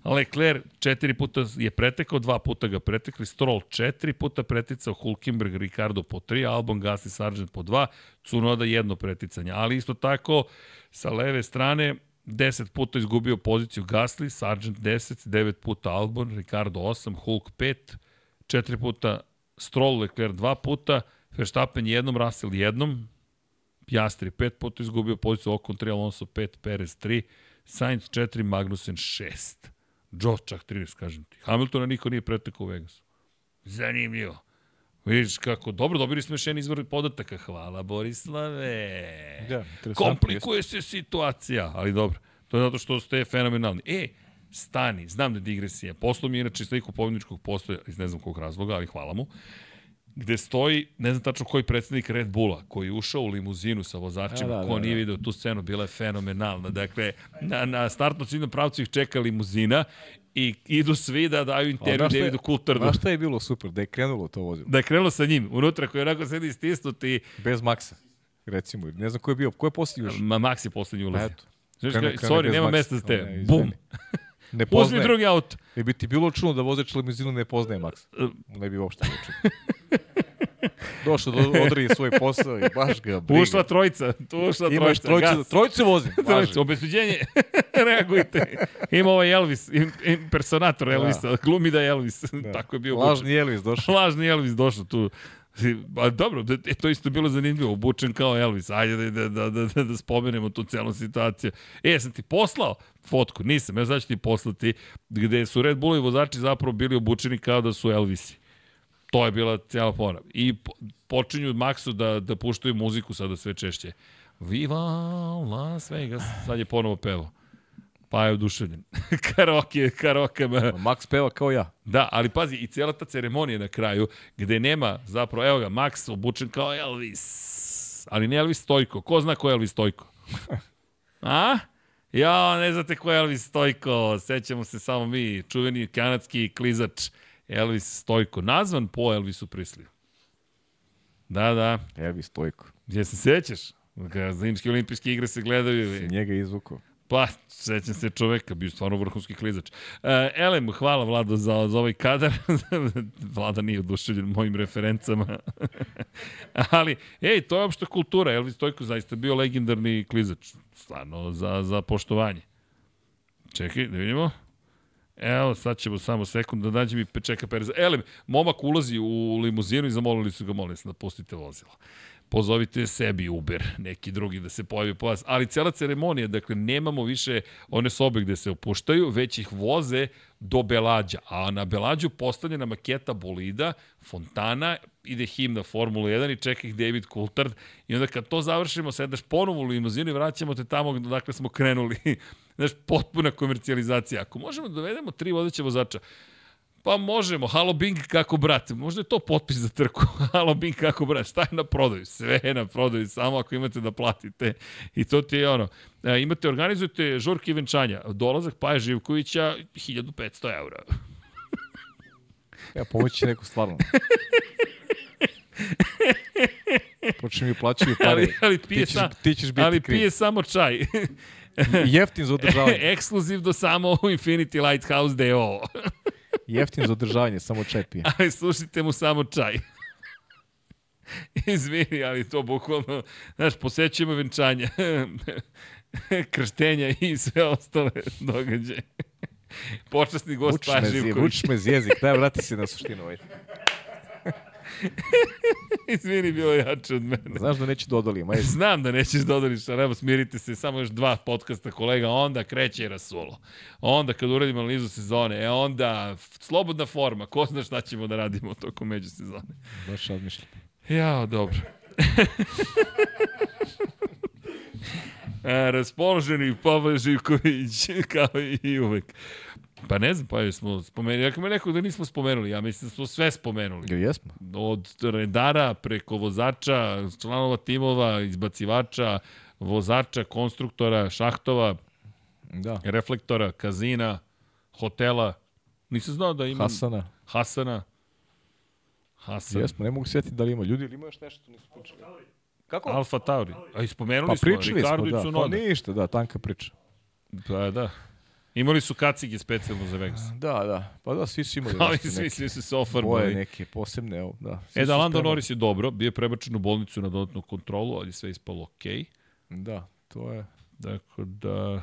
Speaker 1: Leclerc četiri puta je pretekao, dva puta ga pretekli, Stroll četiri puta preticao, Hulkenberg, Ricardo po tri, Albon, Gasly, Sargent po dva, Cunoda jedno preticanje. Ali isto tako, sa leve strane, 10 puta izgubio poziciju Gasly, Sargent 10, 9 puta Albon, Ricardo 8, Hulk 5, 4 puta Stroll, Leclerc 2 puta, Verstappen jednom, Russell jednom, Piastri 5 puta izgubio poziciju, Ocon 3, Alonso 5, Perez 3, Sainz 4, Magnussen 6. Joe čak 13, kažem ti. Hamiltona niko nije pretekao u Vegasu. Zanimljivo. Vidiš kako, dobro, dobili smo još jedan izvor podataka. Hvala Borislave.
Speaker 2: Da.
Speaker 1: Komplikuje se situacija, ali dobro. To je zato što ste fenomenalni. E, stani, znam da je digresija. Poslo mi je inače sliku pobjedničkog postoja, iz ne znam kog razloga, ali hvala mu gde stoji, ne znam tačno koji predsednik Red Bulla, koji je ušao u limuzinu sa vozačima,
Speaker 2: A, da,
Speaker 1: ko
Speaker 2: da,
Speaker 1: nije
Speaker 2: da.
Speaker 1: video tu scenu, bila je fenomenalna. Dakle, na, na startnom ciljnom pravcu ih čeka limuzina i idu svi da daju intervju
Speaker 2: je-
Speaker 1: Davidu Coulthardu.
Speaker 2: Znaš šta je bilo super? Da je krenulo to vozilo.
Speaker 1: Da je krenulo sa njim, unutra koji onako sedi stisnuti,
Speaker 2: Bez Maxa. Recimo. Ne znam ko je bio. Ko je posljednji još?
Speaker 1: ma Max je poslednji ulaz.
Speaker 2: Eto.
Speaker 1: Znaš,
Speaker 2: Krene- krene
Speaker 1: sorry, nema mesta za
Speaker 2: Ne, izvini.
Speaker 1: Bum. [laughs]
Speaker 2: Ne
Speaker 1: Uzmi
Speaker 2: poznaje.
Speaker 1: drugi auto.
Speaker 2: Ne bi ti bilo čuno da vozač limuzinu ne poznaje Max. Ne bi uopšte bilo čuno. [laughs] [laughs] Došao da odradi svoj posao i baš ga briga.
Speaker 1: Ušla trojica, tu ušla
Speaker 2: Imaš
Speaker 1: trojica.
Speaker 2: trojicu,
Speaker 1: gas.
Speaker 2: trojicu vozim. [laughs] Važi.
Speaker 1: Trojica, obesuđenje, [laughs] reagujte. Ima ovaj Elvis, im- impersonator Elvisa, glumi da je Elvis. Tako je bio.
Speaker 2: Lažni Elvis došao.
Speaker 1: Lažni Elvis došao tu. A dobro, da, e, to isto bilo zanimljivo, obučen kao Elvis. Ajde da, da, da, da, da, da spomenemo tu celu situaciju. E, ja sam ti poslao fotku, nisam, ja sad ću ti poslati, gde su Red Bullovi vozači zapravo bili obučeni kao da su Elvisi. To je bila cijela pora. I po, počinju Maxu da, da puštaju muziku sada sve češće. Viva Las Vegas. Sad je ponovo pevo. Pa je oduševljen. [laughs] karaoke, karaoke.
Speaker 2: Max peva kao ja.
Speaker 1: Da, ali pazi, i cijela ta ceremonija na kraju, gde nema zapravo, evo ga, Max obučen kao Elvis. Ali ne Elvis Stojko. Ko zna ko je Elvis Stojko? [laughs] A? Ja, ne znate ko je Elvis Stojko. Sećamo se samo mi, čuveni kanadski klizač Elvis Stojko. Nazvan po Elvisu Prisliju. Da, da.
Speaker 2: Elvis Stojko.
Speaker 1: Gdje se sećaš? Zimske olimpijske igre se gledaju.
Speaker 2: Njega je izvukao.
Speaker 1: Pa, sećam se čoveka, bio stvarno vrhunski klizač. E, Elem, hvala Vlado za, za ovaj kadar. [laughs] Vlada nije oduševljen mojim referencama. [laughs] Ali, ej, to je opšta kultura. Elvis Stojko zaista bio legendarni klizač. Stvarno, za, za poštovanje. Čekaj, da vidimo. Evo, sad ćemo samo sekund da nađe mi čeka Perez. Elem, momak ulazi u limuzinu i zamolili su ga, molim se, da pustite vozilo pozovite sebi Uber, neki drugi da se pojavi po vas. Ali cela ceremonija, dakle, nemamo više one sobe gde se opuštaju, već ih voze do Belađa. A na Belađu postavljena maketa bolida, fontana, ide himna Formula 1 i čeka ih David Coulthard. I onda kad to završimo, sedaš ponovo u limuzinu i vraćamo te tamo dakle smo krenuli. [laughs] Znaš, potpuna komercijalizacija. Ako možemo da dovedemo tri vodeća vozača, Pa možemo, halo Bing kako brat, možda je to potpis za trku, [laughs] halo Bing kako brat, šta je na prodaju, sve je na prodaju, samo ako imate da platite i to ti je ono, e, imate, organizujete žurke i venčanja, dolazak Paja Živkovića 1500 eura. [laughs]
Speaker 2: Ja pomoći neko stvarno. [laughs] Počne mi plaćaju pare.
Speaker 1: ali, ali pije,
Speaker 2: ti, ćeš, ti ćeš biti
Speaker 1: ali
Speaker 2: kriv.
Speaker 1: pije samo čaj.
Speaker 2: Jeftin za održavanje.
Speaker 1: Ekskluziv do samo Infinity Lighthouse DO.
Speaker 2: Jeftin za održavanje, samo čaj pije. [laughs]
Speaker 1: ali slušajte mu samo čaj. Izvini, ali to bukvalno, znaš, posećujemo venčanja. [laughs] krštenja i sve ostale događaje. Počasni gost
Speaker 2: Učiš me,
Speaker 1: Paja
Speaker 2: zje,
Speaker 1: Živković.
Speaker 2: učiš me z jezik, daj vrati se na suštinu. Ovaj. [laughs]
Speaker 1: Izvini, bilo jače od mene.
Speaker 2: Znaš da neću dodalim, ajde. [laughs]
Speaker 1: Znam da nećeš odoliš, ali evo smirite se, samo još dva podcasta kolega, onda kreće Rasulo. Onda kad uradimo analizu sezone, e onda slobodna forma, ko zna šta ćemo da radimo tokom međusezone.
Speaker 2: Baš razmišljam.
Speaker 1: Ja, dobro. [laughs] e, raspoloženi Pavle Živković, kao i uvek. Pa ne znam, pa smo spomenuli. Ako me neko da nismo spomenuli, ja mislim da smo sve spomenuli.
Speaker 2: Jel jesmo?
Speaker 1: Od redara preko vozača, članova timova, izbacivača, vozača, konstruktora, šahtova,
Speaker 2: Da.
Speaker 1: reflektora, kazina, hotela. Nisam znao da ima
Speaker 2: Hasana.
Speaker 1: Hasana. Hasan.
Speaker 2: Jesmo, ne mogu sjetiti da li ima ljudi ili ima još nešto nisu pričali. Kako?
Speaker 1: Alfa Tauri. A i spomenuli
Speaker 2: Pa
Speaker 1: smo
Speaker 2: pričali
Speaker 1: Ricardo
Speaker 2: smo, da. Pa ništa, da, tanka priča.
Speaker 1: Pa da. Imali su kacige specijalno za Vegas.
Speaker 2: Da, da. Pa da, svi su imali [laughs]
Speaker 1: Ali
Speaker 2: nešto
Speaker 1: svi, svi su se
Speaker 2: boje,
Speaker 1: ofarbali.
Speaker 2: neke posebne, evo, da. Svi
Speaker 1: E da, Lando. Norris je dobro, bio je prebačen u bolnicu na dodatnu kontrolu, ali sve ispalo okej.
Speaker 2: Da, to je...
Speaker 1: Dakle da...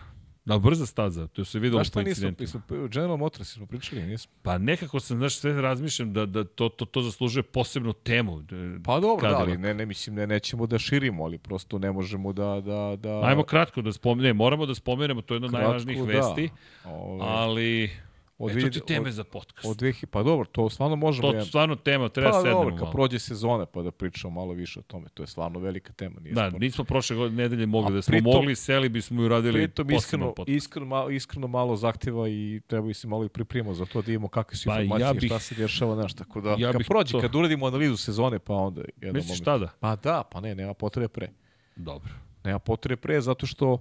Speaker 1: Da, brza staza, to se videlo
Speaker 2: Znaš
Speaker 1: po
Speaker 2: šta
Speaker 1: incidentu.
Speaker 2: nismo, General Motors smo pričali, nismo.
Speaker 1: Pa nekako sam, znaš, sve razmišljam da, da to, to, to zaslužuje posebnu temu. Da-
Speaker 2: Pa dobro, da,
Speaker 1: Cadillac.
Speaker 2: ali ne, ne, mislim, ne, nećemo da širimo, ali prosto ne možemo da... da, da
Speaker 1: Ajmo kratko da spomenemo, moramo da spomenemo, to je jedna od najvažnijih
Speaker 2: da.
Speaker 1: vesti,
Speaker 2: Ove,
Speaker 1: ali
Speaker 2: od
Speaker 1: eto ti teme
Speaker 2: od-
Speaker 1: za podcast.
Speaker 2: Od 2000, pa dobro, to stvarno možemo.
Speaker 1: to
Speaker 2: jedan-
Speaker 1: stvarno tema, treba
Speaker 2: pa
Speaker 1: sednemo
Speaker 2: dobro, kad
Speaker 1: malo.
Speaker 2: prođe sezona pa da pričamo malo više o tome, to je stvarno velika tema. Nije
Speaker 1: Da,
Speaker 2: sporno.
Speaker 1: nismo prošle godine nedelje mogli,
Speaker 2: A
Speaker 1: da smo
Speaker 2: pritom-
Speaker 1: mogli, seli bismo i uradili
Speaker 2: Pritom iskreno,
Speaker 1: podcast.
Speaker 2: iskreno, malo, iskreno malo zahteva i treba se malo i pripremamo za to da imamo kakve su
Speaker 1: Pa
Speaker 2: informacije
Speaker 1: ja bih-
Speaker 2: šta se dešava, znaš, tako da
Speaker 1: ja
Speaker 2: kad prođe,
Speaker 1: to-
Speaker 2: kad uradimo analizu sezone, pa onda
Speaker 1: Misliš
Speaker 2: moment.
Speaker 1: tada?
Speaker 2: Pa da, pa ne, nema potrebe pre.
Speaker 1: Dobro.
Speaker 2: Nema potrebe pre zato što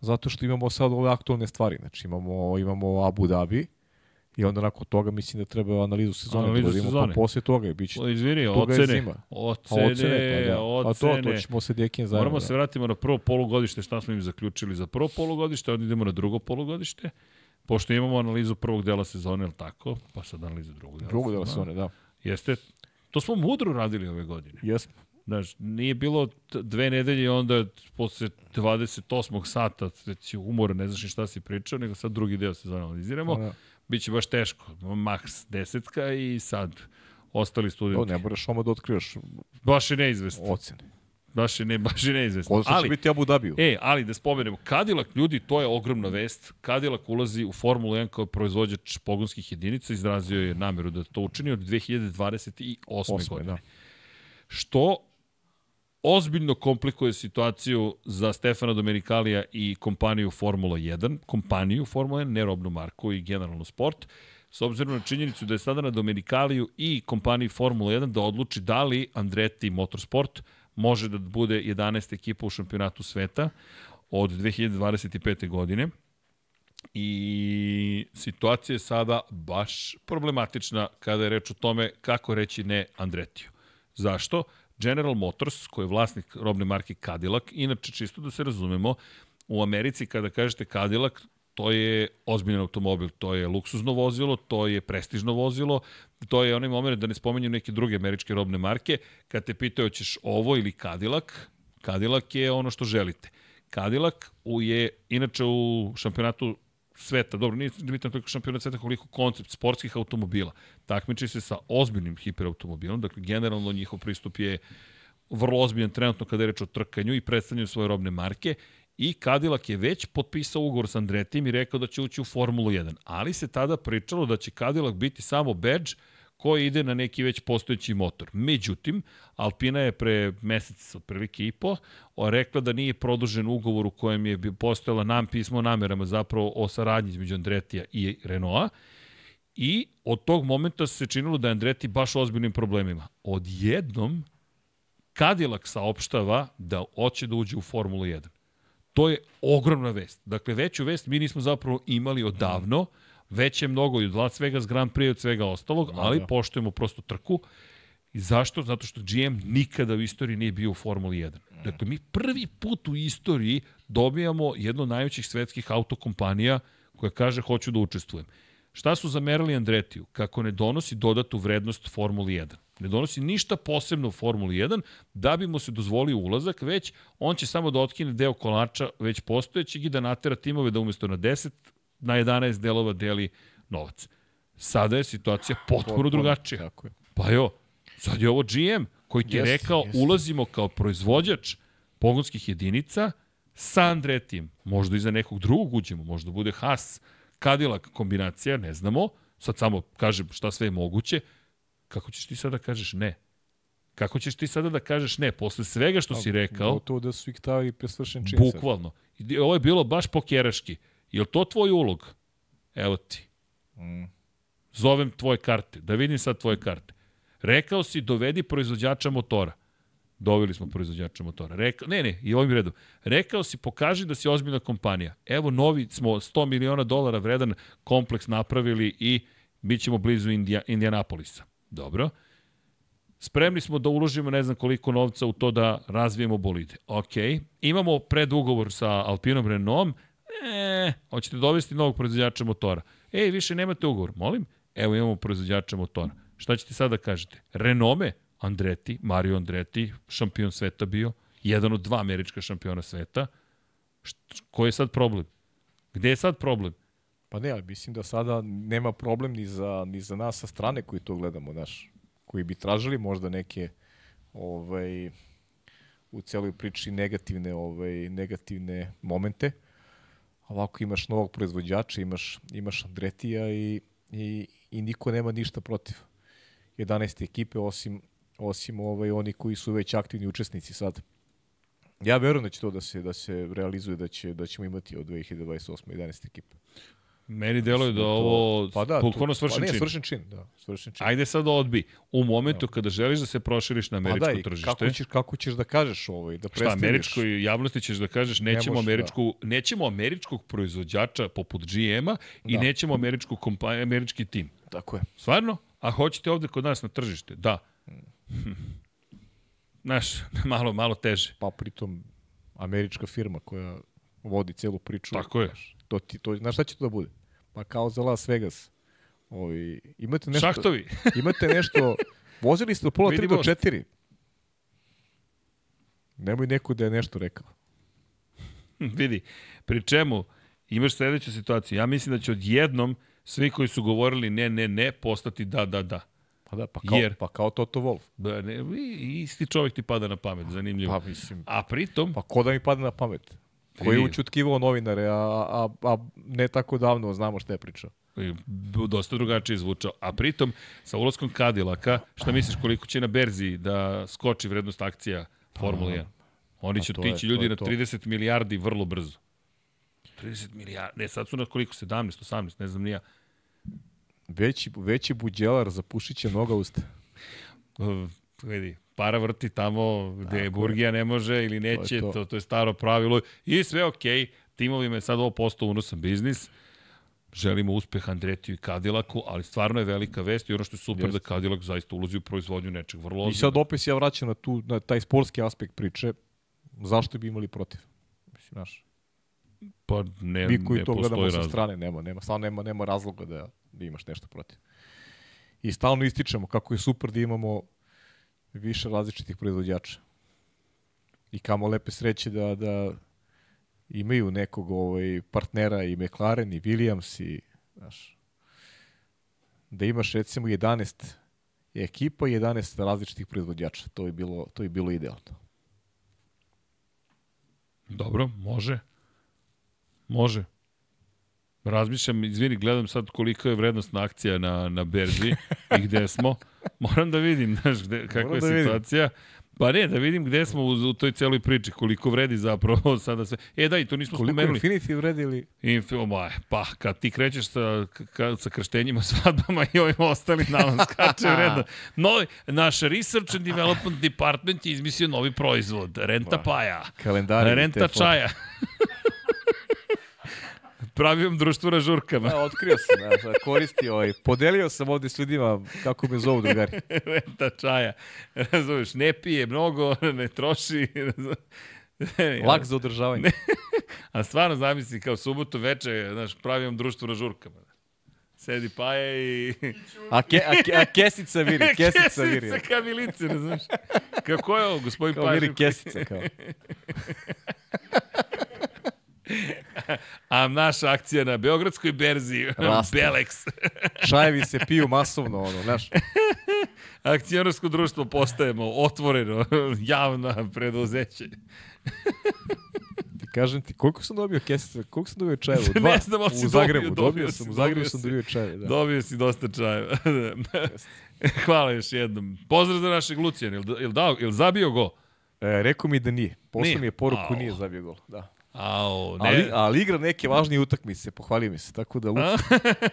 Speaker 2: zato što imamo sad ove aktualne stvari. Znači imamo imamo Abu Dhabi i onda nakon toga mislim da treba analizu sezone
Speaker 1: Analizu
Speaker 2: da
Speaker 1: sezone.
Speaker 2: pa posle toga i biće
Speaker 1: izvini,
Speaker 2: je
Speaker 1: ocene. Ocene,
Speaker 2: ocene, pa da. Pa to,
Speaker 1: ocene.
Speaker 2: to ćemo se Dekin zajedno.
Speaker 1: Moramo
Speaker 2: da.
Speaker 1: se vratimo na prvo polugodište, šta smo im zaključili za prvo polugodište, onda idemo na drugo polugodište, pošto imamo analizu prvog dela sezone, je tako? Pa sad analizu drugog dela
Speaker 2: Drugo dela sezone, da.
Speaker 1: Jeste, to smo mudro radili ove godine.
Speaker 2: Jesmo.
Speaker 1: Znaš, nije bilo dve nedelje onda posle 28. sata si umora, ne znaš ni šta si pričao, nego sad drugi deo sezone analiziramo.
Speaker 2: Da.
Speaker 1: Biće baš teško. Max desetka i sad ostali
Speaker 2: To
Speaker 1: studenti.
Speaker 2: ne moraš oma da otkrivaš
Speaker 1: Baš je neizvestno.
Speaker 2: ocene.
Speaker 1: Baš je, ne, baš je neizvestno.
Speaker 2: Će
Speaker 1: Ali,
Speaker 2: biti Abu Dhabiju.
Speaker 1: E, ali da spomenemo, Cadillac, ljudi, to je ogromna vest. Cadillac ulazi u Formulu 1 kao proizvođač pogonskih jedinica, izrazio je nameru da to učini od 2028.
Speaker 2: Osme,
Speaker 1: godine.
Speaker 2: da.
Speaker 1: Što ozbiljno komplikuje situaciju za Stefana Domenikalija i kompaniju Formula 1, kompaniju Formula 1, ne robnu marku i generalno sport, s obzirom na činjenicu da je sada na Domenikaliju i kompaniji Formula 1 da odluči da li Andretti Motorsport može da bude 11. ekipa u šampionatu sveta od 2025. godine. I situacija je sada baš problematična kada je reč o tome kako reći ne Andretiju. Zašto? General Motors, koji je vlasnik robne marke Cadillac, inače čisto da se razumemo, u Americi kada kažete Cadillac, to je ozbiljan automobil, to je luksuzno vozilo, to je prestižno vozilo, to je onaj moment da ne spomenjem neke druge američke robne marke, kad te pitaju ćeš ovo ili Cadillac, Cadillac je ono što želite. Cadillac je, inače u šampionatu sveta, dobro, nije bitan toliko šampionat sveta koliko koncept sportskih automobila. Takmiči se sa ozbiljnim hiperautomobilom, dakle generalno njihov pristup je vrlo ozbiljan trenutno kada je reč o trkanju i predstavljaju svoje robne marke i Cadillac je već potpisao ugovor sa Andretijem i rekao da će ući u Formulu 1. Ali se tada pričalo da će Cadillac biti samo badge koji ide na neki već postojeći motor. Međutim, Alpina je pre mesec, otprilike i po, rekla da nije produžen ugovor u kojem je postojala nam pismo namerama zapravo o saradnji između Andretija i Renaulta i od tog momenta se činilo da je Andreti baš ozbiljnim problemima. Odjednom Cadillac saopštava da hoće da uđe u Formulu 1. To je ogromna vest. Dakle, veću vest mi nismo zapravo imali odavno, već je mnogo i od Las Vegas Grand Prix i od svega ostalog, ali
Speaker 2: da.
Speaker 1: poštujemo prosto trku. I zašto? Zato što GM nikada u istoriji nije bio u Formuli 1. Dakle, mi prvi put u istoriji dobijamo jedno od najvećih svetskih autokompanija koja kaže hoću da učestvujem. Šta su zamerali Andretiju? Kako ne donosi dodatu vrednost Formuli 1. Ne donosi ništa posebno u Formuli 1 da bi mu se dozvolio ulazak, već on će samo da otkine deo kolača već postojećeg i da natera timove da umesto na 10, na 11 delova deli novac. Sada je situacija potpuno
Speaker 2: Potpuno,
Speaker 1: drugačija.
Speaker 2: Tako je.
Speaker 1: Pa jo, sad je ovo GM koji ti je rekao
Speaker 2: jeste.
Speaker 1: ulazimo kao proizvođač pogonskih jedinica sa Andretijem. Možda i za nekog drugog uđemo, možda bude Haas, Cadillac kombinacija, ne znamo. Sad samo kažem šta sve je moguće. Kako ćeš ti sada da kažeš ne? Kako ćeš ti sada da kažeš ne? Posle svega što si rekao,
Speaker 2: Gotovo da su ih stavili presvršen čin.
Speaker 1: bukvalno. Ovo je bilo baš pokeraški. Je to tvoj ulog? Evo ti.
Speaker 2: Mm.
Speaker 1: Zovem tvoje karte, da vidim sad tvoje karte. Rekao si dovedi proizvođača motora. Doveli smo proizvođača motora. Rekao, ne, ne, i ovim redom. Rekao si pokaži da si ozbiljna kompanija. Evo novi smo 100 miliona dolara vredan kompleks napravili i bit ćemo blizu Indija, Indianapolisa. Dobro. Spremni smo da uložimo ne znam koliko novca u to da razvijemo bolide. Ok. Imamo predugovor sa Alpinom Renaultom. E, hoćete dovesti novog proizvođača motora. Ej, više nemate ugovor. Molim? Evo imamo proizvođača motora. Šta ćete sada da kažete? Renome, Andretti, Mario Andretti, šampion sveta bio, jedan od dva američka šampiona sveta. Koji je sad problem? Gde je sad problem?
Speaker 2: Pa ne, ali mislim da sada nema problem ni za, ni za nas sa strane koji to gledamo, znaš, koji bi tražili možda neke ovaj, u celoj priči negativne, ovaj, negativne momente. Ovako imaš novog proizvođača, imaš, imaš Andretija i, i, i niko nema ništa protiv. 11 ekipe osim, osim ovaj, oni koji su već aktivni učesnici sad. Ja verujem da će to da se da se realizuje da će da ćemo imati od 2028 11 ekipe.
Speaker 1: Meni deluje da
Speaker 2: To-
Speaker 1: ovo
Speaker 2: pa da, tu-
Speaker 1: svršen
Speaker 2: pa ne,
Speaker 1: čin.
Speaker 2: svršen čin, da, svršen čin.
Speaker 1: Ajde sad odbi. U momentu kada želiš da se proširiš na
Speaker 2: pa
Speaker 1: američko
Speaker 2: da, i
Speaker 1: tržište,
Speaker 2: kako ćeš, kako ćeš da kažeš ovaj, da
Speaker 1: šta
Speaker 2: predstaviš?
Speaker 1: američkoj javnosti ćeš da kažeš nećemo
Speaker 2: može, da.
Speaker 1: američku, nećemo američkog proizvođača poput GM-a i
Speaker 2: Da.
Speaker 1: nećemo američku kompaniju, američki tim.
Speaker 2: Tako je.
Speaker 1: Stvarno? A hoćete ovde kod nas na tržište? Da. Hm. Znaš, [laughs] malo, malo teže.
Speaker 2: Pa pritom američka firma koja vodi celu priču.
Speaker 1: Tako je.
Speaker 2: Znaš, to ti, to, znaš šta će to da bude? Pa kao za Las Vegas. Ovi, imate nešto,
Speaker 1: Šahtovi. [laughs]
Speaker 2: imate nešto, vozili ste od pola
Speaker 1: Vidi
Speaker 2: 3 do
Speaker 1: most.
Speaker 2: 4. Nemoj neko da je nešto rekao.
Speaker 1: Vidi, pri čemu imaš sledeću situaciju. Ja mislim da će odjednom svi koji su govorili ne, ne, ne, postati da, da, da.
Speaker 2: Pa da, pa kao,
Speaker 1: Jer-
Speaker 2: pa kao Toto Wolf.
Speaker 1: Da, ne, isti čovjek ti pada na pamet, zanimljivo.
Speaker 2: Pa mislim,
Speaker 1: A pritom,
Speaker 2: pa ko da mi padne na pamet? Koji je učutkivao novinare, a, a, a ne tako davno znamo šta je pričao.
Speaker 1: I dosta drugačije zvučao. A pritom, sa ulaskom Kadilaka, šta misliš koliko će na berzi da skoči vrednost akcija Formula 1? Oni
Speaker 2: Pa
Speaker 1: će
Speaker 2: to je-
Speaker 1: tići
Speaker 2: to
Speaker 1: ljudi na
Speaker 2: to.
Speaker 1: 30 milijardi vrlo brzo. 30 milijardi, ne, sad su na koliko, 17, 18, ne znam ni ja.
Speaker 2: Veći, veći buđelar za pušiće mnoga usta.
Speaker 1: Vidi, para vrti tamo gde
Speaker 2: Tako je.
Speaker 1: Burgija ne može ili neće, to,
Speaker 2: to.
Speaker 1: to, to je staro pravilo. I sve okej, timovima je sad ovo postao unosan biznis. Želimo uspeh Andretiju i Kadilaku, ali stvarno je velika vest i ono što je super
Speaker 2: Jeste.
Speaker 1: da Kadilak zaista ulazi u proizvodnju nečeg vrlo
Speaker 2: I sad opet se ja vraćam na, tu, na taj sportski aspekt priče. Zašto bi imali protiv? Mislim, znaš,
Speaker 1: Pa ne,
Speaker 2: mi koji
Speaker 1: ne
Speaker 2: to gledamo sa
Speaker 1: razlog.
Speaker 2: strane, nema, nema, stvarno nema, nema razloga da, da imaš nešto protiv. I stalno ističemo kako je super da imamo više različitih proizvođača. I kamo lepe sreće da, da imaju nekog ovaj, partnera i McLaren i Williams i znaš, da imaš recimo 11 ekipa i 11 različitih proizvođača. To je bilo, to je bilo idealno.
Speaker 1: Dobro, može. Može. Razmišljam, izvini, gledam sad kolika je vrednostna akcija na, na berzi i gde smo. Moram da vidim, znaš, gde, kakva
Speaker 2: Moram
Speaker 1: je
Speaker 2: da vidim.
Speaker 1: situacija. Pa ne, da vidim gde smo u, u toj celoj priči, koliko vredi zapravo [laughs] sada sve. E da, i to nismo
Speaker 2: Koliko
Speaker 1: spomenuli.
Speaker 2: Infinity vredili?
Speaker 1: Info, ma, pa, kad ti krećeš sa, ka, sa krštenjima, [laughs] svadbama i ovim ostalim nama skače [laughs] vredno. Novi, naš Research and Development Department je izmislio novi proizvod, Renta Paja.
Speaker 2: Kalendari.
Speaker 1: Renta čaja. Pravim društvo na žurkama.
Speaker 2: Da, otkrio sam, da, da koristi ovaj. Podelio sam ovde s ljudima kako me zovu drugari. [laughs]
Speaker 1: Renta čaja. Razumeš, ne pije mnogo, ne troši. razumeš.
Speaker 2: Lak za održavanje.
Speaker 1: A stvarno zamisli kao subotu veče, znaš, pravim društvo na žurkama. Sedi Paja i...
Speaker 2: A, ke, a, ke, a kesica viri, [laughs] kesica viri. [laughs]
Speaker 1: Kesica kamilice, razumiješ? Kako je ovo, gospodin
Speaker 2: Kao
Speaker 1: Paja?
Speaker 2: viri kesica, kao.
Speaker 1: A naša akcija na Beogradskoj berzi,
Speaker 2: Raste.
Speaker 1: Belex. [laughs]
Speaker 2: Čajevi se piju masovno, ono, znaš.
Speaker 1: Akcionarsko društvo postajemo otvoreno, [laughs] javna preduzeće.
Speaker 2: Kažem ti, koliko sam dobio kesica, koliko sam dobio čajeva? [laughs]
Speaker 1: Ne
Speaker 2: Dva,
Speaker 1: znam, ali si
Speaker 2: u Zagrebu,
Speaker 1: dobio,
Speaker 2: dobio,
Speaker 1: dobio
Speaker 2: sam, u Zagrebu sam dobio čajeve, da.
Speaker 1: Dobio si dosta čajeva. Hvala još jednom. Pozdrav za našeg Lucijana. Jel, jel, dao, jel zabio go?
Speaker 2: E, rekao mi da nije. Poslao
Speaker 1: Nije?
Speaker 2: mi je poruku, nije zabio gol. Da.
Speaker 1: Ao, ne.
Speaker 2: Ali, ali igra neke važnije utakmice, pohvalio mi se. Tako da Luci,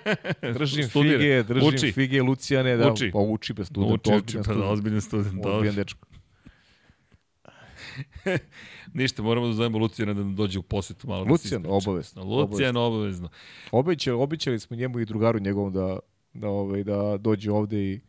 Speaker 2: [laughs] držim
Speaker 1: Studira.
Speaker 2: fige, držim
Speaker 1: Uči.
Speaker 2: fige Lucijane, da,
Speaker 1: Uči.
Speaker 2: pa uči bez student,
Speaker 1: Uči, uči, pa da, ozbiljan student.
Speaker 2: Ozbiljan
Speaker 1: Dobro.
Speaker 2: dečko. [laughs]
Speaker 1: Ništa, moramo da zovemo Lucijana da dođe u posetu malo.
Speaker 2: Lucijan,
Speaker 1: da
Speaker 2: obavezno,
Speaker 1: Lucijan, obavezno.
Speaker 2: Obećali, obećali smo njemu i drugaru njegovom da, da, ovaj, da dođe ovde i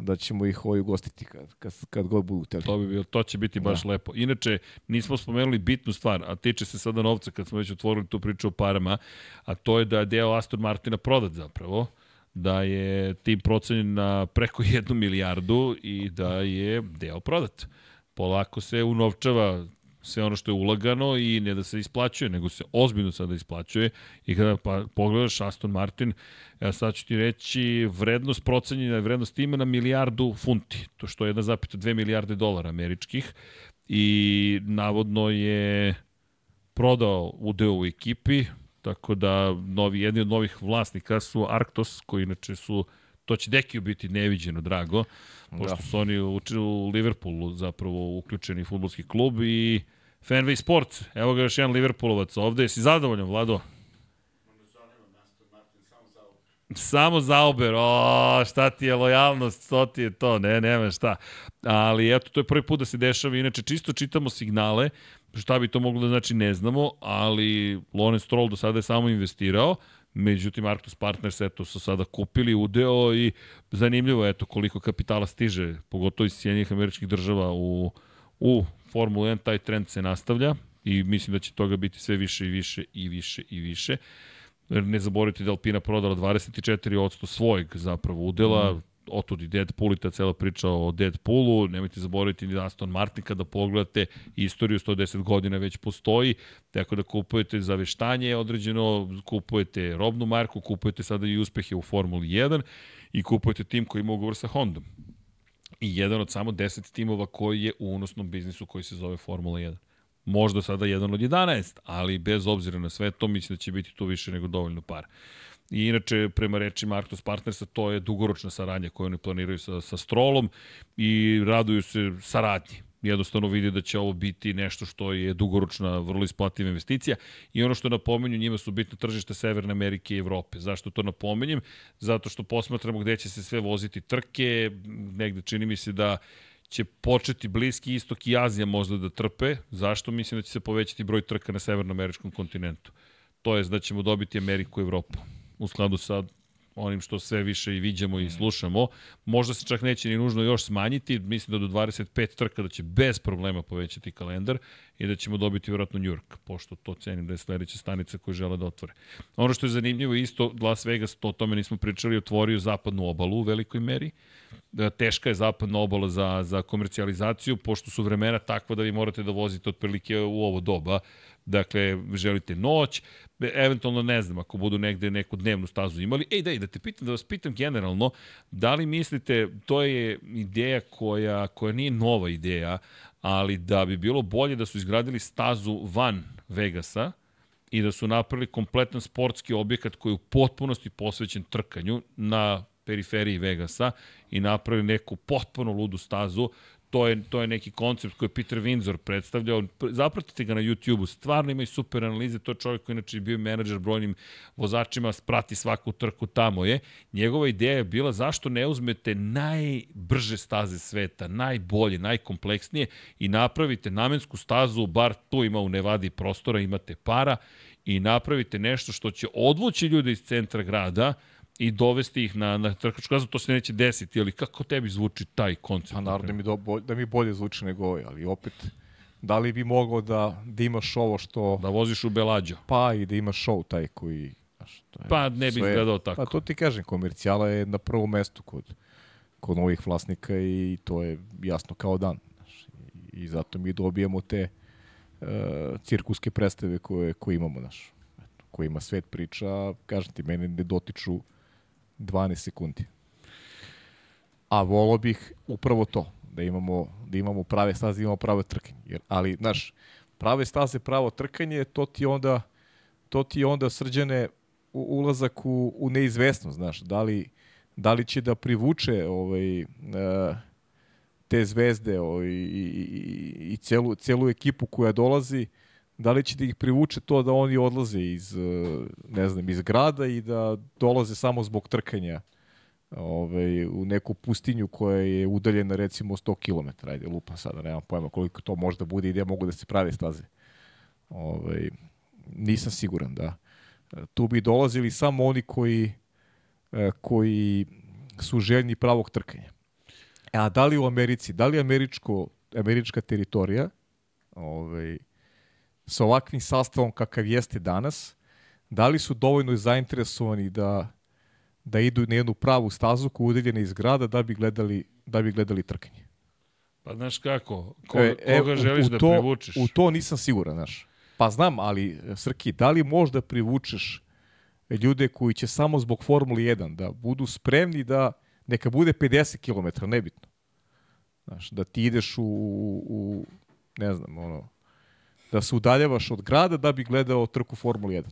Speaker 2: da ćemo ih ovaj ugostiti kad, kad, kad god budu teli.
Speaker 1: To bi bilo, to će biti baš
Speaker 2: Da.
Speaker 1: lepo. Inače, nismo spomenuli bitnu stvar, a tiče se sada novca kad smo već otvorili tu priču o parama, a to je da je deo Aston Martina prodat zapravo da je tim procenjen na preko [laughs] jednu milijardu i da je deo prodat. Polako se unovčava sve ono što je ulagano i ne da se isplaćuje, nego se ozbiljno sada isplaćuje. I kada pa, pogledaš Aston Martin, ja sad ću ti reći vrednost procenjena je vrednost ima na milijardu funti, to što je 1,2 milijarde dolara američkih. I navodno je prodao udeo u ekipi, tako da novi, jedni od novih vlasnika su Arctos, koji inače su, to će Dekiju biti neviđeno drago, pošto
Speaker 2: Da.
Speaker 1: su oni u, u Liverpoolu zapravo uključeni futbolski klub i Fenway Sports, evo ga još jedan Liverpoolovac ovde, jesi zadovoljan, Vlado? Samo Zauber, o, šta ti je lojalnost, to ti je to, ne, nema šta. Ali eto, to je prvi put da se dešava, inače čisto čitamo signale, šta bi to moglo da znači ne znamo, ali Lawrence Stroll do sada je samo investirao, međutim Arctus Partners eto su sada kupili udeo i zanimljivo je eto koliko kapitala stiže, pogotovo iz Sjedinjenih američkih država u, u Formulu 1, taj trend se nastavlja i mislim da će toga biti sve više i više i više i više. Ne zaboravite da Alpina prodala 24% svojeg zapravo udela, mm. Otud i Deadpool i ta cela priča o Deadpoolu, nemojte zaboraviti ni Aston Martin kada pogledate istoriju 110 godina već postoji, tako da kupujete za veštanje određeno, kupujete robnu marku, kupujete sada i uspehe u Formuli 1 i kupujete tim koji ima ugovor sa Hondom. I jedan od samo 10 timova koji je u unosnom biznisu koji se zove Formula 1 možda sada jedan od 11, ali bez obzira na sve to, mislim da će biti tu više nego dovoljno para. I inače, prema rečima Arctos Partnersa, to je dugoročna saradnja koju oni planiraju sa, sa Strolom i raduju se saradnji. Jednostavno vidi da će ovo biti nešto što je dugoročna, vrlo isplativa investicija i ono što napomenju, njima su bitne tržište Severne Amerike i Evrope. Zašto to napomenjem? Zato što posmatramo gde će se sve voziti trke, negde čini mi se da će početi Bliski istok i Azija možda da trpe. Zašto? Mislim da će se povećati broj trka na severnoameričkom kontinentu. To je da ćemo dobiti Ameriku i Evropu. U skladu sa onim što sve više i viđamo i slušamo. Možda se čak neće ni nužno još smanjiti. Mislim da do 25 trka da će bez problema povećati kalendar i da ćemo dobiti vjerojatno New York, pošto to cenim da je sledeća stanica koju žele da otvore. Ono što je zanimljivo isto, Las Vegas, to o tome nismo pričali, otvorio zapadnu obalu u velikoj meri da teška je zapadna obala za, za komercijalizaciju, pošto su vremena takva da vi morate da vozite otprilike u ovo doba. Dakle, želite noć, eventualno ne znam, ako budu negde neku dnevnu stazu imali. Ej, daj, da te pitam, da vas pitam generalno, da li mislite, to je ideja koja, koja nije nova ideja, ali da bi bilo bolje da su izgradili stazu van Vegasa, i da su napravili kompletan sportski objekat koji je u potpunosti posvećen trkanju na periferiji Vegasa i napravili neku potpuno ludu stazu. To je, to je neki koncept koji je Peter Windsor predstavljao. Zapratite ga na YouTube-u, stvarno ima i super analize. To je čovjek koji inače je bio menadžer brojnim vozačima, prati svaku trku tamo je. Njegova ideja je bila zašto ne uzmete najbrže staze sveta, najbolje, najkompleksnije i napravite namensku stazu, bar tu ima u Nevadi prostora, imate para i napravite nešto što će odvući ljude iz centra grada, i dovesti ih na, na trkačku kazu, to se neće desiti, ali kako tebi zvuči taj koncept?
Speaker 2: Pa naravno da mi, do, bolj, da mi bolje zvuči nego ovaj, ali opet, da li bi mogao da, da imaš ovo što...
Speaker 1: Da voziš u Belađo.
Speaker 2: Pa i da imaš show taj koji Znaš, to je
Speaker 1: Pa ne bi
Speaker 2: sve-
Speaker 1: izgledao tako.
Speaker 2: Pa to ti kažem, komercijala je na prvom mestu kod, kod novih vlasnika i to je jasno kao dan. Znaš, i, i zato mi dobijamo te uh, cirkuske predstave koje, koje imamo, znaš, kojima svet priča, a, kažem ti, mene ne dotiču 12 sekundi. A volao bih upravo to, da imamo, da imamo prave staze, da imamo prave trkanje. Jer, ali, znaš, prave staze, pravo trkanje, to ti onda, to ti onda srđane u- ulazak u, u neizvesnost, znaš, da li, da li će da privuče ovaj, e, te zvezde ovaj, i, i, i, celu, celu ekipu koja dolazi, da li će da ih privuče to da oni odlaze iz, e, ne znam, iz grada i da dolaze samo zbog trkanja ovaj, u neku pustinju koja je udaljena recimo 100 km, ajde lupa sada, nemam pojma koliko to možda bude i gde mogu da se prave staze. Ovaj, nisam siguran da tu bi dolazili samo oni koji e, koji su željni pravog trkanja. A da li u Americi, da li američko, američka teritorija ovaj, sa ovakvim sastavom kakav jeste danas, da li su dovoljno zainteresovani da da idu na jednu pravu stazu koja je udaljena iz grada da bi gledali, da bi gledali trkanje.
Speaker 1: Pa znaš kako, ko,
Speaker 2: E,
Speaker 1: koga
Speaker 2: u-
Speaker 1: želiš
Speaker 2: u
Speaker 1: da
Speaker 2: to,
Speaker 1: privučeš?
Speaker 2: U to nisam siguran, znaš. Pa znam, ali Srki, da li možda privučeš ljude koji će samo zbog Formule 1 da budu spremni da neka bude 50 km, nebitno. Znaš, da ti ideš u, u ne znam, ono, da se udaljavaš od grada da bi gledao trku Formule 1.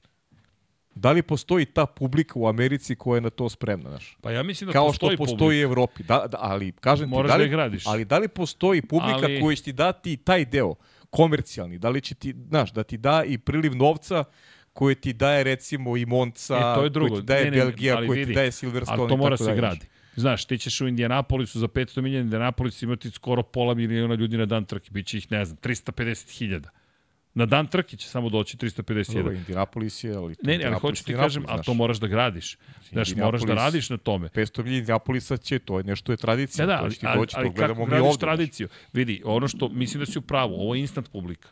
Speaker 2: Da li postoji ta publika u Americi koja je na to spremna, znaš?
Speaker 1: Pa ja mislim da
Speaker 2: Kao
Speaker 1: postoji
Speaker 2: što postoji
Speaker 1: publika.
Speaker 2: u Evropi. Da, da, ali, kažem ti,
Speaker 1: Moraš
Speaker 2: da
Speaker 1: da
Speaker 2: li,
Speaker 1: je gradiš.
Speaker 2: ali da li postoji publika
Speaker 1: Ali-
Speaker 2: koja će ti dati taj deo, komercijalni, da li će ti, znaš, da ti da i priliv novca koje ti daje recimo i Monca,
Speaker 1: E, to je drugo.
Speaker 2: koje ti daje
Speaker 1: Ne, ne,
Speaker 2: Belgija, koje
Speaker 1: vidi,
Speaker 2: ti daje Silverstone
Speaker 1: Ali to mora se gradi. Znaš, ti ćeš u Indianapolisu za 500 milijana Indianapolis imati skoro pola miliona ljudi na dan trke. Biće ih, ne znam, 350 hiljada. Na dan trke će samo doći 350
Speaker 2: Dobro. Indianapolis je, ali...
Speaker 1: Ne, ne, ali hoću ti kažem, a to moraš da gradiš. Znaš, moraš da radiš na tome.
Speaker 2: 500 milija Indianapolisa će, to je nešto je tradicija,
Speaker 1: Da, da, ali, ali,
Speaker 2: doći,
Speaker 1: ali
Speaker 2: gledamo
Speaker 1: kako gradiš
Speaker 2: ovde. znaš.
Speaker 1: tradiciju? Vidi, ono što, mislim da si u pravu, ovo je instant publika.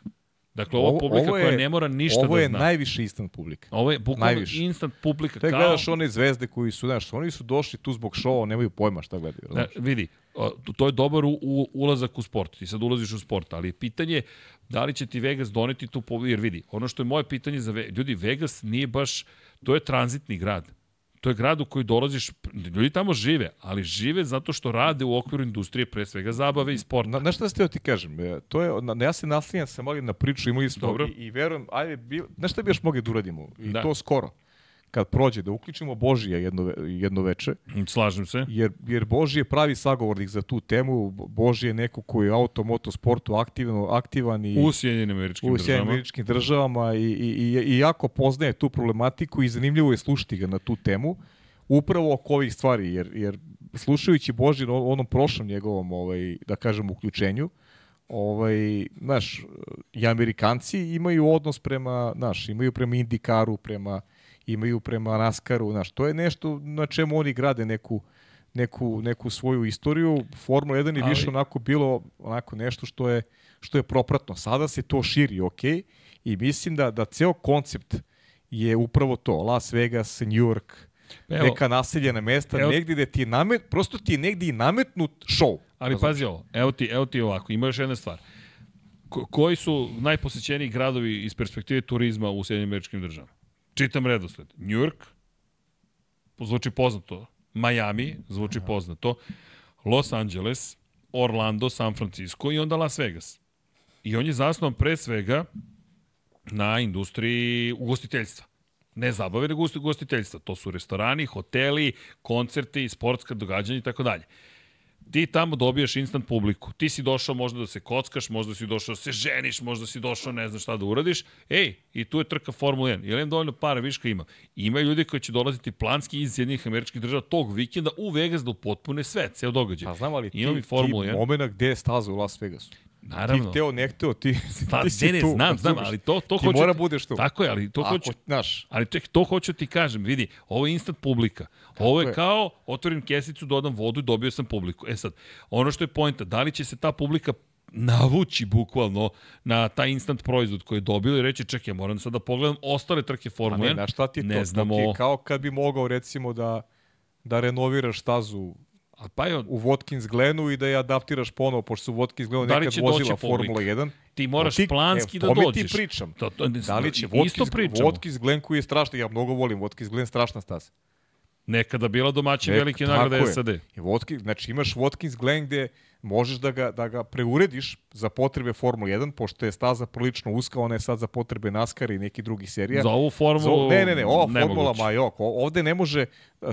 Speaker 1: Dakle, ovo,
Speaker 2: Ovo-
Speaker 1: publika
Speaker 2: ovo je-
Speaker 1: koja ne mora ništa
Speaker 2: Ovo
Speaker 1: da
Speaker 2: je
Speaker 1: zna.
Speaker 2: najviše instant publika.
Speaker 1: Ovo je bukvalno
Speaker 2: najviše.
Speaker 1: instant publika.
Speaker 2: Te
Speaker 1: kao...
Speaker 2: gledaš one zvezde koji su, znaš, oni su došli tu zbog šova, nemaju pojma šta gledaju.
Speaker 1: Da, vidi, to je dobar u, u, ulazak u sport. Ti sad ulaziš u sport, ali je pitanje da li će ti Vegas doneti tu po... Jer vidi, ono što je moje pitanje za Ve- ljudi, Vegas nije baš, to je tranzitni grad. To je grad u koji dolaziš, ljudi tamo žive, ali žive zato što rade u okviru industrije, pre svega zabave i sporta.
Speaker 2: Na, na šta ste ti kažem? E, To je, na, ja se naslijem sam ali na priču, imali smo
Speaker 1: Dobro.
Speaker 2: i, i verujem, ajde, bil, znaš šta bi još mogli da uradimo? I
Speaker 1: Da.
Speaker 2: da. to skoro. Kad prođe, da uključimo Božija jedno, jedno veče,
Speaker 1: Slažem se.
Speaker 2: jer, jer Božije je pravi sagovornik za tu temu. Božije je neko koji je u auto, moto sportu aktivno, aktivan i
Speaker 1: U Sjedinjenim američkim
Speaker 2: u Sjedinim
Speaker 1: državama.
Speaker 2: američkim državama i, i, i, i jako poznaje tu problematiku i zanimljivo je slušati ga na tu temu upravo oko ovih stvari, jer, jer slušajući Boži na onom prošlom njegovom, ovaj, da kažem, uključenju, ovaj, znaš, i Amerikanci imaju odnos prema, znaš, imaju prema Indikaru, prema, imaju prema Naskaru, znaš, to je nešto na čemu oni grade neku, neku, neku svoju istoriju. Formula 1 je
Speaker 1: Ali-
Speaker 2: više onako bilo onako nešto što je što je propratno. Sada se to širi, ok, i mislim da da ceo koncept je upravo to, Las Vegas, New York,
Speaker 1: Evo.
Speaker 2: neka naseljena mesta,
Speaker 1: Evo.
Speaker 2: negdje gde ti je namet, prosto ti je negdje i nametnut show.
Speaker 1: Ali pazi ovo, evo ti, evo ti ovako, ima još jedna stvar. Ko, koji su najposećeniji gradovi iz perspektive turizma u Sjedinim američkim državama? Čitam redosled. New York, zvuči poznato. Miami, zvuči poznato. Los Angeles, Orlando, San Francisco i onda Las Vegas. I on je zasnovan pre svega na industriji ugostiteljstva. Ne zabave, nego ugostiteljstva. To su restorani, hoteli, koncerti, sportska događanja i tako dalje ti tamo dobijaš instant publiku. Ti si došao možda da se kockaš, možda si došao da se ženiš, možda si došao ne znam šta da uradiš. Ej, i tu je trka Formula 1. Jel im dovoljno para, viška ima. Ima ljudi koji će dolaziti planski iz jednih američkih država tog vikenda u Vegas da upotpune sve, ceo događaj.
Speaker 2: Pa znam, ali ti,
Speaker 1: Imam
Speaker 2: ti
Speaker 1: 1.
Speaker 2: momena gde je staza u Las Vegasu.
Speaker 1: Naravno.
Speaker 2: Ti hteo, ne hteo, [laughs] ti,
Speaker 1: Pa,
Speaker 2: ti si
Speaker 1: ne, ne,
Speaker 2: tu.
Speaker 1: znam, znam, ali to, to
Speaker 2: ti
Speaker 1: hoću...
Speaker 2: mora budeš tu.
Speaker 1: Tako je, ali to
Speaker 2: Ako,
Speaker 1: hoću...
Speaker 2: Znaš,
Speaker 1: Ali ček, to hoću ti kažem, vidi, ovo je instant publika. ovo je,
Speaker 2: je.
Speaker 1: kao, otvorim kesicu, dodam vodu i dobio sam publiku. E sad, ono što je pojenta, da li će se ta publika navući bukvalno na taj instant proizvod koji je dobio i reći čekaj, moram sad da pogledam ostale trke Formule
Speaker 2: ne,
Speaker 1: 1.
Speaker 2: na šta ti
Speaker 1: ne
Speaker 2: to?
Speaker 1: znamo-
Speaker 2: ti kao kad bi mogao recimo da da renoviraš stazu
Speaker 1: A pa je,
Speaker 2: u Watkins Glenu i da je adaptiraš ponovo, pošto su Watkins Glenu
Speaker 1: Da
Speaker 2: nekad vozila Formula
Speaker 1: publika?
Speaker 2: 1.
Speaker 1: ti moraš
Speaker 2: ti-
Speaker 1: planski
Speaker 2: e,
Speaker 1: da dođeš.
Speaker 2: ti pričam.
Speaker 1: To, to,
Speaker 2: Da li će
Speaker 1: isto
Speaker 2: Watkins,
Speaker 1: pričamo.
Speaker 2: Watkins Glen koji je strašno, ja mnogo volim Watkins Glen, strašna staza.
Speaker 1: Nekada bila domaćin
Speaker 2: Nek-
Speaker 1: velike nagrade
Speaker 2: je.
Speaker 1: SAD.
Speaker 2: I Watkins, znači imaš Watkins Glen gde možeš da ga, da ga preurediš za potrebe Formule 1, pošto je staza prilično uska, ona je sad za potrebe NASCAR i neki drugih serija.
Speaker 1: Za ovu
Speaker 2: Za-
Speaker 1: formulu
Speaker 2: ne, ne, ne, ova formula. Majok, o- ovde ne može,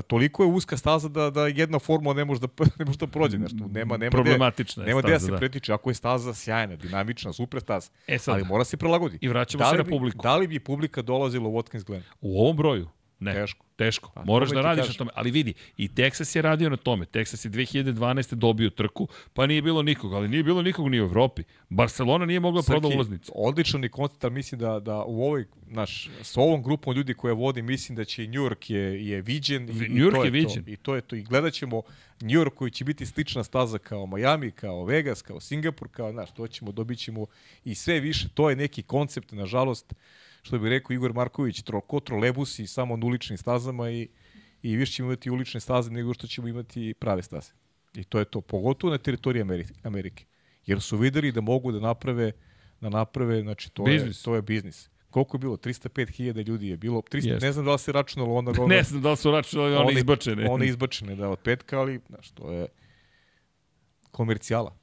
Speaker 2: toliko je uska staza da, da jedna formula ne može da, [laughs] ne može da prođe nešto. Nema, nema
Speaker 1: Problematična je
Speaker 2: Nema da
Speaker 1: staza,
Speaker 2: se
Speaker 1: da.
Speaker 2: pretiče, ako je staza sjajna, dinamična, super staza.
Speaker 1: E sad,
Speaker 2: ali mora se prilagodi.
Speaker 1: I vraćamo
Speaker 2: da
Speaker 1: se na publiku.
Speaker 2: Da li bi publika dolazila u Watkins Glen?
Speaker 1: U ovom broju? Ne.
Speaker 2: Teško.
Speaker 1: Teško.
Speaker 2: Pa,
Speaker 1: Moraš da radiš na
Speaker 2: kažem.
Speaker 1: tome. Ali vidi, i Texas je radio na tome. Texas je 2012. dobio trku, pa nije bilo nikog, ali nije bilo nikog ni u Evropi. Barcelona nije mogla proda
Speaker 2: Srki,
Speaker 1: ulaznicu.
Speaker 2: Odličan je koncept, ali mislim da, da u ovoj, naš, s ovom grupom ljudi koje vodi, mislim da će i New York je, je viđen. I,
Speaker 1: New
Speaker 2: i
Speaker 1: York
Speaker 2: to
Speaker 1: je
Speaker 2: to.
Speaker 1: viđen.
Speaker 2: I to je to. I gledat ćemo New York koji će biti slična staza kao Miami, kao Vegas, kao Singapur, kao, znaš, to ćemo, dobit ćemo i sve više. To je neki koncept, nažalost, što bi rekao Igor Marković, tro, ko trolebusi samo na uličnim stazama i, i više ćemo imati ulične staze nego što ćemo imati prave staze. I to je to, pogotovo na teritoriji Amerike. Jer su videli da mogu da naprave, da naprave, znači to
Speaker 1: Biznis.
Speaker 2: je, to je biznis. Koliko je bilo? 305.000 ljudi je bilo. 300,
Speaker 1: Jeste.
Speaker 2: ne znam da li se računalo onda [laughs]
Speaker 1: Ne znam da li su računali one izbačene.
Speaker 2: One izbačene, da, od petka, ali, znaš, to je komercijala.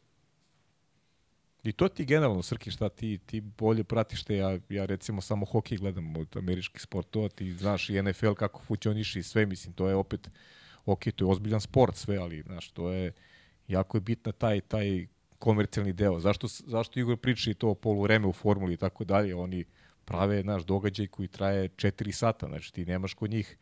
Speaker 2: I to ti generalno, Srki, šta ti, ti bolje pratiš te, ja, ja recimo samo hokej gledam od američkih sportova, ti znaš i NFL kako funkcioniše i sve, mislim, to je opet, ok, to je ozbiljan sport sve, ali, znaš, to je, jako je bitna taj, taj komercijalni deo. Zašto, zašto Igor priča i to o poluvreme u formuli i tako dalje, oni prave naš događaj koji traje 4 sata, znači ti nemaš kod njih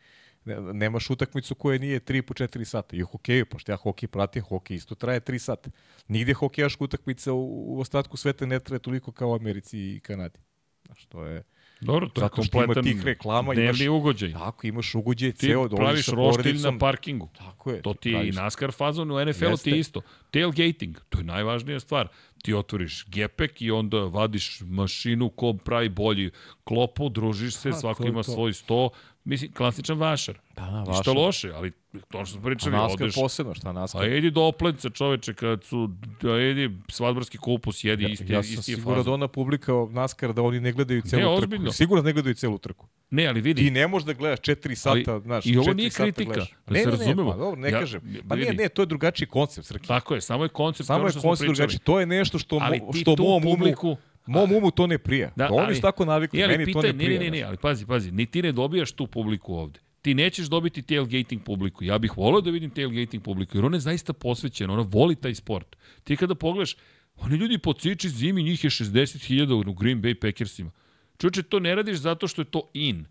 Speaker 2: nemaš utakmicu koja nije 3 po 4 sata. I u hokeju, pošto ja hokej pratim, hokej isto traje 3 sata. Nigde hokejaška utakmica u, u ostatku sveta ne traje toliko kao u Americi i Kanadi. Znaš, to je...
Speaker 1: Dobro, to je
Speaker 2: Zato što ima tih reklama, imaš-
Speaker 1: ugođaj.
Speaker 2: Tako, imaš ugođaj
Speaker 1: Ti
Speaker 2: ceo,
Speaker 1: praviš roštilj na parkingu.
Speaker 2: Tako je.
Speaker 1: To ti je i. NASCAR fazon u NFL-u ti isto. Tailgating, to je najvažnija stvar. Ti otvoriš gepek i onda vadiš mašinu ko pravi bolji klopu, družiš se,
Speaker 2: A,
Speaker 1: svako ima
Speaker 2: to.
Speaker 1: svoj sto. Mislim, klasičan vašar.
Speaker 2: Da, da,
Speaker 1: Ništa
Speaker 2: vašar.
Speaker 1: loše, ali to što smo
Speaker 2: A
Speaker 1: pričali,
Speaker 2: NASCAR
Speaker 1: odeš...
Speaker 2: posebno, šta NASCAR?
Speaker 1: A jedi do oplenca čoveče, kad su, da jedi svadbarski kupus, jedi isti,
Speaker 2: ja sam
Speaker 1: isti je
Speaker 2: siguran da ona publika NASCAR da oni ne gledaju celu trku.
Speaker 1: ozbiljno.
Speaker 2: Sigurno ne gledaju celu trku.
Speaker 1: Ne, ali vidi,
Speaker 2: Ti ne možeš da gledaš 4 sata,
Speaker 1: Ali,
Speaker 2: znaš,
Speaker 1: i ovo
Speaker 2: 4
Speaker 1: nije
Speaker 2: sata
Speaker 1: kritika,
Speaker 2: gledaš.
Speaker 1: da
Speaker 2: ne,
Speaker 1: se
Speaker 2: ne, ne,
Speaker 1: razumemo.
Speaker 2: pa dobro, ne
Speaker 1: Ja-
Speaker 2: kažem.
Speaker 1: ja-
Speaker 2: Pa nije,
Speaker 1: vidi.
Speaker 2: ne, to je drugačiji koncept, Srki.
Speaker 1: tako je, samo je koncept
Speaker 2: Samo je koncept drugačiji. To je nešto što, mo, što mom
Speaker 1: publiku-
Speaker 2: umu, mom umu to ne prija. Da,
Speaker 1: Da,
Speaker 2: oni su tako navikli,
Speaker 1: Je,
Speaker 2: meni to
Speaker 1: pitaj,
Speaker 2: ne
Speaker 1: ne,
Speaker 2: prija.
Speaker 1: ne, ne, ne, ali pazi, pazi, ni ti ne dobijaš tu publiku ovde. Ti nećeš dobiti tailgating publiku. Ja bih voleo da vidim tailgating publiku, jer ona je zaista posvećena, ona voli taj sport. Ti kada pogledaš, oni ljudi po ciči zimi, njih je 60.000 u Green Bay Packersima. Čovječe, to ne radiš zato što je to in.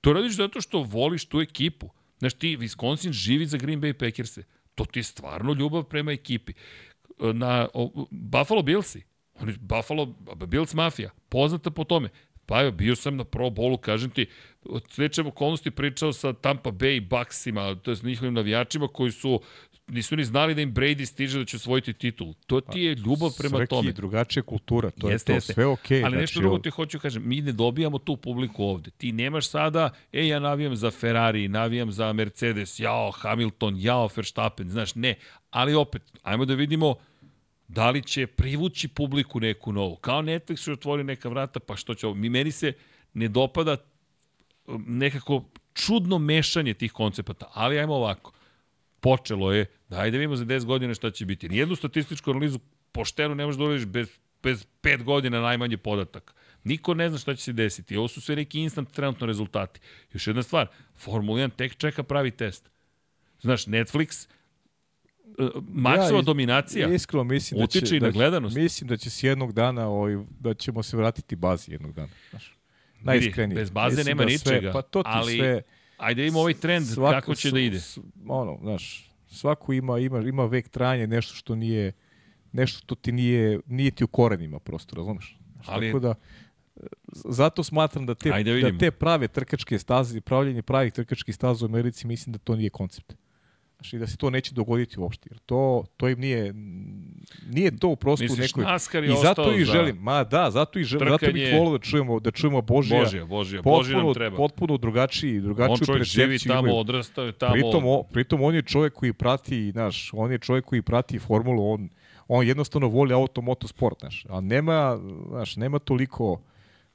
Speaker 1: To radiš zato što voliš tu ekipu. Znaš, ti, Wisconsin živi za Green Bay Packerse. To ti je stvarno ljubav prema ekipi. Na o, Buffalo Billsi, oni Buffalo Bills mafija, poznata po tome. Pa bio sam na Pro Bowlu, kažem ti, od svećem okolnosti pričao sa Tampa Bay Bucksima, to je njihovim navijačima koji su nisu ni znali da im Brady stiže da će osvojiti titul. To ti je ljubav prema
Speaker 2: Srki,
Speaker 1: tome.
Speaker 2: drugačija kultura, to
Speaker 1: Jeste,
Speaker 2: je to,
Speaker 1: jeste.
Speaker 2: sve okej.
Speaker 1: Ali
Speaker 2: znači,
Speaker 1: nešto drugo ti hoću kažem, mi ne dobijamo tu publiku ovde. Ti nemaš sada, e, ja navijam za Ferrari, navijam za Mercedes, jao, Hamilton, jao, Verstappen, znaš, ne. Ali opet, ajmo da vidimo da li će privući publiku neku novu. Kao Netflix je otvori neka vrata, pa što će ovo? Meni se ne dopada um, nekako čudno mešanje tih koncepata, ali ajmo ovako. Počelo je, dajde vidimo za 10 godina šta će biti. Nijednu statističku analizu poštenu ne možeš da uradiš bez, bez 5 godina najmanje podatak. Niko ne zna šta će se desiti. Ovo su sve neki instant trenutno rezultati. Još jedna stvar, Formula 1 tek čeka pravi test. Znaš, Netflix, maksova
Speaker 2: Ja,
Speaker 1: dominacija,
Speaker 2: Iskreno mislim da će,
Speaker 1: utiče i na
Speaker 2: da će-
Speaker 1: gledanost.
Speaker 2: Mislim da će se jednog dana, ovaj, da ćemo se vratiti bazi jednog dana. Znaš. Najiskrenije.
Speaker 1: bez baze
Speaker 2: Mislim
Speaker 1: nema
Speaker 2: da sve-
Speaker 1: ničega,
Speaker 2: Pa to ti
Speaker 1: ali
Speaker 2: sve...
Speaker 1: ajde vidimo ovaj trend kako će
Speaker 2: s-
Speaker 1: da ide.
Speaker 2: ono, znaš, svako ima, ima, ima vek trajanja, nešto što nije, nešto što ti nije, nije ti u korenima prosto, razumeš?
Speaker 1: Ali-
Speaker 2: Tako da, zato smatram da te, da te prave trkačke staze, pravljenje pravih trkačkih staza u Americi, mislim da to nije koncept. Znaš, i da se to neće dogoditi uopšte. Jer to, to im nije, nije to u prostu
Speaker 1: Misliš,
Speaker 2: nekoj...
Speaker 1: Je
Speaker 2: I zato i
Speaker 1: za-
Speaker 2: želim, ma da, zato i želim, zato bih
Speaker 1: Trkanje-
Speaker 2: volio da čujemo, da čujemo Božija,
Speaker 1: Božija, Božija, Božija nam treba.
Speaker 2: potpuno drugačiji, drugačiju
Speaker 1: On čovjek živi
Speaker 2: percepciju
Speaker 1: tamo,
Speaker 2: imaju.
Speaker 1: odrastao je tamo.
Speaker 2: Pritom, o, pritom on je čovjek koji prati, znaš, on je čovjek koji prati formulu, on, on jednostavno voli auto motosport, znaš, a nema, znaš, nema toliko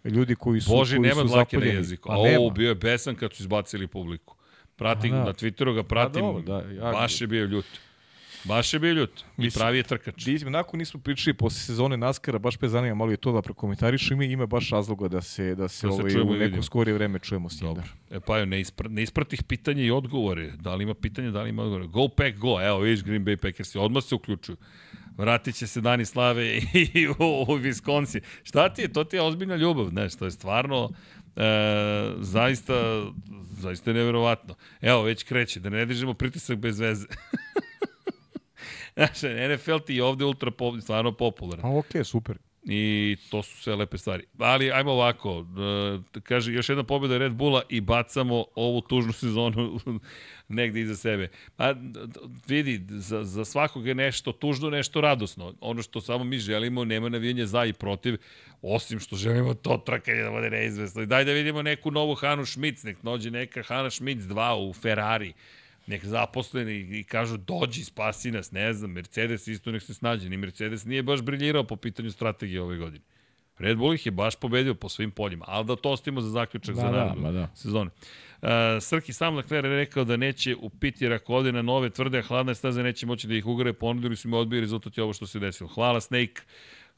Speaker 2: ljudi koji su
Speaker 1: Boži
Speaker 2: koji
Speaker 1: nema
Speaker 2: su
Speaker 1: dlake na
Speaker 2: zapaljeni.
Speaker 1: jeziku.
Speaker 2: A
Speaker 1: A
Speaker 2: nema.
Speaker 1: ovo bio je besan kad su izbacili publiku. Pratim
Speaker 2: da.
Speaker 1: na Twitteru ga pratim.
Speaker 2: dobro, da, ja-
Speaker 1: baš je bio ljut. Baš je bio ljut. I
Speaker 2: Mislim,
Speaker 1: pravi je trkač.
Speaker 2: Di, onako nismo pričali posle sezone Naskara, baš me zanima malo i to da prekomentarišu ima, ima baš razloga da se, da se,
Speaker 1: Da se
Speaker 2: ovaj,
Speaker 1: čujemo
Speaker 2: u
Speaker 1: i
Speaker 2: neko skorije vreme čujemo s njim.
Speaker 1: Dobro.
Speaker 2: Da.
Speaker 1: E pa je, ne, ispra, ne ispratih pitanja i odgovore. Da li ima pitanja, da li ima odgovore. Go Pack Go, evo vidiš Green Bay Packers, odmah se uključuju. Vratit će se Dani Slave [laughs] i u, u Wisconsin. Šta ti je? To ti je ozbiljna ljubav, znaš, to je stvarno e, zaista, zaista je neverovatno. Evo, već kreće, da ne dižemo pritisak bez veze. [laughs] Znaš, NFL ti je ovde ultra pop, stvarno popularan.
Speaker 2: Pa okej, super.
Speaker 1: I to su sve lepe stvari. Ali ajmo ovako, e, kaže još jedna pobjeda Red Bulla i bacamo ovu tužnu [laughs] sezonu negde iza sebe. Pa vidi, za, za svakog je nešto tužno, nešto radosno. Ono što samo mi želimo, nema navijanja za i protiv, osim što želimo to trkanje da bude neizvesno. I daj da vidimo neku novu Hanu Šmic, nek nođe neka Hana Šmic 2 u Ferrari nek zaposleni i kažu dođi, spasi nas, ne znam, Mercedes isto nek se snađe, ni Mercedes nije baš briljirao po pitanju strategije ove godine. Red Bull ih je baš pobedio po svim poljima, ali da to ostavimo za zaključak
Speaker 2: Da,
Speaker 1: za
Speaker 2: da,
Speaker 1: narednu
Speaker 2: ma da.
Speaker 1: sezonu. Uh, Srki sam Leclerc je rekao da neće u pit jer ako ode na nove tvrde, hladne staze neće moći da ih ugare, ponudili su mi odbije, rezultat je ovo što se desilo. Hvala Snake,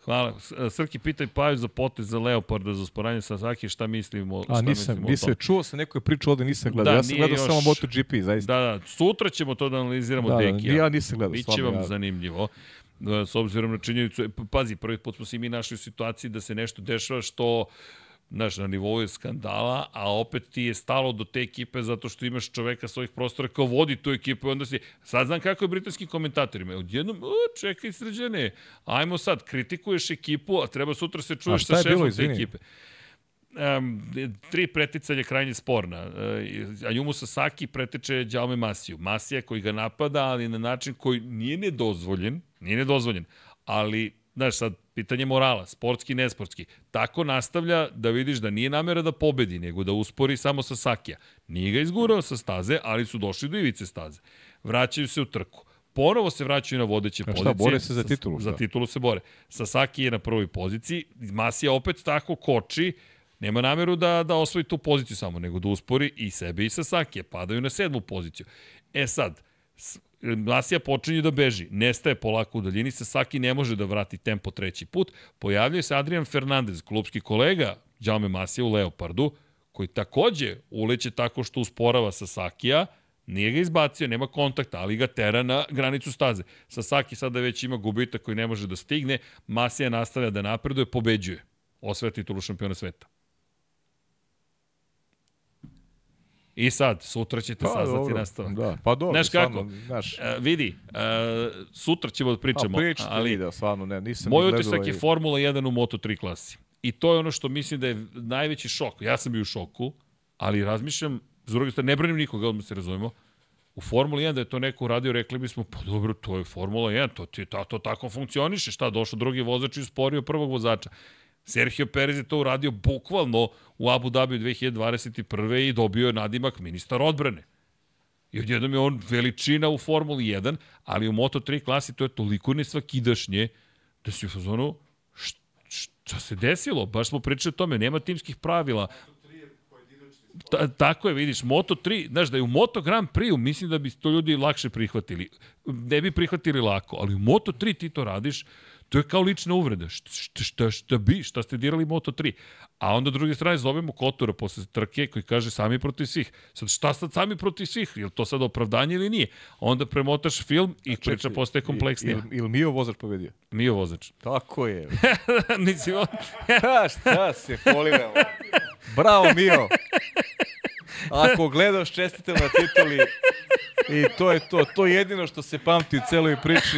Speaker 1: Hvala. S- Srki, pitaj Paju za potez za Leoparda, za sporanje Sasaki, šta mislimo,
Speaker 2: A
Speaker 1: šta
Speaker 2: nisam,
Speaker 1: mislimo
Speaker 2: nisam, čuo sam neko je pričao ovde, nisam gledao.
Speaker 1: Da,
Speaker 2: ja sam gledao
Speaker 1: još-
Speaker 2: samo MotoGP, zaista.
Speaker 1: Da, da, sutra ćemo to da analiziramo
Speaker 2: Da, da,
Speaker 1: Dekija.
Speaker 2: ja nisam gledao,
Speaker 1: Biće vam
Speaker 2: ja-
Speaker 1: zanimljivo. e, S obzirom na činjenicu, e, pazi, prvi put smo se i mi našli u situaciji da se nešto dešava što znaš, na nivou je skandala, a opet ti je stalo do te ekipe zato što imaš čoveka svojih prostora kao vodi tu ekipu i onda si, sad znam kako je britanskim komentatorima, odjednom, o, čekaj sređene, ajmo sad, kritikuješ ekipu, a treba sutra se čuješ sa
Speaker 2: je bilo,
Speaker 1: šefom te ekipe. Um, tri preticanja krajnje sporna. Uh, Ayumu Sasaki preteče Đaume Masiju. Masija koji ga napada, ali na način koji nije nedozvoljen, nije nedozvoljen, ali, znaš, sad, pitanje morala, sportski, nesportski. Tako nastavlja da vidiš da nije namera da pobedi, nego da uspori samo Sasakija. Nije ga izgurao sa staze, ali su došli do ivice staze. Vraćaju se u trku. Ponovo se vraćaju na vodeće
Speaker 2: A šta,
Speaker 1: pozicije.
Speaker 2: bore se za
Speaker 1: Sa-
Speaker 2: titulu,
Speaker 1: Za
Speaker 2: šta?
Speaker 1: titulu se bore. Sasaki je na prvoj poziciji, Masija opet tako koči, nema nameru da, da osvoji tu poziciju samo, nego da uspori i sebe i Sasaki, padaju na sedmu poziciju. E sad, Masija počinje da beži, nestaje polako u daljini, Sasaki ne može da vrati tempo treći put, pojavljuje se Adrian Fernandez, klubski kolega Jaume Masija u Leopardu, koji takođe uleće tako što usporava Sasakija, Nije ga izbacio, nema kontakta, ali ga tera na granicu staze. Sasaki sada već ima gubitak koji ne može da stigne, Masija nastavlja da napreduje, pobeđuje. Osvaja titulu šampiona sveta. I sad, sutra ćete pa, saznati
Speaker 2: dobro,
Speaker 1: nastavak.
Speaker 2: Da, pa dobro,
Speaker 1: Znaš
Speaker 2: stvarno,
Speaker 1: kako?
Speaker 2: Znaš,
Speaker 1: E, vidi, e, sutra ćemo da
Speaker 2: pa
Speaker 1: pričamo,
Speaker 2: pričate
Speaker 1: ali
Speaker 2: da, stvarno, ne, nisam
Speaker 1: moj utisak je
Speaker 2: i-
Speaker 1: Formula 1 u Moto3 klasi. I to je ono što mislim da je najveći šok. Ja sam bio u šoku, ali razmišljam, s druge strane, ne branim nikoga, odmah se razumemo, u Formuli 1 da je to neko uradio, rekli bismo, pa dobro, to je Formula 1, to, ti, to, to tako funkcioniše, šta, došao drugi vozač i usporio prvog vozača. Sergio Perez je to uradio bukvalno u Abu Dhabi 2021. i dobio je nadimak ministar odbrane. I odjednom je on veličina u Formuli 1, ali u Moto3 klasi to je toliko nesvakidašnje da si u fazonu, št- šta se desilo? Baš smo pričali o tome, nema timskih pravila. Ta, tako je, vidiš, Moto3, znaš da je u Moto Grand Prix, mislim da bi to ljudi lakše prihvatili. Ne bi prihvatili lako, ali u Moto3 ti to radiš, to je kao lična uvreda. Šta, šta, šta, šta bi, šta ste dirali Moto3? A onda druge strane zovemo Kotora posle trke koji kaže sami protiv svih. Sad šta sad sami protiv svih? Je to sad opravdanje ili nije? Onda premotaš film i priča postaje kompleksnija.
Speaker 2: Ili, ili Mio vozač pobedio?
Speaker 1: Mio vozač.
Speaker 2: Tako je. [laughs]
Speaker 1: Nisi on... [laughs]
Speaker 2: Šta se foliramo? Bravo, Mio. Ako gledaš, čestitam na tituli. I to je to. To je jedino što se pamti u celoj priči.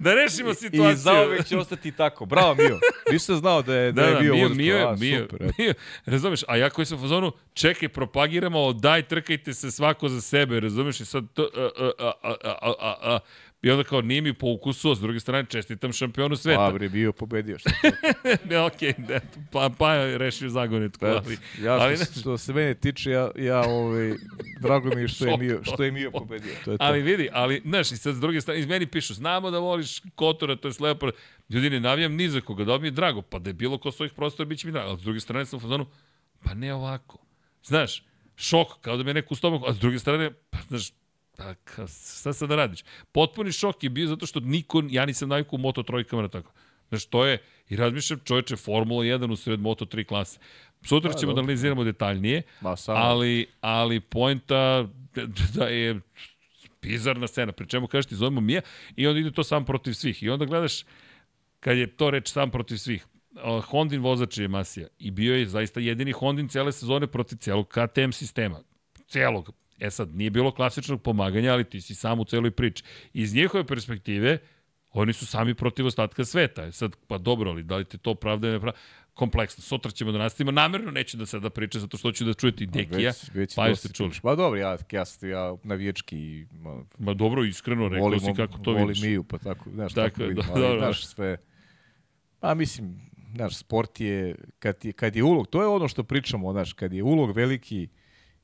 Speaker 1: Da rešimo situaciju.
Speaker 2: I zaovek će ostati tako. Bravo, Mio. Nisam znao da je, da,
Speaker 1: Da,
Speaker 2: je
Speaker 1: da,
Speaker 2: bio
Speaker 1: Mio,
Speaker 2: uzastopno.
Speaker 1: Mio,
Speaker 2: A,
Speaker 1: Mio,
Speaker 2: super.
Speaker 1: Mio, razumeš, a ja koji sam u fazonu, čekaj, propagiramo, daj, trkajte se svako za sebe, razumeš, i sad to, a, a, a, a, a, a, I onda kao nije mi po ukusu, a s druge strane čestitam šampionu sveta.
Speaker 2: A, bre, bio pobedio. Šta [laughs]
Speaker 1: ne, okej, okay, pa, pa je rešio zagonetku,
Speaker 2: Pa,
Speaker 1: ali...
Speaker 2: ja
Speaker 1: ali,
Speaker 2: što, što se mene tiče, ja, ja ovaj, drago mi je što je [laughs] Mio, što je Mio pobedio. To je to.
Speaker 1: Ali vidi, ali, znaš, i sad s druge strane, iz meni pišu, znamo da voliš Kotora, to je Leopard. Ljudi, ne navijam ni za koga, da mi je drago, pa da je bilo ko svojih prostora, bit će mi drago. Ali s druge strane sam u fazonu, pa ne ovako. Znaš, šok, kao da me neko u stomaku, a s druge strane, pa, znaš, pa, ka, šta sad da radiš? Potpuni šok je bio zato što niko, ja nisam naviku u Moto trojkama na tako. Znaš, to je, i razmišljam, čoveče, Formula 1 u sred Moto 3 klase. Sutra
Speaker 2: Pa,
Speaker 1: ćemo da analiziramo detaljnije, ali, ali poenta da je bizarna scena, pri čemu kažeš ti zovemo Mija i onda ide to sam protiv svih. I onda gledaš, kad je to reč sam protiv svih, uh, Hondin vozač je Masija i bio je zaista jedini Hondin cele sezone protiv celog KTM sistema. Celog. E sad, nije bilo klasičnog pomaganja, ali ti si sam u celoj priči. Iz njihove perspektive, oni su sami protiv ostatka sveta. E sad, pa dobro, ali da li te to pravda ili ne pravda? Kompleksno. Sutra ćemo da nastavimo. Namerno neću da sada pričam, zato što hoću da čujete i Dekija.
Speaker 2: Već, već
Speaker 1: pa jeste čuli.
Speaker 2: priča. Ma dobro, ja, ja, ja navijački ma,
Speaker 1: Ma dobro, iskreno, rekao
Speaker 2: volim,
Speaker 1: si kako to
Speaker 2: volim
Speaker 1: vidiš.
Speaker 2: Miju, pa tako, znaš,
Speaker 1: Tako
Speaker 2: tako vidim,
Speaker 1: do-
Speaker 2: ali,
Speaker 1: dobro.
Speaker 2: znaš, sve, pa mislim, znaš, sport je, kad je, kad je ulog, to je ono što pričamo, znaš, kad je ulog veliki,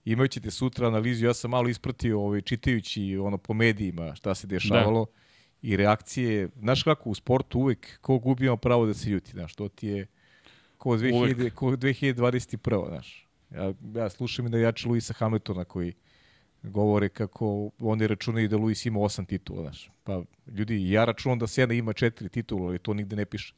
Speaker 2: imat ćete sutra analizu, ja sam malo ispratio ovaj, čitajući ono po medijima šta se dešavalo da. i reakcije, znaš kako u sportu uvek ko gubi ima pravo da se ljuti, znaš, to ti je ko, 2000, ko 2021. Znaš. Ja, ja slušam i da jače Luisa Hamiltona koji govore kako oni računaju da Luis ima osam titula, znaš. Pa ljudi, ja računam da Sena ima četiri titula, ali to nigde ne piše.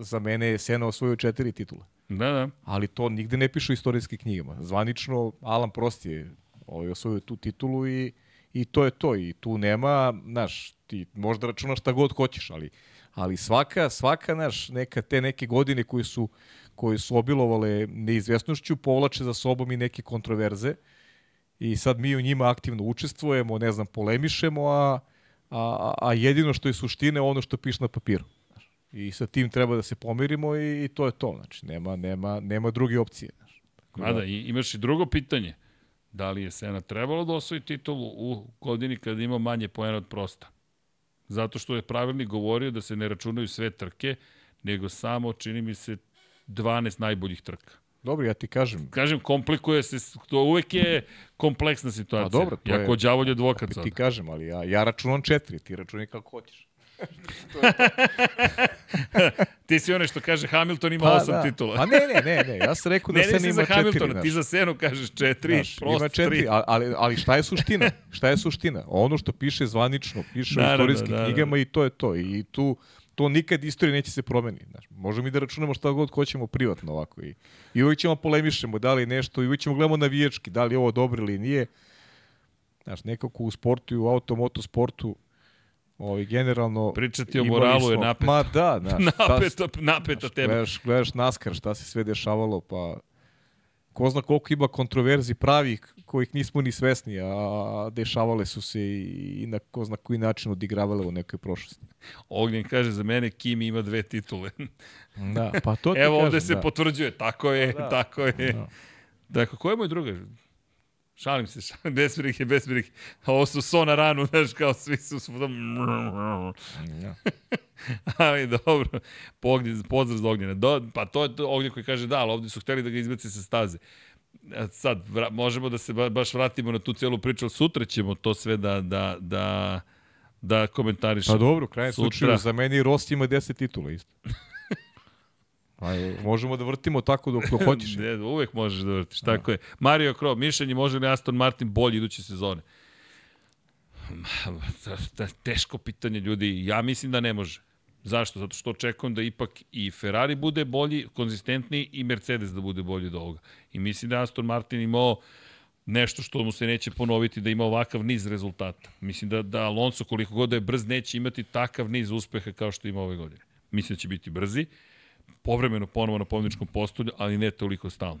Speaker 2: Za mene je Sena osvojio četiri titula.
Speaker 1: Da, da.
Speaker 2: Ali to nigde ne piše u istorijskim knjigama. Zvanično, Alan Prost je ovaj, osvojio tu titulu i, i to je to. I tu nema, znaš, ti možda računaš šta god hoćeš, ali, ali svaka, svaka, znaš, neka, te neke godine koje su, koje su obilovale neizvesnošću, povlače za sobom i neke kontroverze. I sad mi u njima aktivno učestvujemo, ne znam, polemišemo, a, a, a jedino što je suština je ono što piše na papiru. I sa tim treba da se pomirimo i, i to je to. Znači, nema, nema, nema druge opcije. Znaš. Tako
Speaker 1: Mada, i imaš i drugo pitanje. Da li je Sena trebalo da osvoji titulu u godini kada ima manje poena od prosta? Zato što je pravilnik govorio da se ne računaju sve trke, nego samo, čini mi se, 12 najboljih trka.
Speaker 2: Dobro, ja ti kažem,
Speaker 1: Kažem, komplikuje se, to uvek je kompleksna situacija.
Speaker 2: A dobro, to
Speaker 1: ja
Speaker 2: je-
Speaker 1: ko đavolj advokat sad.
Speaker 2: ti kažem, ali ja, ja računam četiri, ti računaj kako hoćeš. [laughs]
Speaker 1: Ti si onaj što kaže Hamilton ima
Speaker 2: Pa,
Speaker 1: osam
Speaker 2: da.
Speaker 1: titula.
Speaker 2: A ne, ne, ne, ne, ja sam rekao da
Speaker 1: ne,
Speaker 2: se
Speaker 1: ne si
Speaker 2: ima
Speaker 1: za
Speaker 2: četiri.
Speaker 1: Hamiltona,
Speaker 2: znaš.
Speaker 1: ti za Senu kažeš četiri,
Speaker 2: Znaš,
Speaker 1: prost
Speaker 2: ima četiri,
Speaker 1: tri.
Speaker 2: a- ali, ali šta je suština? Šta je suština? Ono što piše zvanično, piše u
Speaker 1: Naravno,
Speaker 2: istorijskim
Speaker 1: da, da.
Speaker 2: knjigama i to je to. I tu to nikad istorija neće se promeniti. Znaš, možemo mi da računamo šta god hoćemo privatno ovako. I, I uvijek ćemo polemišemo da li je nešto, i uvijek ćemo gledamo navijački, da li je ovo dobro ili nije. Znaš, nekako u sportu i u automoto ovaj, generalno...
Speaker 1: Pričati o moralu je napeto.
Speaker 2: Ma da, [laughs] znaš,
Speaker 1: napeta, napeta tema.
Speaker 2: Gledaš, gledaš NASCAR, šta se sve dešavalo, pa ko zna koliko ima kontroverzi pravih kojih nismo ni svesni, a dešavale su se i, i na ko zna koji način odigravale u nekoj prošlosti.
Speaker 1: Ognjen kaže za mene Kimi ima dve titule. [laughs]
Speaker 2: Da, pa to ti
Speaker 1: Evo
Speaker 2: kažem,
Speaker 1: ovde se
Speaker 2: da.
Speaker 1: potvrđuje, tako je,
Speaker 2: Da.
Speaker 1: tako je.
Speaker 2: Da.
Speaker 1: Dakle, ko je moj druga? Šalim se, šalim, [laughs] bez brige, bez brige. A Ovo su so na ranu, [laughs] znaš, kao svi su... su
Speaker 2: Ja. [laughs]
Speaker 1: Ali dobro, Pognjen, pozdrav za Ognjena. Do, pa to je to Ognjen koji kaže da, ali ovde su hteli da ga izbaci sa staze. Sad, vra, možemo da se ba, baš vratimo na tu celu priču, ali sutra ćemo to sve da, da, da, da komentarišemo.
Speaker 2: Pa dobro,
Speaker 1: Sutra.
Speaker 2: slučaju, za meni Rost ima 10 titula isto. Aj, [laughs] možemo da vrtimo tako dok, dok hoćeš.
Speaker 1: Ne, uvek možeš da vrtiš, tako je. Mario Kro, mišljenje može li Aston Martin bolji iduće sezone? Ma, [sighs] Teško pitanje ljudi, ja mislim da ne može. Zašto? Zato što očekujem da ipak i Ferrari bude bolji, konzistentniji i Mercedes da bude bolji od ovoga. I mislim da Aston Martin imao nešto što mu se neće ponoviti, da ima ovakav niz rezultata. Mislim da, da Alonso, koliko god da je brz, neće imati takav niz uspeha kao što ima ove godine. Mislim da će biti brzi, povremeno ponovo na pobjedičkom postolju, ali ne toliko stalno.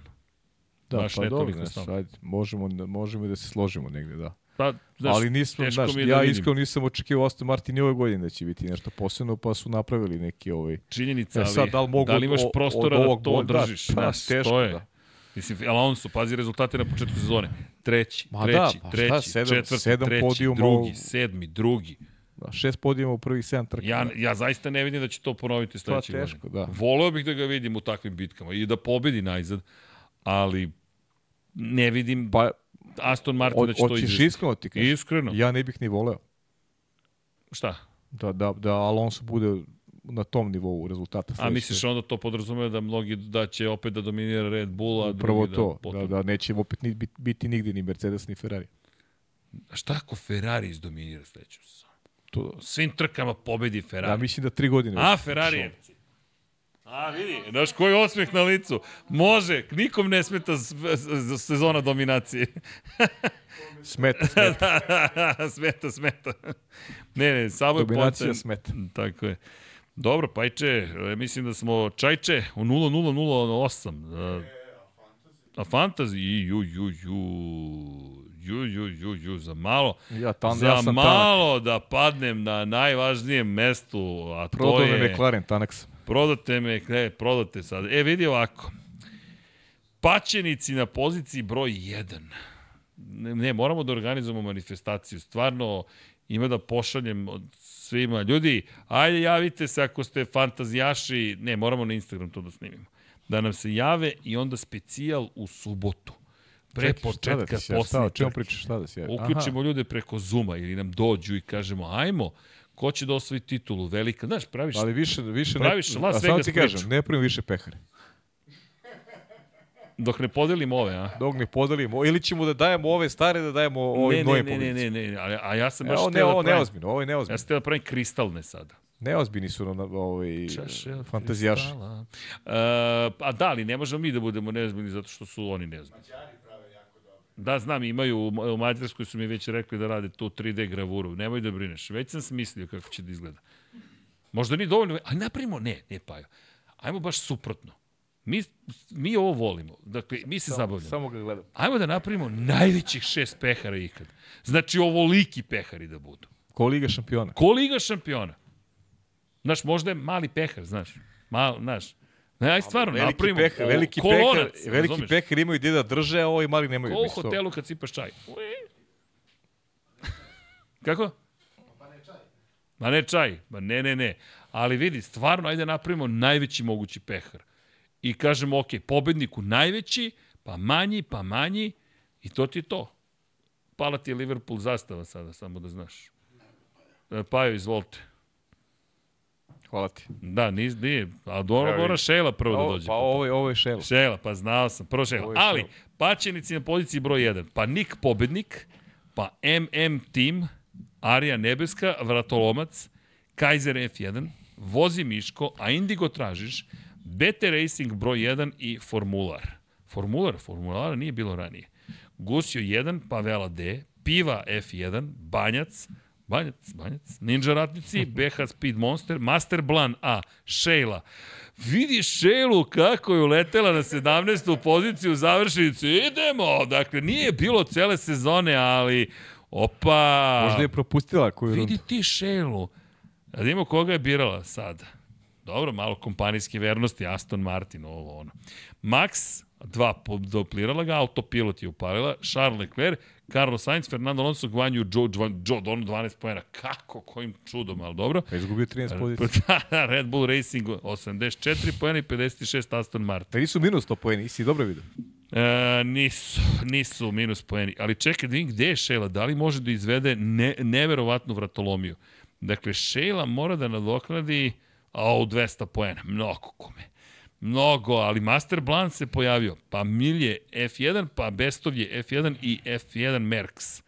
Speaker 2: Da,
Speaker 1: Baš
Speaker 2: pa
Speaker 1: ne
Speaker 2: dobro, znaš,
Speaker 1: stalno.
Speaker 2: ajde, možemo, da- možemo da se složimo negde, da.
Speaker 1: Pa, znaš,
Speaker 2: ali nisam,
Speaker 1: teško
Speaker 2: znaš,
Speaker 1: da
Speaker 2: ja iskreno nisam očekivao Aston Martin i ove godine da će biti nešto posebno, pa su napravili neki ovaj...
Speaker 1: činjenica,
Speaker 2: E
Speaker 1: ali
Speaker 2: sad, da li, mogu
Speaker 1: da li imaš prostora
Speaker 2: od
Speaker 1: da to
Speaker 2: boda?
Speaker 1: držiš?
Speaker 2: Pa,
Speaker 1: Znaš,
Speaker 2: teško,
Speaker 1: to je.
Speaker 2: da.
Speaker 1: Mislim, Alonso, pazi rezultate na početku sezone. Treći,
Speaker 2: Ma
Speaker 1: treći,
Speaker 2: da, pa šta,
Speaker 1: treći,
Speaker 2: sedam-
Speaker 1: četvrti,
Speaker 2: sedam
Speaker 1: treći,
Speaker 2: podijuma
Speaker 1: drugi, sedmi, drugi.
Speaker 2: Da, šest podijuma u prvih sedam trka.
Speaker 1: Ja, ja zaista ne vidim da će to ponoviti sledeće godine.
Speaker 2: teško, da.
Speaker 1: Voleo bih da ga vidim u takvim bitkama i da pobedi najzad, ali ne vidim
Speaker 2: Pa,
Speaker 1: Aston Martin
Speaker 2: od,
Speaker 1: da će to
Speaker 2: hoćeš
Speaker 1: izvesti.
Speaker 2: iskreno ti kažeš?
Speaker 1: Iskreno.
Speaker 2: Ja ne bih ni voleo
Speaker 1: Šta?
Speaker 2: da, da, da Alonso bude na tom nivou rezultata.
Speaker 1: A
Speaker 2: sledeće
Speaker 1: misliš onda to podrazumeva da mnogi da će opet da dominira Red Bull, a
Speaker 2: Prvo
Speaker 1: drugi
Speaker 2: to,
Speaker 1: da,
Speaker 2: da,
Speaker 1: potom...
Speaker 2: da neće opet ni, biti, biti nigde ni Mercedes ni Ferrari.
Speaker 1: A šta ako Ferrari izdominira sledeću
Speaker 2: To,
Speaker 1: Svim trkama pobedi Ferrari.
Speaker 2: ja mislim da tri godine.
Speaker 1: A, Ferrari. A, vidi, znaš koji osmeh na licu. Može, nikom ne smeta sezona dominacije. [laughs]
Speaker 2: Smeta, smeta. [laughs]
Speaker 1: smeta, smeta. Ne, ne, samo je
Speaker 2: Dominacija
Speaker 1: poten-
Speaker 2: smeta.
Speaker 1: Tako je. Dobro, Pajče, e, mislim da smo Čajče u 0-0-0-8. A fantasy, ju, ju, ju, ju, ju, ju, ju, za malo,
Speaker 2: Ja, tam,
Speaker 1: za
Speaker 2: ja sam tanak.
Speaker 1: malo da padnem na najvažnijem mestu, a to
Speaker 2: Prodao
Speaker 1: je...
Speaker 2: me McLaren, tanak sam.
Speaker 1: Prodate me, ne, prodate sad. E, vidi ovako. Pačenici na poziciji broj 1. Ne, ne, moramo da organizujemo manifestaciju. Stvarno, ima da pošaljem od svima. Ljudi, ajde javite se ako ste fantazijaši. Ne, moramo na Instagram to da snimimo. Da nam se jave i onda specijal u subotu. Pre
Speaker 2: Čekaj, da
Speaker 1: početka
Speaker 2: se javi? Šta, pričaš, šta da se javi?
Speaker 1: Uključimo ljude preko Zuma ili nam dođu i kažemo, ajmo, ko će da osvoji titulu, velika, znaš, praviš,
Speaker 2: Aha. Ali više, više
Speaker 1: Praviš
Speaker 2: ne,
Speaker 1: Las Vegas
Speaker 2: ti
Speaker 1: priču.
Speaker 2: kažem, ne pravim više pehare.
Speaker 1: dok ne podelimo ove, a?
Speaker 2: Dok ne podelimo, ili ćemo da dajemo ove stare, da dajemo ovim
Speaker 1: ne, ne,
Speaker 2: novim
Speaker 1: ne, ne,
Speaker 2: pobednicima.
Speaker 1: ne, ne, a, ja sam baš
Speaker 2: Evo,
Speaker 1: htio
Speaker 2: ne,
Speaker 1: da
Speaker 2: ovo neozbiljno, ovo je
Speaker 1: ja
Speaker 2: neozbiljno.
Speaker 1: sam htio da pravim kristalne sada.
Speaker 2: Neozbiljni su nam ovaj, fantazijaši.
Speaker 1: kristala. Uh, a da, ali ne možemo mi da budemo neozbiljni zato što su oni neozbiljni. Da, znam, imaju, u Ma- u Mađarskoj su mi već rekli da rade tu 3D gravuru. Nemoj da brineš. Već sam smislio kako će da izgleda. Možda ni dovoljno, a napravimo, ne, ne Pajo. Ajmo baš suprotno. Mi, mi ovo volimo. Dakle, mi se zabavljamo.
Speaker 2: Samo ga gledam.
Speaker 1: Ajmo da napravimo najvećih šest pehara ikad. Znači, ovoliki pehari da budu.
Speaker 2: Ko Liga šampiona.
Speaker 1: Ko Liga šampiona? Znaš, možda je mali pehar, znaš. Mal, znaš. Ne, aj stvarno,
Speaker 2: Veliki
Speaker 1: napravimo.
Speaker 2: pehar, veliki
Speaker 1: kolonac,
Speaker 2: pehar, veliki
Speaker 1: razumeš?
Speaker 2: pehar imaju gde da drže, a ovi mali nemaju.
Speaker 1: Ko u hotelu kad sipaš čaj. Kako? Ma ne čaj, ma ne, ne, ne. Ali vidi, stvarno, ajde napravimo najveći mogući pehar. I kažemo, ok, pobedniku najveći, pa manji, pa manji, i to ti je to. Pala ti je Liverpool zastava sada, samo da znaš. E, Pajo, izvolite.
Speaker 2: Hvala ti.
Speaker 1: Da, nis, nije, a dobro mora. Šela prvo da
Speaker 2: Ovo,
Speaker 1: dođe.
Speaker 2: pa ovo je, ovo je šelo.
Speaker 1: Šela, pa znao sam, prvo
Speaker 2: je
Speaker 1: Ali, pačenici na poziciji broj 1, pa Nik pobednik, pa MM Team, Arija Nebeska, Vratolomac, Kaiser F1, Vozi Miško, a Indigo tražiš, BT Racing broj 1 i Formular. Formular, Formulara nije bilo ranije. Gusio 1, Pavela D, Piva F1, Banjac, Banjac, Banjac, Ninja Ratnici, [laughs] BH Speed Monster, Master Blan A, Sheila. Vidi Sheilu kako je uletela na 17. poziciju u završnicu. Idemo! Dakle, nije bilo cele sezone, ali opa!
Speaker 2: Možda je propustila koju rundu.
Speaker 1: Vidi ti Sheilu. Da vidimo koga je birala sada. Dobro, malo kompanijske vernosti, Aston Martin, ovo ono. Max, dva doplirala ga, autopilot je upalila, Charles Leclerc, Carlos Sainz, Fernando Alonso, Gvanju, Joe, Joe, Don 12 pojena. Kako, kojim čudom, ali dobro.
Speaker 2: Pa izgubio 13 pozicija. [laughs]
Speaker 1: Red Bull Racing 84 pojena i 56 Aston Martin.
Speaker 2: Da nisu minus 100 pojeni, isi dobro vidio.
Speaker 1: E, nisu, nisu minus poeni. Ali čekaj da vidim gde je Šela. Da li može da izvede ne, neverovatnu vratolomiju? Dakle, Šela mora da nadoknadi a, u 200 poena. Mnogo kome. Mnogo, ali Master Blanc se pojavio. Pa Milje F1, pa Bestov je F1 i F1 Merks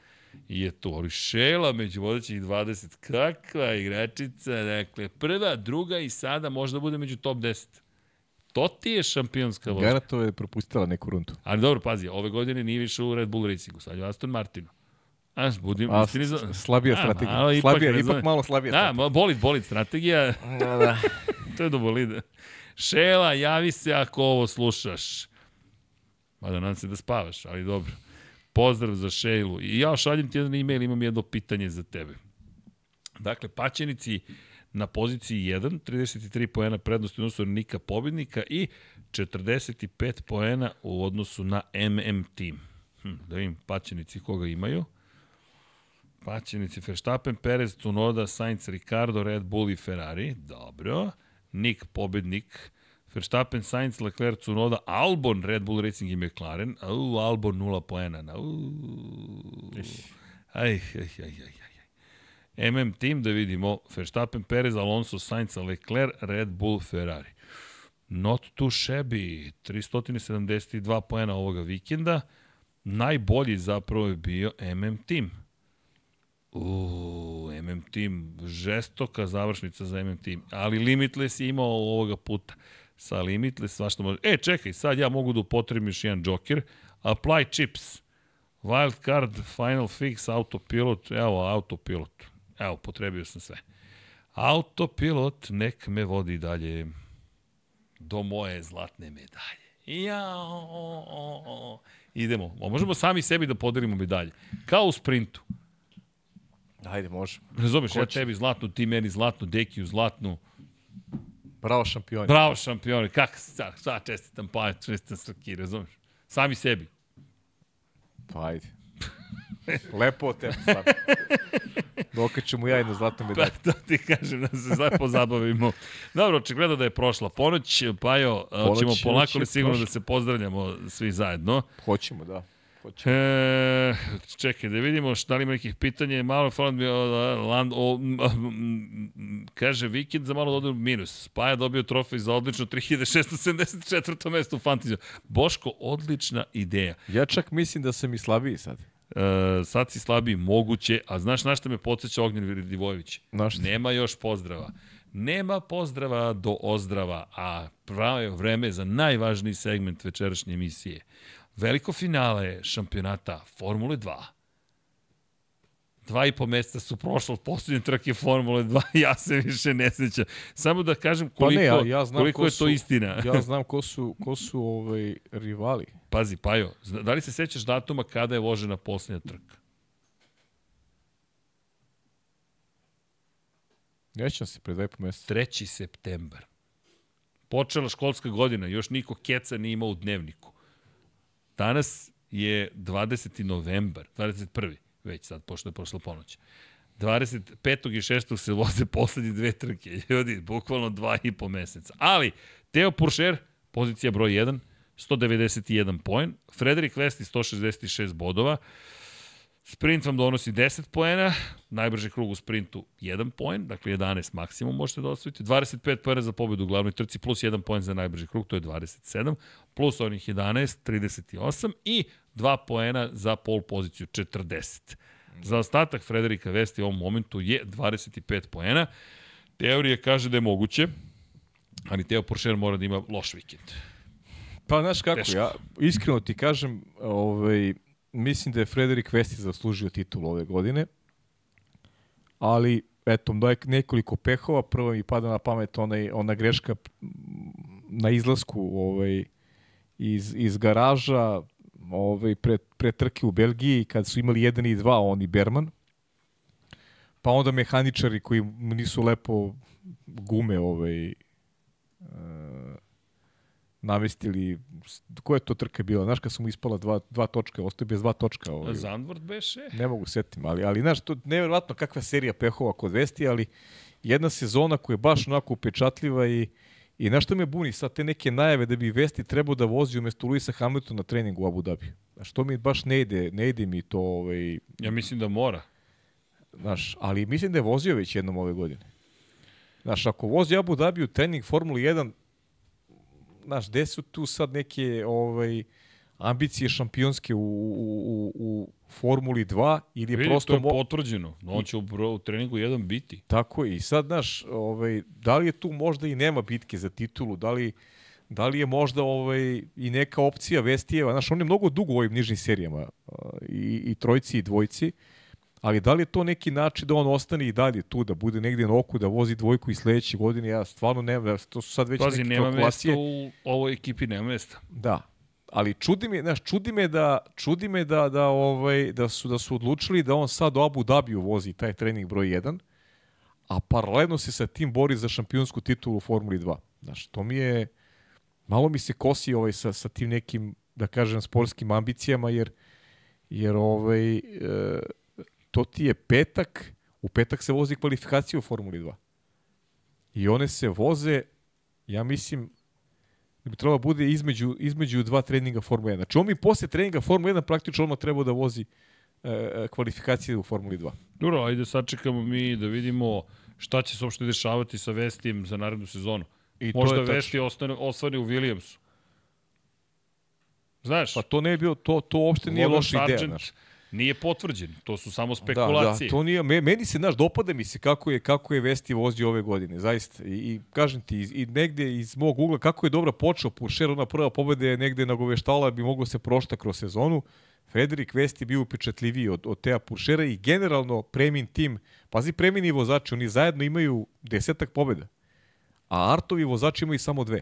Speaker 1: je to. Ali Šela među vodećih 20. Kakva igračica. Dakle, prva, druga i sada možda bude među top 10. To ti je šampionska vožnja.
Speaker 2: Garato je propustila neku rundu.
Speaker 1: Ali dobro, pazi, ove godine nije više u Red Bull Racingu, sad je Aston Martinu. Znaš, budim,
Speaker 2: A,
Speaker 1: istini
Speaker 2: slabija
Speaker 1: A,
Speaker 2: strategija.
Speaker 1: malo ipak,
Speaker 2: slabija, ipak
Speaker 1: znam.
Speaker 2: malo slabija
Speaker 1: Da,
Speaker 2: strategija.
Speaker 1: ma, bolid, bolid strategija,
Speaker 2: Da, da. [laughs]
Speaker 1: to je do bolida. Šela, javi se ako ovo slušaš. Mada nadam se da spavaš, ali dobro. Pozdrav za Šejlu. I ja šaljem ti jedan e-mail, imam jedno pitanje za tebe. Dakle, Paćenici na poziciji 1, 33 poena prednosti u odnosu na Nika pobednika i 45 poena u odnosu na MM tim. Hm, da vidim, Paćenici koga imaju. Paćenici Verstappen, Perez, Tunoda, Sainz, Ricardo, Red Bull i Ferrari. Dobro. Nik pobednik. Verstappen, Sainz, Leclerc, Tsunoda, Albon, Red Bull Racing i McLaren. Au, Albon 0 poena. Au. Aj, aj, aj, aj, aj. MM tim da vidimo, Verstappen, Perez, Alonso, Sainz, Leclerc, Red Bull, Ferrari. Not too shabby, 372 poena ovoga vikenda. Najbolji zapravo je bio MM tim. Uuu, MM Team, žestoka završnica za MM Team, ali Limitless je imao ovoga puta. Sa Limitless svašta može... E, čekaj, sad ja mogu da upotrebim još jedan Joker. Apply chips. Wild card, final fix, autopilot, evo autopilot. Evo, potrebio sam sve. Autopilot nek me vodi dalje do moje zlatne medalje. Jao. Idemo. Možemo sami sebi da podelimo medalje. Kao u sprintu.
Speaker 2: Ajde, može.
Speaker 1: Razumeš, ja tebi zlatnu, ti meni zlatnu, Dekiju zlatnu.
Speaker 2: Bravo šampioni.
Speaker 1: Bravo šampioni, kak sad, sad čestitam pa, čestitam Srki, razumeš? Sami sebi.
Speaker 2: Pa ajde. [laughs] Lepo od tebe, stvarno. Dokačemo ja jednu zlatnu
Speaker 1: Pa
Speaker 2: medalju.
Speaker 1: to ti kažem da se sad pozabavimo. Dobro, očigledno da je prošla ponoć, pa jo, ćemo polako li sigurno
Speaker 2: prošla.
Speaker 1: da se pozdravljamo svi zajedno.
Speaker 2: Hoćemo, da. Hoćemo.
Speaker 1: E, čekaj, da vidimo šta li ima nekih pitanja. Malo mi o, land, o, kaže vikend za malo dodaju minus. Pa je dobio trofej za odlično 3674. mesto u Fantaziju. Boško, odlična ideja.
Speaker 2: Ja čak mislim da sam i slabiji sad.
Speaker 1: E, sad si slabiji, moguće, a znaš na šta me podsjeća Ognjen
Speaker 2: šta?
Speaker 1: Nema još pozdrava. Nema pozdrava do ozdrava, a pravo je vreme za najvažniji segment večerašnje emisije. Veliko finale šampionata Formule 2. Dva i po meseca su prošlo od poslednje trke Formule 2, [laughs] ja se više ne sećam. Samo da kažem
Speaker 2: Pa
Speaker 1: koliko,
Speaker 2: ne, ja, ja znam
Speaker 1: koliko
Speaker 2: ko
Speaker 1: je
Speaker 2: su,
Speaker 1: to istina.
Speaker 2: ja znam ko su, ko su ovaj, rivali.
Speaker 1: Pazi, Pajo, da li se sećaš datuma kada je vožena poslednja trka?
Speaker 2: Nećam se pre dva i po meseca.
Speaker 1: 3. septembar. Počela školska godina, još niko keca nije imao u dnevniku. Danas je 20. novembar, 21. već sad, pošto je prošla ponoć. 25. i 6. se voze poslednje dve trke. Ljudi, bukvalno dva i po meseca. Ali, Teo Puršer, pozicija broj 1, 191 poen. Frederik Vesti, 166 bodova. Sprint vam donosi 10 poena, najbrži krug u sprintu 1 poen, dakle 11 maksimum možete da osvojite, 25 poena za pobedu u glavnoj trci, plus 1 poen za najbrži krug, to je 27, plus onih 11, 38 i 2 poena za pol poziciju, 40. Za ostatak Frederika Vesti u ovom momentu je 25 poena. Teorija kaže da je moguće, ali Teo Poršer mora da ima loš vikend.
Speaker 2: Pa znaš kako,
Speaker 1: Teško.
Speaker 2: ja iskreno ti kažem, ovaj, mislim da je Frederik Vesti zaslužio titul ove godine, ali eto, da je nekoliko pehova, prvo mi pada na pamet onaj, ona greška na izlasku ovaj, iz, iz garaža ovaj, pre, pre trke u Belgiji, kad su imali jedan i dva, on i Berman, pa onda mehaničari koji nisu lepo gume ovaj, e, namestili, koja je to trka bila? Znaš kad su mu ispala dva, dva točka, ostao bez dva točka. Ovaj.
Speaker 1: Zandvort beše?
Speaker 2: Ne mogu setim, ali, ali znaš, to je nevjerovatno kakva serija pehova kod Vesti, ali jedna sezona koja je baš onako upečatljiva i I znaš što me buni sad te neke najave da bi Vesti trebao da vozi umesto Luisa Hamiltona na treningu u Abu Dhabi. A što mi baš ne ide, ne ide mi to, ovaj,
Speaker 1: Ja mislim da mora.
Speaker 2: znaš, ali mislim da je vozio već jednom ove godine. Znaš, ako vozi Abu Dhabi u trening Formuli 1, znaš, gde su tu sad neke ovaj, ambicije šampionske u, u, u, u Formuli 2 ili je
Speaker 1: Vidi,
Speaker 2: prosto...
Speaker 1: to je potvrđeno. On će u, u treningu jedan biti.
Speaker 2: Tako je. I sad, znaš, ovaj, da li je tu možda i nema bitke za titulu, da li, da li je možda ovaj, i neka opcija Vestijeva, znaš, on je mnogo dugo u ovim nižnim serijama, i, i trojci i dvojci, ali da li je to neki način da on ostane i dalje tu, da bude negdje na oku, da vozi dvojku i sledeće godine, ja stvarno ne znam, to su sad već
Speaker 1: Pazi,
Speaker 2: neke
Speaker 1: nema mesta u ovoj ekipi, nema mesta.
Speaker 2: Da. ali čudi me, znaš, čudi me da čudi me da da ovaj da su da su odlučili da on sad u Abu Dabiju vozi taj trening broj 1, a paralelno se sa tim bori za šampionsku titulu u Formuli 2. Znaš, to mi je malo mi se kosi ovaj sa sa tim nekim da kažem sportskim ambicijama jer jer ovaj e, to ti je petak, u petak se vozi kvalifikacija u Formuli 2. I one se voze, ja mislim, da bi trebalo da bude između, između dva treninga Formule 1. Znači on mi posle treninga Formule 1 praktično odmah treba da vozi e, e, kvalifikacije u Formuli 2.
Speaker 1: Dobro, ajde sačekamo mi da vidimo šta će se uopšte dešavati sa Vestijem za narednu sezonu.
Speaker 2: I to
Speaker 1: Možda
Speaker 2: je tačno.
Speaker 1: Vesti ostane, osvane u Williamsu. Znaš,
Speaker 2: Pa to ne je bilo, to, to uopšte nije loša ideja. Znaš.
Speaker 1: Nije potvrđen. To su samo
Speaker 2: Da,
Speaker 1: spekulacije.
Speaker 2: da, to nije, me, meni se, znaš, dopada mi se kako je, kako je Vesti vozio ove godine, zaista. I, i kažem ti, iz, i negde iz mog ugla, kako je dobro počeo Puršer, ona prva pobeda je negde nagoveštala, bi moglo se prošta kroz sezonu. Frederik Vesti bio upečatljiviji od, od Teja Puršera i generalno Premin tim, pazi Premini vozači, oni zajedno imaju desetak pobeda, a Artovi vozači imaju samo dve.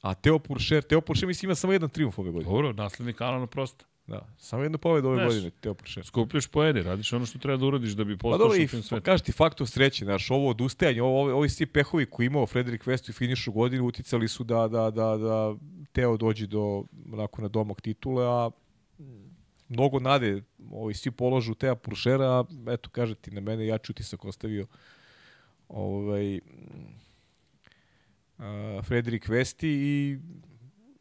Speaker 2: A Teo Puršer, Teo Puršer mislim ima samo jedan triumf ove godine.
Speaker 1: Dobro, naslednik Alana Prosta.
Speaker 2: Da, samo jednu pobedu ove
Speaker 1: Znaš,
Speaker 2: godine, Teo Puršer.
Speaker 1: Skupljaš poene, radiš ono što treba da uradiš da bi
Speaker 2: Pa
Speaker 1: postao
Speaker 2: i
Speaker 1: šampion sveta.
Speaker 2: kaži ti faktor sreće, znaš, ovo odustajanje, ovo, ovi, ovi svi pehovi koji imao Frederik West u finišu godine uticali su da, da, da, da Teo dođe do, onako, na domak titule, a mnogo nade, ovi svi položu Teja Puršera, eto, kaže ti, na mene jači utisak ostavio ovaj, a, Frederik Vesti i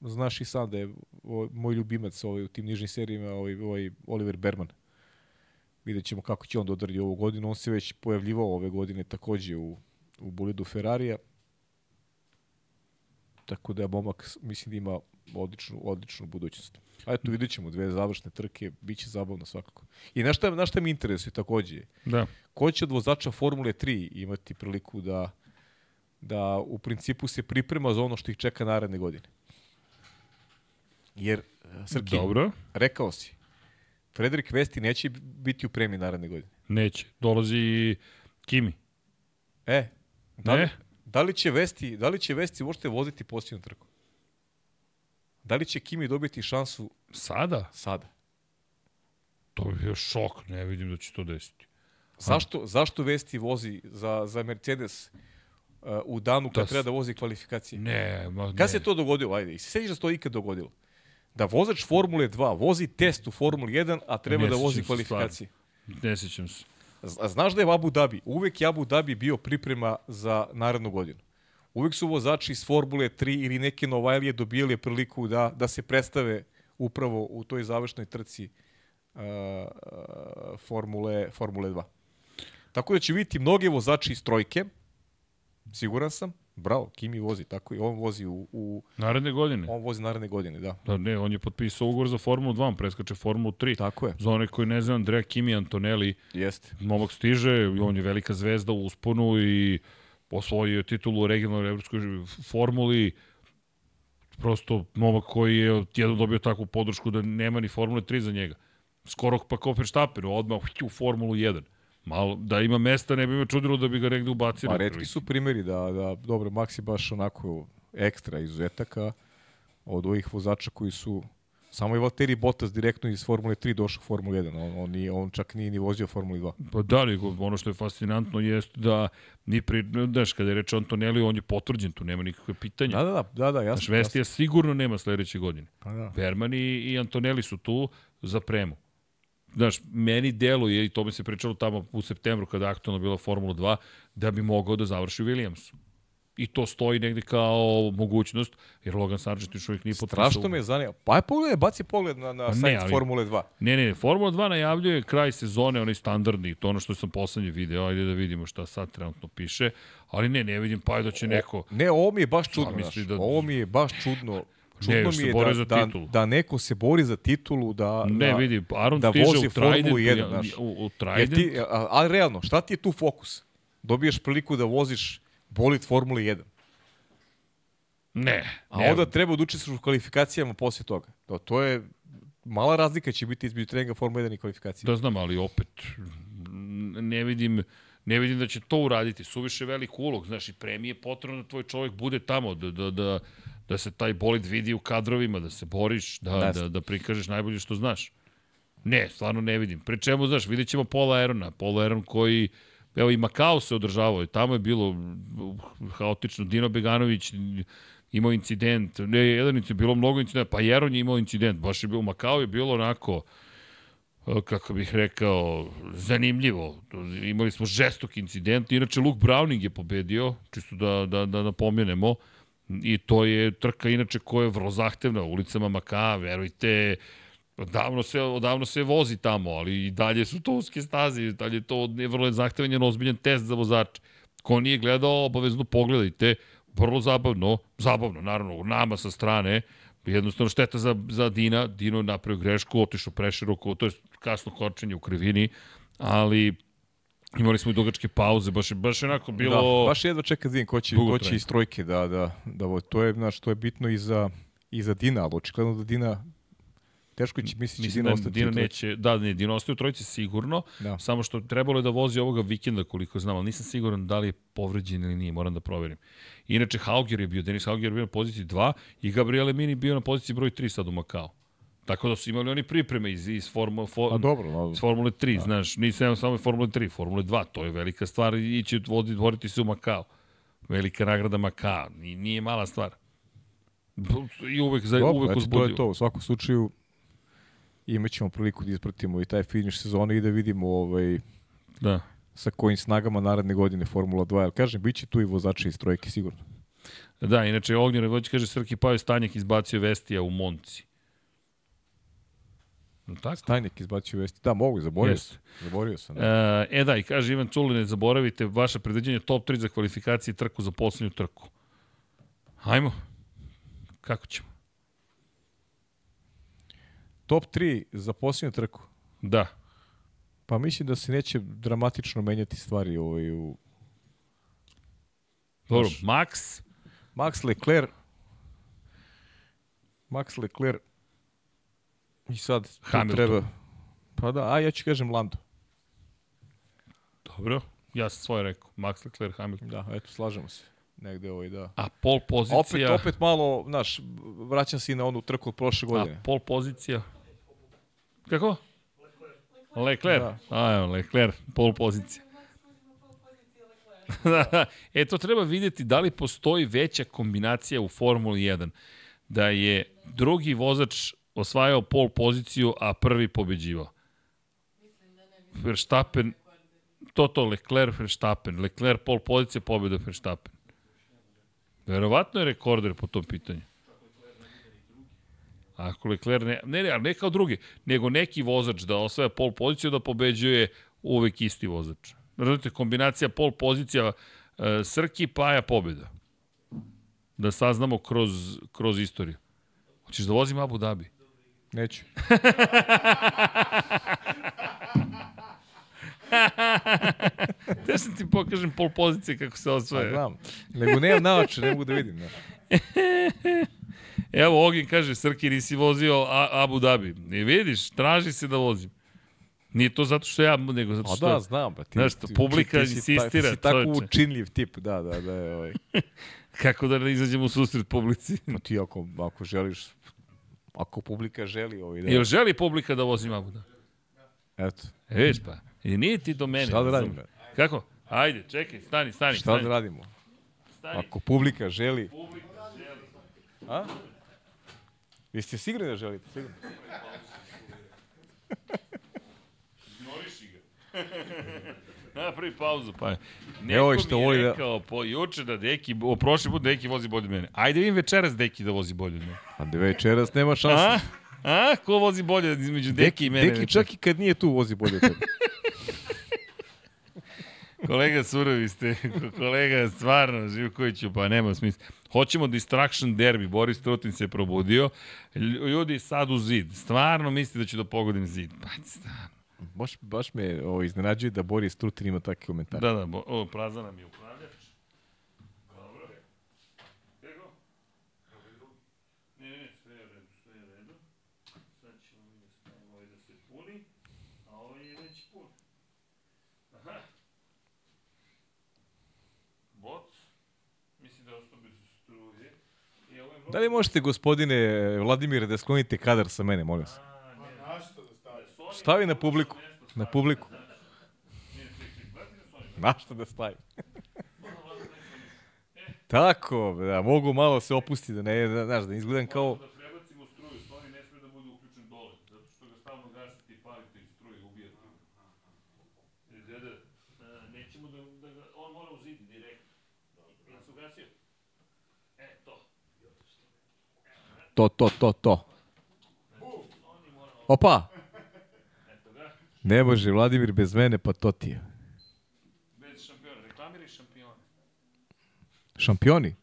Speaker 2: znaš i sam da je ovaj, moj ljubimac ovaj, u tim nižnim serijima ovaj, ovaj Oliver Berman. Vidjet ćemo kako će on da odradi ovu godinu. On se već pojavljivao ove godine takođe u, u bolidu Ferrarija. Tako da je momak, mislim da ima odličnu, odličnu budućnost. A eto, vidjet ćemo dve završne trke, bit će zabavno svakako. I na šta, na šta mi interesuje takođe?
Speaker 1: Da.
Speaker 2: Ko će od vozača Formule 3 imati priliku da da u principu se priprema za ono što ih čeka naredne godine? Jer, e, Srki,
Speaker 1: Dobro.
Speaker 2: rekao si, Frederik Vesti neće biti u premiji naredne godine.
Speaker 1: Neće. Dolazi Kimi.
Speaker 2: E, da li,
Speaker 1: Ne.
Speaker 2: da li će Vesti, da li će Vesti uopšte voziti posljednju trku? Da li će Kimi dobiti šansu
Speaker 1: Sada?
Speaker 2: sada?
Speaker 1: To bi bio šok. Ne vidim da će to desiti.
Speaker 2: Zašto, zašto Vesti vozi za, za Mercedes uh, u danu kad
Speaker 1: Da
Speaker 2: treba da vozi kvalifikacije?
Speaker 1: Ne, ma ne.
Speaker 2: Kad se to dogodilo? Ajde, i se sećaš da se to ikad dogodilo? Da vozač Formule 2 vozi test u Formuli 1, a treba
Speaker 1: Ne
Speaker 2: da
Speaker 1: sećam
Speaker 2: vozi kvalifikacije.
Speaker 1: Ne sjećam se.
Speaker 2: Z- Znaš da je Abu Dhabi, uvek je Abu Dhabi bio priprema za narednu godinu. Uvek su vozači iz Formule 3 ili neke Novajlije dobijali priliku da, da se predstave upravo u toj završnoj trci uh, uh, Formule, Formule 2. Tako da će vidjeti mnoge vozači iz trojke, siguran sam, bravo, Kimi vozi, tako i on vozi u, u
Speaker 1: Naredne godine.
Speaker 2: on vozi naredne godine, da.
Speaker 1: Da, ne, on je potpisao ugovor za Formulu 2, on preskače Formulu 3.
Speaker 2: Tako je,
Speaker 1: Za one koji ne znaju, Andrea Kimi Antonelli,
Speaker 2: jeste.
Speaker 1: momak stiže, on je velika zvezda u usponu i osvojio titulu u regionalnoj evropskoj formuli. Prosto momak koji je odjednom dobio takvu podršku da nema ni Formule 3 za njega. Skoro pa kao Verstappen, odmah u Formulu 1. Malo, da ima mesta, ne bi me čudilo da bi ga negde ubacili.
Speaker 2: Pa redki su primjeri da, da dobro, Max je baš onako ekstra izuzetaka od ovih vozača koji su samo je Valtteri Bottas direktno iz Formule 3 došao u Formulu 1. On, on, nije, on čak nije ni vozio Formulu 2.
Speaker 1: Pa da li, ono što je fascinantno jeste da ni pri, znaš, kada je reč o Antonelli, on je potvrđen, tu nema nikakve pitanja.
Speaker 2: Da, da, da, da, da jasno.
Speaker 1: Znaš, Vestija sigurno nema sledeće godine.
Speaker 2: Pa da.
Speaker 1: Berman i, i Antonelli su tu za premu. Znaš, meni deluje, i to mi se pričalo tamo u septembru kada je aktualno bila Formula 2, da bi mogao da završi u Williamsu. I to stoji negde kao mogućnost, jer Logan Sargent još uvijek nije potpisao.
Speaker 2: Strašno me zanima. Pa je pogledaj, baci pogled na, na
Speaker 1: Pa ne,
Speaker 2: sajt
Speaker 1: ali-
Speaker 2: Formule 2.
Speaker 1: Ne, ne, ne, Formula 2 najavljuje kraj sezone, onaj standardni, to ono što sam poslednje video, ajde da vidimo šta sad trenutno piše, ali ne, ne vidim pa da će neko...
Speaker 2: Ne, ovo mi je baš čudno. Znaš,
Speaker 1: da-
Speaker 2: Ovo mi je baš čudno. Čudno
Speaker 1: još
Speaker 2: mi je da,
Speaker 1: za
Speaker 2: da, da neko se bori za titulu, da,
Speaker 1: Ne,
Speaker 2: da,
Speaker 1: vidi, Aron
Speaker 2: da vozi
Speaker 1: u
Speaker 2: Formulu 1,
Speaker 1: ja-
Speaker 2: znaš.
Speaker 1: u, u
Speaker 2: Jer
Speaker 1: Trident,
Speaker 2: ti, a, ali realno, šta ti je tu fokus? Dobiješ priliku da voziš bolid Formule 1.
Speaker 1: ne,
Speaker 2: A
Speaker 1: ne,
Speaker 2: onda treba da učestvuješ u kvalifikacijama posle toga. To, to je mala razlika će biti između treninga Formule 1 i kvalifikacije.
Speaker 1: Da znam, ali opet ne vidim ne vidim da će to uraditi. Suviše velik ulog, znaš, i premije potrebno da tvoj čovjek bude tamo, da, da, da, da se taj bolid vidi u kadrovima, da se boriš, da,
Speaker 2: Jeste.
Speaker 1: da, da prikažeš najbolje što znaš. Ne, stvarno ne vidim. Pri čemu, znaš, vidjet ćemo Pola Aerona. Pola Aeron koji, evo i Makao se održavao i tamo je bilo uh, haotično. Dino Beganović imao incident, ne, jedan incident, bilo mnogo incidenta, pa Aeron je imao incident, baš je bilo, Makao je bilo onako, uh, kako bih rekao, zanimljivo. Imali smo žestok incident, inače Luke Browning je pobedio, čisto da, da, da napomenemo, i to je trka inače koja je vrlo zahtevna, ulicama Maka, verujte, Odavno se, odavno se vozi tamo, ali i dalje su to uske staze, dalje je to je vrlo zahtevan jedan ozbiljan test za vozače. Ko nije gledao, obavezno pogledajte, vrlo zabavno, zabavno, naravno, nama sa strane, jednostavno šteta za, za Dina, Dino je napravio grešku, otišao preširoko, to je kasno kočenje u krivini, ali imali smo i dugačke pauze, baš je, baš onako bilo...
Speaker 2: Da, baš jedva čeka da vidim ko će, ko će iz trojke da, da, da to je, znaš, to je bitno i za, i za Dina, ali očigledno da Dina, teško će, misli će
Speaker 1: Mislim
Speaker 2: Dina
Speaker 1: da
Speaker 2: ostati trojci.
Speaker 1: neće, da, ne, Dino ostaje u trojici sigurno,
Speaker 2: Da.
Speaker 1: samo što trebalo je da vozi ovoga vikenda koliko znam, ali nisam siguran da li je povređen ili nije, moram da proverim. Inače, Hauger je bio, Denis Hauger je bio na poziciji 2 i Gabriele Mini bio na poziciji broj 3 sad u Makao. Tako da su imali oni pripreme iz, iz, formu, for,
Speaker 2: A dobro, no,
Speaker 1: iz Formule 3, da. znaš, nisam samo Formule 3, Formule 2, to je velika stvar i ići vodi, dvoriti se u Makao. Velika nagrada Makao, nije, nije mala stvar. I uvek, za,
Speaker 2: dobro,
Speaker 1: uvek
Speaker 2: znači, to je
Speaker 1: uzbudio.
Speaker 2: to. U svakom slučaju imat ćemo priliku da ispratimo i taj finiš sezone i da vidimo ovaj,
Speaker 1: Da.
Speaker 2: sa kojim snagama naredne godine Formula 2. Jer kažem, bit će tu i vozači iz trojke, sigurno.
Speaker 1: Da, inače Ognjen Vojć kaže Srki Pajo Stanjak izbacio Vestija u Monci. No, tako?
Speaker 2: Stajnik izbacio vesti. Da, mogu, zaborio
Speaker 1: Jeste.
Speaker 2: sam. Zaborio sam. Da.
Speaker 1: E, e da, i kaže Ivan Culin, ne zaboravite vaše predviđanje top 3 za kvalifikacije i trku za poslednju trku. Hajmo. Kako ćemo?
Speaker 2: Top 3 za posljednju trku.
Speaker 1: Da.
Speaker 2: Pa mislim da se neće dramatično menjati stvari ovaj, u
Speaker 1: Dobro, Max,
Speaker 2: Max Leclerc Max Leclerc i sad
Speaker 1: Hamilton.
Speaker 2: treba pa da, a ja ću kažem Lando.
Speaker 1: dobro, ja sam svoje rekao, Max Leclerc, Hamilton.
Speaker 2: Da, eto, slažemo se. Negde ovaj, da.
Speaker 1: A pol
Speaker 2: Opet,
Speaker 1: pozicija...
Speaker 2: opet malo, znaš, vraćam se i na onu trku od prošle godine.
Speaker 1: A pol pozicija... Kako? Leclerc.
Speaker 2: Da.
Speaker 1: A, evo, Leclerc, pol pozicija. [laughs] E, to treba videti da li postoji veća kombinacija u Formuli 1. Da je drugi vozač osvajao pol poziciju, a prvi pobeđivao. Verstappen, to to, Leclerc, Verstappen. Leclerc, pol pozicija, pobjeda Verstappen. Verovatno je rekorder po tom pitanju. Ako Leclerc ne, ne, ne, ne kao drugi, nego neki vozač da osvaja pol poziciju da pobeđuje uvek isti vozač. Razumite, kombinacija pol pozicija e, Srki, Paja, pobjeda. Da saznamo kroz, kroz istoriju. Hoćeš da vozim Abu Dhabi?
Speaker 2: Neću. [laughs]
Speaker 1: Te sam ti pokažem pol pozicije kako se
Speaker 2: Pa
Speaker 1: osvaja.
Speaker 2: znam. Nego nemam naoče, ne mogu da vidim. Da.
Speaker 1: Evo, Ogin kaže, Srki, nisi vozio A, Abu Dhabi. I vidiš, traži se da vozim. Nije to zato što ja, nego zato
Speaker 2: A
Speaker 1: što...
Speaker 2: da, znam. Pa ti,
Speaker 1: Znaš,
Speaker 2: ti-
Speaker 1: publika
Speaker 2: ti ta-
Speaker 1: insistira,
Speaker 2: Ti si tako
Speaker 1: čoveče.
Speaker 2: učinljiv tip, da, da, da. Ovaj. [laughs]
Speaker 1: Kako da ne izađemo u susret publici?
Speaker 2: Pa ti ako, ako želiš, ako publika želi, ovaj, da,
Speaker 1: Jel želi publika da vozim Abu Dhabi?
Speaker 2: eto,
Speaker 1: E, viš pa. I nije ti do mene.
Speaker 2: šta da radim? brate?
Speaker 1: Kako? Ajde, čekaj, stani, stani.
Speaker 2: Šta
Speaker 1: stani.
Speaker 2: da radimo?
Speaker 1: Stani.
Speaker 2: Ako publika želi,
Speaker 1: Publika želi.
Speaker 2: a? Vi ste sigurni da želite? Sigurni?
Speaker 1: Ignoriši ga. [laughs] Napravi pauzu, pa. Neko
Speaker 2: Evo
Speaker 1: mi
Speaker 2: što
Speaker 1: je
Speaker 2: voli da-
Speaker 1: rekao po juče da Deki, o, prošli put Deki vozi bolje od mene. Ajde vidim večeras Deki da vozi bolje od mene.
Speaker 2: A da večeras nema šanse.
Speaker 1: A? A? Ko vozi bolje između Deki, i mene?
Speaker 2: Deki
Speaker 1: večeras?
Speaker 2: čak i kad nije tu vozi bolje od tebe.
Speaker 1: Kolega surovi ste, kolega stvarno Živkoviću, pa nema smisla. Hoćemo distraction derby, Boris Trutin se probudio, Lj- ljudi sad u zid, stvarno mislite da ću da pogodim zid. Pa, stvarno.
Speaker 2: Baš, baš me ovo, iznenađuje da Boris Trutin ima takve komentare.
Speaker 1: Da, da, bo, o, prazan nam je upravljač. Dobro. Kako? Ne, ne, sve je redu, sve je redu. Sad ćemo mi da stavimo ovaj da se puni, a ovaj je već pun. Aha. Boc, mislim da ostao bez struje.
Speaker 2: Da li možete, gospodine Vladimire, da sklonite kadar sa mene, molim vas?
Speaker 3: Stavi?
Speaker 2: Na publiku. Na publiku. Na što da stavi? Tako, da, mogu malo se opustiti, da ne, da, znaš, da izgledam kao...
Speaker 1: Da prebacimo struju, Sony ne sme da bude uključen dole, zato što ga stalno gasite i palite iz struje, ubijate. E, Dede, e, nećemo da, da ga, on mora u zid direktno. Ja sam ugasio. E, to.
Speaker 2: To, to, to, to. Opa! Ne može, Vladimir, bez mene, pa to ti je.
Speaker 1: Bez šampiona. Reklamiri šampiona.
Speaker 2: Šampioni?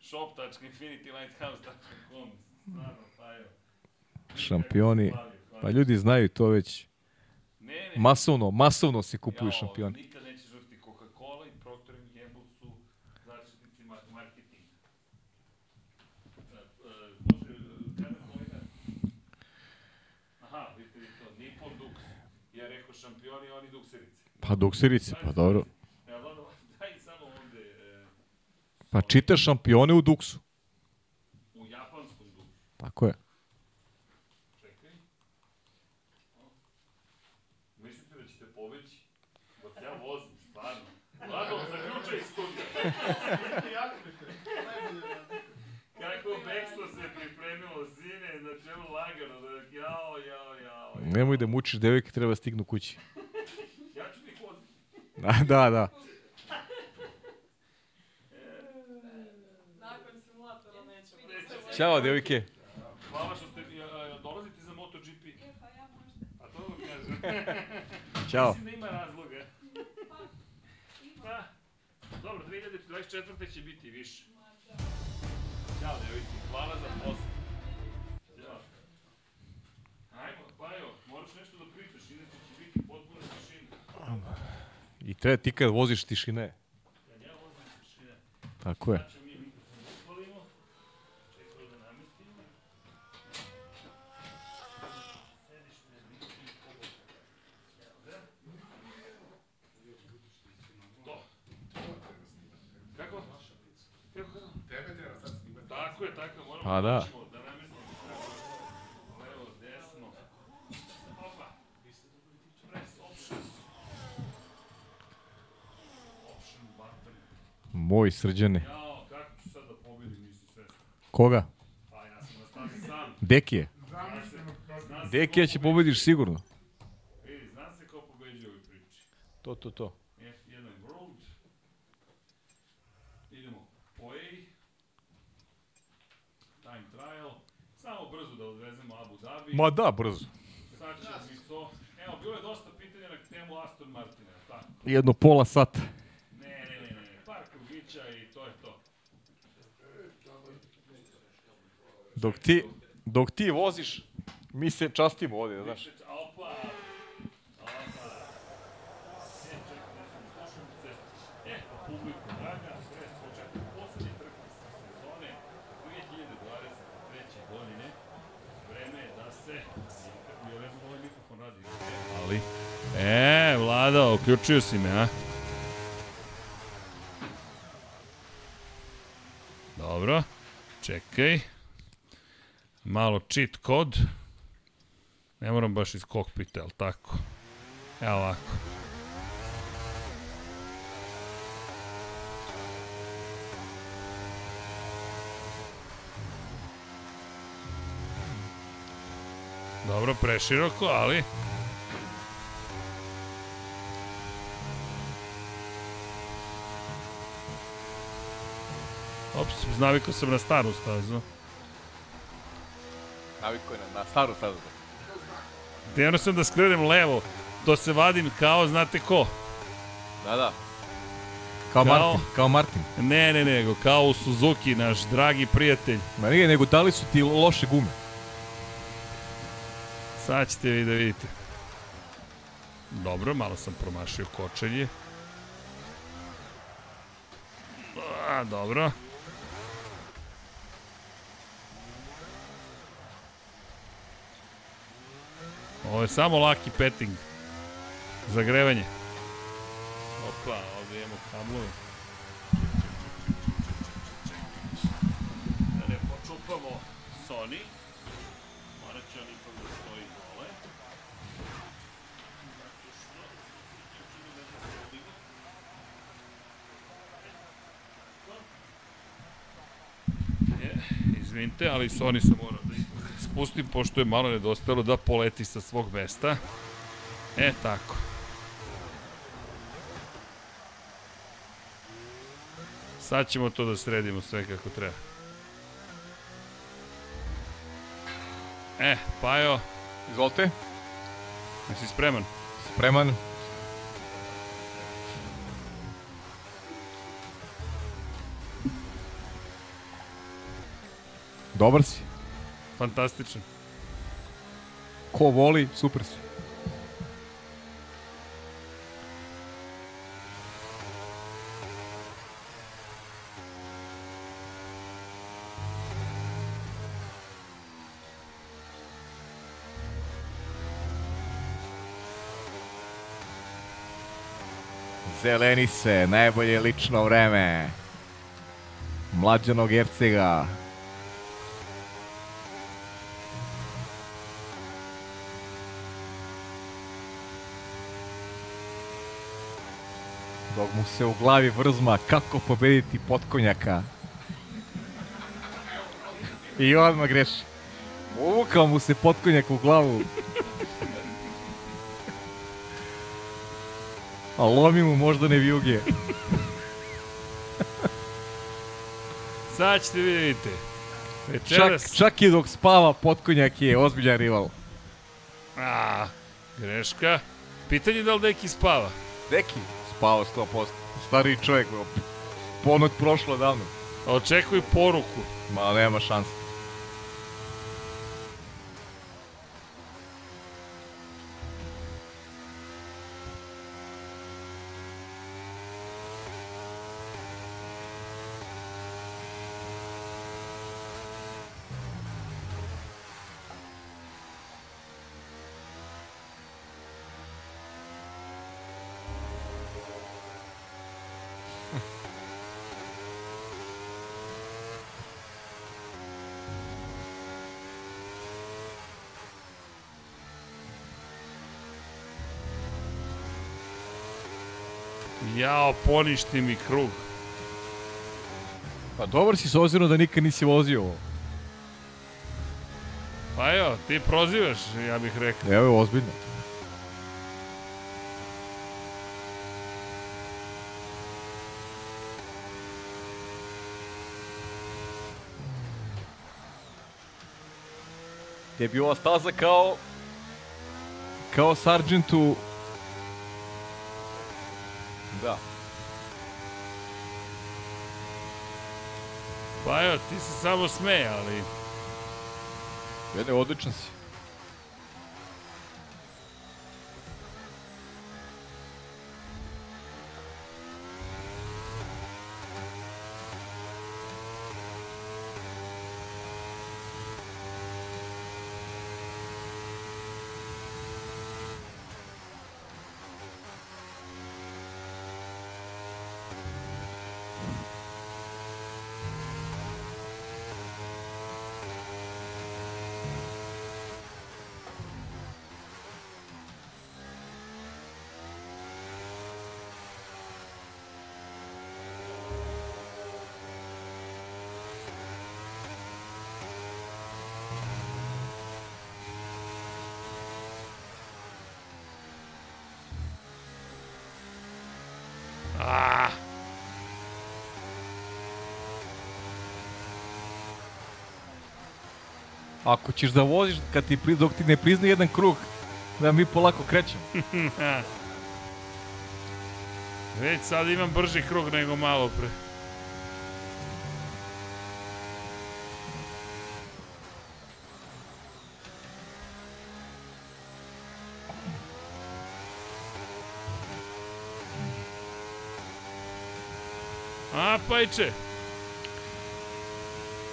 Speaker 1: shop.infinitylighthouse.com Stvarno, pa.
Speaker 2: Šampioni. Pa ljudi znaju to već.
Speaker 1: Ne, ne.
Speaker 2: Masovno, masovno se kupuju
Speaker 1: Jao,
Speaker 2: šampioni.
Speaker 1: Nikad neće žrti Coca-Cola i Procter Gamble su zaštitnici mar- marketinga. E, e, Može, e, kada kolega? Aha, vidite vi to, Nippon Dux. Ja rekao šampioni, oni dukserice.
Speaker 2: Pa dukserice, pa dobro.
Speaker 1: E,
Speaker 2: Pa čita šampione u duksu.
Speaker 1: u japanskom duksu.
Speaker 2: Tako je.
Speaker 1: Čekaj. Mislite da ćete pobeći? Dok ja vozim, stvarno. Vlado, zaključaj studija. Kako bekstvo se pripremilo, sine, na čelu lagano, da jao, jao, jao.
Speaker 2: Nemoj da mučiš devojke, treba stignu kući.
Speaker 1: Ja ću ti ih voziti.
Speaker 2: Da, da, da.
Speaker 4: Nakon simulatora nećemo.
Speaker 2: Ćao, devojke.
Speaker 1: Hvala što ste, dolazite za MotoGP.
Speaker 4: E, pa ja možda.
Speaker 1: A to vam kažem. [laughs]
Speaker 2: Ćao.
Speaker 1: Mislim da ima razloga. Pa, dobro, 2024. će biti više. Ćao, devojke, hvala za posao. Ćao. Ajmo, Pajo, moraš nešto da pričaš, inače će biti potpuno tišina.
Speaker 2: I treba ti kad voziš tišine.
Speaker 1: Ja ja vozim tišina.
Speaker 2: Tako je.
Speaker 1: Znači, mi. Čekaj da namestimo. Sedište. Kako? Kako?
Speaker 3: Tebe treba sad snimati.
Speaker 1: Tako je, tako je, moramo
Speaker 2: Pa da.
Speaker 1: da namestimo. Levo, desno. Opa. Press options. Option button.
Speaker 2: Moj srđane.
Speaker 1: Jao, kako ću sad da pobedim, nisi svestan.
Speaker 2: Koga?
Speaker 1: Pa ja sam na stazi sam.
Speaker 2: Dekije. Dekija će
Speaker 1: pobedi-
Speaker 2: pobediš sigurno.
Speaker 1: Vidi, zna se ko pobeđuje ovoj priči.
Speaker 2: To, to, to.
Speaker 1: F1 World. Idemo po A. Time trial. Samo brzo da odvezemo Abu Dhabi.
Speaker 2: Ma da, brzo.
Speaker 1: Sad će mi to... Evo, bilo je dosta pitanja na temu Aston Martina, tako?
Speaker 2: Jedno pola sata.
Speaker 1: Ne, ne, ne, ne, ne. Par krugića i to je to.
Speaker 2: Dok ti, dok ti voziš, mi se častimo ovdje, znaš.
Speaker 1: Opa! Opa! Čekaj, ne znam, slušam se. Publiku, draga, pre početak poslednje trke sezone 2023. godine. Vreme je se... Ja ne znam mikrofon radi. Ali... E, Vlada, uključio si me, a? Dobro, čekaj. Malo cheat kod. Ne moram baš iz kokpita, jel tako? Evo ovako. Dobro, preširoko, ali... Ops, navikao sam na staru stazu.
Speaker 2: Naviko je na, na staru stazu.
Speaker 1: Htio sam da skrenem levo, to se vadim kao, znate ko?
Speaker 2: Da, da. Kao,
Speaker 1: Kao-
Speaker 2: Martin, kao Martin.
Speaker 1: Ne, ne, nego kao u Suzuki, naš dragi prijatelj.
Speaker 2: Ma nije, nego dali su ti loše gume.
Speaker 1: Sad ćete vi da vidite. Dobro, malo sam promašio kočenje. A, dobro. Ovo je samo laki petting. Zagrevanje. Opa, ovde imamo kablove. Johnny. Morat će on ipak da stoji dole. Je, izvinite, ali Sony se mora da ipak spustim, pošto je malo nedostajalo da poleti sa svog mesta. E, tako. Sad ćemo to da sredimo sve kako treba. E, Pajo,
Speaker 2: Izvolite.
Speaker 1: jesi spreman?
Speaker 2: Spreman. Dobar si.
Speaker 1: Fantastičan.
Speaker 2: Ko voli, super si. Zeleni se, najbolje lično vreme. Mlađanog Ercega. Mu se u glavi vrzma kako pobediti potkonjaka. I odmah greši. Uvukao mu se potkonjak u glavu. A lomi mu možda ne vijuge.
Speaker 1: Sad ćete vidjeti.
Speaker 2: Čak, čak i dok spava potkonjak je ozbiljan rival.
Speaker 1: A, greška. Pitanje je da li deki spava.
Speaker 2: Deki, spava 100%. Stariji čovjek, ponoć prošlo davno.
Speaker 1: Očekuj poruku.
Speaker 2: Ma, nema šanse.
Speaker 1: Jao, poništi mi krug.
Speaker 2: Pa dobar si s obzirom da nikad nisi vozio ovo.
Speaker 1: Pa evo, ti prozivaš, ja bih rekao.
Speaker 2: Evo je ozbiljno. Je bi ova staza kao kao Sargentu da
Speaker 1: Pa evo, ti se samo smeje, ali...
Speaker 2: Jede, odličan si. Ako ćeš da voziš kad ti, dok ti ne prizna jedan krug, da mi polako krećemo. [laughs]
Speaker 1: već sad imam brži krug nego malo pre. A, Pajče,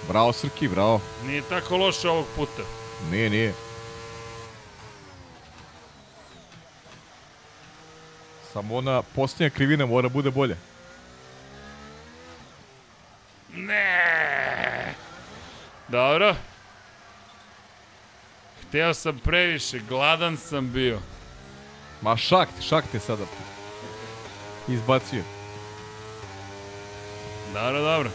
Speaker 2: Bravo Srki, bravo.
Speaker 1: nije tako loše ovog puta.
Speaker 2: Nije, nije. Samo ona posljednja krivina mora bude bolja.
Speaker 1: Ne. Dobro. Hteo sam previše, gladan sam bio.
Speaker 2: Ma šakt, šakt je sada. Izbacio.
Speaker 1: Dobro, dobro.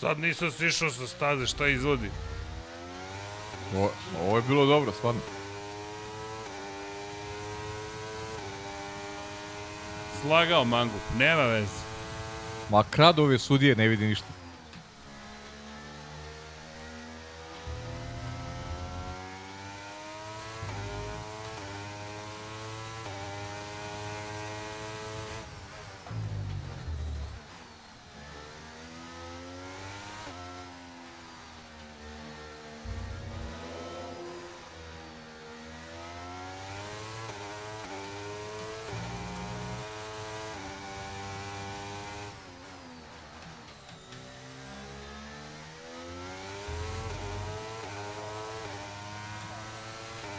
Speaker 1: Sad nisam sišao sa staze, šta izvodi?
Speaker 2: Ovo, ovo je bilo dobro, stvarno.
Speaker 1: Slagao mangu, nema veze.
Speaker 2: Ma kradu ove sudije, ne vidi ništa.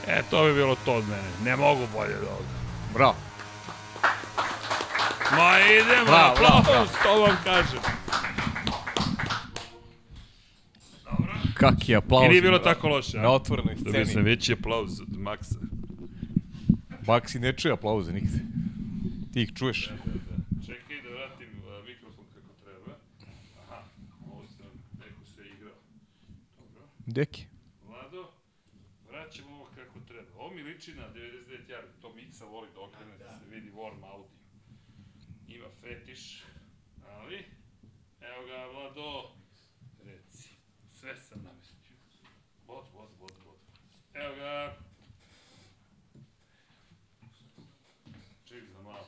Speaker 1: E, to bi bilo to od mene. Ne mogu bolje od ovoga.
Speaker 2: Bravo.
Speaker 1: Ma idemo,
Speaker 2: Bravo, bravo,
Speaker 1: aplauz, to vam kažem.
Speaker 2: Kaki aplauz.
Speaker 1: I nije bilo tako loše,
Speaker 2: Na
Speaker 1: a?
Speaker 2: otvorenoj
Speaker 1: Dobio sam
Speaker 2: sceni.
Speaker 1: veći aplauz od Maksa.
Speaker 2: Maksi ne čuje aplauze nigde. Ti ih čuješ.
Speaker 1: Čekaj da vratim uh, mikrofon kako treba. Aha, ovo sam neko se igrao. Dobro.
Speaker 2: Deki.
Speaker 1: Vlado, vraćamo ovo kako treba. Ovo mi liči na 99 jardi. To Miksa voli da okrene da Warm Audi. Ima fetiš, ali... Evo ga, Vlado. Reci. Sve sam namestio. Bod, bod, bod, bod. Evo ga. Ček za malo.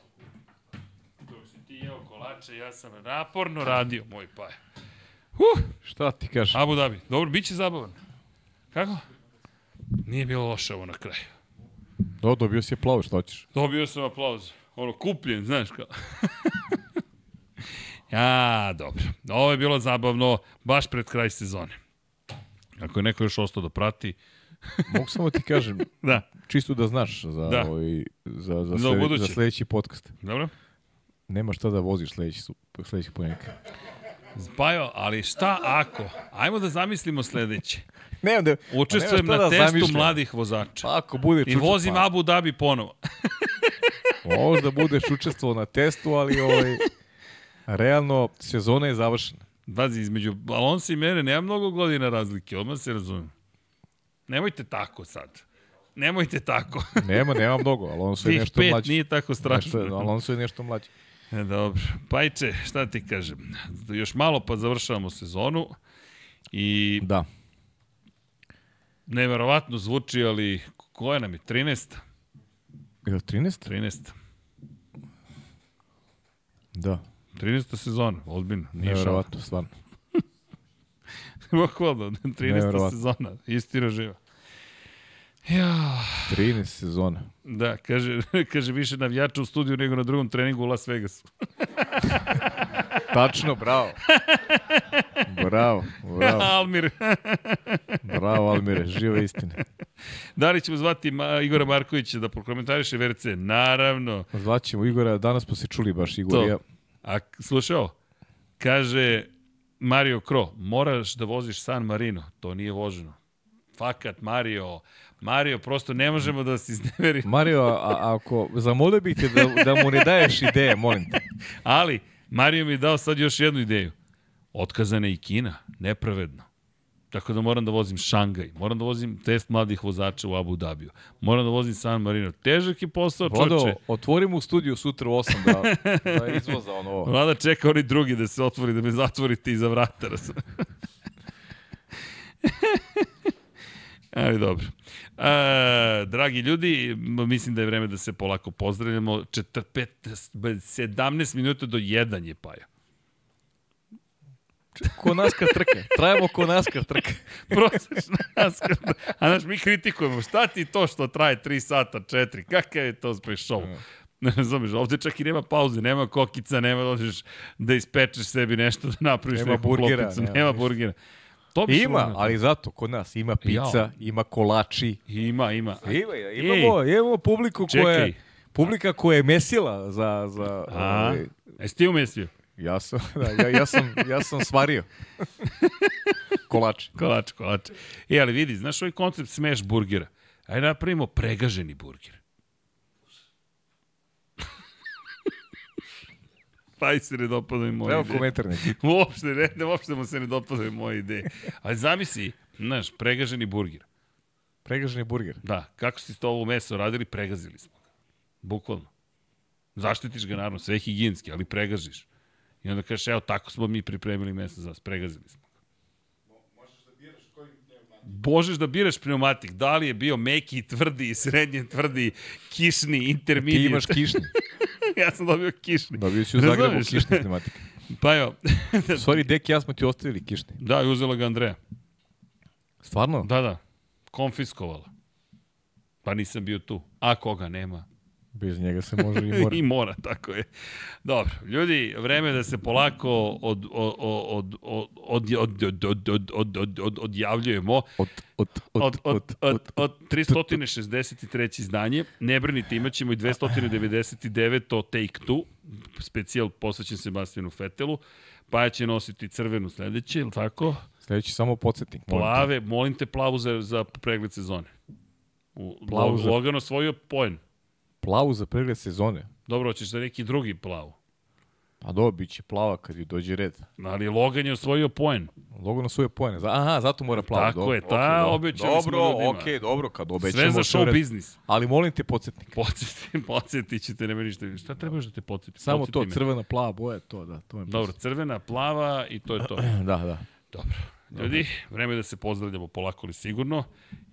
Speaker 1: Dok si ti jeo kolače, ja sam naporno radio, moj paje. Uh!
Speaker 2: Šta ti kažeš?
Speaker 1: Abu Dhabi. Dobro, bit će zabavan. Kako? Nije bilo loše ovo na kraju.
Speaker 2: Do, dobio si aplauz, šta hoćeš?
Speaker 1: Dobio sam aplauz. Ono, kupljen, znaš kao. [laughs] ja, dobro. Ovo je bilo zabavno baš pred kraj sezone. Ako je neko još ostao da prati, [laughs]
Speaker 2: Mogu samo ti kažem, [laughs]
Speaker 1: da,
Speaker 2: čisto da znaš za,
Speaker 1: Da.
Speaker 2: ovaj, za, za,
Speaker 1: Za
Speaker 2: slede,
Speaker 1: ubuduće.
Speaker 2: za sledeći podcast.
Speaker 1: dobro?
Speaker 2: Nema šta da voziš sledeći, sledećeg ponedjeljka.
Speaker 1: Spajo, ali šta ako? Ajmo da zamislimo sledeće.
Speaker 2: Nemam da...
Speaker 1: Učestvujem
Speaker 2: Pa
Speaker 1: na
Speaker 2: da
Speaker 1: testu
Speaker 2: zamišljam.
Speaker 1: mladih vozača.
Speaker 2: Pa ako bude
Speaker 1: I
Speaker 2: čuča,
Speaker 1: vozim
Speaker 2: pa,
Speaker 1: Abu Dhabi ponovo.
Speaker 2: Možda budeš učestvovao na testu, ali ovaj, realno sezona je završena.
Speaker 1: Bazi, između Alonso i mene nema mnogo godina razlike, odmah se razumem. Nemojte tako sad. Nemojte tako. [laughs]
Speaker 2: Nema, nema mnogo, Alonso je nešto
Speaker 1: pet
Speaker 2: mlađi.
Speaker 1: nije tako strašno.
Speaker 2: Nešto, Alonso je nešto mlađi.
Speaker 1: E, Dobro. Pajče, šta ti kažem? Još malo pa završavamo sezonu i
Speaker 2: Da.
Speaker 1: neverovatno zvuči, ali koja nam je? 13?
Speaker 2: Je li 13?
Speaker 1: 13.
Speaker 2: Da.
Speaker 1: 13. sezona, ozbiljno, nije šala.
Speaker 2: Nevjerovatno, stvarno.
Speaker 1: Bukvalno, 13.
Speaker 2: Neverovatno.
Speaker 1: sezona, istina živa. Ja,
Speaker 2: 13 sezona.
Speaker 1: da, kaže, [laughs] kaže više navijača u studiju nego na drugom treningu u Las Vegasu. [laughs]
Speaker 2: Tačno, bravo. Bravo, bravo, [laughs]
Speaker 1: Almir.
Speaker 2: bravo Almire, živa istina.
Speaker 1: da li ćemo zvati Ma Igora Markovića da prokomentariše VRC? Naravno.
Speaker 2: Zvaćemo Igora, danas smo se čuli baš Igor ja.
Speaker 1: A slušaj ovo, kaže Mario Kro, moraš da voziš San Marino, to nije voženo. Fakat, Mario, Mario, prosto ne možemo da se izneverimo. [laughs]
Speaker 2: Mario, a, ako zamolio bih te da, da mu ne daješ ideje, molim te. [laughs]
Speaker 1: Ali, Mario mi je dao sad još jednu ideju. Otkazana je i Kina, nepravedno. Tako da moram da vozim Šangaj, moram da vozim test mladih vozača u Abu Dhabiju, moram da vozim San Marino. Težak je posao,
Speaker 2: Vlado,
Speaker 1: čoče.
Speaker 2: otvori mu studiju sutra u 8 da, da izvoza ono ovo.
Speaker 1: Vlada čeka oni drugi da se otvori, da me zatvorite iza vrata. [laughs] Ali dobro. E, dragi ljudi, mislim da je vreme da se polako pozdravljamo. 4, 15, 17 minuta do 1 je paja.
Speaker 2: Ko naskar trke. Trajemo ko naskar trke. [laughs]
Speaker 1: Prosečna naskar. A znaš, mi kritikujemo. Šta ti to što traje 3 sata, 4? Kakav je to show? Ne [laughs] razumeš, ovde čak i nema pauze, nema kokica, nema da odeš da ispečeš sebi nešto, da napraviš
Speaker 2: Nema
Speaker 1: neku
Speaker 2: burgera,
Speaker 1: klopicu,
Speaker 2: nema
Speaker 1: nema
Speaker 2: ništa.
Speaker 1: To bi
Speaker 2: Ima,
Speaker 1: moglo-
Speaker 2: ali zato kod nas ima pizza,
Speaker 1: Jao.
Speaker 2: ima kolači.
Speaker 1: Ima, ima.
Speaker 2: Ima, imamo, imamo publiku koja
Speaker 1: Čekaj.
Speaker 2: je, publika koja je mesila za, za
Speaker 1: A,
Speaker 2: ovaj,
Speaker 1: jesi ti umestio?
Speaker 2: ja sam, [laughs] da, ja, ja sam, ja sam svario. [laughs] Kolač.
Speaker 1: Kolač, kolač. E, ali vidi, znaš ovaj koncept smash burgera? Ajde napravimo pregaženi burger. Taj se ne dopadaju moje
Speaker 2: Evo
Speaker 1: ideje.
Speaker 2: komentar neki. [laughs]
Speaker 1: Uopšte, ne, ne, uopšte mu se ne dopadaju moje ideje. Ali zamisli, znaš, pregaženi burger.
Speaker 2: Pregaženi burger.
Speaker 1: Da, kako ste to ovo meso radili, pregazili smo ga. Bukvalno. Zaštitiš ga, naravno, sve je higijenski, ali pregažiš. I onda kažeš, evo, tako smo mi pripremili meso za vas, pregazili smo ga.
Speaker 3: Možeš da biraš pneumatik.
Speaker 1: Da li je bio meki, tvrdi, srednje tvrdi, kišni,
Speaker 2: Ti
Speaker 1: intermediate.
Speaker 2: imaš kišni. [laughs] [laughs]
Speaker 1: ja sam dobio kišni.
Speaker 2: Dobio si u Zagrebu
Speaker 1: Razumeš?
Speaker 2: kišni tematik.
Speaker 1: Pa evo, [laughs]
Speaker 2: Sorry, deki, ja smo ti ostavili kišni.
Speaker 1: da, i uzela ga Andreja.
Speaker 2: Stvarno?
Speaker 1: Da, da, konfiskovala. Pa nisam bio tu. A koga nema?
Speaker 2: Bez njega se može i mora.
Speaker 1: I mora, tako je. Dobro, ljudi, vreme da se polako od, od, od, od, od, od, od, od, od, od, od, od, odjavljujemo.
Speaker 2: Od, od,
Speaker 1: Od, od, od, od 363. izdanje. Ne brinite, imat ćemo i 299. o Take Two, specijal posvećen Sebastianu Fetelu. Paja će nositi crvenu sledeće, ili tako?
Speaker 2: Sledeći samo podsjetnik.
Speaker 1: Plave, molim te plavu za, za pregled sezone. U,
Speaker 2: Plavu za-
Speaker 1: Logan osvojio poen.
Speaker 2: Plavu za pregled sezone.
Speaker 1: Dobro, hoćeš za neki drugi plavu.
Speaker 2: A dobro, bit će plava kad ju dođe red.
Speaker 1: Ali Logan je osvojio poen.
Speaker 2: Svoje pojene. Za- Aha, zato mora plavo.
Speaker 1: Tako
Speaker 2: dobro,
Speaker 1: je, ta
Speaker 2: dobro.
Speaker 1: obećali smo
Speaker 2: Dobro,
Speaker 1: ljudima.
Speaker 2: okej, dobro, kad obećamo.
Speaker 1: Sve za show biznis.
Speaker 2: Ali molim te podsjetnik.
Speaker 1: Podsjeti, [laughs] podsjetit ćete, nema ništa. Šta trebaš da te podsjeti?
Speaker 2: Samo
Speaker 1: Podsjeti
Speaker 2: to,
Speaker 1: me.
Speaker 2: crvena, plava boja, to, da. To je
Speaker 1: Dobro, crvena, plava i to je to. [clears throat]
Speaker 2: Da, da.
Speaker 1: Dobro. Ljudi, vreme je da se pozdravljamo polako ali sigurno.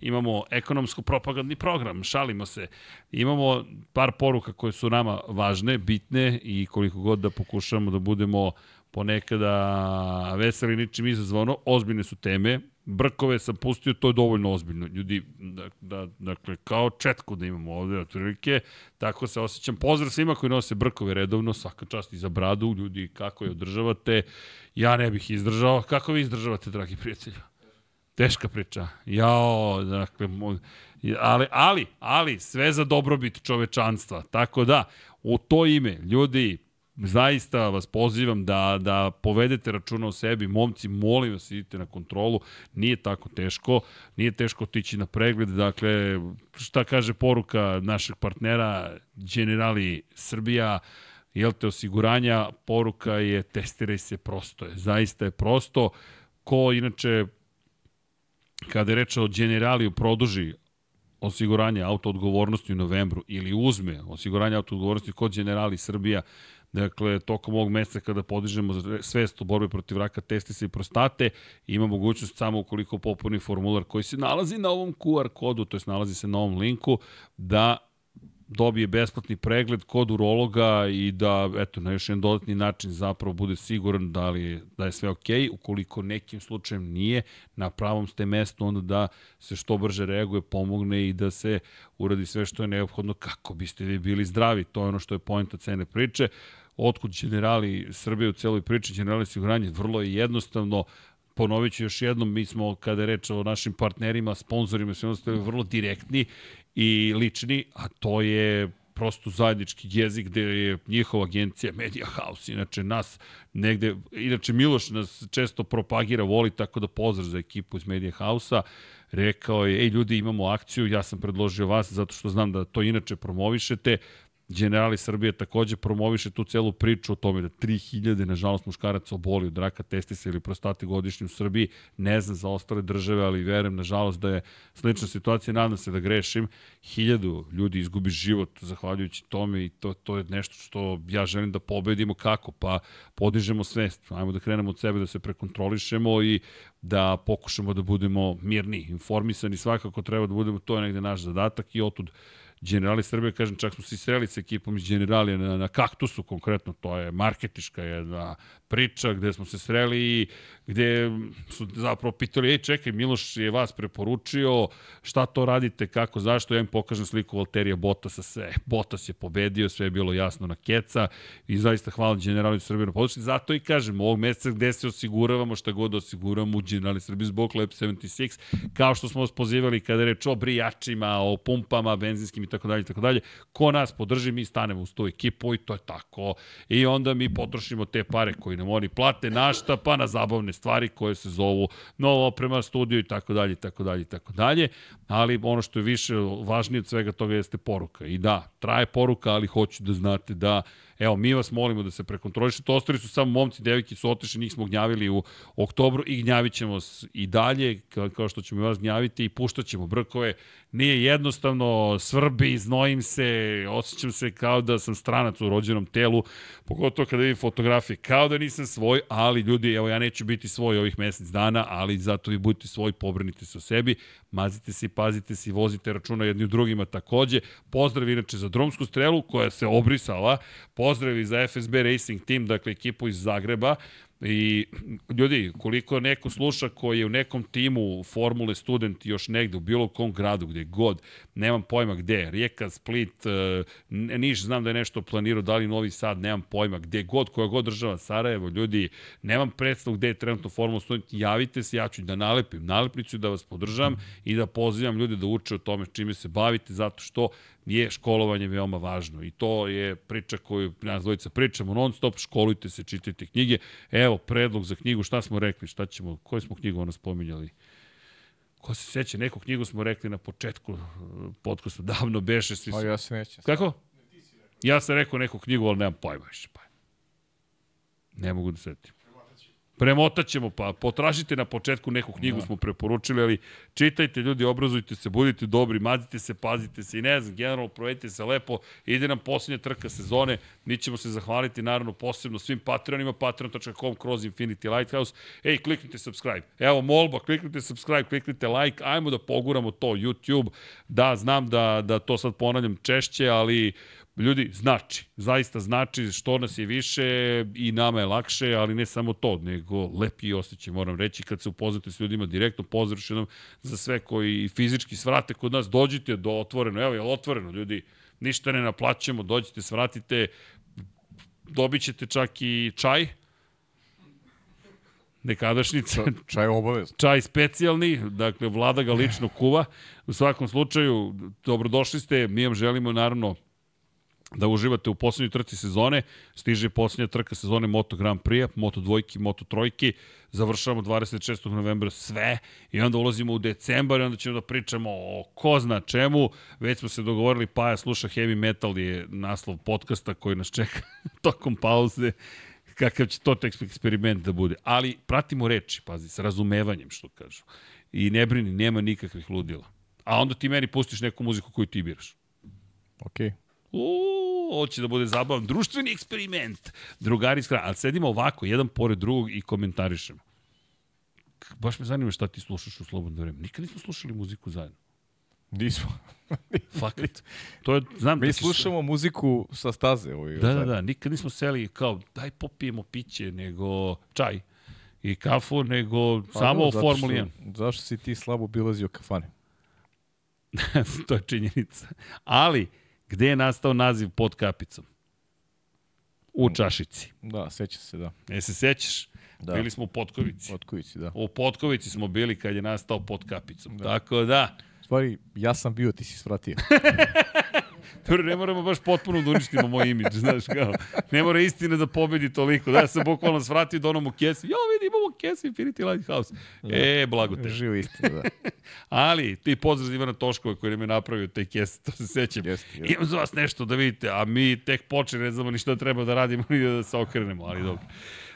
Speaker 1: Imamo ekonomsko-propagandni program, šalimo se. Imamo par poruka koje su nama važne, bitne i koliko god da pokušamo da budemo ponekada veseli ničim izazvano, ozbiljne su teme. Brkove sam pustio, to je dovoljno ozbiljno. Ljudi, da, da, dakle, kao četku da imamo ovde, otprilike, tako se osjećam. Pozdrav svima koji nose brkove redovno, svaka čast i za bradu, ljudi, kako je održavate. Ja ne bih izdržao. Kako vi izdržavate, dragi prijatelji? Teška priča. Jao, dakle, ali, ali, ali, sve za dobrobit čovečanstva. Tako da, u to ime, ljudi, zaista vas pozivam da, da povedete računa o sebi. Momci, molim vas, idite na kontrolu. Nije tako teško. Nije teško otići na pregled. Dakle, šta kaže poruka našeg partnera, Generali Srbija, jel te osiguranja, poruka je testiraj se prosto je. Zaista je prosto. Ko inače kada je reč o generaliju produži osiguranje auto odgovornosti u novembru ili uzme osiguranje auto odgovornosti kod generali Srbija, dakle, tokom ovog meseca kada podižemo svest o borbi protiv raka testisa i prostate, ima mogućnost samo ukoliko popuni formular koji se nalazi na ovom QR kodu, to je nalazi se na ovom linku, da dobije besplatni pregled kod urologa i da, eto, na još jedan dodatni način zapravo bude siguran da, li, da je sve okej. Ukoliko nekim slučajem nije, na pravom ste mestu, onda da se što brže reaguje, pomogne i da se uradi sve što je neophodno kako biste vi bili zdravi. To je ono što je pojenta cene priče. Otkud generali Srbije u celoj priči, generali osiguranje, vrlo je jednostavno, ponovit ću još jednom, mi smo, kada je reč o našim partnerima, sponsorima, sve ostali vrlo direktni i lični, a to je prosto zajednički jezik gde je njihova agencija Media House, inače nas negde, inače Miloš nas često propagira, voli tako da pozdrav za ekipu iz Media House-a, rekao je, ej ljudi imamo akciju, ja sam predložio vas zato što znam da to inače promovišete, Generali Srbije takođe promoviše tu celu priču o tome da 3000, nažalost, muškaraca oboli od raka testisa ili prostate godišnje u Srbiji. Ne znam za ostale države, ali verujem, nažalost, da je slična situacija. Nadam se da grešim. Hiljadu ljudi izgubi život zahvaljujući tome i to, to je nešto što ja želim da pobedimo. Kako? Pa podižemo svest. Ajmo da krenemo od sebe, da se prekontrolišemo i da pokušamo da budemo mirni, informisani, svakako treba da budemo, to je negde naš zadatak i otud Generali Srbije, kažem, čak smo se sreli sa ekipom iz Generalije na, na kaktusu konkretno, to je marketiška jedna priča gde smo se sreli i gde su zapravo pitali, ej čekaj, Miloš je vas preporučio, šta to radite, kako, zašto, ja im pokažem sliku Valterija Botasa, sve, Botas je pobedio, sve je bilo jasno na keca i zaista hvala Generali Srbije na podršci, zato i kažem, ovog meseca gde se osiguravamo, šta god osiguravamo u Generali Srbije zbog Lab 76, kao što smo vas pozivali kada reč o brijačima, o pumpama, benzinskim i tako dalje, tako dalje, ko nas podrži, mi stanemo u sto ekipu i to je tako. I onda mi potrošimo te pare koje nam oni plate našta, pa na zabavne stvari koje se zovu novo oprema, studio i tako dalje, tako dalje, tako dalje. Ali ono što je više važnije od svega toga jeste poruka. I da, traje poruka, ali hoću da znate da Evo, mi vas molimo da se prekontrolišete. Ostali su samo momci, devojke su otišli, njih smo gnjavili u oktobru i gnjavit ćemo i dalje, kao, što ćemo i vas gnjaviti i puštat ćemo brkove. Nije jednostavno, svrbi, znojim se, osjećam se kao da sam stranac u rođenom telu, pogotovo kada vidim fotografije, kao da nisam svoj, ali ljudi, evo ja neću biti svoj ovih mesec dana, ali zato vi budete svoj, pobrinite se o sebi, mazite se i pazite se i vozite računa jedni u drugima takođe. Pozdrav inače za drumsku strelu koja se obrisala, pozdrav i za FSB Racing Team, dakle ekipu iz Zagreba, I ljudi, koliko neko sluša koji je u nekom timu Formule student još negde u bilo kom gradu, gde god, nemam pojma gde, Rijeka, Split, e, Niš, znam da je nešto planirao, da li Novi Sad, nemam pojma, gde god, koja god država Sarajevo, ljudi, nemam predstav gde je trenutno Formula student, javite se, ja ću da nalepim nalepnicu, da vas podržam i da pozivam ljude da uče o tome čime se bavite, zato što je školovanje veoma važno i to je priča koju nas dvojica pričamo non stop, školujte se, čitajte knjige. Evo, predlog za knjigu, šta smo rekli, šta ćemo, koju smo knjigu ono spominjali? Ko se seća, neku knjigu smo rekli na početku uh, podcastu, davno beše, svi.
Speaker 2: Pa ja se nećem.
Speaker 1: Kako? Ja sam rekao neku knjigu, ali nemam pojma više. Pa. Ne mogu da setim. Premotat ćemo, pa potražite na početku neku knjigu, da. smo preporučili, ali čitajte ljudi, obrazujte se, budite dobri, mazite se, pazite se i ne znam, generalno provedite se lepo, ide nam poslednja trka sezone, mi ćemo se zahvaliti naravno posebno svim patronima, patreon.com kroz Infinity Lighthouse, ej, kliknite subscribe, evo molba, kliknite subscribe, kliknite like, ajmo da poguramo to, YouTube, da, znam da, da to sad ponavljam češće, ali Ljudi, znači, zaista znači što nas je više i nama je lakše, ali ne samo to, nego lepi osjećaj, moram reći, kad se upoznate s ljudima direktno, pozdrav nam za sve koji fizički svrate kod nas, dođite do otvoreno, evo je otvoreno, ljudi, ništa ne naplaćamo, dođite, svratite, dobit ćete čak i čaj, nekadašnjice.
Speaker 2: Čaj, čaj obavezno.
Speaker 1: Čaj specijalni, dakle, vlada ga lično kuva. U svakom slučaju, dobrodošli ste, mi vam želimo naravno da uživate u poslednjoj trci sezone. Stiže poslednja trka sezone Moto Grand Prix, Moto dvojki, Moto trojki. Završavamo 26. novembra sve i onda ulazimo u decembar i onda ćemo da pričamo o ko zna čemu. Već smo se dogovorili, Paja sluša Heavy Metal je naslov podcasta koji nas čeka [laughs] tokom pauze kakav će to eksperiment da bude. Ali pratimo reči, pazi, sa razumevanjem, što kažu. I ne brini, nema nikakvih ludila. A onda ti meni pustiš neku muziku koju ti biraš.
Speaker 2: Okej. Okay.
Speaker 1: Uuu, ovo će da bude zabavan društveni eksperiment. Drugari skra, ali sedimo ovako, jedan pored drugog i komentarišemo. Baš me zanima šta ti slušaš u slobodno vreme. Nikad nismo slušali muziku zajedno. [laughs]
Speaker 2: Nismo.
Speaker 1: Fakat. To je, znam
Speaker 2: Mi
Speaker 1: da
Speaker 2: slušamo muziku sa staze. Ovaj,
Speaker 1: da, da, da. Nikad nismo seli kao, daj popijemo piće, nego čaj i kafu, nego pa, samo o Formuli 1.
Speaker 2: Zašto si ti slabo bilazio kafane? [laughs]
Speaker 1: to je činjenica. Ali, Gde je nastao naziv pod kapicom? U čašici.
Speaker 2: Da, seća se, da.
Speaker 1: E se sećaš? Da. Bili smo u Potkovici.
Speaker 2: Potkovici, da.
Speaker 1: U Potkovici smo bili kad je nastao pod kapicom. Da. Tako da...
Speaker 2: Stvari, ja sam bio, ti si svratio. [laughs]
Speaker 1: Dobro, ne moramo baš potpuno da uništimo moj imidž, znaš, kao. Ne mora istina da pobedi toliko. Da, ja sam bukvalno svratio da onom u kesi. Jo, vidi, imamo kesi Infinity Lighthouse. E, blago te.
Speaker 2: Živo istina, da. [laughs]
Speaker 1: Ali, ti pozdrav Ivana Toškova koji nam je napravio te kese, to se sećam.
Speaker 2: Jeste, jeste.
Speaker 1: Imam za vas nešto da vidite, a mi tek počeli, ne znamo ni šta treba da radimo, ni da se okrenemo, ali dobro.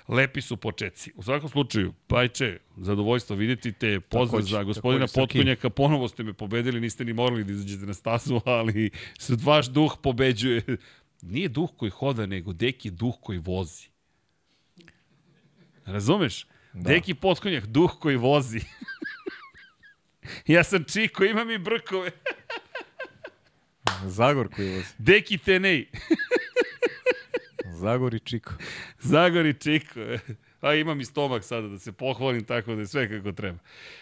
Speaker 1: Lepi su početci. U svakom slučaju, Pajče, zadovoljstvo vidjeti te. Pozdrav
Speaker 2: Takođe,
Speaker 1: za gospodina
Speaker 2: takođe.
Speaker 1: Potkonjaka. Ponovo ste me pobedili, niste ni morali da izađete na stazu, [laughs] ali vaš duh pobeđuje. Nije duh koji hoda, nego deki duh koji vozi. Razumeš? Da. Deki Potkonjak, duh koji vozi. [laughs] ja sam Čiko, imam i brkove. [laughs]
Speaker 2: Zagor koji vozi.
Speaker 1: Deki Tenej.
Speaker 2: Zagor i Čiko. [laughs]
Speaker 1: Zagor i Čiko. A imam i stomak sada da se pohvalim tako da je sve kako treba.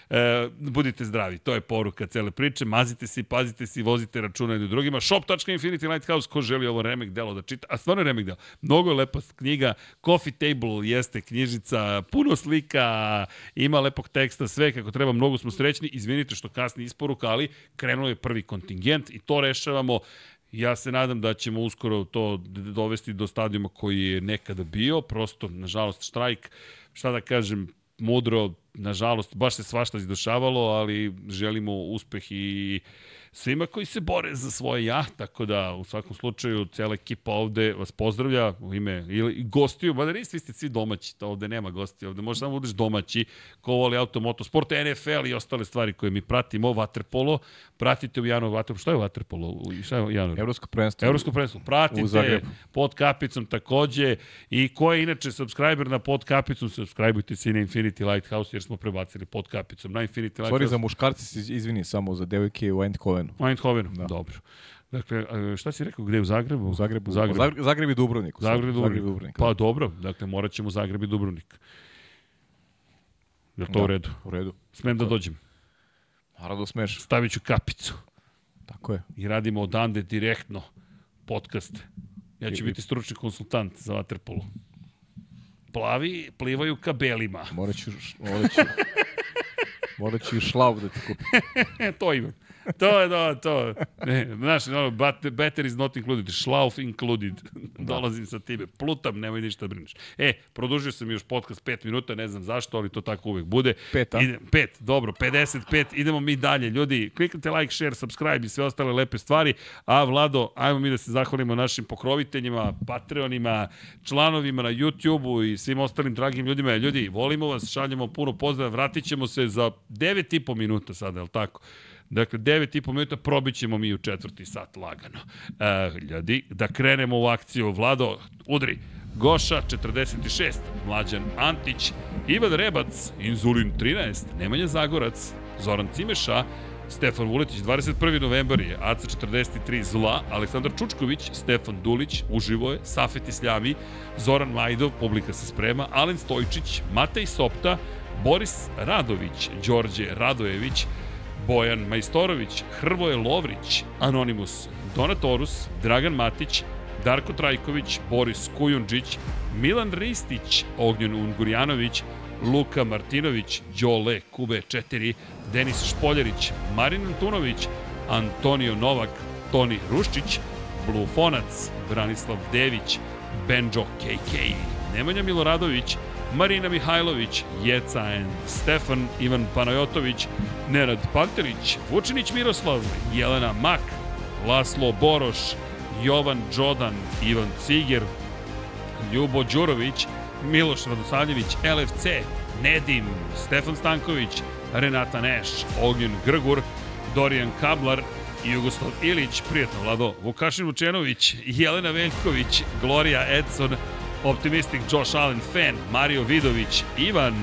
Speaker 1: E, budite zdravi, to je poruka cele priče. Mazite se pazite se vozite računa jednim drugima. Shop.infinity Lighthouse, ko želi ovo remek delo da čita, a stvarno je remek delo. Mnogo je lepa knjiga, Coffee Table jeste knjižica, puno slika, ima lepog teksta, sve kako treba, mnogo smo srećni. Izvinite što kasni isporuka, ali krenuo je prvi kontingent i to rešavamo Ja se nadam da ćemo uskoro to dovesti do stadijuma koji je nekada bio, prosto, nažalost, štrajk, šta da kažem, mudro, nažalost, baš se svašta izdošavalo, ali želimo uspeh i svima koji se bore za svoje ja, tako da u svakom slučaju cijela ekipa ovde vas pozdravlja u ime ili gostiju, mada niste, vi ste svi domaći, to ovde nema gosti, ovde možeš samo da budeš domaći, ko voli automoto, sport, NFL i ostale stvari koje mi pratimo, Waterpolo, pratite u januaru Waterpolo, šta je Waterpolo? Šta je u januaru?
Speaker 2: Evropsko prvenstvo.
Speaker 1: Evropsko prvenstvo. Pratite pod kapicom takođe i ko je inače subscriber na pod kapicom, subscribeujte se i na Infinity Lighthouse jer smo prebacili pod kapicom na Infinity
Speaker 2: Sorry
Speaker 1: Lighthouse.
Speaker 2: za muškarci, izvini samo za devojke u Eindhovenu.
Speaker 1: Eindhovenu, da. dobro. Dakle, šta si rekao, gde u Zagrebu?
Speaker 2: U Zagrebu.
Speaker 1: Zagreb.
Speaker 2: Zagreb, Zagreb i Dubrovnik. u
Speaker 1: Zagreb,
Speaker 2: stvari.
Speaker 1: Dubrovnik.
Speaker 2: Dubrovnik.
Speaker 1: Pa
Speaker 2: da.
Speaker 1: dobro, dakle, morat ćemo Zagreb i Dubrovnik. Je li to
Speaker 2: Da,
Speaker 1: u redu?
Speaker 2: U redu.
Speaker 1: Smem da dođem.
Speaker 2: Naravno smeš.
Speaker 1: Stavit ću kapicu
Speaker 2: Tako je.
Speaker 1: i radimo odande direktno podcast. Ja ću
Speaker 2: I-
Speaker 1: biti stručni konsultant za Waterpolo. Plavi plivaju ka belima.
Speaker 2: Morat ću, morat ću, [laughs] morat ću i šlav da ti kupim.
Speaker 1: To imam. To je, to, to. Ne, znaš, no, better is not included. Schlauf included. Dolazim sa time. Plutam, nemoj ništa da brineš. E, produžio sam još podcast 5 minuta, ne znam zašto, ali to tako uvek bude.
Speaker 2: Pet, a?
Speaker 1: Ide, pet, dobro, 55. Idemo mi dalje. Ljudi, kliknite like, share, subscribe i sve ostale lepe stvari. A Vlado, ajmo mi da se zahvalimo našim pokroviteljima, patreonima, članovima na YouTube-u i svim ostalim dragim ljudima. Ljudi, volimo vas, šaljemo puno pozdrava, vratit ćemo se za 9,5 minuta sada, je li tako? Dakle, 9,5 minuta probit ćemo mi u četvrti sat lagano. E, ljudi, da krenemo u akciju. Vlado, udri. Goša 46, Mlađan Antić, Ivan Rebac, Inzulin 13, Nemanja Zagorac, Zoran Cimeša, Stefan Vuletić, 21. novembar je, AC 43 Zla, Aleksandar Čučković, Stefan Dulić, uživo je, Safet Isljami, Zoran Majdov, publika se sprema, Alen Stojčić, Matej Sopta, Boris Radović, Đorđe Radojević, Bojan Majstorović, Hrvoje Lovrić, Anonimus, Donatorus, Dragan Matić, Darko Trajković, Boris Kujundžić, Milan Ristić, Ognjen Ungurjanović, Luka Martinović, Đole, Kube 4, Denis Špoljarić, Marin Antunović, Antonio Novak, Toni Ruščić, Blufonac, Branislav Dević, Benjo KK, Nemanja Miloradović, Marina Mihajlović, Jeca Stefan, Ivan Panajotović, Nerad Pantelić, Vučinić Miroslav, Jelena Mak, Laslo Boroš, Jovan Đodan, Ivan Ciger, Ljubo Đurović, Miloš Radosavljević, LFC, Nedim, Stefan Stanković, Renata Neš, Ognjen Grgur, Dorijan Kablar, Jugoslav Ilić, prijatno Vlado, Vukašin Vučenović, Jelena Veljković, Gloria Edson, Optimistik Josh Allen Fan, Mario Vidović, Ivan,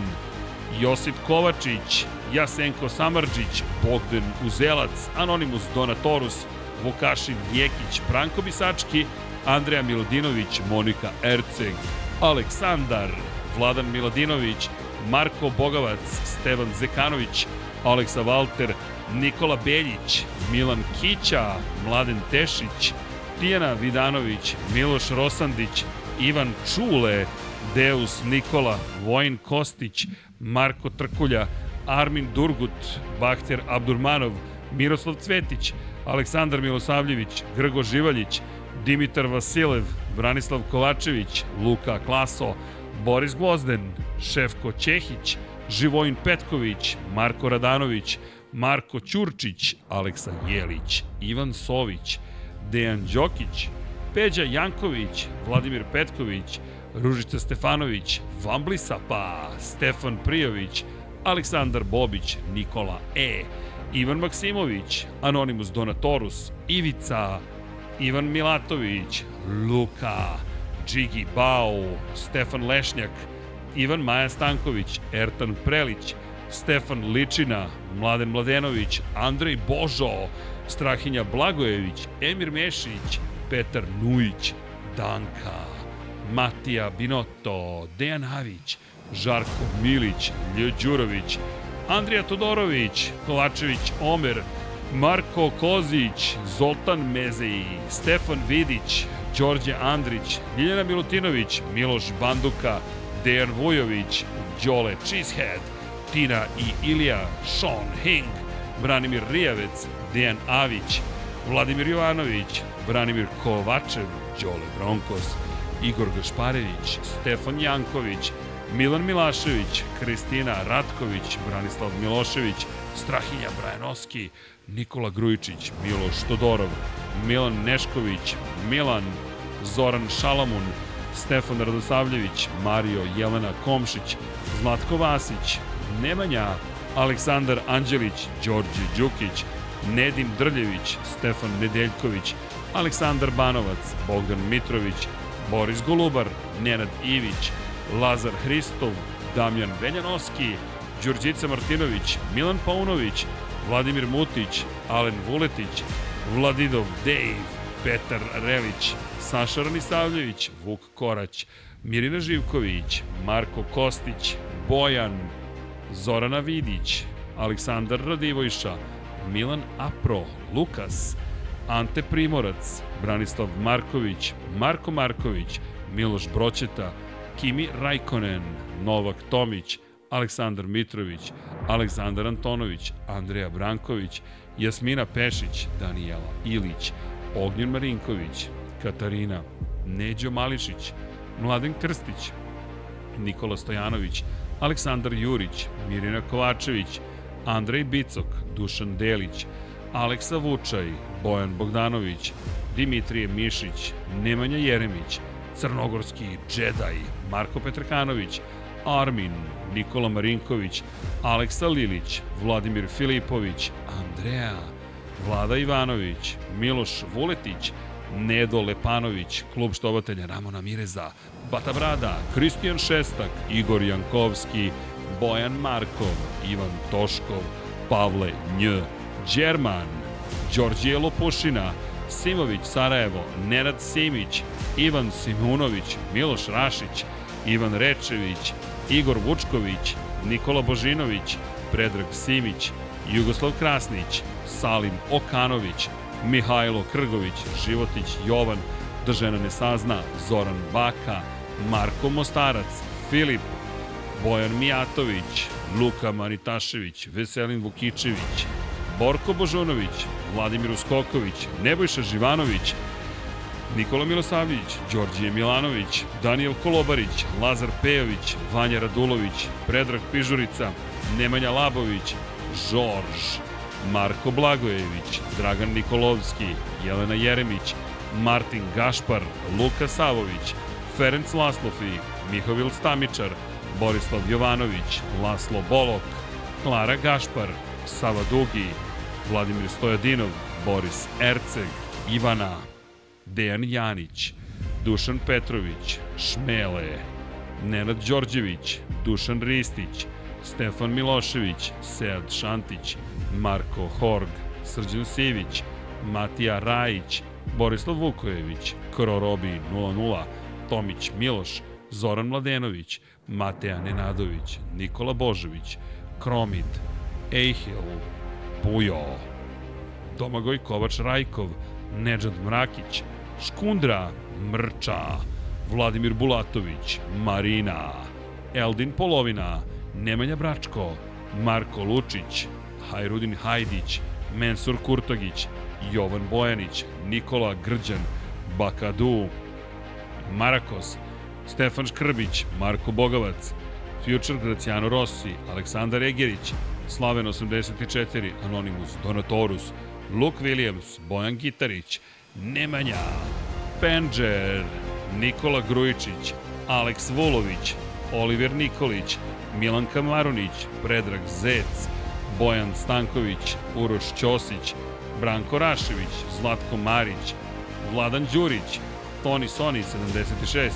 Speaker 1: Josip Kovačić, Jasenko Samarđić, Bogdan Uzelac, Anonimus Donatorus, Vukašin Jekić, Branko Bisački, Andreja Milodinović, Monika Erceg, Aleksandar, Vladan Milodinović, Marko Bogavac, Stevan Zekanović, Aleksa Valter, Nikola Beljić, Milan Kića, Mladen Tešić, Tijana Vidanović, Miloš Rosandić, Ivan Čule, Deus Nikola, Vojin Kostić, Marko Trkulja, Armin Durgut, Bahter Abdurmanov, Miroslav Cvetić, Aleksandar Milosavljević, Grgo Živaljić, Dimitar Vasilev, Branislav Kovačević, Luka Klaso, Boris Gvozden, Šefko Ćehić, Živojin Petković, Marko Radanović, Marko Ćurčić, Aleksa Jelić, Ivan Sović, Dejan Đokić, Peđa Janković, Vladimir Petković, Ružica Stefanović, Vambli Sapa, Stefan Prijović, Aleksandar Bobić, Nikola E, Ivan Maksimović, Anonimus Donatorus, Ivica, Ivan Milatović, Luka, Džigi Bao, Stefan Lešnjak, Ivan Maja Stanković, Ertan Prelić, Stefan Ličina, Mladen Mladenović, Andrej Božo, Strahinja Blagojević, Emir Mešić, Petar Nujić, Danka, Matija Binotto, Dejan Havić, Žarko Milić, Lj. Đurović, Andrija Todorović, Kovačević Omer, Marko Kozić, Zoltan Mezeji, Stefan Vidić, Đorđe Andrić, Ljiljana Milutinović, Miloš Banduka, Dejan Vujović, Đole Cheesehead, Tina i Ilija, Sean Hing, Branimir Rijavec, Dejan Avić, Vladimir Jovanović, Branimir Kovačev, Đole Bronkos, Igor Gašparević, Stefan Janković, Milan Milašević, Kristina Ratković, Branislav Milošević, Strahinja Brajanovski, Nikola Grujičić, Miloš Todorov, Milan Nešković, Milan, Zoran Šalamun, Stefan Radosavljević, Mario Jelena Komšić, Zlatko Vasić, Nemanja, Aleksandar Anđelić, Đorđe Đukić, Nedim Drljević, Stefan Nedeljković, Aleksandar Banovac, Bogdan Mitrović, Boris Golubar, Nenad Ivić, Lazar Hristov, Damjan Veljanovski, Đurđica Martinović, Milan Paunović, Vladimir Mutić, Alen Vuletić, Vladidov Dave, Petar Relić, Saša Ranisavljević, Vuk Korać, Mirina Živković, Marko Kostić, Bojan, Zorana Vidić, Aleksandar Radivojša, Milan Apro, Lukas, Ante Primorac, Branislav Marković, Marko Marković, Miloš Broćeta, Kimi Rajkonen, Novak Tomić, Aleksandar Mitrović, Aleksandar Antonović, Andreja Branković, Jasmina Pešić, Danijela Ilić, Ognjen Marinković, Katarina, Neđo Mališić, Mladen Krstić, Nikola Stojanović, Aleksandar Jurić, Mirina Kovačević, Andrej Bicok, Dušan Delić, Aleksa Vučaj, Bojan Bogdanović, Dimitrije Mišić, Nemanja Jeremić, Crnogorski Džedaj, Marko Petrakanović, Armin, Nikola Marinković, Aleksa Lilić, Vladimir Filipović, Andreja, Vlada Ivanović, Miloš Vuletić, Nedo Lepanović, klub štovatelja Ramona Mireza, Bata Brada, Kristijan Šestak, Igor Jankovski, Bojan Markov, Ivan Toškov, Pavle Nj, Đerman, Đorđije Lopušina, Simović Sarajevo, Nenad Simić, Ivan Simunović, Miloš Rašić, Ivan Rečević, Igor Vučković, Nikola Božinović, Predrag Simić, Jugoslav Krasnić, Salim Okanović, Mihajlo Krgović, Životić Jovan, da žena ne sazna, Zoran Baka, Marko Mostarac, Filip, Bojan Mijatović, Luka Manitašević, Veselin Vukičević, Borko Božunović, Vladimir Uskoković, Nebojša Živanović, Nikola Milosavljević, Đorđije Milanović, Daniel Kolobarić, Lazar Pejović, Vanja Radulović, Predrag Pižurica, Nemanja Labović, Žorž, Marko Blagojević, Dragan Nikolovski, Jelena Jeremić, Martin Gašpar, Luka Savović, Ferenc Laslofi, Mihovil Stamičar, Borislav Jovanović, Laslo Bolok, Klara Gašpar, Sava Dugi, Vladimir Stojadinov, Boris Erceg, Ivana, Dejan Janić, Dušan Petrović, Šmele, Nenad Đorđević, Dušan Ristić, Stefan Milošević, Sead Šantić, Marko Horg, Srđan Sivić, Matija Rajić, Borislav Vukojević, Krorobi 00, Tomić Miloš, Zoran Mladenović, Mateja Nenadović, Nikola Božović, Kromit, Ejhil, Bujo, Domagoj Kovač Rajkov, Nedžad Mrakić, Škundra, Mrča, Vladimir Bulatović, Marina, Eldin Polovina, Nemanja Bračko, Marko Lučić, Hajrudin Hajdić, Mensur Kurtogić, Jovan Bojanić, Nikola Grđan, Bakadu, Marakos, Stefan Škrbić, Marko Bogavac, Future Graciano Rossi, Aleksandar Egerić, Slaven 84, Anonimus, Donatorus, Luke Williams, Bojan Gitarić, Nemanja, Penđer, Nikola Grujičić, Aleks Vulović, Oliver Nikolić, Milan Kamarunić, Predrag Zec, Bojan Stanković, Uroš Ćosić, Branko Rašević, Zlatko Marić, Vladan Đurić, Toni Soni 76,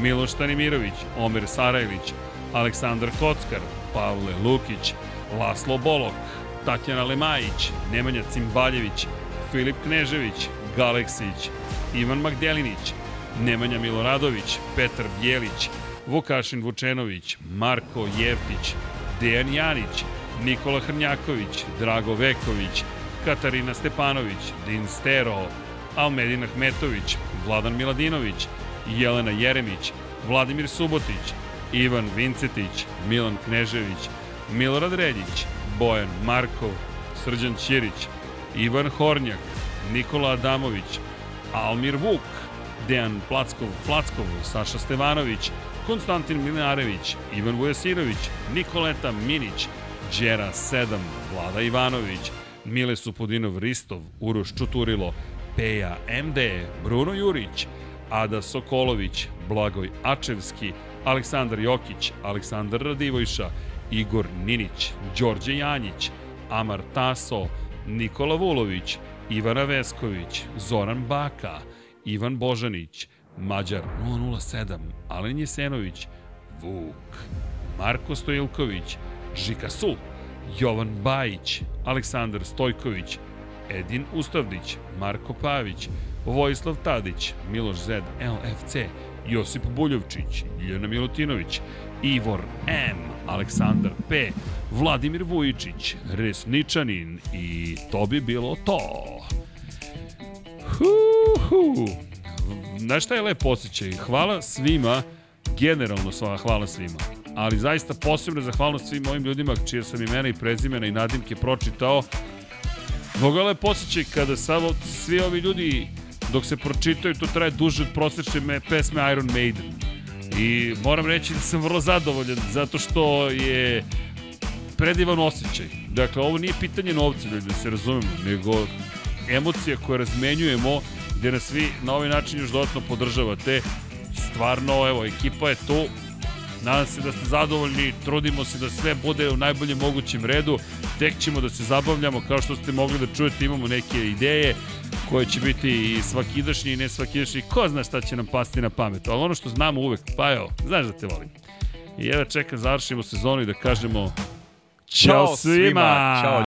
Speaker 1: Miloš Tanimirović, Omer Sarajlić, Aleksandar Kockar, Pavle Lukić, Laslo Bolok, Tatjana Lemajić, Nemanja Cimbaljević, Filip Knežević, Galeksić, Ivan Magdelinić, Nemanja Miloradović, Petar Bjelić, Vukašin Vučenović, Marko Jevtić, Dejan Janić, Nikola Hrnjaković, Drago Veković, Katarina Stepanović, Din Stero, Almedin Ahmetović, Vladan Miladinović, Jelena Jeremić, Vladimir Subotić, Ivan Vincetić, Milan Knežević, Milorad Reljić, Bojan Markov, Srđan Ćirić, Ivan Hornjak, Nikola Adamović, Almir Vuk, Dejan Plackov, Plackov, Saša Stevanović, Konstantin Milinarević, Ivan Vujasinović, Nikoleta Minić, Đera 7, Vlada Ivanović, Mile Supudinov Ristov, Uroš Čuturilo, Peja MD, Bruno Jurić, Ada Sokolović, Blagoj Ačevski, Aleksandar Jokić, Aleksandar Radivojša, Igor Ninić, Đorđe Janjić, Amar Taso, Nikola Vulović, Ivana Vesković, Zoran Baka, Ivan Božanić, Mađar 007, Alen Jesenović, Vuk, Marko Stojilković, Žika Su, Jovan Bajić, Aleksandar Stojković, Edin Ustavdić, Marko Pavić, Vojislav Tadić, Miloš Zed, LFC, Josip Buljovčić, Iljana Milutinović, Ivor M, Aleksandar P, Vladimir Vujičić, Resničanin i to bi bilo to. Hu, Znaš šta je lep osjećaj? Hvala svima, generalno sva, hvala svima. Ali zaista posebno zahvalnost svim ovim ljudima čije sam imena i prezimena i nadimke pročitao. Mnogo je lep osjećaj kada samo svi ovi ljudi dok se pročitaju, to traje duže od prosečne me, pesme Iron Maiden. I moram reći da sam vrlo zadovoljan zato što je predivan osjećaj. Dakle, ovo nije pitanje novca, ljudi, da se razumemo, nego emocija koje razmenjujemo, gde nas svi na ovaj način još dodatno podržavate. Stvarno, evo, ekipa je tu, Nadam se da ste zadovoljni, trudimo se da sve bude u najboljem mogućem redu, tek ćemo da se zabavljamo, kao što ste mogli da čujete, imamo neke ideje koje će biti i svakidašnji i ne svakidašnji, ko zna šta će nam pasti na pamet, ali ono što znamo uvek, pa evo, znaš da te volim. I evo čekam, završimo sezonu i da kažemo Ćao svima!
Speaker 2: Ćao